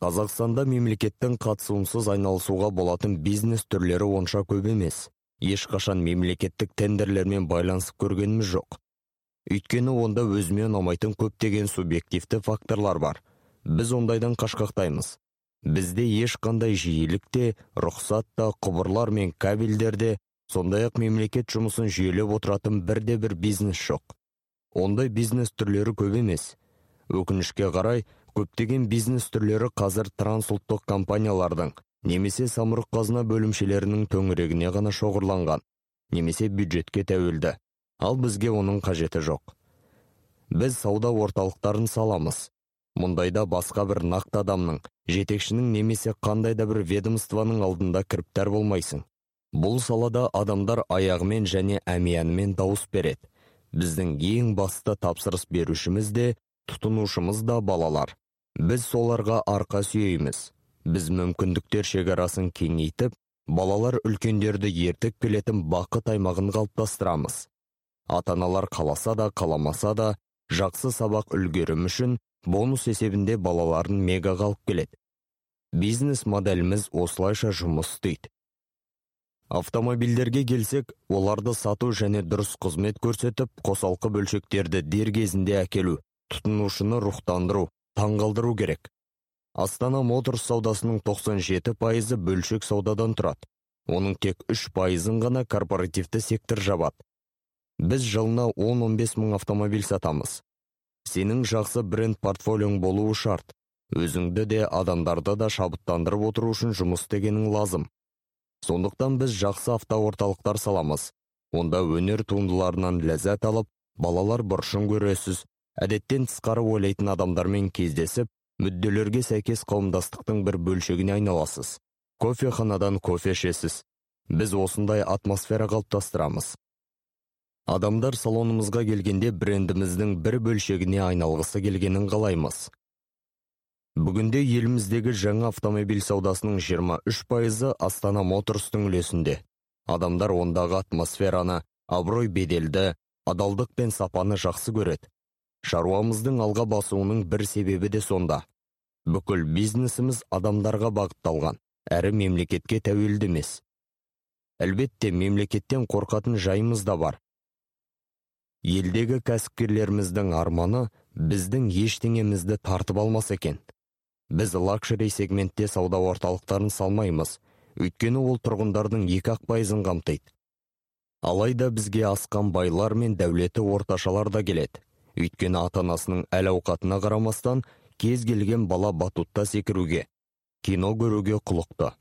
S2: Қазақстанда мемлекеттің қатысуынсыз айналысуға болатын бизнес түрлері онша көп емес. Ешқашан мемлекеттік тендерлермен байланысып көргеніміз жоқ. Өйткені онда өзіме ұнамайтын көптеген субъективті факторлар бар. Біз ондайдан қашқақтаймыз. Бізде ешқандай жиілік те рұқсат та құбырлар мен кабельдерде сондай ақ мемлекет жұмысын жүйелеп отыратын бірде бір бизнес жоқ. Ондай бизнес түрлері көп емес. Өкінішке қарай көптеген бизнес түрлері қазір трансұлттық компаниялардың немесе самұрық қазына бөлімшелерінің төңірегіне ғана шоғырланған немесе бюджетке тәуелді. Ал бізге оның қажеті жоқ. Біз сауда орталықтарын саламыз. Мұндайда басқа бір нақты адамның жетекшінің немесе қандай да бір ведомствоның алдында кіріптар болмайсың. Бұл салада адамдар аяғымен және әмиянымен дауыс береді. Біздің ең басты тапсырыс берушіміз де тұтынушымыз да балалар. Біз соларға арқа сүйейміз. Біз мүмкіндіктер шекарасын кеңейтіп балалар үлкендерді ертіп келетін бақыт аймағын қалыптастырамыз. Ата-аналар қаласа да қаламаса да жақсы сабақ үлгерім үшін бонус есебінде балаларын мега қалып келеді. Бизнес моделіміз осылайша жұмыс істейді. Автомобильдерге келсек оларды сату және дұрыс қызмет көрсетіп қосалқы бөлшектерді дер кезінде әкелу тұтынушыны рухтандыру таңғалдыру керек. Астана моторс саудасының 97 пайызы бөлшек саудадан тұрады. Оның тек 3 пайызын ғана корпоративті сектор жабады. Біз жылына 10-15 мың автомобиль сатамыз. Сенің жақсы бренд портфолиоң болуы шарт. Өзіңді де адамдарды да шабыттандырып отыру үшін жұмыс істегенің лазым. Сондықтан біз жақсы автоорталықтар саламыз. Онда өнер туындыларынан ләззат алып балалар бұрышын көресіз. Әдеттен тысқары ойлайтын адамдармен кездесіп мүдделерге сәйкес қауымдастықтың бір бөлшегіне айналасыз. Кофеханадан кофе ішесіз. Біз осындай атмосфера қалыптастырамыз. Адамдар салонымызға келгенде брендіміздің бір бөлшегіне айналғысы келгенін қалаймыз. Бүгінде еліміздегі жаңа автомобиль саудасының 23 пайызы астана моторстың үлесінде. Адамдар ондағы атмосфераны абырой беделді адалдық пен сапаны жақсы көреді. Шаруамыздың алға басуының бір себебі де сонда. Бүкіл бизнесіміз адамдарға бағытталған әрі мемлекетке тәуелді емес. Әлбетте мемлекеттен қорқатын жайымыз да бар. Елдегі кәсіпкерлеріміздің арманы біздің ештеңемізді тартып алмас екен. Біз лакшери сегментте сауда орталықтарын салмаймыз. Өйткені ол тұрғындардың екі ақ пайызын қамтиды. Алайда бізге асқан байлар мен дәулеті орташалар да келеді. Өйткені ата анасының әл ауқатына қарамастан кез келген бала батутта секіруге кино көруге құлықты.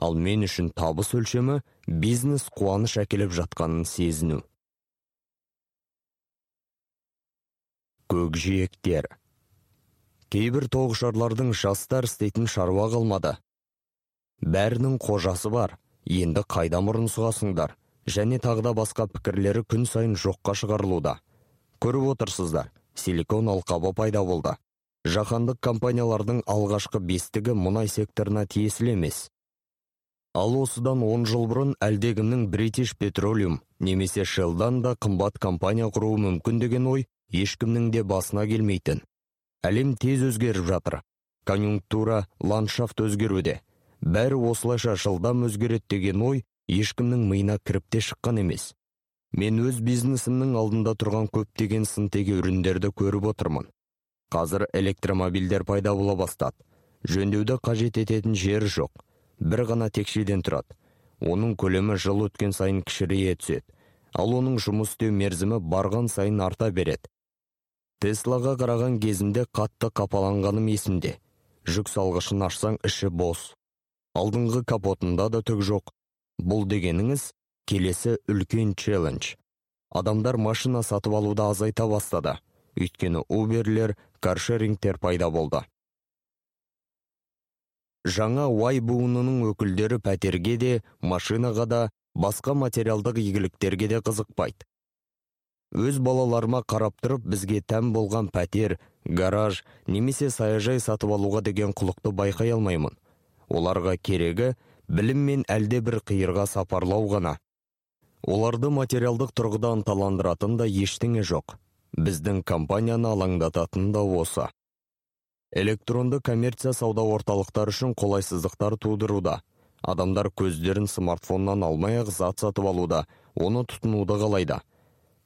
S2: Ал мен үшін табыс өлшемі бизнес қуаныш әкеліп жатқанын сезіну. Көкжиектер. Кейбір тоғышарлардың жастар істейтін шаруа қалмады. Бәрінің қожасы бар енді қайда мұрын сұғасыңдар? Және тағы басқа пікірлері күн сайын жоққа шығарылуда. Көріп отырсыздар силикон алқабы пайда болды. Жаһандық компаниялардың алғашқы бестігі мұнай секторына тиесілі емес. Ал осыдан 10 жыл бұрын әлдегімнің бритиш петролиум немесе шелдан да қымбат компания құруы мүмкін деген ой ешкімнің де басына келмейтін. Әлем тез өзгеріп жатыр. Конъюнктура ландшафт өзгеруде. Бәрі осылайша жылдам өзгереді деген ой ешкімнің миына кіріп те шыққан емес. Мен өз бизнесімнің алдында тұрған көптеген сынтеге үріндерді көріп отырмын. Қазір электромобильдер пайда бола бастады. Жөндеуді қажет ететін жері жоқ. Бір ғана текшеден тұрады. Оның көлемі жыл өткен сайын кішірейе түседі. Ал оның жұмыс істеу мерзімі барған сайын арта береді. Теслаға қараған кезімде қатты қапаланғаным есімде. Жүк салғышын ашсаң іші бос. Алдыңғы капотында да түк жоқ. Бұл дегеніңіз келесі үлкен челлендж. Адамдар машина сатып алуды азайта бастады. Өйткені уберлер каршерингтер пайда болды. Жаңа уай буынының өкілдері пәтерге де машинаға да басқа материалдық игіліктерге де қызықпайды. Өз балаларыма қарап тұрып бізге тән болған пәтер гараж немесе саяжай сатып алуға деген құлықты байқай алмаймын. Оларға керегі білім мен әлде бір қиырға сапарлау ғана. Оларды материалдық тұрғыда ынталандыратын да ештеңе жоқ. Біздің компанияны алаңдататын да осы. Электронды коммерция сауда орталықтары үшін қолайсыздықтар тудыруда. Адамдар көздерін смартфоннан алмай ақ зат сатып алуда оны тұтынуды қалайды.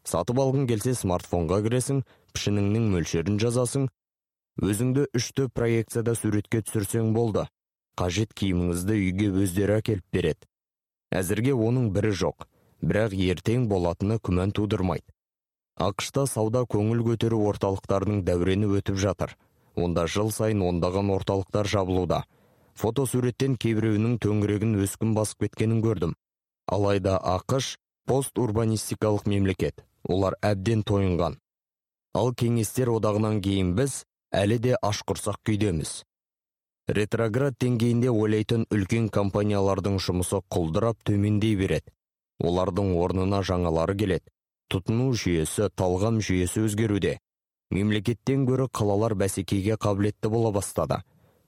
S2: Сатып алғың келсе смартфонға кіресің пішініңнің мөлшерін жазасың. Өзіңді үшті проекцияда суретке түсірсең болды. Қажет киіміңізді үйге өздері әкеліп береді. Әзірге оның бірі жоқ бірақ ертең болатыны күмән тудырмайды. Ақшта сауда көңіл көтеру орталықтарының дәурені өтіп жатыр. Онда жыл сайын ондаған орталықтар жабылуда. Фотосуреттен кейбіреуінің төңірегін өскін басып кеткенін көрдім. Алайда ақш пост урбанистикалық мемлекет. Олар әбден тойынған. Ал кеңестер одағынан кейін біз әлі де ашқұрсақ күйдеміз. Ретроград деңгейінде ойлайтын үлкен компаниялардың жұмысы құлдырап төмендей береді. Олардың орнына жаңалары келеді. Тұтыну жүйесі талғам жүйесі өзгеруде. Мемлекеттен гөрі қалалар бәсекеге қабілетті бола бастады.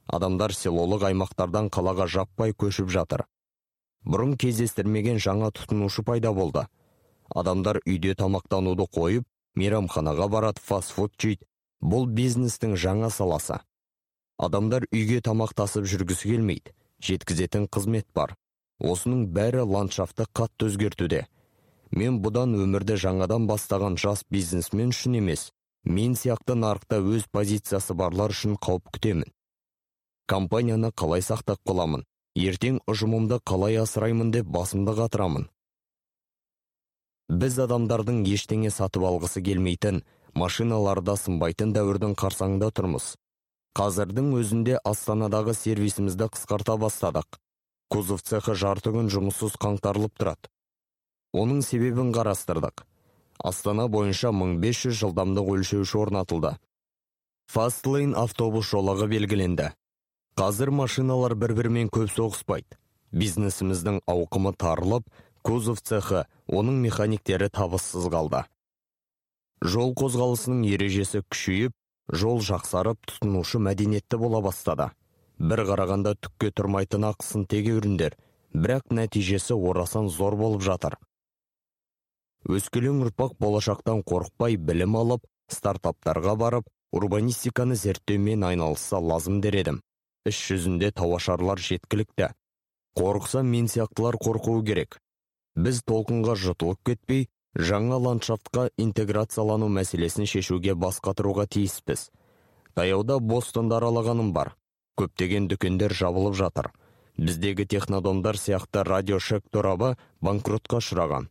S2: Адамдар селолық аймақтардан қалаға жаппай көшіп жатыр. Бұрын кездестірмеген жаңа тұтынушы пайда болды. Адамдар үйде тамақтануды қойып мейрамханаға барады фастфуд жейді. Бұл бизнестің жаңа саласы. Адамдар үйге тамақ тасып жүргісі келмейді. Жеткізетін қызмет бар. Осының бәрі ландшафтты қатты өзгертуде. Мен бұдан өмірді жаңадан бастаған жас бизнесмен үшін емес мен сияқты нарықта өз позициясы барлар үшін қауіп күтемін. Компанияны қалай сақтап қаламын? Ертең ұжымымды қалай асыраймын деп басымды қатырамын? Біз адамдардың ештеңе сатып алғысы келмейтін машиналарда сынбайтын дәуірдің қарсаңында тұрмыз. Қазірдің өзінде астанадағы сервисімізді қысқарта бастадық. Кузов цехы жарты күн жұмыссыз қаңтарылып тұрады. Оның себебін қарастырдық. Астана бойынша 1500 жылдамдық өлшеуші орнатылды. Фастлейн автобус жолағы белгіленді. Қазір машиналар бір бірімен көп соғыспайды. Бизнесіміздің ауқымы тарылып кузов цехы оның механиктері табыссыз қалды. Жол қозғалысының ережесі күшейіп жол жақсарып тұтынушы мәдениетті бола бастады. Бір қарағанда түкке тұрмайтын ақсын теге үріндер бірақ нәтижесі орасан зор болып жатыр. Өскелең ұрпақ болашақтан қорықпай білім алып стартаптарға барып урбанистиканы зерттеумен айналысса лазым дер едім. Іс жүзінде тауашарлар жеткілікті. Қорықса мен сияқтылар қорқуы керек. Біз толқынға жұтылып кетпей жаңа ландшафтқа интеграциялану мәселесін шешуге бас қатыруға тиіспіз. Таяуда бостонды аралағаным бар. Көптеген дүкендер жабылып жатыр. Біздегі технодомдар сияқты радиошек торабы банкротқа ұшыраған.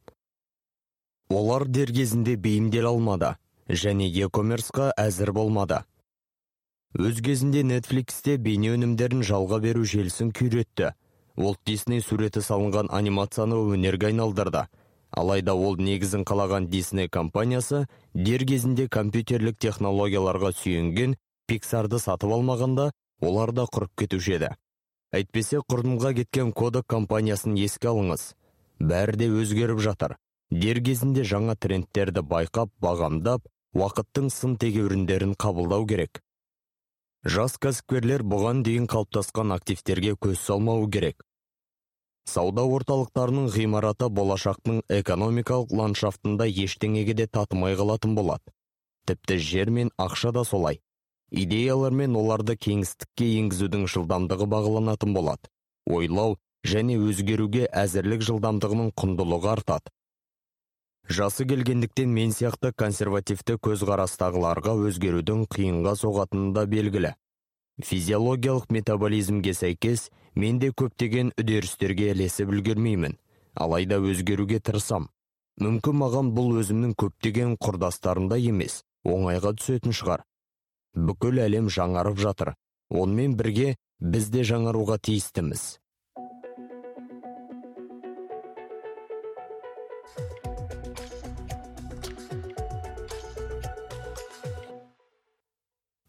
S2: Олар дер кезінде бейімдел алмады және e-commerceқа әзір болмады. Өз кезінде netflixте бейне өнімдерін жалға беру желісін күйретті. Уолт Дисней суреті салынған анимацияны өнерге айналдырды. Алайда ол негізін қалаған Дисней компаниясы дер кезінде компьютерлік технологияларға сүйенген пиксарды сатып алмағанда олар да құрып кетуші еді. Әйтпесе құрдымға кеткен кодек компаниясын еске алыңыз. Бәрі де өзгеріп жатыр. Дер кезінде жаңа трендтерді байқап бағамдап уақыттың сын тегеуріндерін қабылдау керек. Жас кәсіпкерлер бұған дейін қалыптасқан активтерге көз салмауы керек. Сауда орталықтарының ғимараты болашақтың экономикалық ландшафтында ештеңеге де татымай қалатын болады. Тіпті жер мен ақша да солай. Идеялар мен оларды кеңістікке енгізудің жылдамдығы бағаланатын болады. Ойлау және өзгеруге әзірлік жылдамдығының құндылығы артады. Жасы келгендіктен мен сияқты консервативті көзқарастағыларға өзгерудің қиынға соғатыны да белгілі. Физиологиялық метаболизмге сәйкес мен де көптеген үдерістерге ілесіп үлгермеймін. Алайда өзгеруге тырысам. Мүмкін маған бұл өзімнің көптеген құрдастарымдай емес оңайға түсетін шығар. Бүкіл әлем жаңарып жатыр. Онымен бірге біз де жаңаруға тиістіміз.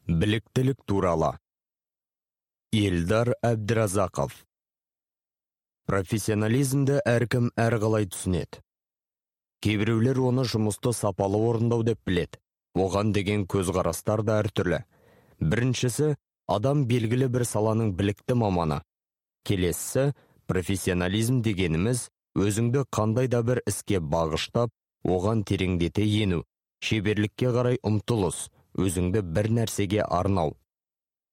S2: Біліктілік туралы. Елдар әбдіразақов. Профессионализмді әркім әрқалай түсінеді. Кейбіреулер оны жұмысты сапалы орындау деп біледі. Оған деген көзқарастар да әртүрлі. Біріншісі адам белгілі бір саланың білікті маманы. Келесісі профессионализм дегеніміз өзіңді қандай да бір іске бағыштап оған тереңдете ену. Шеберлікке қарай ұмтылыс өзіңді бір нәрсеге арнау.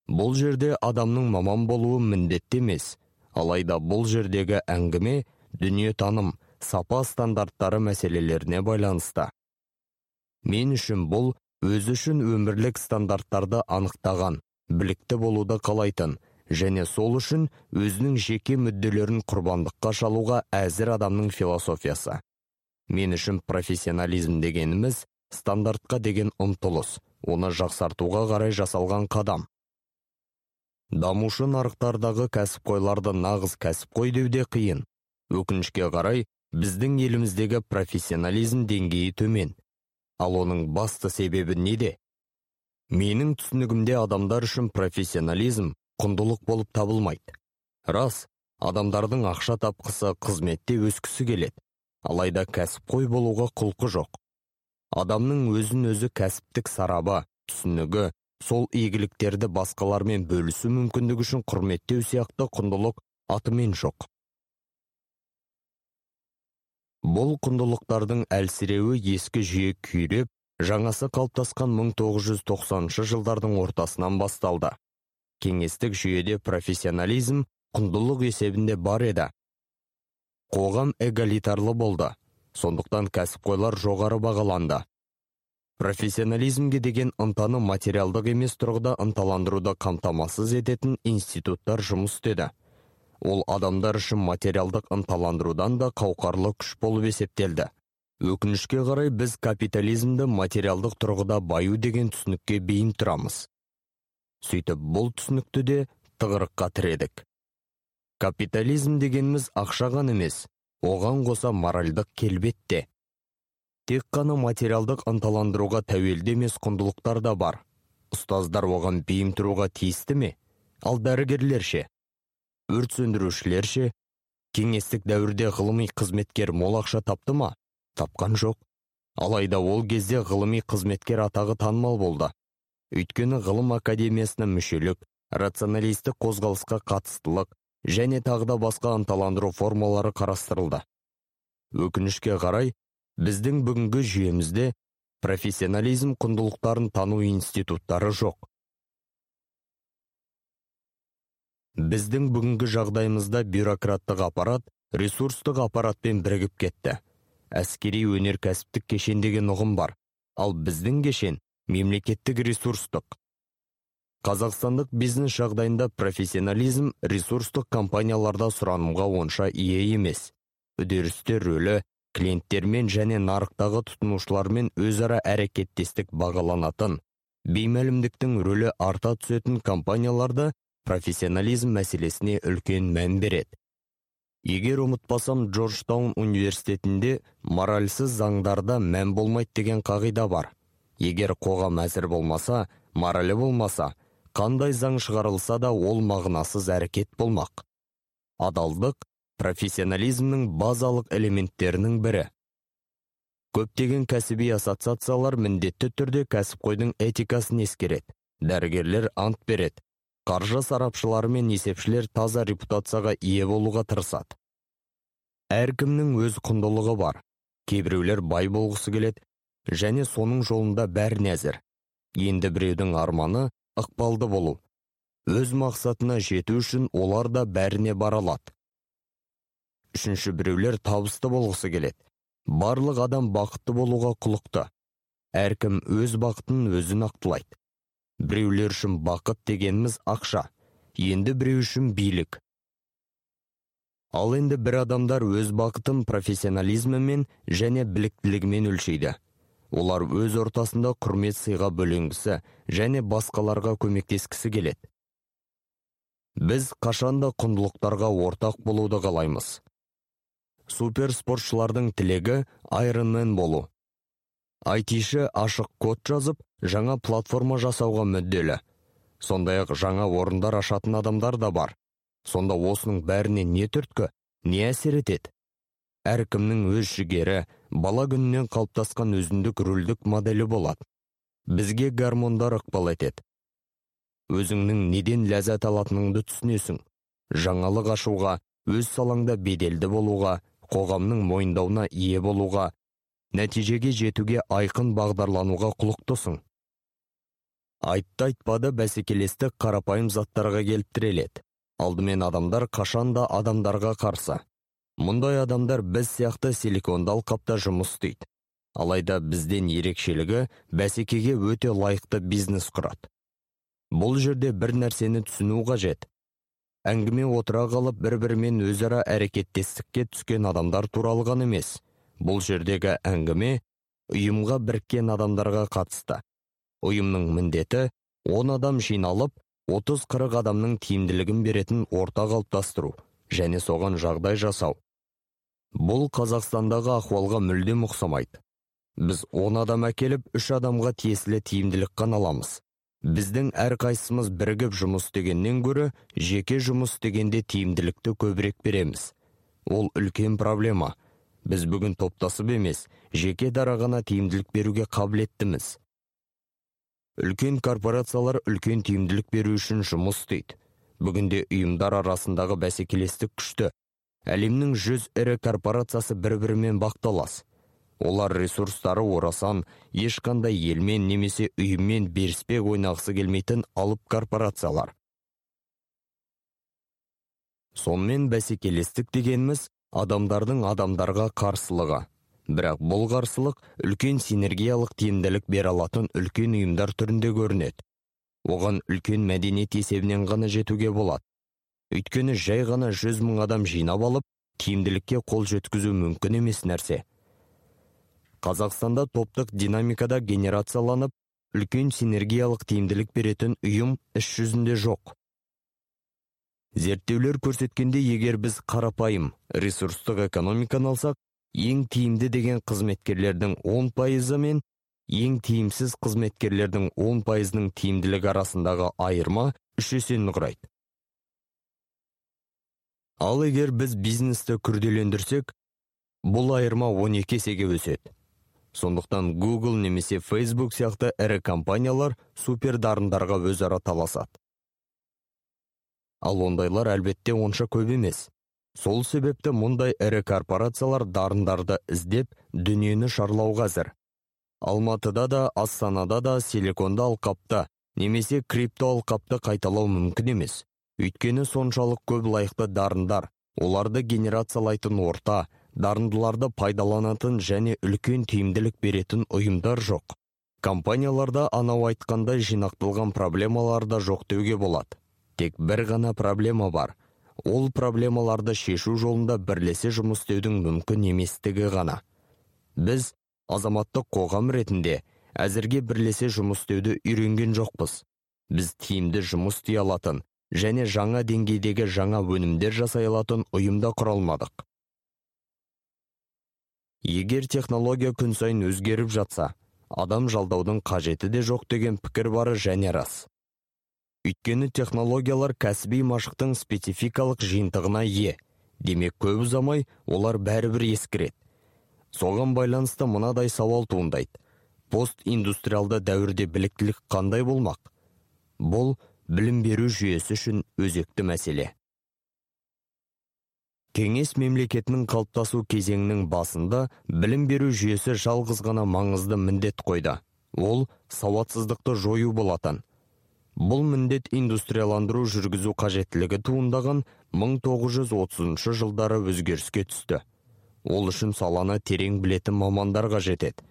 S2: Бұл жерде адамның маман болуы міндетті емес. Алайда бұл жердегі әңгіме дүниетаным сапа стандарттары мәселелеріне байланысты. Мен үшін бұл өзі үшін өмірлік стандарттарды анықтаған білікті болуды қалайтын және сол үшін өзінің жеке мүдделерін құрбандыққа шалуға әзір адамның философиясы. Мен үшін профессионализм дегеніміз стандартқа деген ұмтылыс оны жақсартуға қарай жасалған қадам. Дамушы нарықтардағы кәсіпқойларды нағыз кәсіпқой деуде қиын. Өкінішке қарай біздің еліміздегі профессионализм деңгейі төмен. Ал оның басты себебі неде? Менің түсінігімде адамдар үшін профессионализм құндылық болып табылмайды. Рас адамдардың ақша тапқысы қызметте өскісі келеді. Алайда кәсіпқой болуға құлқы жоқ. Адамның өзін өзі кәсіптік сараба түсінігі сол игіліктерді басқалармен бөлісу мүмкіндігі үшін құрметтеу сияқты құндылық атымен жоқ. Бұл құндылықтардың әлсіреуі ескі жүйе күйреп жаңасы қалыптасқан 1990 жылдардың ортасынан басталды. Кеңестік жүйеде профессионализм құндылық есебінде бар еді. Қоғам эгалитарлы болды. Сондықтан кәсіпқойлар жоғары бағаланды. Профессионализмге деген ынтаны материалдық емес тұрғыда ынталандыруды қамтамасыз ететін институттар жұмыс істеді. Ол адамдар үшін материалдық ынталандырудан да қауқарлы күш болып есептелді. Өкінішке қарай біз капитализмді материалдық тұрғыда баю деген түсінікке бейім тұрамыз. Сөйтіп бұл түсінікті де тығырыққа тіредік. Капитализм дегеніміз ақша ғана емес оған қоса моральдық келбет те. Тек қана материалдық ынталандыруға тәуелді емес құндылықтар да бар. Ұстаздар оған бейім тұруға тиісті ме? Ал дәрігерлер ше өрт сөндірушілер ше кеңестік дәуірде ғылыми қызметкер мол ақша тапты ма? Тапқан жоқ. Алайда ол кезде ғылыми қызметкер атағы танымал болды. Өйткені ғылым академиясына мүшелік рационалистік қозғалысқа қатыстылық және тағы да басқа ынталандыру формалары қарастырылды. Өкінішке қарай біздің бүгінгі жүйемізде профессионализм құндылықтарын тану институттары жоқ. Біздің бүгінгі жағдайымызда бюрократтық аппарат ресурстық аппаратпен бірігіп кетті. Әскери өнеркәсіптік кешен деген ұғым бар. Ал біздің кешен мемлекеттік ресурстық. Қазақстандық бизнес жағдайында профессионализм ресурстық компанияларда сұранымға онша ие емес. Үдерістер рөлі клиенттермен және нарықтағы тұтынушылармен өзара әрекеттестік бағаланатын беймәлімдіктің рөлі арта түсетін компанияларда профессионализм мәселесіне үлкен мән береді. Егер ұмытпасам джорджтаун университетінде моральсыз заңдарда мән болмайды деген қағида бар. Егер қоғам әзір болмаса моралі болмаса қандай заң шығарылса да ол мағынасыз әрекет болмақ. Адалдық профессионализмнің базалық элементтерінің бірі. Көптеген кәсіби ассоциациялар міндетті түрде кәсіпқойдың этикасын ескереді дәрігерлер ант береді қаржы сарапшылары мен есепшілер таза репутацияға ие болуға тырысады. Әркімнің өз құндылығы бар кейбіреулер бай болғысы келеді және соның жолында бәріне әзір енді біреудің арманы ықпалды болу. Өз мақсатына жету үшін олар да бәріне бара алады. Үшінші біреулер табысты болғысы келеді. Барлық адам бақытты болуға құлықты. Әркім өз бақытын өзі нақтылайды біреулер үшін бақыт дегеніміз ақша. Енді біреу үшін билік. Ал енді бір адамдар өз бақытын профессионализмімен және біліктілігімен өлшейді. Олар өз ортасында құрмет сыйға бөленгісі және басқаларға көмектескісі келеді. Біз қашанда құндылықтарға ортақ болуды қалаймыз. Супер спортшылардың тілегі айронмен болу. Айтиші ашық код жазып жаңа платформа жасауға мүдделі. Сондай ақ жаңа орындар ашатын адамдар да бар. Сонда осының бәріне не түрткі не әсер етеді? Әркімнің өз жігері бала күнінен қалыптасқан өзіндік рөлдік моделі болады бізге гормондар ықпал етеді. Өзіңнің неден ләззат алатыныңды түсінесің. Жаңалық ашуға өз салаңда беделді болуға қоғамның мойындауына ие болуға нәтижеге жетуге айқын бағдарлануға құлықтысың. Айтты айтпады бәсекелестік қарапайым заттарға келіп тіреледі алдымен адамдар қашанда адамдарға қарсы. Мұндай адамдар біз сияқты силиконды алқапта жұмыс істейді. Алайда бізден ерекшелігі бәсекеге өте лайықты бизнес құрады. Бұл жерде бір нәрсені түсіну қажет. Әңгіме отыра қалып бір бірімен өзара әрекеттестікке түскен адамдар туралы ғана емес бұл жердегі әңгіме ұйымға біріккен адамдарға қатысты. Ұйымның міндеті он адам жиналып 30-40 адамның тиімділігін беретін орта қалыптастыру және соған жағдай жасау. Бұл қазақстандағы ахуалға мүлдем ұқсамайды. Біз он адам әкеліп үш адамға тиесілі тиімділік қана аламыз. Біздің әрқайсымыз бірігіп жұмыс істегеннен гөрі жеке жұмыс істегенде тиімділікті көбірек береміз. Ол үлкен проблема. Біз бүгін топтасып емес жеке дара ғана тиімділік беруге қабілеттіміз. Үлкен корпорациялар үлкен тиімділік беру үшін жұмыс істейді. Бүгінде ұйымдар арасындағы бәсекелестік күшті. Әлемнің жүз ірі корпорациясы бір бірімен бақталас. Олар ресурстары орасан ешқандай елмен немесе ұйыммен беріспек ойнағысы келмейтін алып корпорациялар. Сонымен бәсекелестік дегеніміз адамдардың адамдарға қарсылығы. Бірақ бұл қарсылық үлкен синергиялық тиімділік бере алатын үлкен ұйымдар түрінде көрінеді. Оған үлкен мәдениет есебінен ғана жетуге болады. Өйткені жай ғана жүз мың адам жинап алып тиімділікке қол жеткізу мүмкін емес нәрсе. Қазақстанда топтық динамикада генерацияланып үлкен синергиялық тиімділік беретін ұйым іс жүзінде жоқ. Зерттеулер көрсеткенде егер біз қарапайым ресурстық экономиканы алсақ ең тиімді деген қызметкерлердің 10 пайызы мен ең тиімсіз қызметкерлердің 10 пайызының тиімділігі арасындағы айырма үш есені құрайды. Ал егер біз бизнесті күрделендірсек бұл айырма 12 есеге өседі. Сондықтан google немесе facebook сияқты ірі компаниялар супер дарындарға өзара таласады. Ал ондайлар әлбетте онша көп емес. Сол себепті мұндай ірі корпорациялар дарындарды іздеп дүниені шарлауға әзір. Алматыда да астанада да силиконды алқапта немесе крипто алқапты қайталау мүмкін емес. Өйткені соншалық көп лайықты дарындар оларды генерациялайтын орта дарындыларды пайдаланатын және үлкен тиімділік беретін ұйымдар жоқ. Компанияларда анау айтқандай жинақталған проблемалар да жоқ деуге болады. Тек бір ғана проблема бар. Ол проблемаларды шешу жолында бірлесе жұмыс істеудің мүмкін еместігі ғана. Біз азаматтық қоғам ретінде әзірге бірлесе жұмыс істеуді үйренген жоқпыз. Біз тиімді жұмыс істей алатын және жаңа деңгейдегі жаңа өнімдер жасай алатын ұйымда құра алмадық егер технология күн сайын өзгеріп жатса адам жалдаудың қажеті де жоқ деген пікір бары және рас. Өйткені технологиялар кәсіби машықтың спецификалық жиынтығына ие. Демек көп ұзамай олар бәрібір ескіреді. Соған байланысты мынадай сауал туындайды. Постиндустриалды дәуірде біліктілік қандай болмақ? Бұл білім беру жүйесі үшін өзекті мәселе. Кеңес мемлекетінің қалыптасу кезеңінің басында білім беру жүйесі жалғыз ғана маңызды міндет қойды. Ол сауатсыздықты жою болатын. Бұл міндет индустрияландыру жүргізу қажеттілігі туындаған 1930 жылдары өзгеріске түсті. Ол үшін саланы терең білетін мамандар қажет еді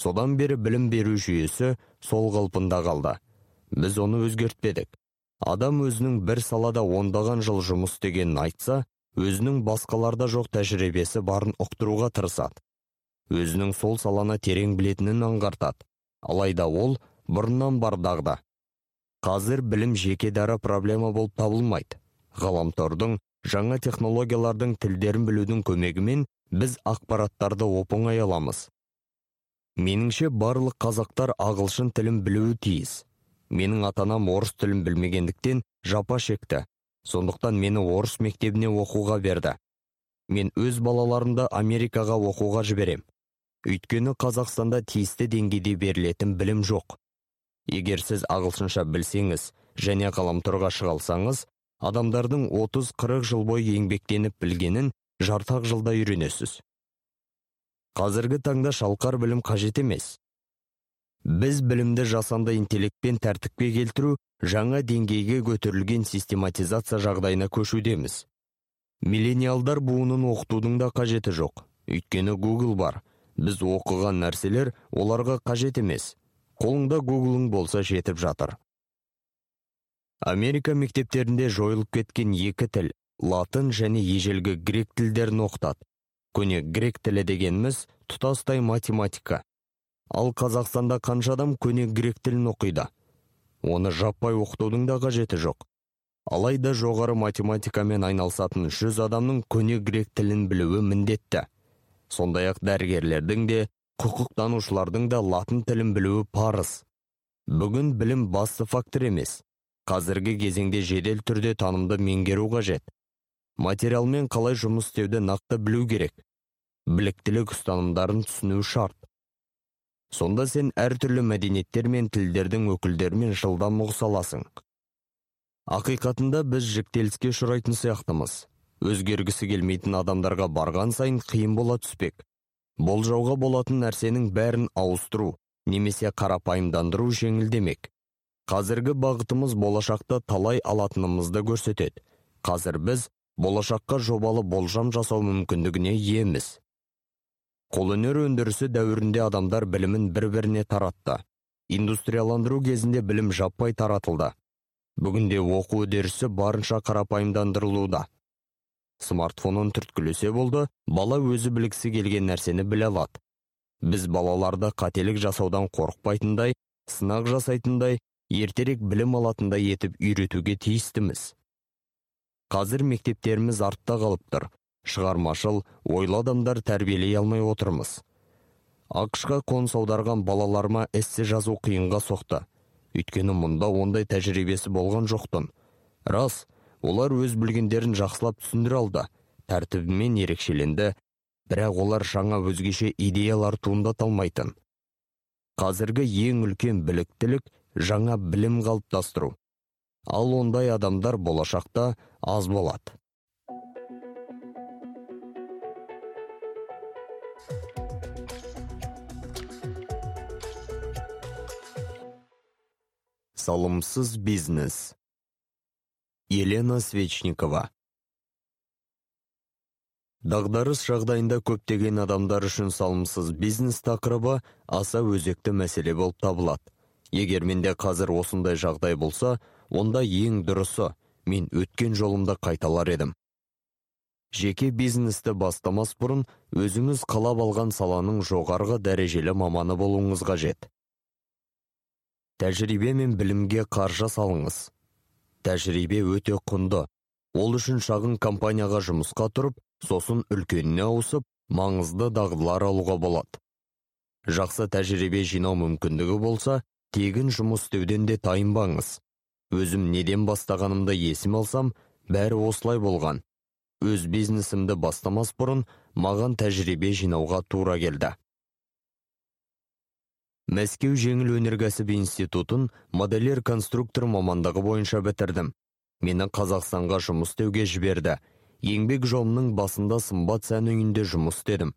S2: содан бері білім беру жүйесі сол қалпында қалды. Біз оны өзгертпедік. Адам өзінің бір салада ондаған жыл жұмыс істегенін айтса өзінің басқаларда жоқ тәжірибесі барын ұқтыруға тырысады. Өзінің сол саланы терең білетінін аңғартады. Алайда ол бұрыннан бар дағда. Қазір білім жеке дара проблема болып табылмайды. Ғаламтордың жаңа технологиялардың тілдерін білудің көмегімен біз ақпараттарды оп оңай аламыз. Меніңше барлық қазақтар ағылшын тілін білуі тиіс. Менің атанам орыс тілін білмегендіктен жапа шекті. Сондықтан мені орыс мектебіне оқуға берді. Мен өз балаларымды америкаға оқуға жіберем. Өйткені қазақстанда тиісті деңгейде берілетін білім жоқ. Егер сіз ағылшынша білсеңіз және ғаламторға шыға алсаңыз адамдардың 30-40 жыл бойы еңбектеніп білгенін жартақ жылда үйренесіз. Қазіргі таңда шалқар білім қажет емес. Біз білімді жасанды интеллектпен тәртіпке келтіру жаңа деңгейге көтерілген систематизация жағдайына көшудеміз. Миллениалдар буынын оқытудың да қажеті жоқ. Өйткені Google бар. Біз оқыған нәрселер оларға қажет емес. Қолыңда Google'ың болса жетіп жатыр. Америка мектептерінде жойылып кеткен екі тіл латын және ежелгі грек тілдерін оқытады. Көне грек тілі дегеніміз тұтастай математика ал қазақстанда қанша адам көне грек тілін оқиды? Оны жаппай оқытудың да қажеті жоқ. Алайда жоғары математикамен айналысатын жүз адамның көне грек тілін білуі міндетті. Сондай ақ дәрігерлердің де құқықтанушылардың да латын тілін білуі парыз. Бүгін білім басты фактор емес. Қазіргі кезеңде жедел түрде танымды меңгеру қажет. Материалмен қалай жұмыс істеуді нақты білу керек. Біліктілік ұстанымдарын түсіну шарт. Сонда сен әртүрлі мәдениеттер мен тілдердің өкілдерімен жылдам ұғыса аласың. Ақиқатында біз жіктеліске ұшырайтын сияқтымыз. Өзгергісі келмейтін адамдарға барған сайын қиын бола түспек. Болжауға болатын нәрсенің бәрін ауыстыру немесе қарапайымдандыру жеңілдемек. Қазіргі бағытымыз болашақта талай алатынымызды көрсетеді. Қазір біз болашаққа жобалы болжам жасау мүмкіндігіне иеміз қолөнер өндірісі дәуірінде адамдар білімін бір-біріне таратты. Индустрияландыру кезінде білім жаппай таратылды. Бүгінде оқу үдерісі барынша қарапайымдандырылуда. Смартфонын түрткілесе болды бала өзі білгісі келген нәрсені біле алады. Біз балаларды қателік жасаудан қорықпайтындай сынақ жасайтындай ертерек білім алатындай етіп үйретуге тиістіміз. Қазір мектептеріміз артта қалып тұр. Шығармашыл ойлы адамдар тәрбиелей алмай отырмыз. Ақшқа қоныс аударған балаларыма эссе жазу қиынға соқты. Өйткені мұнда ондай тәжірибесі болған жоқтын. Рас олар өз білгендерін жақсылап түсіндіре алды. Тәртібімен ерекшеленді бірақ олар жаңа өзгеше идеялар туындата алмайтын. Қазіргі ең үлкен біліктілік жаңа білім қалыптастыру. Ал ондай адамдар болашақта аз болады. Салымсыз бизнес. Елена свечникова. Дағдарыс жағдайында көптеген адамдар үшін салымсыз бизнес тақырыбы аса өзекті мәселе болып табылады. Егер менде қазір осындай жағдай болса онда ең дұрысы мен өткен жолымды қайталар едім. Жеке бизнесті бастамас бұрын өзіңіз қалап алған саланың жоғарғы дәрежелі маманы болуыңыз қажет. Тәжірибе мен білімге қаржы салыңыз. Тәжірибе өте құнды. Ол үшін шағын компанияға жұмысқа тұрып сосын үлкеніне ауысып маңызды дағдылар алуға болады. Жақсы тәжірибе жинау мүмкіндігі болса тегін жұмыс істеуден де тайынбаңыз. Өзім неден бастағанымды есім алсам бәрі осылай болған. Өз бизнесімді бастамас бұрын маған тәжірибе жинауға тура келді. Мәскеу жеңіл өнеркәсіп институтын модельер конструктор мамандығы бойынша бітірдім. Мені қазақстанға жұмыс істеуге жіберді. Еңбек жолымның басында сымбат сән үйінде жұмыс істедім.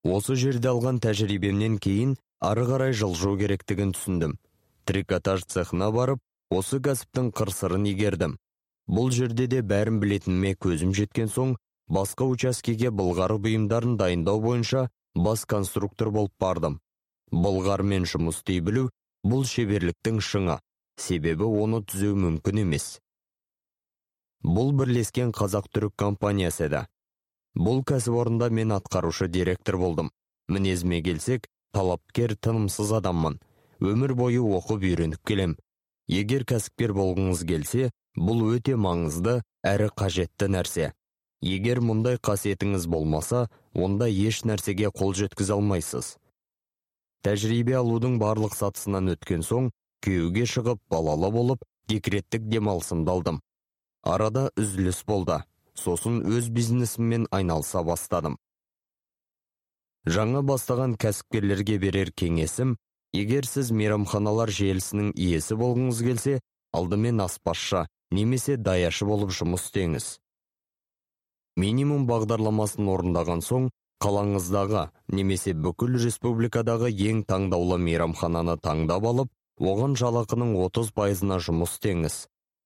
S2: Осы жерде алған тәжірибемнен кейін ары қарай жылжу керектігін түсіндім. Трикотаж цехына барып осы кәсіптің қыр сырын игердім. Бұл жерде де бәрін білетініме көзім жеткен соң басқа учаскеге былғары бұйымдарын дайындау бойынша бас конструктор болып бардым. Былғармен жұмыс істей білу бұл шеберліктің шыңы. Себебі оны түзеу мүмкін емес. Бұл бірлескен қазақ-түрік компаниясы еді бұл кәсіпорында мен атқарушы директор болдым. Мінезіме келсек талапкер тынымсыз адаммын. Өмір бойы оқып үйреніп келем. Егер кәсіпкер болғыңыз келсе бұл өте маңызды әрі қажетті нәрсе. Егер мұндай қасиетіңіз болмаса онда еш нәрсеге қол жеткізе алмайсыз. Тәжірибе алудың барлық сатысынан өткен соң күйеуге шығып балалы болып декреттік демалысымды алдым. Арада үзіліс болды. Сосын өз бизнесіммен айналыса бастадым. Жаңа бастаған кәсіпкерлерге берер кеңесім егер сіз мейрамханалар желісінің иесі болғыңыз келсе алдымен аспазшы немесе даяшы болып жұмыс істеңіз. Минимум бағдарламасын орындаған соң қалаңыздағы немесе бүкіл республикадағы ең таңдаулы мейрамхананы таңдап алып оған жалақының 30 пайызына жұмыс істеңіз.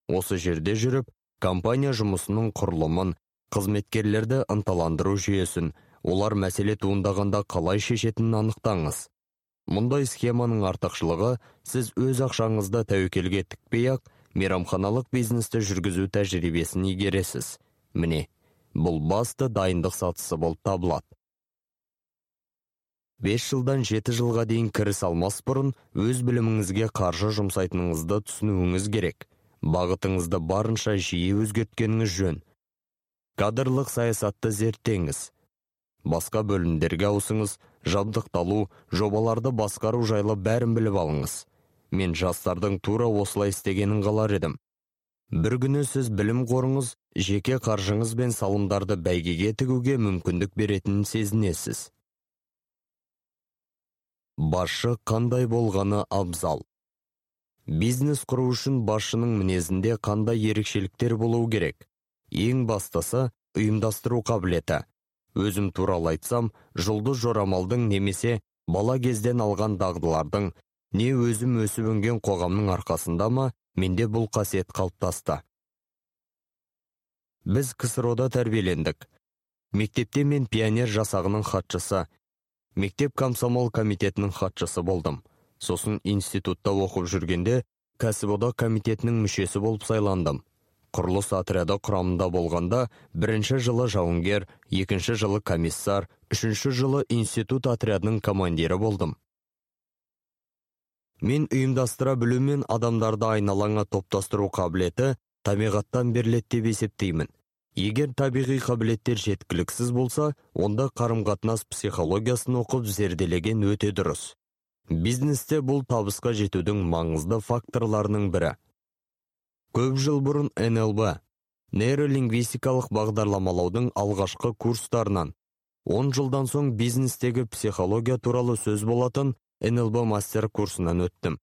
S2: Осы жерде жүріп компания жұмысының құрылымын қызметкерлерді ынталандыру жүйесін олар мәселе туындағанда қалай шешетінін анықтаңыз. Мұндай схеманың артықшылығы сіз өз ақшаңызды тәуекелге тікпей ақ мейрамханалық бизнесті жүргізу тәжірибесін игересіз. Міне бұл басты дайындық сатысы болып табылады. Бес жылдан жеті жылға дейін кіріс алмас бұрын өз біліміңізге қаржы жұмсайтыныңызды түсінуіңіз керек. Бағытыңызды барынша жиі өзгерткеніңіз жөн. Кадрлық саясатты зерттеңіз. Басқа бөлімдерге ауысыңыз жабдықталу жобаларды басқару жайлы бәрін біліп алыңыз. Мен жастардың тура осылай істегенін қалар едім. Бір күні сіз білім қорыңыз жеке қаржыңыз бен салымдарды бәйгеге тігуге мүмкіндік беретінін сезінесіз. Басшы қандай болғаны абзал. Бизнес құру үшін басшының мінезінде қандай ерекшеліктер болуы керек? Ең бастысы ұйымдастыру қабілеті. Өзім туралы айтсам жұлдыз жорамалдың немесе бала кезден алған дағдылардың не өзім өсіп өнген қоғамның арқасында ма менде бұл қасиет қалыптасты біз ксро тәрбиелендік. Мектепте мен пионер жасағының хатшысы мектеп комсомол комитетінің хатшысы болдым. Сосын институтта оқып жүргенде кәсіподақ комитетінің мүшесі болып сайландым. Құрылыс отряды құрамында болғанда бірінші жылы жауынгер екінші жылы комиссар үшінші жылы институт отрядының командирі болдым. Мен ұйымдастыра білу мен адамдарды айналаңа топтастыру қабілеті табиғаттан беріледі деп есептеймін. Егер табиғи қабілеттер жеткіліксіз болса онда қарым қатынас психологиясын оқып зерделеген өте дұрыс. Бизнесте бұл табысқа жетудің маңызды факторларының бірі. Көп жыл бұрын нлб нейролингвистикалық бағдарламалаудың алғашқы курстарынан. 10 жылдан соң бизнестегі психология туралы сөз болатын нлб мастер курсынан өттім.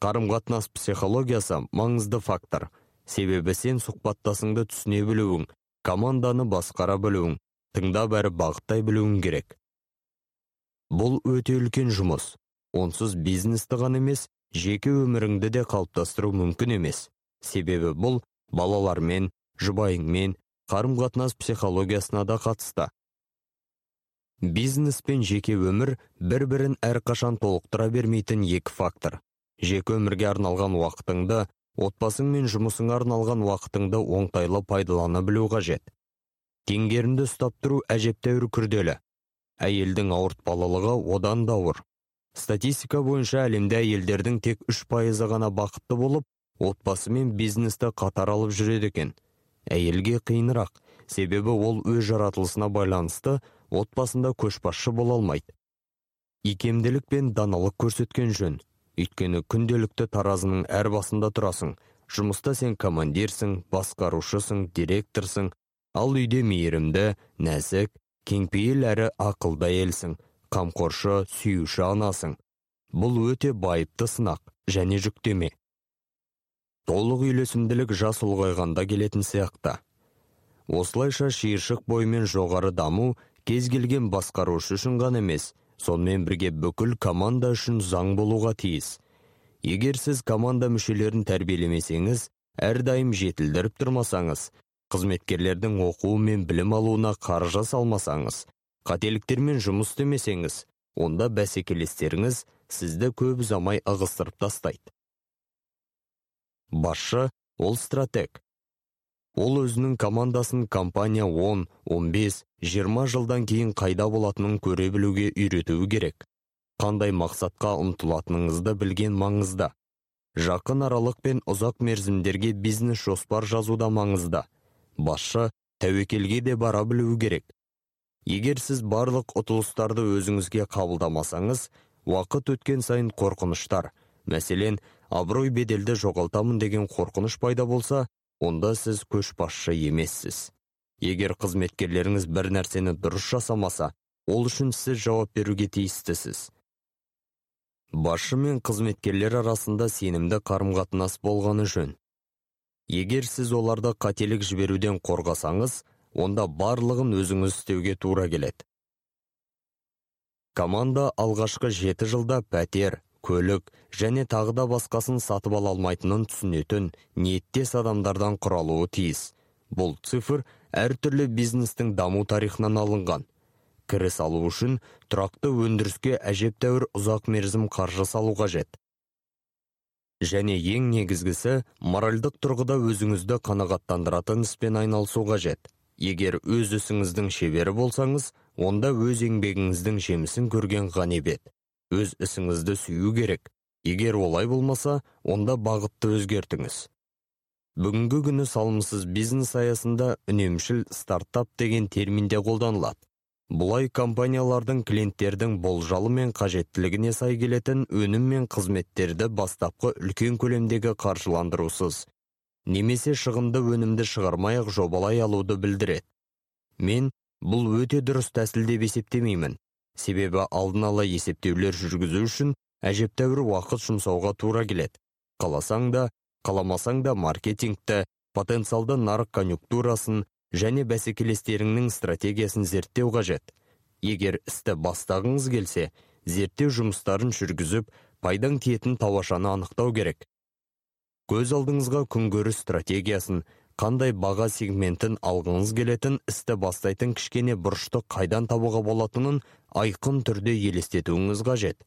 S2: Қарым қатынас психологиясы маңызды фактор. Себебі сен сұхбаттасыңды түсіне білуің команданы басқара білуің тыңдап әрі бағыттай білуің керек. Бұл өте үлкен жұмыс. Онсыз бизнесті ғана емес жеке өміріңді де қалыптастыру мүмкін емес. Себебі бұл балалармен жұбайыңмен қарым қатынас психологиясына да қатысты. Бизнес пен жеке өмір бір-бірін әрқашан толықтыра бермейтін екі фактор. Жеке өмірге арналған уақытыңды отбасың мен жұмысыңа арналған уақытыңды оңтайлы пайдалана білу қажет. Теңгерімді ұстап тұру әжептәуір күрделі. Әйелдің ауыртпалылығы одан да ауыр. Статистика бойынша әлемде әйелдердің тек үш пайызы ғана бақытты болып отбасы мен бизнесті қатар алып жүреді екен. Әйелге қиынырақ. Себебі ол өз жаратылысына байланысты отбасында көшбасшы бола алмайды. Икемділік пен даналық көрсеткен жөн. Өйткені күнделікті таразының әр басында тұрасың. Жұмыста сен командирсің басқарушысың директорсың. Ал үйде мейірімді нәзік кеңпейіл әрі ақылды әйелсің. Қамқоршы сүйуші анасың. Бұл өте байыпты сынақ және жүктеме. Толық үйлесімділік жас ұлғайғанда келетін сияқты. Осылайша шиыршық бойымен жоғары даму кез келген басқарушы үшін ғана емес сонымен бірге бүкіл команда үшін заң болуға тиіс. Егер сіз команда мүшелерін тәрбиелемесеңіз әрдайым жетілдіріп тұрмасаңыз қызметкерлердің оқуы мен білім алуына қаржы салмасаңыз қателіктермен жұмыс істемесеңіз онда бәсекелестеріңіз сізді көп ұзамай ығыстырып тастайды. Басшы ол стратег ол өзінің командасын компания 10, 15, 20 жылдан кейін қайда болатынын көре білуге үйретуі керек. Қандай мақсатқа ұмтылатыныңызды білген маңызда жақын аралық пен ұзақ мерзімдерге бизнес жоспар жазуда маңызда басшы тәуекелге де бара білуі керек. Егер сіз барлық ұтылыстарды өзіңізге қабылдамасаңыз уақыт өткен сайын қорқыныштар. Мәселен абырой беделді жоғалтамын деген қорқыныш пайда болса онда сіз көшбасшы емессіз. Егер қызметкерлеріңіз бір нәрсені дұрыс жасамаса ол үшін сіз жауап беруге тиістісіз. Басшы мен қызметкерлер арасында сенімді қарым қатынас болғаны жөн. Егер сіз оларды қателік жіберуден қорғасаңыз онда барлығын өзіңіз істеуге тура келеді. Команда алғашқы жеті жылда пәтер көлік және тағы да басқасын сатып ала алмайтынын түсінетін ниеттес адамдардан құралуы тиіс. Бұл цифр әртүрлі бизнестің даму тарихынан алынған. Кіріс алу үшін тұрақты өндіріске әжептәуір ұзақ мерзім қаржы салу қажет. Және ең негізгісі моральдық тұрғыда өзіңізді қанағаттандыратын іспен айналысу қажет. Егер өз ісіңіздің шебері болсаңыз онда өз еңбегіңіздің жемісін көрген ғанибет. Өз ісіңізді сүю керек. Егер олай болмаса онда бағытты өзгертіңіз. Бүгінгі күні салымсыз бизнес аясында үнемшіл стартап деген термин де қолданылады. Бұлай компаниялардың клиенттердің болжалы мен қажеттілігіне сай келетін өнім мен қызметтерді бастапқы үлкен көлемдегі қаржыландырусыз немесе шығынды өнімді шығармай ақ жобалай алуды білдіреді. Мен бұл өте дұрыс тәсіл деп есептемеймін. Себебі алдын ала есептеулер жүргізу үшін әжептәуір уақыт жұмсауға тура келеді. Қаласаң да қаламасаң да маркетингті потенциалды нарық конъюнктурасын және бәсекелестеріңнің стратегиясын зерттеу қажет. Егер істі бастағыңыз келсе зерттеу жұмыстарын жүргізіп пайдаң тиетін тауашаны анықтау керек. Көз алдыңызға күнкөріс стратегиясын қандай баға сегментін алғыңыз келетін істі бастайтын кішкене бұрышты қайдан табуға болатынын айқын түрде елестетуіңіз қажет.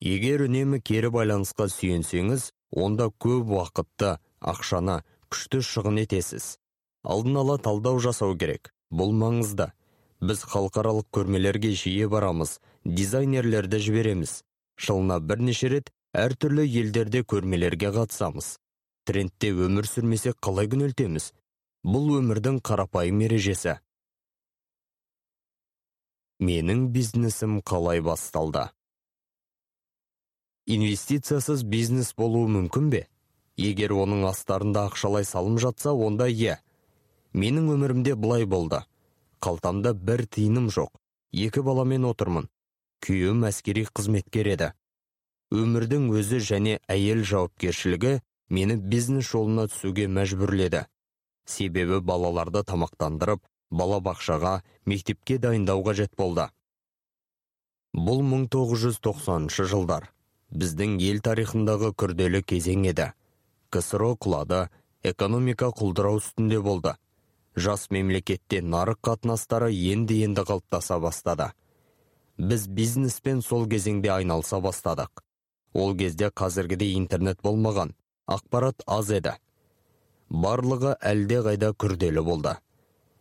S2: Егер үнемі кері байланысқа сүйенсеңіз онда көп уақытты ақшаны күшті шығын етесіз. Алдын ала талдау жасау керек. Бұл маңызды. Біз халықаралық көрмелерге жиі барамыз дизайнерлерді жібереміз. Жылына бірнеше рет әртүрлі елдерде көрмелерге қатысамыз. Трендте өмір сүрмесе қалай күнелтеміз? Бұл өмірдің қарапайым ережесі. Менің бизнесім қалай басталды? Инвестициясыз бизнес болуы мүмкін бе? Егер оның астарында ақшалай салым жатса онда иә. Менің өмірімде былай болды. Қалтамда бір тиыным жоқ. Екі баламен отырмын. Күйеуім әскери қызметкер еді. Өмірдің өзі және әйел жауапкершілігі мені бизнес жолына түсуге мәжбүрледі. Себебі балаларды тамақтандырып балабақшаға мектепке дайындау қажет болды. Бұл 1990 жылдар. Біздің ел тарихындағы күрделі кезең еді. Ксро құлады экономика құлдырау үстінде болды. Жас мемлекетте нарық қатынастары енді енді қалыптаса бастады. Біз бизнеспен сол кезеңде айналыса бастадық. Ол кезде қазіргідей интернет болмаған. Ақпарат аз еді. Барлығы әлде қайда күрделі болды.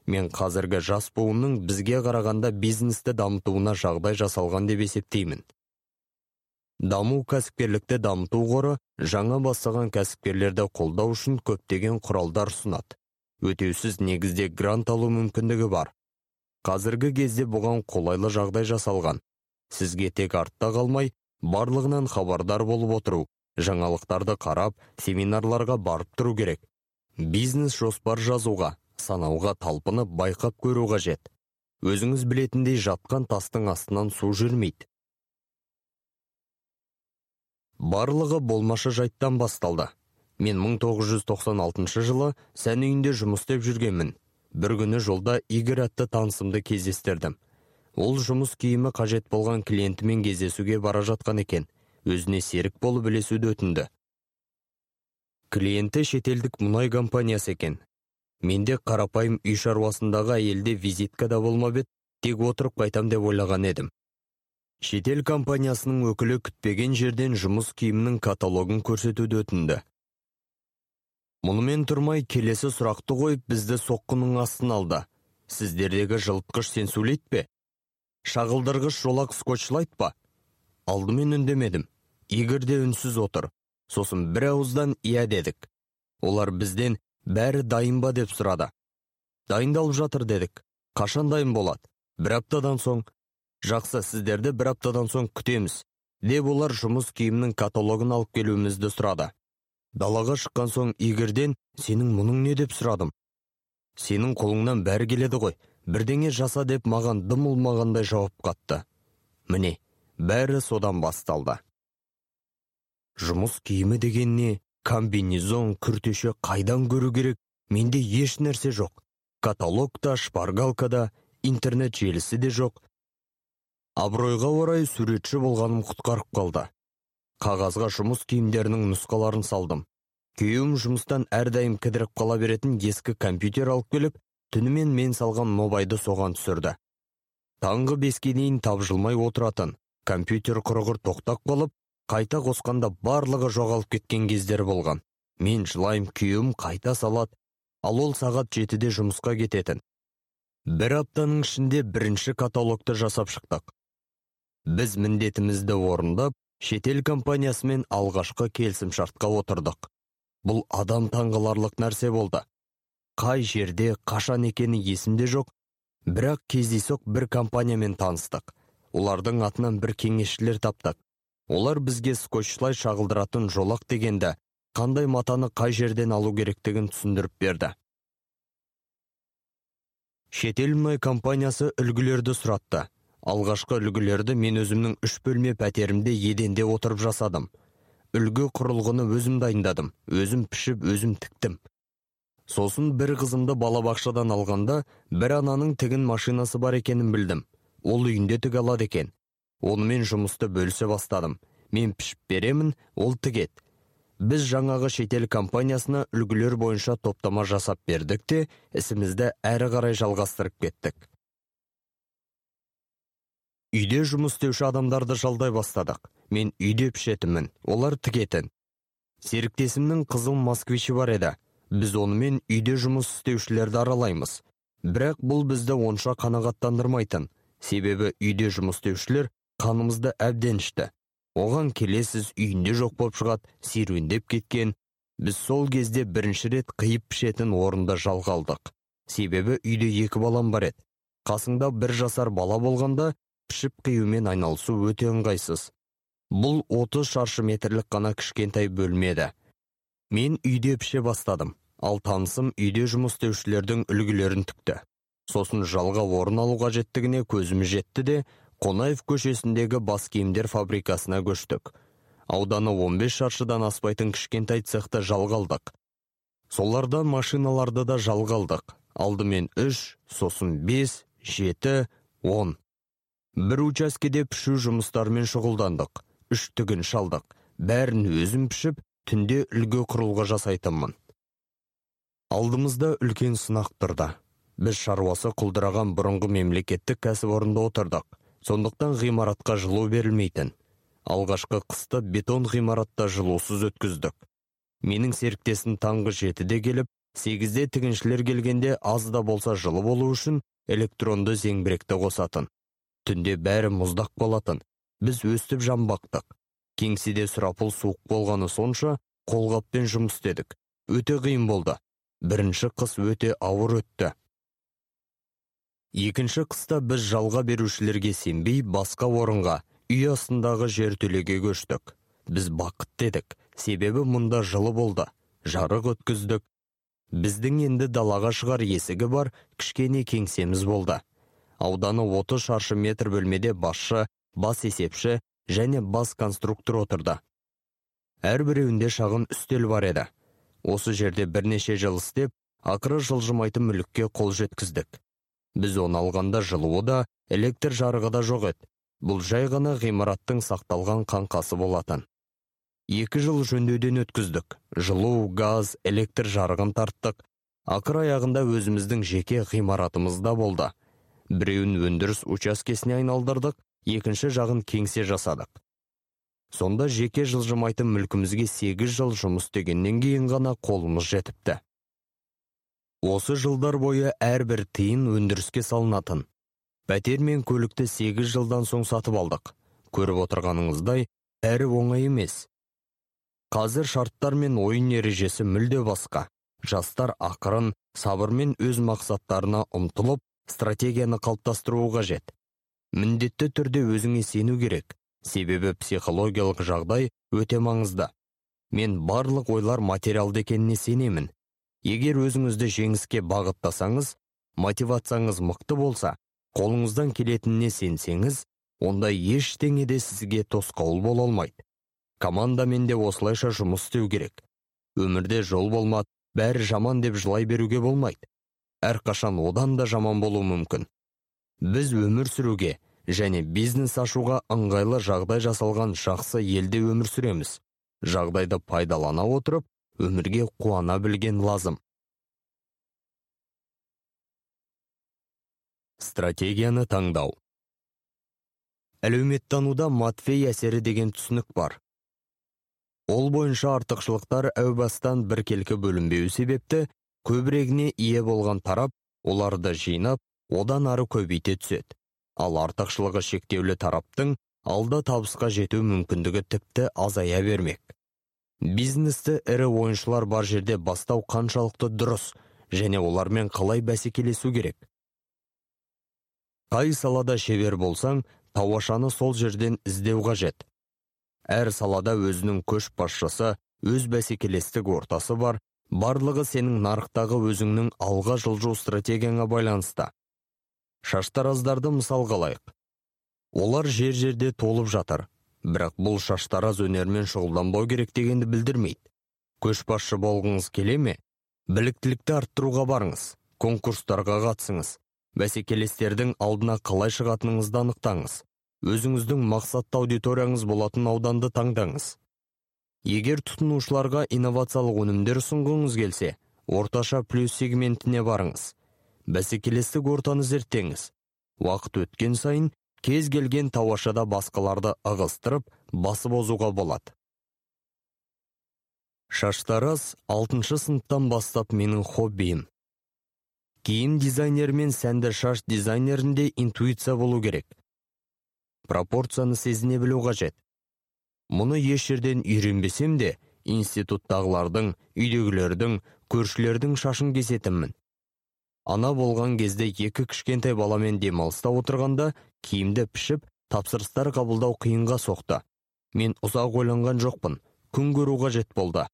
S2: Мен қазіргі жас буынның бізге қарағанда бизнесті дамытуына жағдай жасалған деп есептеймін. Даму кәсіпкерлікті дамыту қоры жаңа бастаған кәсіпкерлерді қолдау үшін көптеген құралдар ұсынады. Өтеусіз негізде грант алу мүмкіндігі бар. Қазіргі кезде бұған қолайлы жағдай жасалған. Сізге тек артта қалмай барлығынан хабардар болып отыру жаңалықтарды қарап семинарларға барып тұру керек. Бизнес жоспар жазуға санауға талпынып байқап көру қажет. Өзіңіз білетіндей жатқан тастың астынан су жүрмейді. Барлығы болмашы жайттан басталды. Мен 1996 жылы сән үйінде жұмыс істеп жүргенмін. Бір күні жолда игорь атты танысымды кездестірдім. Ол жұмыс киімі қажет болған клиентімен кездесуге бара жатқан екен. Өзіне серік болып ілесуді өтінді. Клиенті шетелдік мұнай компаниясы екен. Менде қарапайым үй шаруасындағы әйелде визитка да болмап еді тек отырып қайтам деп ойлаған едім. Шетел компаниясының өкілі күтпеген жерден жұмыс киімінің каталогын көрсетуді өтінді. Мұнымен тұрмай келесі сұрақты қойып бізді соққының астына алды. Сіздердегі жылытқыш сенсулит пе? Шағылдырғыш жолақ скотчлайт па? Алдымен үндемедім игорь де үнсіз отыр. Сосын бір ауыздан иә дедік. Олар бізден бәрі дайын ба? деп сұрады. Дайындалып жатыр дедік. Қашан дайын болады бір аптадан соң жақсы сіздерді бір аптадан соң күтеміз деп олар жұмыс киімінің каталогын алып келуімізді сұрады. Далаға шыққан соң игорьден сенің мұның не? деп сұрадым сенің қолыңнан бәрі келеді ғой. Бірдеңе жаса деп маған дым ұлмағандай жауап қатты. Міне бәрі содан басталды. Жұмыс киімі деген не комбинезон күртеше қайдан көру керек? Менде еш нәрсе жоқ. Каталог та шпаргалка да интернет желісі де жоқ. Абыройға орай суретші болғаным құтқарып қалды. Қағазға жұмыс киімдерінің нұсқаларын салдым. Күйеуім жұмыстан әрдайым кідіріп қала беретін ескі компьютер алып келіп түнімен мен салған нобайды соған түсірді. Таңғы беске дейін тапжылмай отыратын. Компьютер құрығыр тоқтап қалып қайта қосқанда барлығы жоғалып кеткен кездер болған. Мен жылайым күйеуім қайта салады ал ол сағат жетіде жұмысқа кететін. Бір аптаның ішінде бірінші каталогты жасап шықтық. Біз міндетімізді орындап шетел компаниясымен алғашқы келісімшартқа отырдық. Бұл адам таңғаларлық нәрсе болды. Қай жерде қашан екені есімде жоқ бірақ кездейсоқ бір компаниямен таныстық. Олардың атынан бір кеңесшілер таптық олар бізге скотчлай шағылдыратын жолақ дегенді қандай матаны қай жерден алу керектігін түсіндіріп берді. Шетел мұнай компаниясы үлгілерді сұратты. Алғашқы үлгілерді мен өзімнің үш бөлме пәтерімде еденде отырып жасадым. Үлгі құрылғыны өзім дайындадым өзім пішіп өзім тіктім. Сосын бір қызымды балабақшадан алғанда бір ананың тігін машинасы бар екенін білдім. Ол үйінде тіге алады екен. Онымен жұмысты бөлісе бастадым. Мен пішіп беремін ол тігет. біз жаңағы шетел компаниясына үлгілер бойынша топтама жасап бердік те ісімізді әрі қарай жалғастырып кеттік. Үйде жұмыс істеуші адамдарды жалдай бастадық. Мен үйде пішетінмін олар тігетін. Серіктесімнің қызыл москвичі бар еді. Біз онымен үйде жұмыс істеушілерді аралаймыз. Бірақ бұл бізді онша қанағаттандырмайтын. Себебі үйде жұмыс істеушілер қанымызды әбден ішті. Оған келесіз үйінде жоқ болып шығады серуендеп кеткен. Біз сол кезде бірінші рет қиып пішетін орында жалға алдық. Себебі үйде екі балам бар еді. Қасыңда бір жасар бала болғанда пішіп қиюмен айналысу өте ыңғайсыз. Бұл 30 шаршы метрлік қана кішкентай бөлмеді. Мен үйде піше бастадым. Ал танысым үйде жұмыс істеушілердің үлгілерін тікті. Сосын жалға орын алу қажеттігіне көзіміз жетті де қонаев көшесіндегі бас киімдер фабрикасына көштік. Ауданы 15 шаршыдан аспайтын кішкентай цехты жалға алдық солардан машиналарды да жалға алдық алдымен үш сосын бес жеті он. Бір учаскеде пішу жұмыстарымен шұғылдандық. Үш тігін шалдық. Бәрін өзім пішіп түнде үлгі құрылғы жасайтынмын. Алдымызда үлкен сынақ тұрды. Біз шаруасы құлдыраған бұрынғы мемлекеттік кәсіпорында отырдық. Сондықтан ғимаратқа жылу берілмейтін. Алғашқы қысты бетон ғимаратта жылусыз өткіздік. Менің серіктесім таңғы жетіде келіп сегізде тігіншілер келгенде аз да болса жылы болу үшін электронды зеңбіректі қосатын. Түнде бәрі мұздақ болатын. Біз өстіп жанбақтық кеңседе сұрапыл суық болғаны сонша қолғаппен жұмыс істедік. Өте қиын болды. Бірінші қыс өте ауыр өтті. Екінші қыста біз жалға берушілерге сенбей басқа орынға үй астындағы жертөлеге көштік. Біз бақыт дедік. Себебі мұнда жылы болды. Жарық өткіздік. Біздің енді далаға шығар есігі бар кішкене кеңсеміз болды. Ауданы 30 шаршы метр бөлмеде басшы бас есепші және бас конструктор отырды. Әрбіреуінде шағын үстел бар еді. Осы жерде бірнеше жыл істеп ақыры жылжымайтын мүлікке қол жеткіздік. Біз оны алғанда жылуы да электр жарығы да жоқ еді. Бұл жай ғана ғимараттың сақталған қаңқасы болатын. Екі жыл жөндеуден өткіздік. Жылу газ электр жарығын тарттық. Ақыр аяғында өзіміздің жеке ғимаратымызда болды. Біреуін өндіріс учаскесіне айналдырдық екінші жағын кеңсе жасадық. Сонда жеке жылжымайтын мүлкімізге сегіз жыл жұмыс істегеннен кейін ғана қолымыз жетіпті. Осы жылдар бойы әрбір тиын өндіріске салынатын. Пәтер мен көлікті сегіз жылдан соң сатып алдық. Көріп отырғаныңыздай әрі оңай емес. Қазір шарттар мен ойын ережесі мүлде басқа. Жастар ақырын сабырмен өз мақсаттарына ұмтылып стратегияны қалыптастыруы қажет. Міндетті түрде өзіңе сену керек. Себебі психологиялық жағдай өте маңызды. Мен барлық ойлар материалды екеніне сенемін. Егер өзіңізді жеңіске бағыттасаңыз мотивацияңыз мықты болса қолыңыздан келетініне сенсеңіз онда ештеңе де сізге тосқауыл бола алмайды. Командамен де осылайша жұмыс істеу керек. Өмірде жол болмады бәрі жаман деп жылай беруге болмайды. Әрқашан одан да жаман болуы мүмкін. Біз өмір сүруге және бизнес ашуға ыңғайлы жағдай жасалған жақсы елде өмір сүреміз. Жағдайды пайдалана отырып өмірге қуана білген лазым. Стратегияны таңдау. Әлеуметтануда матфей әсері деген түсінік бар. Ол бойынша артықшылықтар әу бастан біркелкі бөлінбеу себепті көбірегіне ие болған тарап оларды жинап одан ары көбейте түседі. Ал артықшылығы шектеулі тараптың алда табысқа жету мүмкіндігі тіпті азая бермек. Бизнесті ірі ойыншылар бар жерде бастау қаншалықты дұрыс және олармен қалай бәсекелесу керек? Қай салада шебер болсаң тауашаны сол жерден іздеу қажет. Әр салада өзінің көшбасшысы өз бәсекелестік ортасы бар барлығы сенің нарықтағы өзіңнің алға жылжу стратегияңа байланысты. Шаштараздарды мысалға алайық. Олар жер жерде толып жатыр бірақ бұл шаштараз өнермен шұғылданбау керек дегенді білдірмейді. Көшбасшы болғыңыз келе ме? Біліктілікті арттыруға барыңыз конкурстарға қатысыңыз бәсекелестердің алдына қалай шығатыныңызды анықтаңыз өзіңіздің мақсатты аудиторияңыз болатын ауданды таңдаңыз. Егер тұтынушыларға инновациялық өнімдер ұсынғыңыз келсе орташа плюс сегментіне барыңыз. Бәсекелестік ортаны зерттеңіз. Уақыт өткен сайын кез келген тауашада басқаларды ығыстырып басып озуға болады. Шаштараз алтыншы сыныптан бастап менің хоббиім. Киім дизайнері мен сәнді шаш дизайнерінде интуиция болу керек. Пропорцияны сезіне білу қажет. Мұны еш жерден үйренбесем де институттағылардың үйдегілердің көршілердің шашын кесетінмін. Ана болған кезде екі кішкентай баламен демалыста отырғанда киімді пішіп тапсырыстар қабылдау қиынға соқты. Мен ұзақ ойланған жоқпын. Күн көру қажет болды.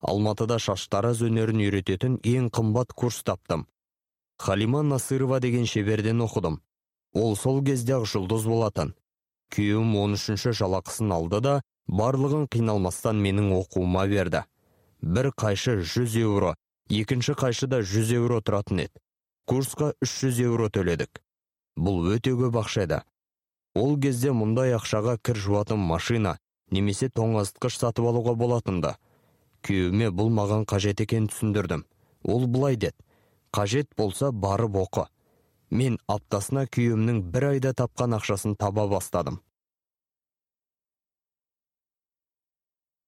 S2: Алматыда шаштараз өнерін үйрететін ең қымбат курс таптым. Халима насырова деген шеберден оқыдым. Ол сол кезде ақ жұлдыз болатын. Күйеуім он үшінші жалақысын алды да барлығын қиналмастан менің оқуыма берді. Бір қайшы 100 еуро екінші қайшы да 100 еуро тұратын еді. Курсқа 300 еуро төледік. Бұл өте көп ақша еді. Ол кезде мұндай ақшаға кір жуатын машина немесе тоңазытқыш сатып алуға болатынды. Күйеуіме бұл маған қажет екенін түсіндірдім. Ол былай деді. Қажет болса барып оқы. Мен аптасына күйеуімнің бір айда тапқан ақшасын таба бастадым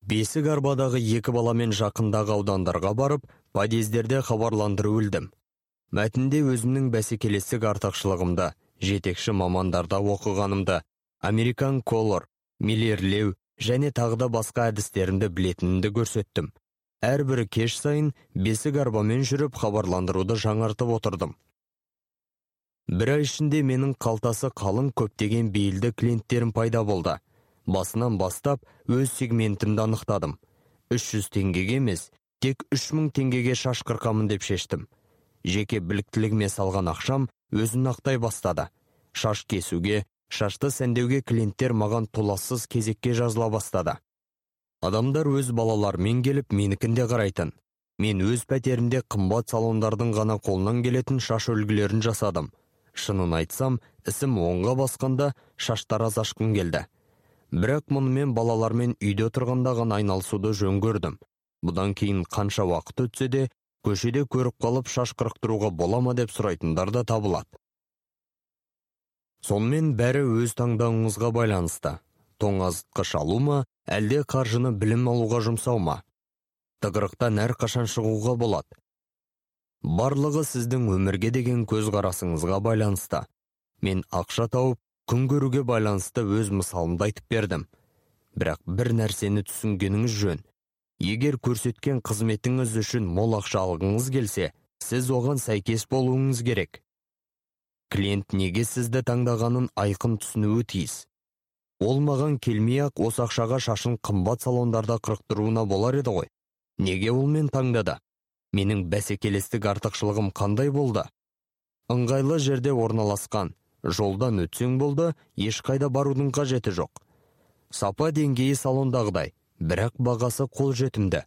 S2: бесік арбадағы екі баламен жақындағы аудандарға барып подъездерде хабарландыру ілдім. Мәтінде өзімнің бәсекелестік артықшылығымды жетекші мамандарда оқығанымды американ колор миллерлеу және тағы да басқа әдістерімді білетінімді көрсеттім. Әрбір кеш сайын бесік арбамен жүріп хабарландыруды жаңартып отырдым. Бір ай ішінде менің қалтасы қалың көптеген бейілді клиенттерім пайда болды. Басынан бастап өз сегментімді анықтадым. 300 теңгеге емес тек 3000 теңгеге шаш қырқамын деп шештім. Жеке біліктілігіме салған ақшам өзін ақтай бастады. Шаш кесуге шашты сәндеуге клиенттер маған толассыз кезекке жазыла бастады. Адамдар өз балаларымен келіп менікінде қарайтын. Мен өз пәтерімде қымбат салондардың ғана қолынан келетін шаш үлгілерін жасадым. Шынын айтсам ісім оңға басқанда шаштараз ашқым келді. Бірақ мұнымен балалармен үйде тұрғанда ғана айналысуды жөн көрдім. Бұдан кейін қанша уақыт өтсе де көшеде көріп қалып шаш қырықтыруға бола ма деп сұрайтындар да табылады. Сонымен бәрі өз таңдауыңызға байланысты. Тоңазытқыш алу ма әлде қаржыны білім алуға жұмсау ма? Тығырықтан әрқашан шығуға болады? Барлығы сіздің өмірге деген көзқарасыңызға байланысты. Мен ақша тауып күн көруге байланысты өз мысалымды айтып бердім. Бірақ бір нәрсені түсінгеніңіз жөн. Егер көрсеткен қызметіңіз үшін мол ақша алғыңыз келсе сіз оған сәйкес болуыңыз керек. Клиент неге сізді таңдағанын айқын түсінуі тиіс. Ол маған келмей ақ осы ақшаға шашын қымбат салондарда қырықтыруына болар еді ғой. Неге ол мен таңдады? Менің бәсекелестік артықшылығым қандай болды? Ыңғайлы жерде орналасқан жолдан өтсең болды ешқайда барудың қажеті жоқ. Сапа деңгейі салондағыдай. Бірақ бағасы қолжетімді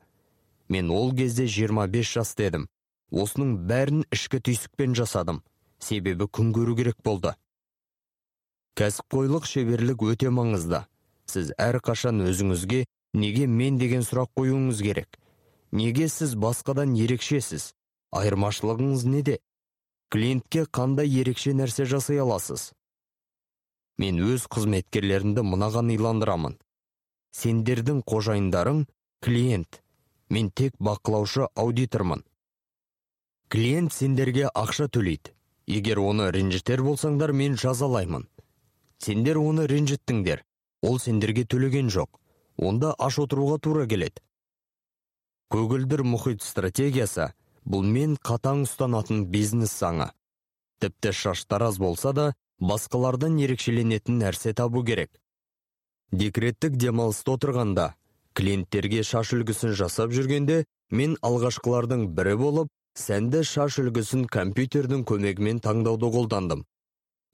S2: мен ол кезде 25 жаста едім осының бәрін ішкі түйсікпен жасадым. Себебі күн көру керек болды. Кәсіпқойлық шеберлік өте маңызды. Сіз әрқашан өзіңізге неге мен деген сұрақ қоюыңыз керек? Неге сіз басқадан ерекшесіз? Айырмашылығыңыз неде? Клиентке қандай ерекше нәрсе жасай аласыз? Мен өз қызметкерлерімді мынаған иландырамын. Сендердің қожайындарың клиент. Мен тек бақылаушы аудитормын. Клиент сендерге ақша төлейді. Егер оны ренжітер болсаңдар мен жазалаймын. Сендер оны ренжіттіңдер. Ол сендерге төлеген жоқ. Онда аш отыруға тура келеді. Көгілдір мұхит стратегиясы бұл мен қатаң ұстанатын бизнес заңы. Тіпті шаштар аз болса да басқалардан ерекшеленетін нәрсе табу керек. Декреттік демалыста отырғанда клиенттерге шаш үлгісін жасап жүргенде мен алғашқылардың бірі болып сәнді шаш үлгісін компьютердің көмегімен таңдауды қолдандым.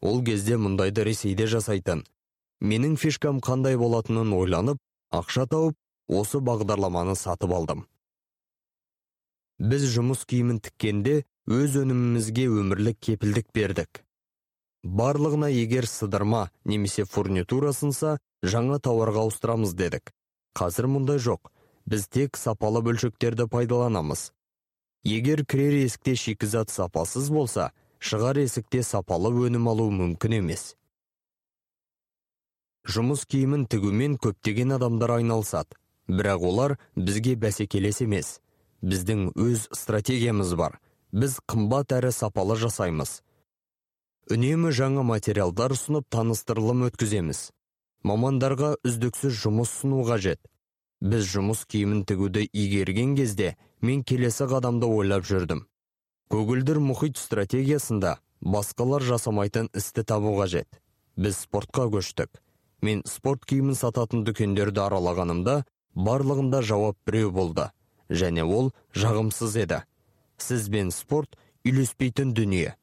S2: Ол кезде мұндайды ресейде жасайтын. Менің фишкам қандай болатынын ойланып ақша тауып осы бағдарламаны сатып алдым. Біз жұмыс киімін тіккенде өз өнімімізге өмірлік кепілдік бердік. Барлығына егер сыдырма немесе фурнитура сынса жаңа тауарға ауыстырамыз дедік. Қазір мұндай жоқ. Біз тек сапалы бөлшектерді пайдаланамыз. Егер кірер есікте шикізат сапасыз болса шығар есікте сапалы өнім алу мүмкін емес. Жұмыс киімін тігумен көптеген адамдар айналысады. Бірақ олар бізге бәсекелес емес. Біздің өз стратегиямыз бар. Біз қымбат әрі сапалы жасаймыз. Үнемі жаңа материалдар ұсынып таныстырылым өткіземіз. Мамандарға үздіксіз жұмыс ұсыну қажет. Біз жұмыс киімін тігуді игерген кезде мен келесі қадамды ойлап жүрдім. Көгілдір мұхит стратегиясында басқалар жасамайтын істі табу қажет. Біз спортқа көштік. Мен спорт киімін сататын дүкендерді аралағанымда барлығында жауап біреу болды және ол жағымсыз еді. Сіз бен спорт үйлеспейтін дүние.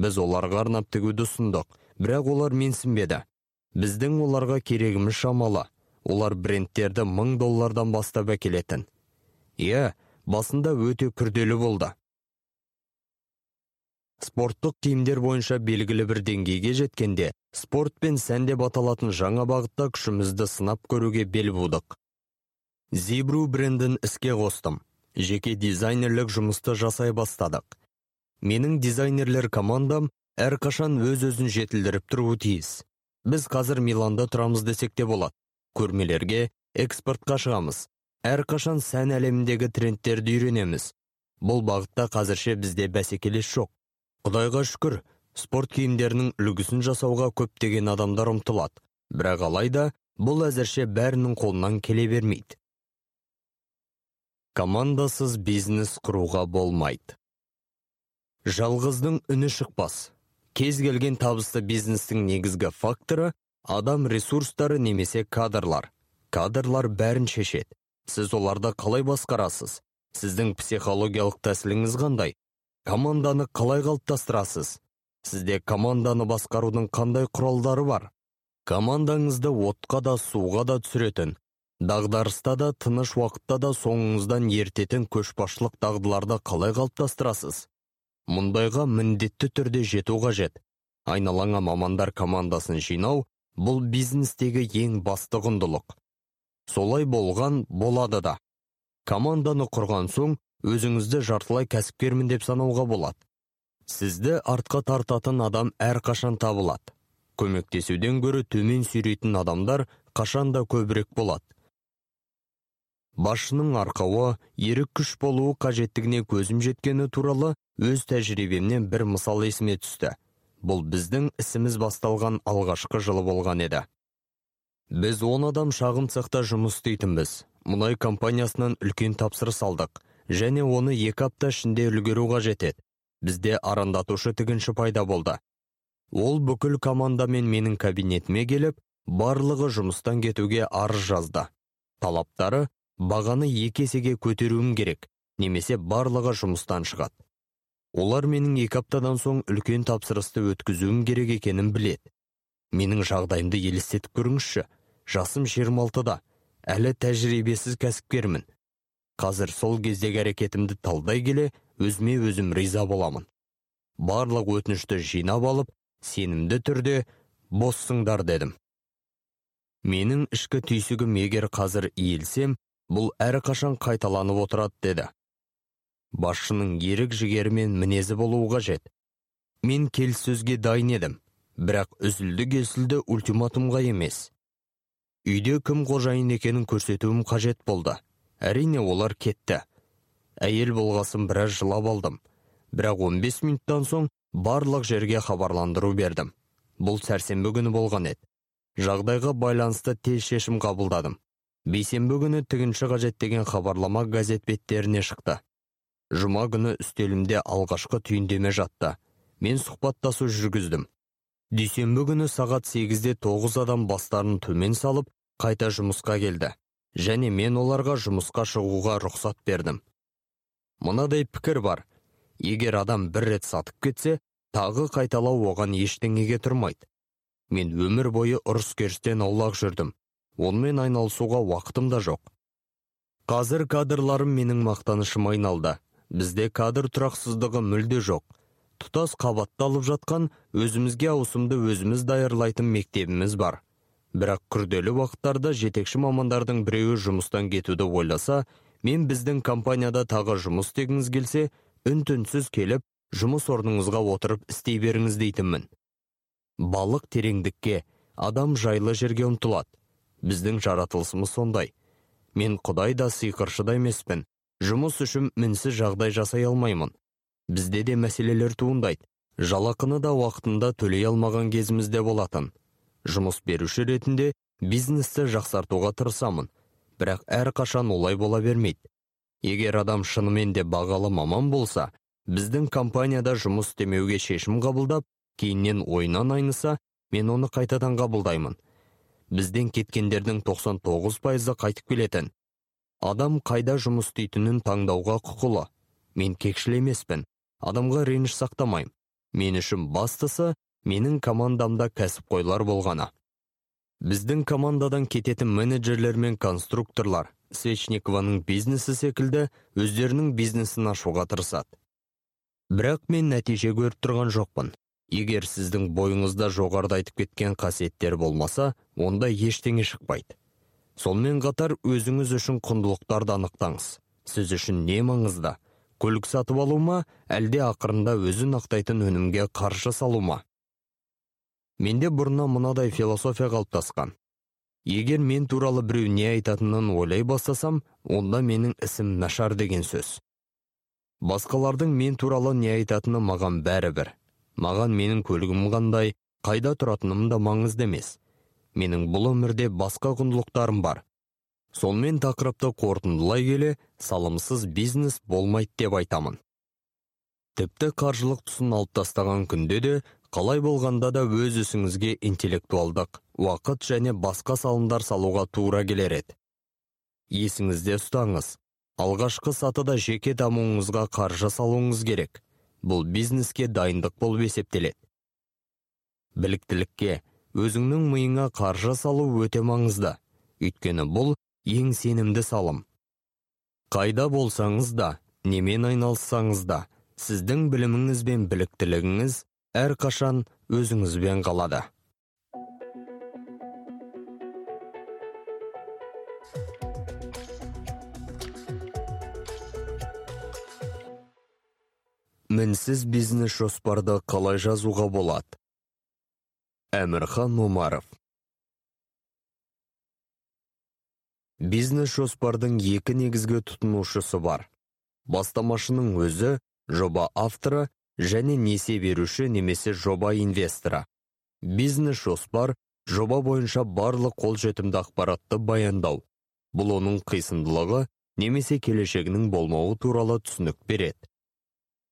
S2: Біз оларға арнап тігуді ұсындық. Бірақ олар менсінбеді. Біздің оларға керегіміз шамалы. Олар брендтерді мың доллардан бастап әкелетін. Иә басында өте күрделі болды. Спорттық киімдер бойынша белгілі бір деңгейге жеткенде спорт пен сән деп аталатын жаңа бағытта күшімізді сынап көруге бел будық. Зибру брендін іске қостым. Жеке дизайнерлік жұмысты жасай бастадық. Менің дизайнерлер командам әрқашан өз өзін жетілдіріп тұруы тиіс. Біз қазір миланда тұрамыз десек те болады. Көрмелерге экспортқа шығамыз. Әрқашан сән әлеміндегі трендтерді үйренеміз. Бұл бағытта қазірше бізде бәсекелес жоқ. Құдайға шүкір спорт киімдерінің үлгісін жасауға көптеген адамдар ұмтылады. Бірақ алайда бұл әзірше бәрінің қолынан келе бермейді. Командасыз бизнес құруға болмайды. Жалғыздың үні шықпас. Кез келген табысты бизнестің негізгі факторы адам ресурстары немесе кадрлар. Кадрлар бәрін шешеді. Сіз оларды қалай басқарасыз? Сіздің психологиялық тәсіліңіз қандай? Команданы қалай қалыптастырасыз? Сізде команданы басқарудың қандай құралдары бар? Командаңызды отқа да суға да түсіретін дағдарыста да тыныш уақытта да соңыңыздан ертетін көшбасшылық дағдыларды қалай қалыптастырасыз? Мұндайға міндетті түрде жету қажет. Айналаңа мамандар командасын жинау бұл бизнестегі ең басты құндылық. Солай болған болады да. Команданы құрған соң өзіңізді жартылай кәсіпкермін деп санауға болады. Сізді артқа тартатын адам әрқашан табылады. Көмектесуден гөрі төмен сүйрейтін адамдар қашанда көбірек болады. Басшының арқауы ерік күш болуы қажеттігіне көзім жеткені туралы өз тәжірибемнен бір мысал есіме түсті. Бұл біздің ісіміз басталған алғашқы жылы болған еді. Біз он адам шағын цехта жұмыс істейтінбіз. Мұнай компаниясынан үлкен тапсырыс алдық. Және оны екі апта ішінде үлгеру қажет еді. Бізде арандатушы тігінші пайда болды. Ол бүкіл командамен менің кабинетіме келіп барлығы жұмыстан кетуге арыз жазды. Талаптары бағаны екі есеге көтеруім керек немесе барлығы жұмыстан шығады. Олар менің екі аптадан соң үлкен тапсырысты өткізуім керек екенін білет. менің жағдайымды елестетіп көріңізші жасым 26-да әлі тәжірибесіз кәсіпкермін. Қазір сол кездегі әрекетімді талдай келе өзіме өзім риза боламын. Барлық өтінішті жинап алып сенімді түрде боссыңдар дедім. Менің ішкі түйсігім егер қазір иілсем бұл әрқашан қайталанып отырады деді. Басшының ерік жігері мен мінезі болуы қажет. Мен келіссөзге дайын едім бірақ үзілді кесілді ультиматумға емес. Үйде кім қожайын екенін көрсетуім қажет болды. Әрине олар кетті. Әйел болғасын біраз жылап алдым бірақ 15 минуттан соң барлық жерге хабарландыру бердім. Бұл сәрсенбі күні болған еді. Жағдайға байланысты тез шешім қабылдадым. Бейсенбі күні тігінші қажет деген хабарлама газет беттеріне шықты. Жұма күні үстелімде алғашқы түйіндеме жатты. Мен сұхбаттасу жүргіздім. Дүйсенбі күні сағат сегізде тоғыз адам бастарын төмен салып қайта жұмысқа келді. Және мен оларға жұмысқа шығуға рұқсат бердім. Мынадай пікір бар. Егер адам бір рет сатып кетсе тағы қайталау оған ештеңеге тұрмайды. Мен өмір бойы ұрыс керістен аулақ жүрдім. Онымен айналысуға уақытым да жоқ. Қазір кадрларым менің мақтанышыма айналды. Бізде кадр тұрақсыздығы мүлде жоқ. Тұтас қабатталып жатқан өзімізге ауысымды өзіміз даярлайтын мектебіміз бар. Бірақ күрделі уақыттарда жетекші мамандардың біреуі жұмыстан кетуді ойласа мен біздің компанияда тағы жұмыс істегіңіз келсе үн түнсіз келіп жұмыс орныңызға отырып істей беріңіз дейтінмін. Балық тереңдікке адам жайлы жерге ұмтылады. Біздің жаратылысымыз сондай. Мен құдай да сиқыршы да емеспін. Жұмыс үшін мінсіз жағдай жасай алмаймын. Бізде де мәселелер туындайды. Жалақыны да уақытында төлей алмаған кезімізде болатын. Жұмыс беруші ретінде бизнесті жақсартуға тырысамын. Бірақ әрқашан олай бола бермейді. Егер адам шынымен де бағалы маман болса біздің компанияда жұмыс істемеуге шешім қабылдап кейіннен ойынан айныса мен оны қайтадан қабылдаймын. Бізден кеткендердің 99 пайызы қайтып келетін. Адам қайда жұмыс істейтінін таңдауға құқылы. Мен кекшіл емеспін. Адамға реніш сақтамаймын. Мен үшін бастысы менің командамда кәсіпқойлар болғаны. Біздің командадан кететін менеджерлер мен конструкторлар свечникованың бизнесі секілді өздерінің бизнесін ашуға тырысады. Бірақ мен нәтиже көріп тұрған жоқпын. Егер сіздің бойыңызда жоғарыда айтып кеткен қасиеттер болмаса онда ештеңе шықпайды. Сонымен қатар өзіңіз үшін құндылықтарды анықтаңыз. Сіз үшін не маңызды? Көлік сатып алу ма әлде ақырында өзін ақтайтын өнімге қаржы салу ма? Менде бұрыннан мынадай философия қалыптасқан. Егер мен туралы біреу не айтатынын ойлай бастасам онда менің ісім нашар деген сөз. Басқалардың мен туралы не айтатыны маған бәрібір. Маған менің көлігім қандай қайда тұратыным да маңызды емес. Менің бұл өмірде басқа құндылықтарым бар. Сонымен тақырыпты қорытындылай келе салымсыз бизнес болмайды деп айтамын. Тіпті қаржылық тұсын алып тастаған күнде де қалай болғанда да өз ісіңізге интеллектуалдық уақыт және басқа салымдар салуға тура келер еді. Есіңізде ұстаңыз алғашқы сатыда жеке дамуыңызға қаржы салуыңыз керек. Бұл бизнеске дайындық болып есептеледі. Біліктілікке өзіңнің миыңа қаржы салу өте маңызды. Өйткені бұл ең сенімді салым. Қайда болсаңыз да немен айналыссаңыз да сіздің біліміңіз бен біліктілігіңіз әрқашан өзіңізбен қалады. Мінсіз бизнес жоспарды қалай жазуға болады? Әмірхан омаров. Бизнес жоспардың екі негізгі тұтынушысы бар. Бастамашының өзі жоба авторы және несие беруші немесе жоба инвесторы. Бизнес жоспар жоба бойынша барлық қолжетімді ақпаратты баяндау. Бұл оның қисындылығы немесе келешегінің болмауы туралы түсінік береді.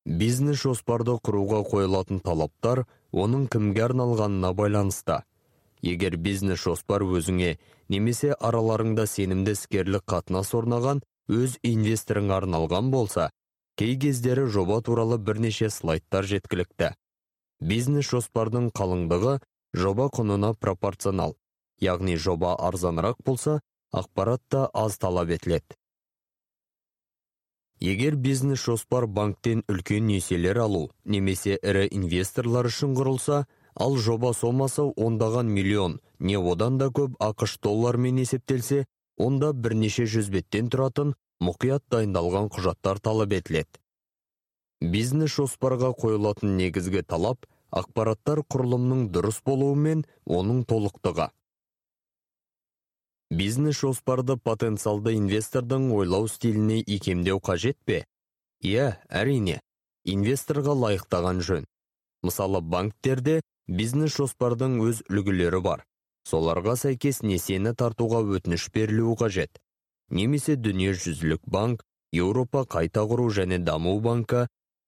S2: Бизнес жоспарды құруға қойылатын талаптар оның кімге арналғанына байланысты. Егер бизнес жоспар өзіңе немесе араларыңда сенімді іскерлік қатынас орнаған өз инвесторыңа арналған болса кей кездері жоба туралы бірнеше слайдтар жеткілікті. Бизнес жоспардың қалыңдығы жоба құнына пропорционал яғни жоба арзанырақ болса ақпарат та аз талап етіледі. Егер бизнес жоспар банктен үлкен несиелер алу немесе ірі инвесторлар үшін құрылса ал жоба сомасы ондаған миллион не одан да көп ақш долларымен есептелсе онда бірнеше жүз беттен тұратын мұқият дайындалған құжаттар талап етіледі. Бизнес жоспарға қойылатын негізгі талап ақпараттар құрылымның дұрыс болуы мен оның толықтығы. Бизнес жоспарды потенциалды инвестордың ойлау стиліне икемдеу қажет пе? Иә әрине. Инвесторға лайықтаған жөн. Мысалы банктерде бизнес жоспардың өз үлгілері бар. Соларға сәйкес несиені тартуға өтініш берілуі қажет. Немесе дүниежүзілік банк еуропа қайта құру және даму банкі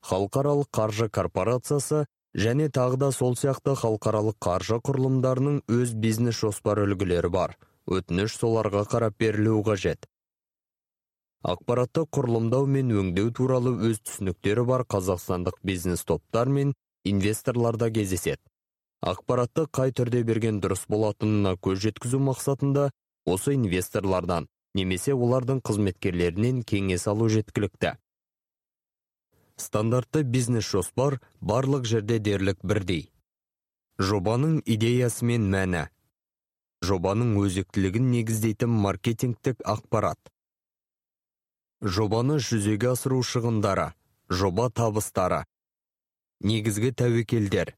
S2: халықаралық қаржы корпорациясы және тағы да сол сияқты халықаралық қаржы құрылымдарының өз бизнес жоспар үлгілері бар. Өтініш соларға қарап берілуі қажет. Ақпаратты құрылымдау мен өңдеу туралы өз түсініктері бар қазақстандық бизнес топтар мен инвесторларда кездеседі. Ақпаратты қай түрде берген дұрыс болатынына көз жеткізу мақсатында осы инвесторлардан немесе олардың қызметкерлерінен кеңес алу жеткілікті. Стандартты бизнес жоспар барлық жерде дерлік бірдей. Жобаның идеясы мен мәні. Жобаның өзектілігін негіздейтін маркетингтік ақпарат. Жобаны жүзеге асыру шығындары жоба табыстары негізгі тәуекелдер.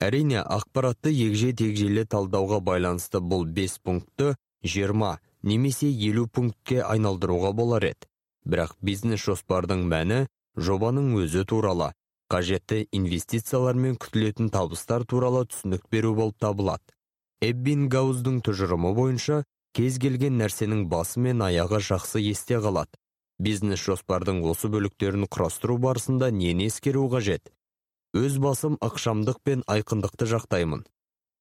S2: Әрине ақпаратты егже тегжейлі талдауға байланысты бұл 5 пунктті 20 немесе 50 пунктке айналдыруға болар еді. Бірақ бизнес жоспардың мәні жобаның өзі туралы қажетті инвестициялар мен күтілетін табыстар туралы түсінік беру болып табылады. Эббингауздың тұжырымы бойынша кез келген нәрсенің басы мен аяғы жақсы есте қалады. Бизнес жоспардың осы бөліктерін құрастыру барысында нені ескеру қажет? Өз басым ықшамдық пен айқындықты жақтаймын.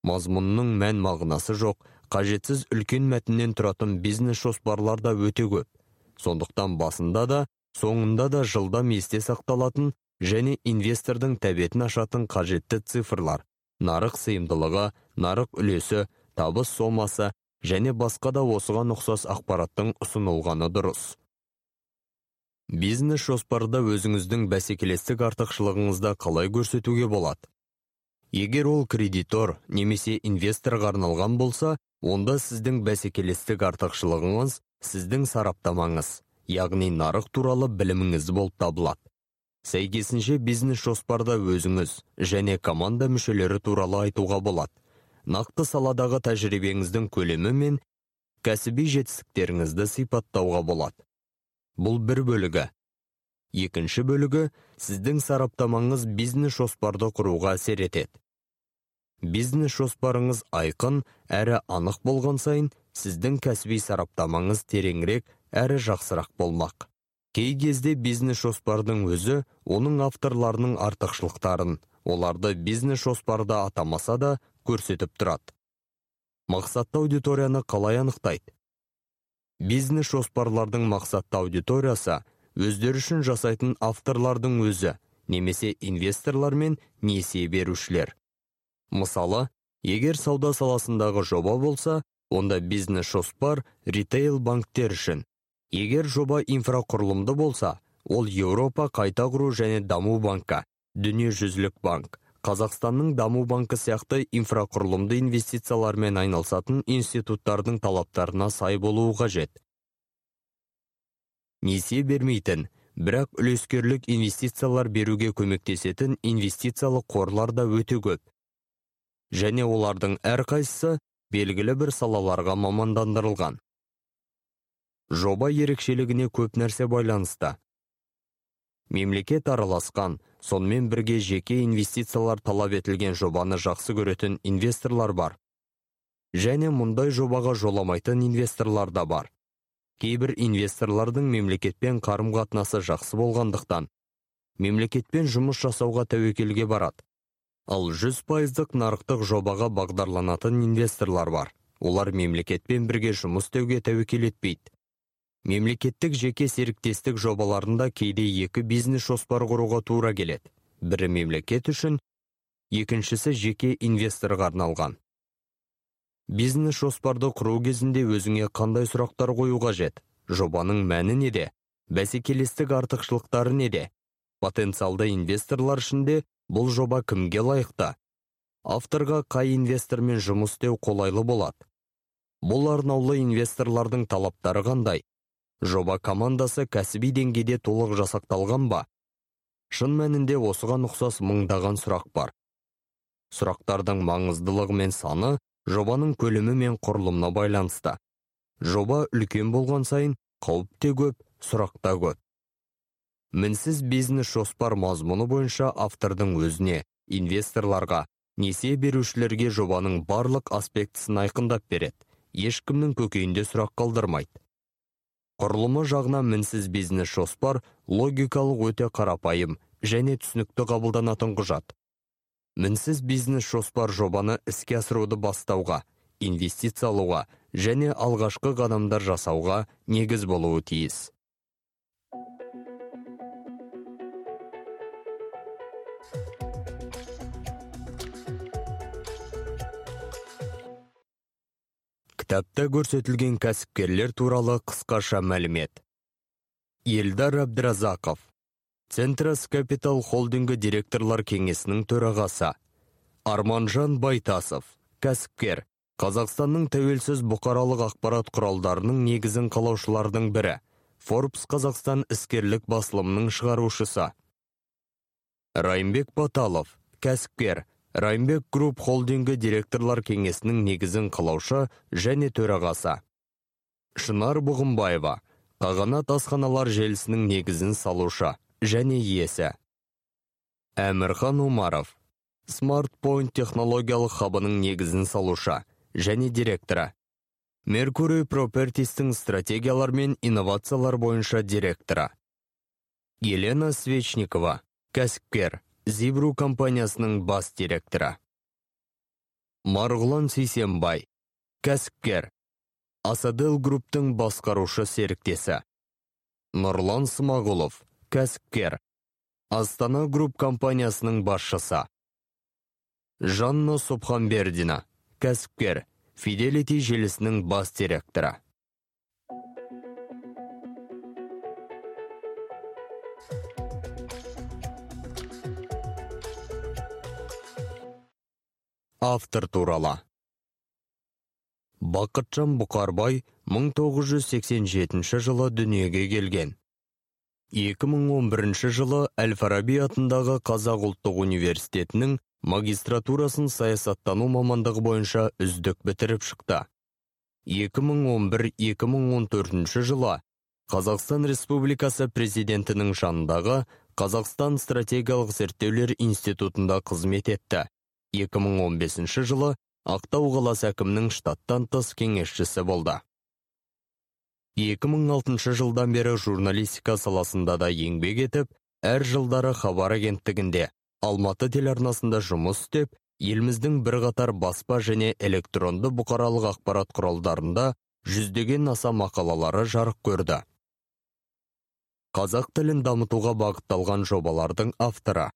S2: Мазмұнның мән мағынасы жоқ қажетсіз үлкен мәтіннен тұратын бизнес жоспарлар да өте көп. Сондықтан басында да соңында да жылдам есте сақталатын және инвестордың тәбетін ашатын қажетті цифрлар. Нарық сыйымдылығы нарық үлесі табыс сомасы және басқа да осыған ұқсас ақпараттың ұсынылғаны дұрыс. Бизнес жоспарда өзіңіздің бәсекелестік артықшылығыңызды қалай көрсетуге болады? Егер ол кредитор немесе инвесторға арналған болса онда сіздің бәсекелестік артықшылығыңыз сіздің сараптамаңыз яғни нарық туралы біліміңіз болып табылады. Сәйкесінше бизнес жоспарда өзіңіз және команда мүшелері туралы айтуға болады. Нақты саладағы тәжірибеңіздің көлемі мен кәсіби жетістіктеріңізді сипаттауға болады. Бұл бір бөлігі. Екінші бөлігі сіздің сараптамаңыз бизнес жоспарды құруға әсер етеді. Бизнес жоспарыңыз айқын әрі анық болған сайын сіздің кәсіби сараптамаңыз тереңірек әрі жақсырақ болмақ. Кей кезде бизнес жоспардың өзі оның авторларының артықшылықтарын оларды бизнес жоспарда атамаса да көрсетіп тұрады. Мақсатты аудиторияны қалай анықтайды? Бизнес жоспарлардың мақсатты аудиториясы өздері үшін жасайтын авторлардың өзі немесе инвесторлар мен несие берушілер. Мысалы егер сауда саласындағы жоба болса онда бизнес жоспар ритейл банктер үшін егер жоба инфрақұрылымды болса ол еуропа қайта құру және даму банкі дүниежүзілік банк. Қазақстанның даму банкі сияқты инфрақұрылымды инвестициялармен айналысатын институттардың талаптарына сай болуы қажет. Несие бермейтін бірақ үлескерлік инвестициялар беруге көмектесетін инвестициялық қорлар да өте көп. Және олардың әрқайсысы белгілі бір салаларға мамандандырылған. Жоба ерекшелігіне көп нәрсе байланысты. Мемлекет араласқан сонымен бірге жеке инвестициялар талап етілген жобаны жақсы көретін инвесторлар бар. Және мұндай жобаға жоламайтын инвесторлар да бар. Кейбір инвесторлардың мемлекетпен қарым қатынасы жақсы болғандықтан мемлекетпен жұмыс жасауға тәуекелге барады. Ал 100 пайыздық нарықтық жобаға бағдарланатын инвесторлар бар. Олар мемлекетпен бірге жұмыс істеуге тәуекел етпейді. Мемлекеттік жеке серіктестік жобаларында кейде екі бизнес жоспар құруға тура келеді. Бірі мемлекет үшін екіншісі жеке инвесторға арналған. Бизнес жоспарды құру кезінде өзіңе қандай сұрақтар қою қажет? Жобаның мәні неде? Бәсекелестік артықшылықтары неде? Потенциалды инвесторлар ішінде бұл жоба кімге лайықты? Авторға қай инвестормен жұмыс істеу қолайлы болады? Бұл арнаулы инвесторлардың талаптары қандай? Жоба командасы кәсіби деңгейде толық жасақталған ба? Шын мәнінде осыған ұқсас мыңдаған сұрақ бар. Сұрақтардың маңыздылығы мен саны жобаның көлемі мен құрылымына байланысты. Жоба үлкен болған сайын қауіп те көп сұрақ та көп. Мінсіз бизнес жоспар мазмұны бойынша автордың өзіне инвесторларға несие берушілерге жобаның барлық аспектісін айқындап береді. Ешкімнің көкейінде сұрақ қалдырмайды. Құрылымы жағына мінсіз бизнес жоспар логикалық өте қарапайым және түсінікті қабылданатын құжат. Мінсіз бизнес жоспар жобаны іске асыруды бастауға инвестиция алуға және алғашқы қадамдар жасауға негіз болуы тиіс. Кітапта көрсетілген кәсіпкерлер туралы қысқаша мәлімет елдар әбдіразақов Центрас Капитал холдингі директорлар кеңесінің төрағасы. Арманжан Байтасов, кәсіпкер, Қазақстанның тәуелсіз бұқаралық ақпарат құралдарының негізін қалаушылардың бірі. Forbes Қазақстан іскерлік басылымының шығарушысы. Райымбек Баталов, кәсіпкер, Райымбек Групп холдингі директорлар кеңесінің негізін қалаушы және төрағасы. Шынар Бұғымбаева, Қағанат асханалар желісінің негізін салушы және иесі. Әмірхан умаров смартпойнт технологиялық хабының негізін салушы және директоры. Меркурий пропертистің стратегиялар мен инновациялар бойынша директоры. Елена свечникова кәсіпкер. Зибру компаниясының бас директоры. Марғұлан сейсенбай кәсіпкер. Асадел групптың басқарушы серіктесі. Нұрлан смағұлов кәсіпкер. Астана групп компаниясының басшысы. Жанна субханбердина кәсіпкер. Фиделити желісінің бас директоры. Автор туралы бақытжан бұқарбай 1987 жылы дүниеге келген 2011 жылы Әл-Фараби атындағы Қазақ ұлттық университетінің магистратурасын саясаттану мамандығы бойынша үздік бітіріп шықты. 2011-2014 жылы Қазақстан Республикасы президентінің жанындағы Қазақстан стратегиялық зерттеулер институтында қызмет етті. 2015 жылы Ақтау қаласы әкімінің штаттан тыс кеңесшісі болды. 2006 жылдан бері журналистика саласында да еңбек етіп, әр жылдары хабар агенттігінде, Алматы телеарнасында жұмыс істеп, еліміздің бірқатар баспа және электронды бұқаралық ақпарат құралдарында жүздеген аса мақалалары жарық көрді. Қазақ тілін дамытуға бағытталған жобалардың авторы.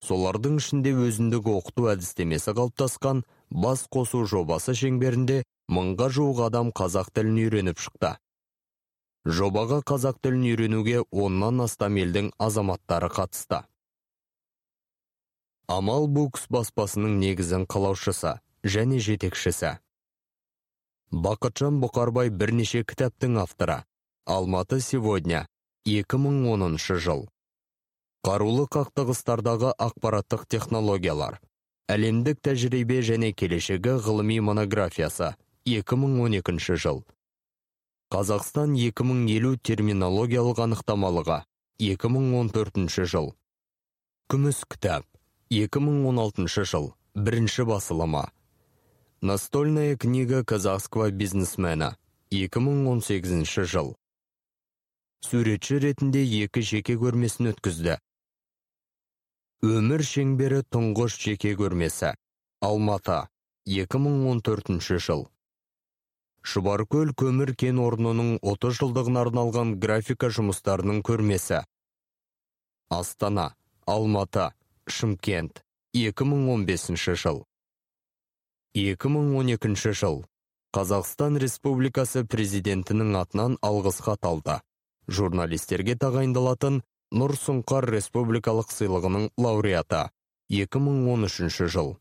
S2: Солардың ішінде өзіндік оқыту әдістемесі қалыптасқан бас қосу жобасы шеңберінде мыңға жуық адам қазақ тілін үйреніп шықты. Жобаға қазақ тілін үйренуге оннан астам елдің азаматтары қатысты. Амал букс баспасының негізін қалаушысы және жетекшісі. Бақытжан бұқарбай бірнеше кітаптың авторы. Алматы сегодня 2010 жыл. Қарулы қақтығыстардағы ақпараттық технологиялар әлемдік тәжірибе және келешегі ғылыми монографиясы 2012 жыл. Қазақстан 2050 терминологиялық анықтамалығы 2014 жыл. Күміс кітап 2016 жыл бірінші басылымы. Настольная книга казахского бизнесмена 2018 жыл. Суретші ретінде екі жеке көрмесін өткізді. Өмір шеңбері тұңғыш жеке көрмесі. Алматы 2014 жыл. Шұбаркөл көмір кен орнының 30 жылдығына арналған графика жұмыстарының көрмесі. Астана алматы шымкент 2015 жыл. 2012 жыл. Қазақстан Республикасы президентінің атынан алғыс хат алды. Журналистерге тағайындалатын Нұр Сұңқар Республикалық сыйлығының лауреаты. 2013 жыл.